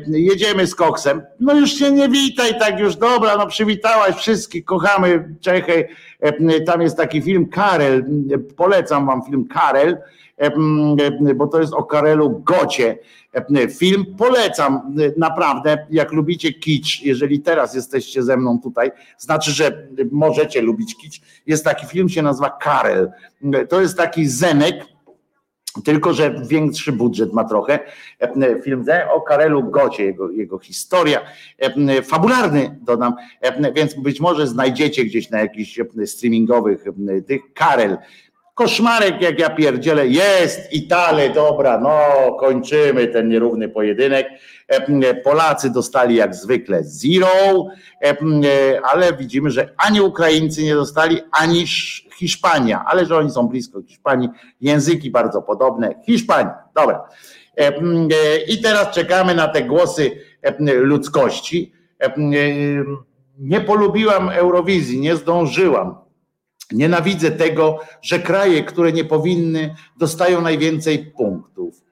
jedziemy z koksem. No już się nie witaj tak już, dobra, no przywitałaś wszystkich, kochamy Czechy. Tam jest taki film Karel, polecam wam film Karel bo to jest o Karelu Gocie. Film polecam naprawdę, jak lubicie kicz, jeżeli teraz jesteście ze mną tutaj, znaczy, że możecie lubić kicz. Jest taki film, się nazywa Karel. To jest taki Zenek, tylko, że większy budżet ma trochę. Film o Karelu Gocie, jego, jego historia, fabularny dodam, więc być może znajdziecie gdzieś na jakichś streamingowych tych Karel Koszmarek jak ja pierdzielę, jest Itale, dobra, no kończymy ten nierówny pojedynek. Polacy dostali jak zwykle zero, ale widzimy, że ani Ukraińcy nie dostali, ani Hiszpania, ale że oni są blisko Hiszpanii, języki bardzo podobne. Hiszpania, dobra. I teraz czekamy na te głosy ludzkości. Nie polubiłam Eurowizji, nie zdążyłam Nienawidzę tego, że kraje, które nie powinny, dostają najwięcej punktów.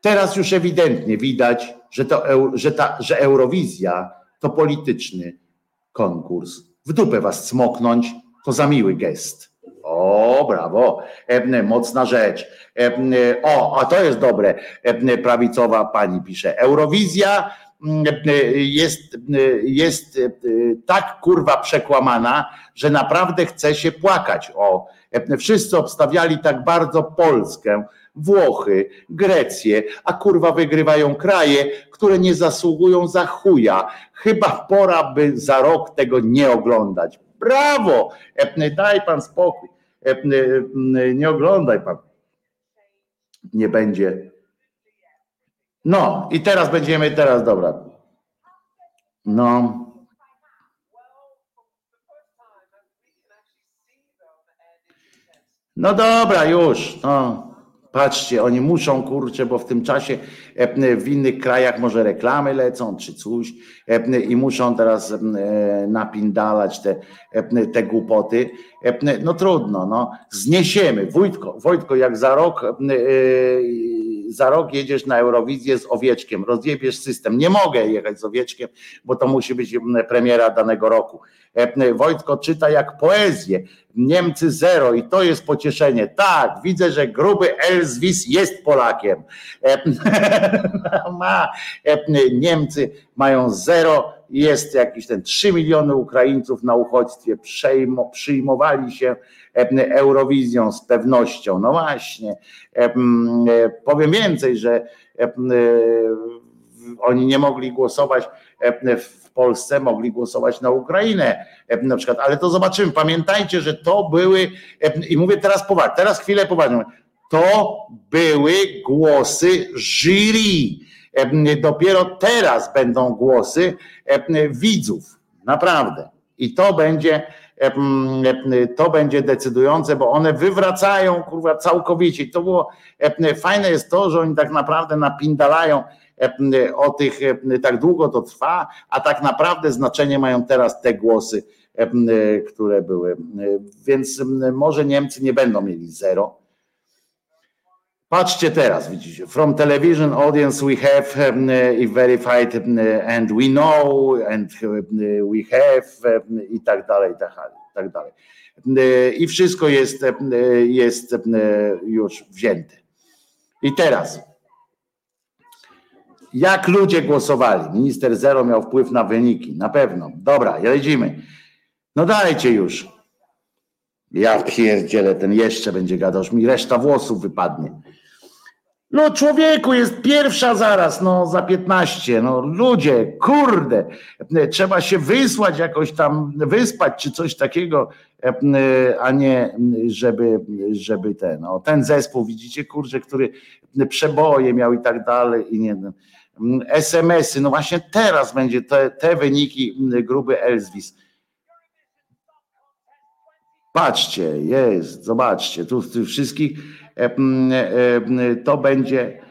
Teraz już ewidentnie widać, że, to, że, ta, że Eurowizja to polityczny konkurs. W dupę was smoknąć to za miły gest. O, brawo, mocna rzecz. O, a to jest dobre, prawicowa pani pisze. Eurowizja jest, jest tak kurwa przekłamana, że naprawdę chce się płakać. O, wszyscy obstawiali tak bardzo Polskę, Włochy, Grecję, a kurwa wygrywają kraje, które nie zasługują za chuja. Chyba pora by za rok tego nie oglądać. Brawo! Daj pan spokój. Nie oglądaj pan. Nie będzie no i teraz będziemy, teraz dobra. No. No dobra, już. No. Patrzcie, oni muszą, kurczę, bo w tym czasie w innych krajach może reklamy lecą czy coś e, i muszą teraz e, napindalać te, te głupoty. No trudno, no. Zniesiemy. Wojtko, Wojtko jak za rok za rok jedziesz na Eurowizję z owieczkiem, rozjebiesz system. Nie mogę jechać z owieczkiem, bo to musi być premiera danego roku. E, Wojtko czyta jak poezję. Niemcy zero i to jest pocieszenie. Tak, widzę, że gruby Elzwis jest Polakiem. E, ma. E, Niemcy mają zero, jest jakiś ten 3 miliony Ukraińców na uchodźstwie, przyjmowali się Eurowizją z pewnością. No właśnie, powiem więcej, że oni nie mogli głosować w Polsce, mogli głosować na Ukrainę na przykład, ale to zobaczymy. Pamiętajcie, że to były, i mówię teraz poważnie, teraz chwilę poważnie, to były głosy jury. Dopiero teraz będą głosy widzów, naprawdę. I to będzie to będzie decydujące, bo one wywracają kurwa całkowicie. To było fajne jest to, że oni tak naprawdę napindalają o tych, tak długo to trwa, a tak naprawdę znaczenie mają teraz te głosy, które były. Więc może Niemcy nie będą mieli zero. Patrzcie teraz, widzicie. From television audience we have um, verified um, and we know and um, we have um, i tak dalej, i tak dalej. I wszystko jest, jest już wzięte. I teraz jak ludzie głosowali? Minister Zero miał wpływ na wyniki, na pewno. Dobra, jedziemy. No dajcie już. Ja pierdzielę, ten jeszcze będzie gadał, mi reszta włosów wypadnie. No człowieku, jest pierwsza zaraz, no za 15, no ludzie, kurde, trzeba się wysłać jakoś tam, wyspać czy coś takiego, a nie żeby, żeby ten, no, ten zespół, widzicie, kurczę, który przeboje miał i tak dalej i nie, SMS-y, no właśnie teraz będzie te, te wyniki gruby Elzwis. Patrzcie, jest, zobaczcie, tu, tu wszystkich e, e, to będzie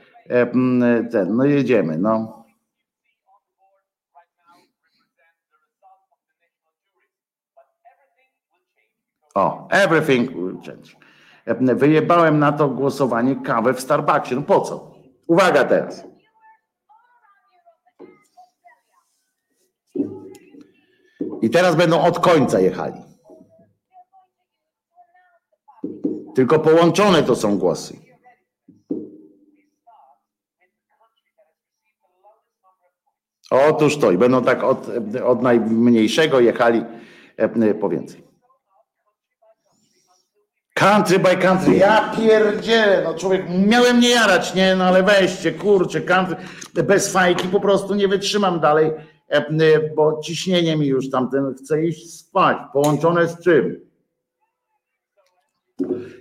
ten, no jedziemy, no. O, everything will change. Wyjebałem na to głosowanie kawę w Starbucksie. No po co? Uwaga teraz. I teraz będą od końca jechali. Tylko połączone to są głosy. Otóż to i będą tak od, od najmniejszego jechali e, po więcej. Country by country, ja pierdzielę, no człowiek, miałem nie jarać, nie, no ale weźcie, kurczę, country, bez fajki po prostu nie wytrzymam dalej E, e, bo ciśnienie mi już tamten chce iść spać. Połączone z czym?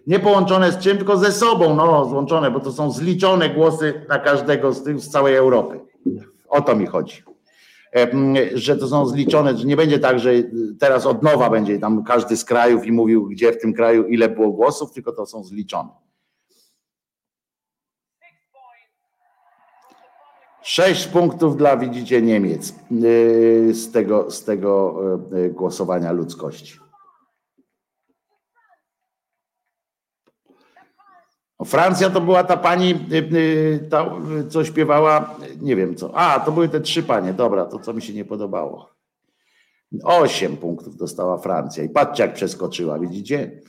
Nie połączone z czym, tylko ze sobą, no złączone, bo to są zliczone głosy na każdego z tych z całej Europy. O to mi chodzi. Że to są zliczone, że nie będzie tak, że teraz od nowa będzie tam każdy z krajów i mówił, gdzie w tym kraju ile było głosów, tylko to są zliczone. Sześć punktów dla, widzicie, Niemiec yy, z tego, z tego yy, głosowania ludzkości. Francja to była ta pani, yy, ta, co śpiewała, nie wiem co. A, to były te trzy panie, dobra, to co mi się nie podobało. Osiem punktów dostała Francja i patrzcie jak przeskoczyła, widzicie?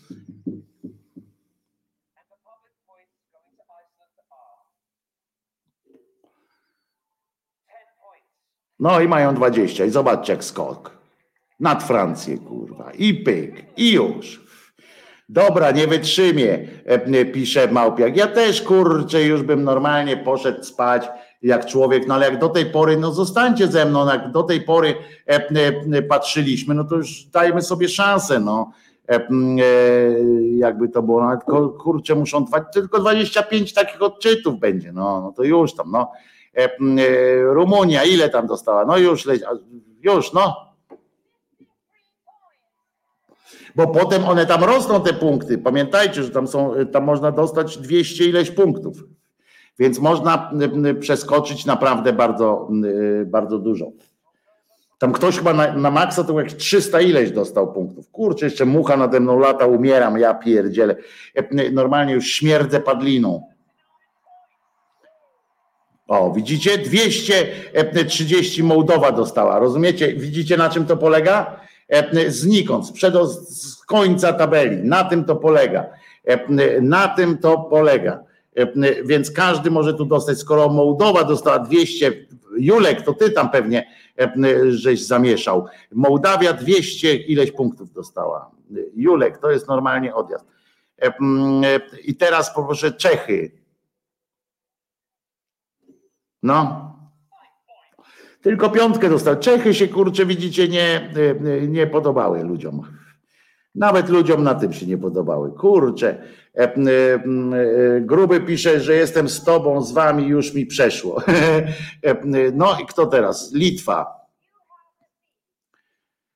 No i mają 20 i zobaczcie jak skok. Nad Francję, kurwa. I pyk, i już. Dobra, nie wytrzymie, e, pisze Małpiak. Ja też, kurczę, już bym normalnie poszedł spać jak człowiek, no ale jak do tej pory, no zostańcie ze mną, jak do tej pory e, e, patrzyliśmy, no to już dajmy sobie szansę, no. Jakby to było, nawet kurczę, muszą trwać, tylko 25 takich odczytów będzie, no, no to już tam, no. Rumunia, ile tam dostała? No już, już, no. Bo potem one tam rosną te punkty. Pamiętajcie, że tam są, tam można dostać 200 ileś punktów. Więc można przeskoczyć naprawdę bardzo, bardzo dużo. Tam ktoś chyba na, na maksa to jak 300 ileś dostał punktów. Kurczę, jeszcze mucha nade mną lata, umieram, ja pierdzielę. E, normalnie już śmierdzę padliną. O, widzicie? 230 Mołdowa dostała. Rozumiecie? Widzicie na czym to polega? E, znikąd, sprzed z końca tabeli. Na tym to polega. E, na tym to polega. E, więc każdy może tu dostać. Skoro Mołdowa dostała 200, Julek, to ty tam pewnie żeś zamieszał. Mołdawia 200 ileś punktów dostała. Julek, to jest normalnie odjazd. I teraz poproszę Czechy no. Tylko piątkę dostał. Czechy się kurczę, widzicie, nie, nie podobały ludziom. Nawet ludziom na tym się nie podobały. Kurczę. E, e, gruby pisze, że jestem z tobą, z wami, już mi przeszło. E, no i kto teraz? Litwa.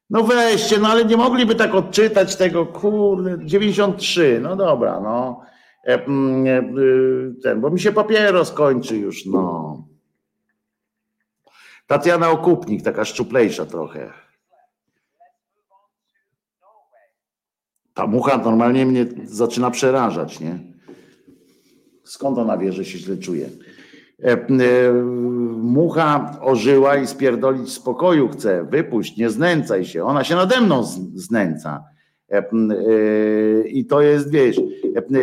No weźcie, no ale nie mogliby tak odczytać tego, kurde, 93, no dobra, no. E, y, ten, bo mi się papieros kończy już, no. Tatiana Okupnik, taka szczuplejsza trochę. Ta mucha normalnie mnie zaczyna przerażać, nie? Skąd ona wie, że się źle czuje? E, e, mucha ożyła i spierdolić spokoju chce. Wypuść, nie znęcaj się. Ona się nade mną znęca. E, I to jest, wiesz,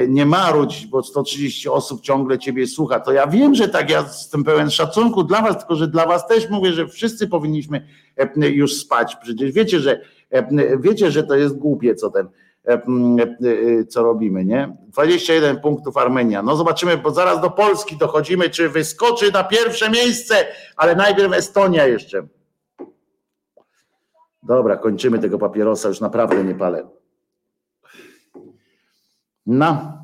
nie marudź, bo 130 osób ciągle ciebie słucha. To ja wiem, że tak, ja jestem pełen szacunku dla was, tylko że dla was też mówię, że wszyscy powinniśmy już spać. Przecież wiecie, że wiecie, że to jest głupie, co ten e, co robimy, nie? 21 punktów Armenia. No zobaczymy, bo zaraz do Polski dochodzimy, czy wyskoczy na pierwsze miejsce, ale najpierw Estonia jeszcze. Dobra, kończymy tego papierosa, już naprawdę nie palę. No.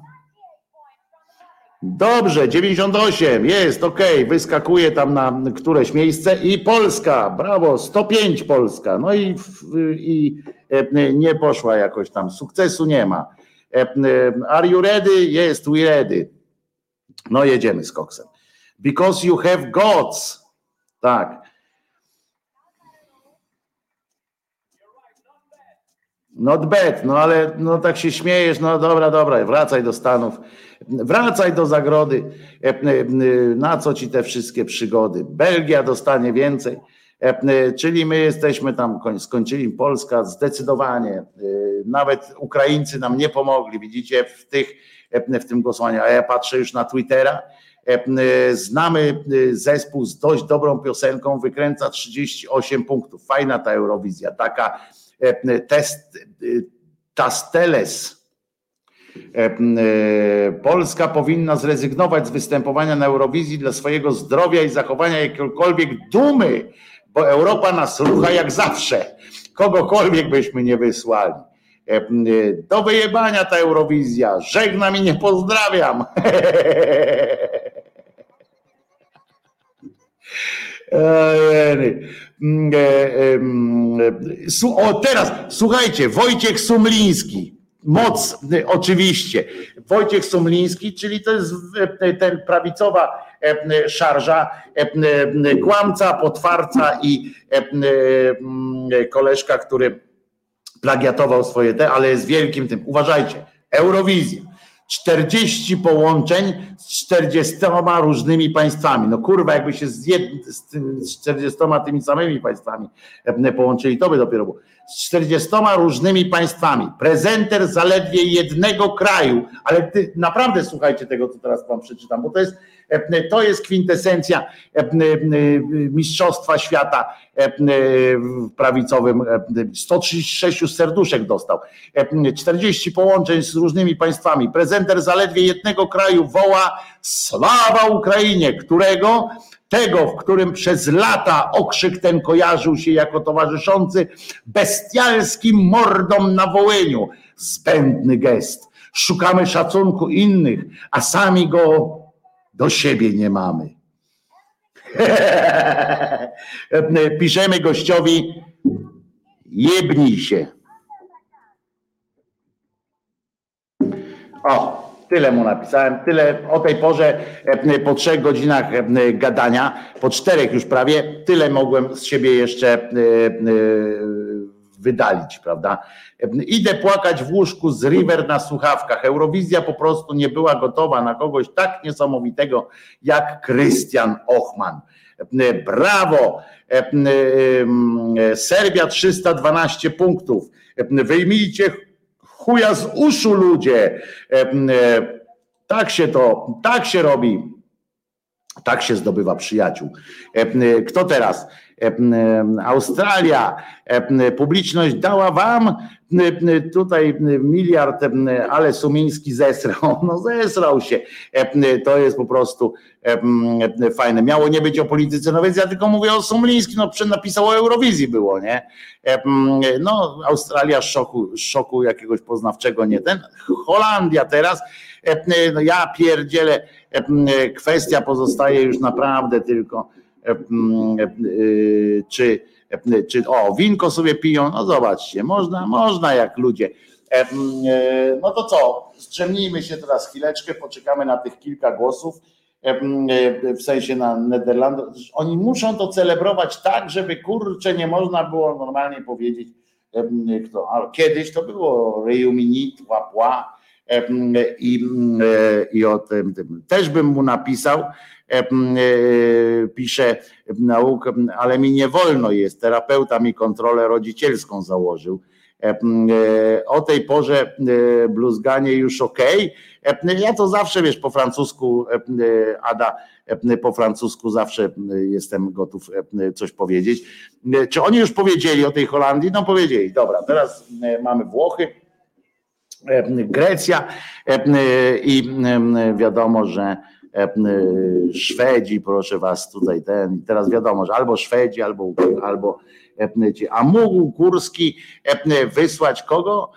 Dobrze, 98, jest, ok, wyskakuje tam na któreś miejsce i Polska, brawo, 105 Polska. No i, i E, nie poszła jakoś tam, sukcesu nie ma. E, e, are you ready? Jest, we ready. No jedziemy z koksem. Because you have gods. Tak. Not bad, no ale no tak się śmiejesz, no dobra, dobra, wracaj do Stanów, wracaj do zagrody, na co ci te wszystkie przygody? Belgia dostanie więcej. E, e, czyli my jesteśmy tam, skończyli Polska zdecydowanie, e, nawet Ukraińcy nam nie pomogli, widzicie, w, tych, w tym głosowaniu, a ja patrzę już na Twittera, znamy zespół z dość dobrą piosenką, wykręca 38 punktów, fajna ta Eurowizja, taka test, Tasteles, Polska powinna zrezygnować z występowania na Eurowizji dla swojego zdrowia i zachowania jakiejkolwiek dumy bo Europa nas rucha jak zawsze. Kogokolwiek byśmy nie wysłali. E, do wyjebania ta Eurowizja. Żegnam i nie pozdrawiam. O, teraz słuchajcie, Wojciech Sumliński. Moc, oczywiście. Wojciech Sumliński, czyli to jest ten prawicowa szarża, kłamca, potwarca i koleżka, który plagiatował swoje te, ale jest wielkim tym. Uważajcie, Eurowizja. 40 połączeń z 40 różnymi państwami. No kurwa, jakby się z, jed, z 40 tymi samymi państwami połączyli, to by dopiero było. Z 40 różnymi państwami. Prezenter zaledwie jednego kraju, ale ty, naprawdę słuchajcie tego, co teraz wam przeczytam, bo to jest to jest kwintesencja e, e, Mistrzostwa Świata prawicowym. 136 serduszek dostał. 40 połączeń z różnymi państwami. Prezenter zaledwie jednego kraju woła Sława Ukrainie, którego tego, w którym przez lata okrzyk ten kojarzył się jako towarzyszący bestialskim mordom na Wołyniu. Zbędny gest. Szukamy szacunku innych, a sami go do siebie nie mamy. Piszemy gościowi, jebnij się. O, tyle mu napisałem, tyle o tej porze, e, po trzech godzinach e, gadania, po czterech już prawie, tyle mogłem z siebie jeszcze e, wydalić, prawda? Idę płakać w łóżku z River na słuchawkach. Eurowizja po prostu nie była gotowa na kogoś tak niesamowitego jak Krystian Ochman. Brawo! Serbia 312 punktów. Wyjmijcie chuja z uszu ludzie. Tak się to, tak się robi. Tak się zdobywa przyjaciół. Kto teraz? Australia, publiczność dała wam tutaj miliard, ale Sumiński zesrał, no zesrał się. To jest po prostu fajne. Miało nie być o polityce, no więc ja tylko mówię o Sumlińskim, no napisał o Eurowizji było, nie? No Australia szoku, szoku jakiegoś poznawczego, nie ten. Holandia teraz, no ja pierdzielę, kwestia pozostaje już naprawdę tylko czy czy o, winko sobie piją, no zobaczcie, można, można jak ludzie. No to co, strzemnijmy się teraz chwileczkę, poczekamy na tych kilka głosów w sensie na Nederlandach. Oni muszą to celebrować tak, żeby kurczę nie można było normalnie powiedzieć, kto. Ale kiedyś to było Reunit, łapła i, i o tym, tym też bym mu napisał, pisze nauk, ale mi nie wolno jest, terapeuta mi kontrolę rodzicielską założył. O tej porze bluzganie już ok. Ja to zawsze wiesz po francusku, Ada, po francusku zawsze jestem gotów coś powiedzieć. Czy oni już powiedzieli o tej Holandii? No powiedzieli. Dobra, teraz mamy Włochy. Grecja i wiadomo, że Szwedzi, proszę was tutaj ten, teraz wiadomo, że albo Szwedzi, albo, albo a mógł Kurski wysłać kogo?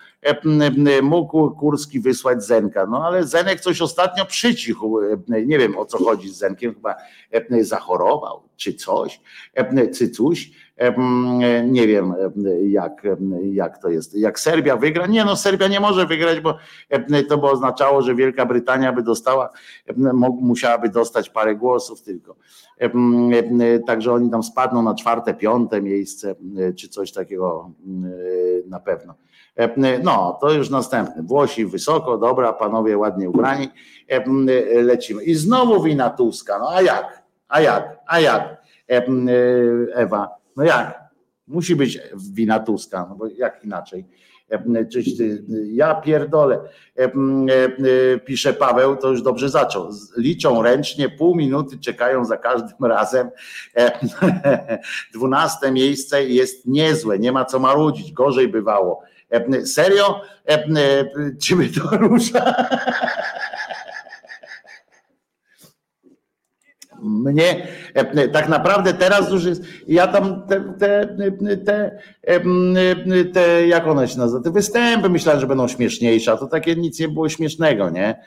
Mógł Kurski wysłać Zenka. No ale Zenek coś ostatnio przycichł. Nie wiem o co chodzi z Zenkiem, chyba zachorował czy coś, czy coś nie wiem, jak, jak to jest. Jak Serbia wygra? Nie, no Serbia nie może wygrać, bo to by oznaczało, że Wielka Brytania by dostała, musiałaby dostać parę głosów tylko. Także oni tam spadną na czwarte, piąte miejsce, czy coś takiego na pewno. No, to już następny. Włosi wysoko, dobra, panowie ładnie ubrani, lecimy. I znowu wina Tuska. No a jak? A jak? A jak? Ewa, no jak? Musi być wina Tuska, no bo jak inaczej? Czyś ja pierdolę, pisze Paweł, to już dobrze zaczął. Liczą ręcznie, pół minuty czekają za każdym razem. Dwunaste miejsce jest niezłe, nie ma co marudzić, gorzej bywało. Serio? Czy my to rusza? Mnie e, tak naprawdę teraz już jest, ja tam te, te, te, te, jak one się nazywa, te występy myślałem, że będą śmieszniejsze, a to takie nic nie było śmiesznego, nie?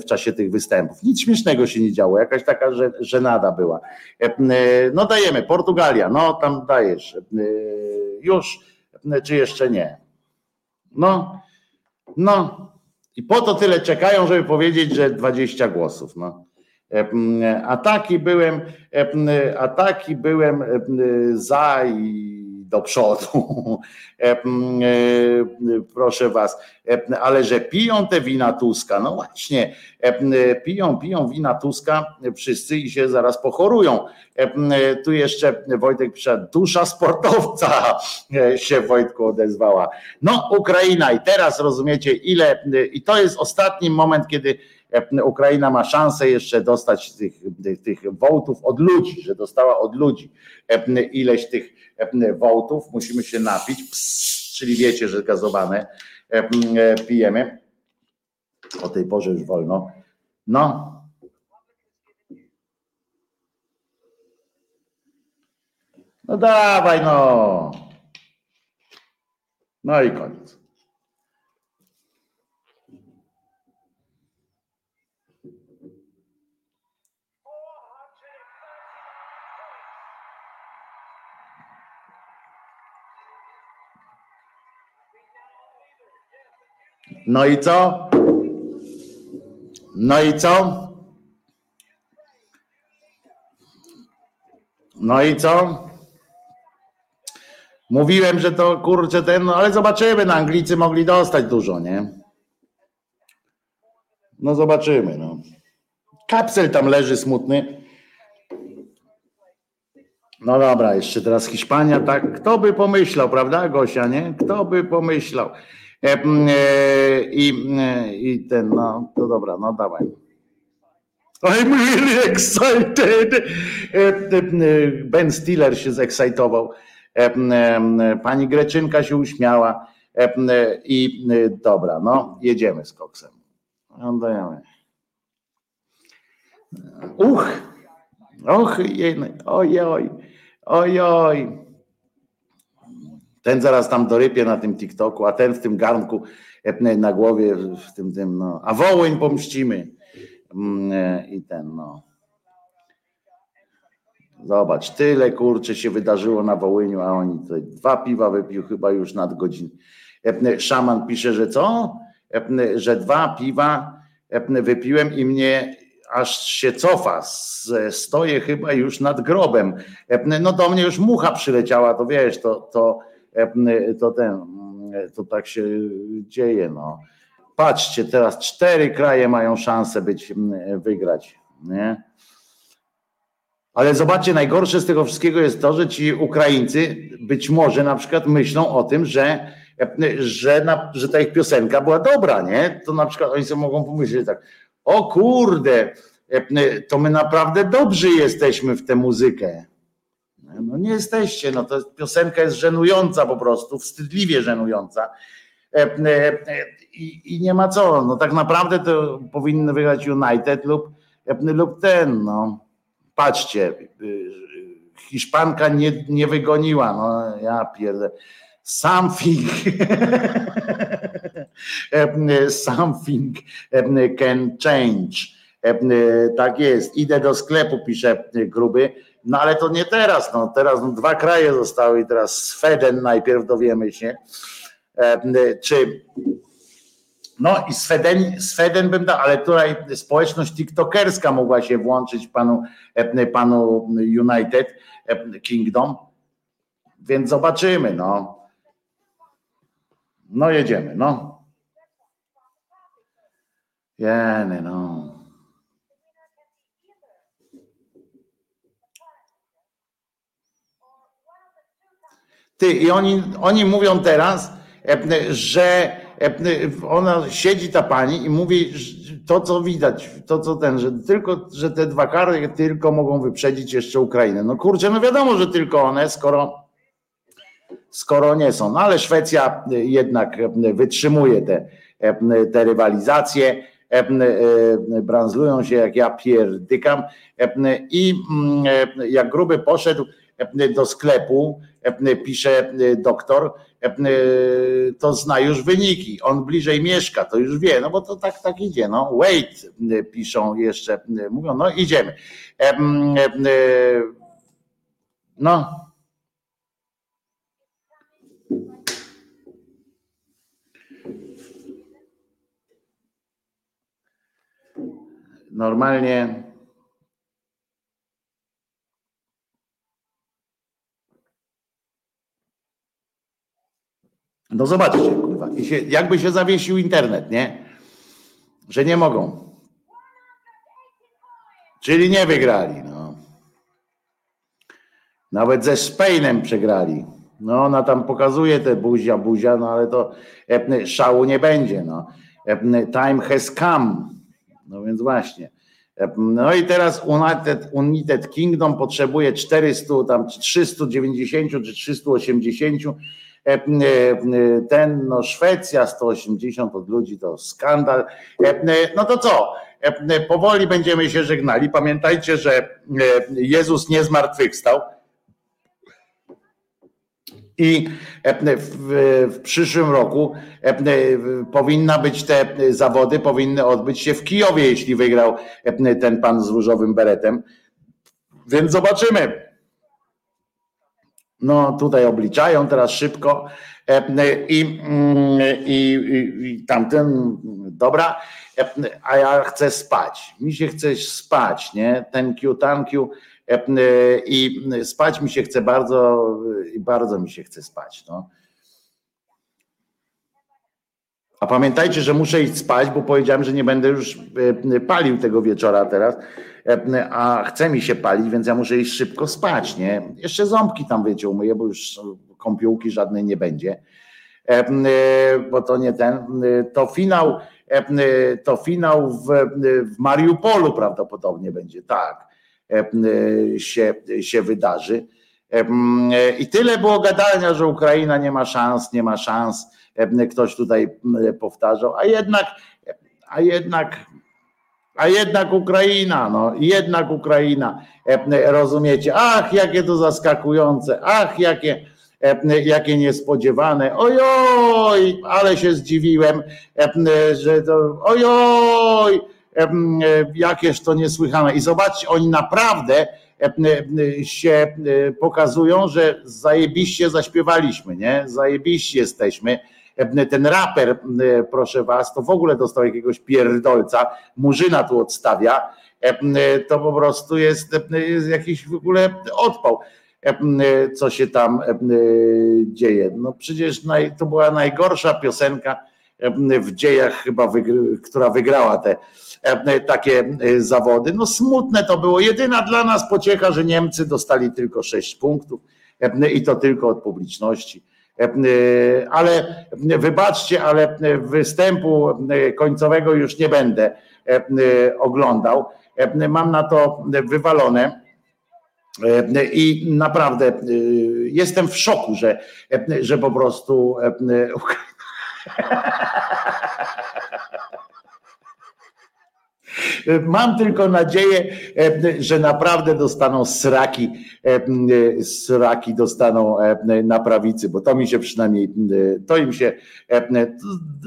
W czasie tych występów. Nic śmiesznego się nie działo, jakaś taka że, żenada była. No dajemy, Portugalia, no tam dajesz. Już, czy jeszcze nie? No, no. I po to tyle czekają, żeby powiedzieć, że 20 głosów, no. Ataki byłem, ataki byłem za i do przodu. Proszę was, ale że piją te wina Tuska, no właśnie, piją, piją wina Tuska wszyscy i się zaraz pochorują. Tu jeszcze Wojtek pisze, dusza sportowca się Wojtku odezwała. No Ukraina i teraz rozumiecie ile, i to jest ostatni moment, kiedy Ukraina ma szansę jeszcze dostać tych, tych, wołtów od ludzi, że dostała od ludzi ileś tych wołtów, musimy się napić, czyli wiecie, że gazowane pijemy. O tej porze już wolno. No. No dawaj, no. No i koniec. No i co? No i co? No i co? Mówiłem, że to kurczę ten, no ale zobaczymy, no Anglicy mogli dostać dużo, nie? No zobaczymy, no. Kapsel tam leży smutny. No dobra, jeszcze teraz Hiszpania, tak? Kto by pomyślał, prawda, Gosia, nie? Kto by pomyślał? E, e, I, e, I ten, no to dobra, no dawaj. I'm really excited. Ben Stiller się zekscytował. Pani Greczynka się uśmiała. I dobra, no jedziemy z koksem. No, dajemy. Uch, och, oj, oj, oj, oj. Ten zaraz tam dorypie na tym TikToku, a ten w tym garnku na głowie, w tym, tym, no. A wołyń pomścimy. Mm, e, I ten, no. Zobacz, tyle kurczę się wydarzyło na Wołyniu, a oni tutaj dwa piwa wypił chyba już nad godzinę. Szaman pisze, że co? Że dwa piwa wypiłem i mnie aż się cofa. Stoję chyba już nad grobem. No do mnie już mucha przyleciała, to wiesz, to, to, to ten, to tak się dzieje. No. Patrzcie, teraz cztery kraje mają szansę być, wygrać. Nie? Ale zobaczcie, najgorsze z tego wszystkiego jest to, że ci Ukraińcy być może na przykład myślą o tym, że, że, na, że ta ich piosenka była dobra, nie? To na przykład oni sobie mogą pomyśleć tak, o kurde, to my naprawdę dobrzy jesteśmy w tę muzykę. No nie jesteście, no to piosenka jest żenująca po prostu, wstydliwie żenująca. I, I, nie ma co, no tak naprawdę to powinny wygrać United lub, lub ten, no patrzcie, Hiszpanka nie, nie wygoniła, no ja pierdolę. Something, something can change. Tak jest. Idę do sklepu, pisze gruby. No ale to nie teraz. No, teraz no, dwa kraje zostały i teraz Sweden najpierw dowiemy się, czy no i Sweden, Sweden bym dał, ale tutaj społeczność tiktokerska mogła się włączyć panu, e, panu United e, Kingdom, więc zobaczymy, no. No jedziemy, no. Jeny, no. Ty, i oni, oni mówią teraz, e, że ona siedzi ta pani i mówi to, co widać, to co ten, że tylko, że te dwa kary tylko mogą wyprzedzić jeszcze Ukrainę. No kurczę, no wiadomo, że tylko one, skoro, skoro nie są. No ale Szwecja jednak wytrzymuje te, te rywalizacje branzlują się jak ja pierdykam i jak gruby poszedł do sklepu, pisze doktor, to zna już wyniki. On bliżej mieszka, to już wie, no bo to tak, tak idzie. No, wait, piszą jeszcze, mówią, no idziemy. No. Normalnie No zobaczcie, kurwa. Jakby się zawiesił internet, nie? Że nie mogą. Czyli nie wygrali, no. Nawet ze Spainem przegrali. No ona tam pokazuje te buzia, buzia, no ale to e, szału nie będzie, no. E, time has come. No więc właśnie. No i teraz United, United Kingdom potrzebuje 400, tam 390 czy 380 E, e, ten, no Szwecja 180 od ludzi to skandal. E, no to co? Powoli będziemy się żegnali. Pamiętajcie, że Jezus nie zmartwychwstał. I w, przyszłym roku powinna być te zawody, powinny odbyć się w Kijowie, jeśli wygrał ten pan z różowym beretem. Więc zobaczymy no tutaj obliczają teraz szybko e, i, mm, i, i tamten, dobra, e, a ja chcę spać. Mi się chce spać, nie? Thank you, thank you. E, I spać mi się chce bardzo, i bardzo mi się chce spać. No. A pamiętajcie, że muszę iść spać, bo powiedziałem, że nie będę już palił tego wieczora teraz E, a chce mi się palić, więc ja muszę iść szybko spać, nie? Jeszcze ząbki tam, wiecie, umyję, bo już kąpiółki żadnej nie będzie, bo to nie ten, to finał, to finał w, w Mariupolu prawdopodobnie będzie, tak, się, się wydarzy. I tyle było gadania, że Ukraina nie ma szans, nie ma szans. Ktoś tutaj powtarzał, a jednak, a jednak a jednak Ukraina, no jednak Ukraina, e, rozumiecie? Ach, jakie to zaskakujące, ach, jakie, e, jakie niespodziewane, ojoj, ale się zdziwiłem, e, że to, ojoj, jakież to niesłychane. I zobaczcie, oni naprawdę się pokazują, że zajebiście zaśpiewaliśmy, nie? Zajebiście jesteśmy. Ten raper, proszę was, to w ogóle dostał jakiegoś pierdolca, murzyna tu odstawia, to po prostu jest, jest jakiś w ogóle odpał co się tam dzieje. No przecież to była najgorsza piosenka w dziejach chyba, która wygrała te takie zawody. No smutne to było. Jedyna dla nas pociecha, że Niemcy dostali tylko 6 punktów i to tylko od publiczności. Ale wybaczcie, ale występu końcowego już nie będę oglądał. Mam na to wywalone. I naprawdę jestem w szoku, że, że po prostu Mam tylko nadzieję, e, że naprawdę dostaną sraki, e, sraki dostaną e, na prawicy, bo to mi się przynajmniej, to im się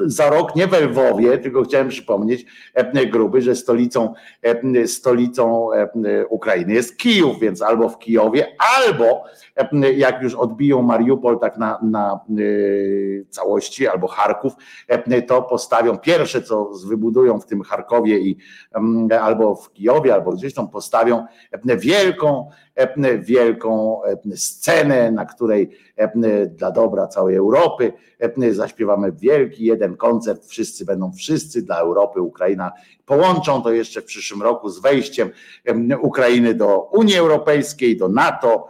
za rok nie we Lwowie, tylko chciałem przypomnieć gruby, że stolicą, stolicą Ukrainy jest Kijów, więc albo w Kijowie, albo jak już odbiją Mariupol tak na, na całości, albo Charków, to postawią pierwsze, co wybudują w tym Charkowie i albo w Kijowie, albo gdzieś tam postawią wielką, wielką scenę, na której dla dobra całej Europy zaśpiewamy wielki jeden koncert, wszyscy będą wszyscy dla Europy, Ukraina połączą to jeszcze w przyszłym roku z wejściem Ukrainy do Unii Europejskiej, do NATO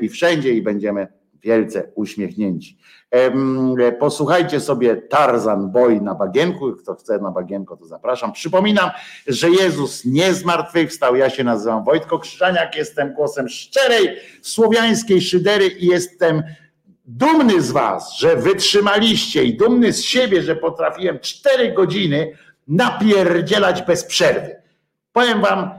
i wszędzie i będziemy wielce uśmiechnięci. Posłuchajcie sobie Tarzan Boy na bagienku. Kto chce na bagienko, to zapraszam. Przypominam, że Jezus nie zmartwychwstał. Ja się nazywam Wojtko Krzyżaniak, jestem głosem szczerej słowiańskiej szydery i jestem dumny z was, że wytrzymaliście i dumny z siebie, że potrafiłem cztery godziny napierdzielać bez przerwy. Powiem wam,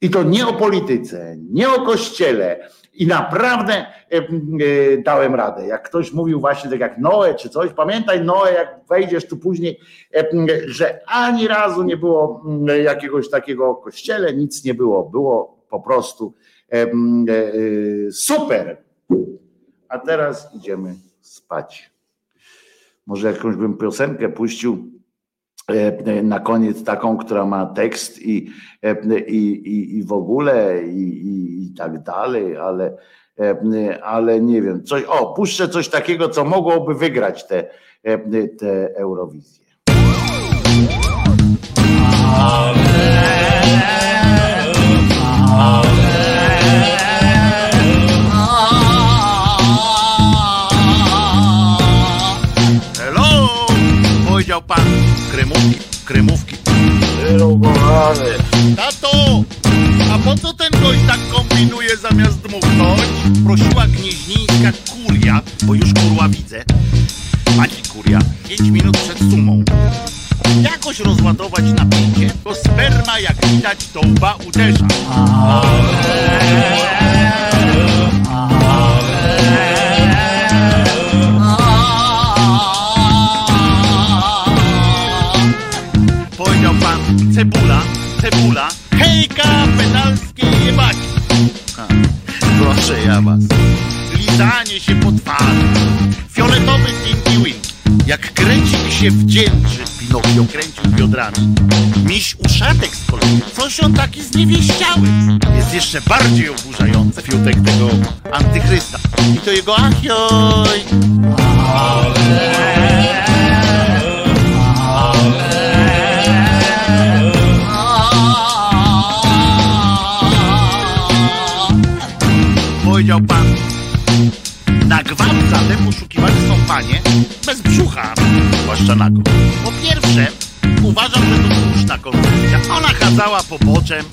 i to nie o polityce, nie o kościele, i naprawdę e, e, dałem radę. Jak ktoś mówił właśnie tak jak Noe czy coś, pamiętaj Noe, jak wejdziesz tu później, e, że ani razu nie było jakiegoś takiego kościele, nic nie było. Było po prostu super. A teraz idziemy spać. Może jakąś bym piosenkę puścił na koniec taką, która ma tekst i, i, i, i w ogóle i, i, i tak dalej, ale, ale nie wiem, coś, o, puszczę coś takiego, co mogłoby wygrać te, te Eurowizję. Hello! Powiedział pan kremówki, kremówki. Tato! A po co ten gość tak kombinuje zamiast dmuchnąć? Prosiła gnieźnieńska kuria, bo już kurła widzę. Pani kuria, 5 minut przed sumą. Jakoś rozładować napięcie, bo sperma jak widać to łba uderza. Cebula, hejka, pedalskie jebaki. Ha, Proszę ja was. Lizanie się po twarzy. Fioletowy Tinky Winky. Jak kręcik się wdzięczy, Pinokio kręcił biodrami. Miś uszatek z kolei. Coś on taki zniewieściały. Jest jeszcze bardziej oburzający fiutek tego antychrysta. I to jego achioj. Powiedział na gwałt zatem poszukiwani są panie bez brzucha, zwłaszcza nago. Po pierwsze, uważam, że to słuszna koncepcja. Ona kazała poboczem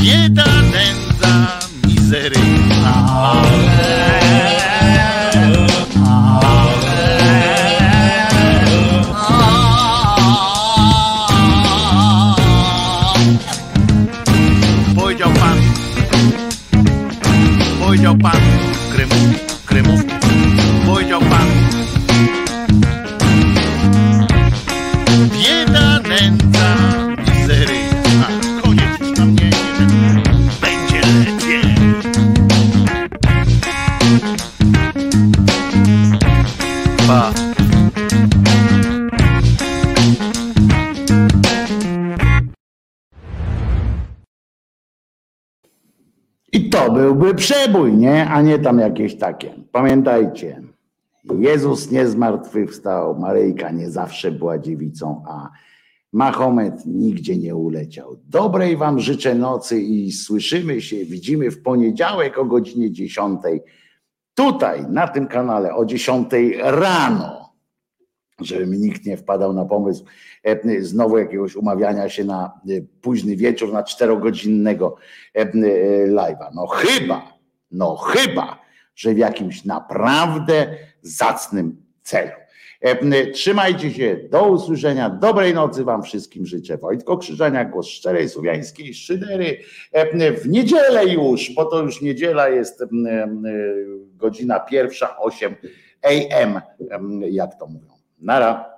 bieda, nędza, mizeryjna. Powiedział pan, powiedział pan, kremówki, kremówki. Powiedział byłby przebój, nie? A nie tam jakieś takie. Pamiętajcie, Jezus nie zmartwychwstał, Maryjka nie zawsze była dziewicą, a Mahomet nigdzie nie uleciał. Dobrej Wam życzę nocy i słyszymy się, widzimy w poniedziałek o godzinie 10. Tutaj, na tym kanale o 10 rano, żeby mi nikt nie wpadał na pomysł e, znowu jakiegoś umawiania się na e, późny wieczór, na czterogodzinnego e, live'a. No chyba, no chyba, że w jakimś naprawdę zacnym celu. Trzymajcie się, do usłyszenia, dobrej nocy Wam wszystkim życzę. Wojtko Krzyżania, głos szczerej słowiańskiej szydery. W niedzielę już, bo to już niedziela jest godzina pierwsza, 8 AM, jak to mówią. Nara.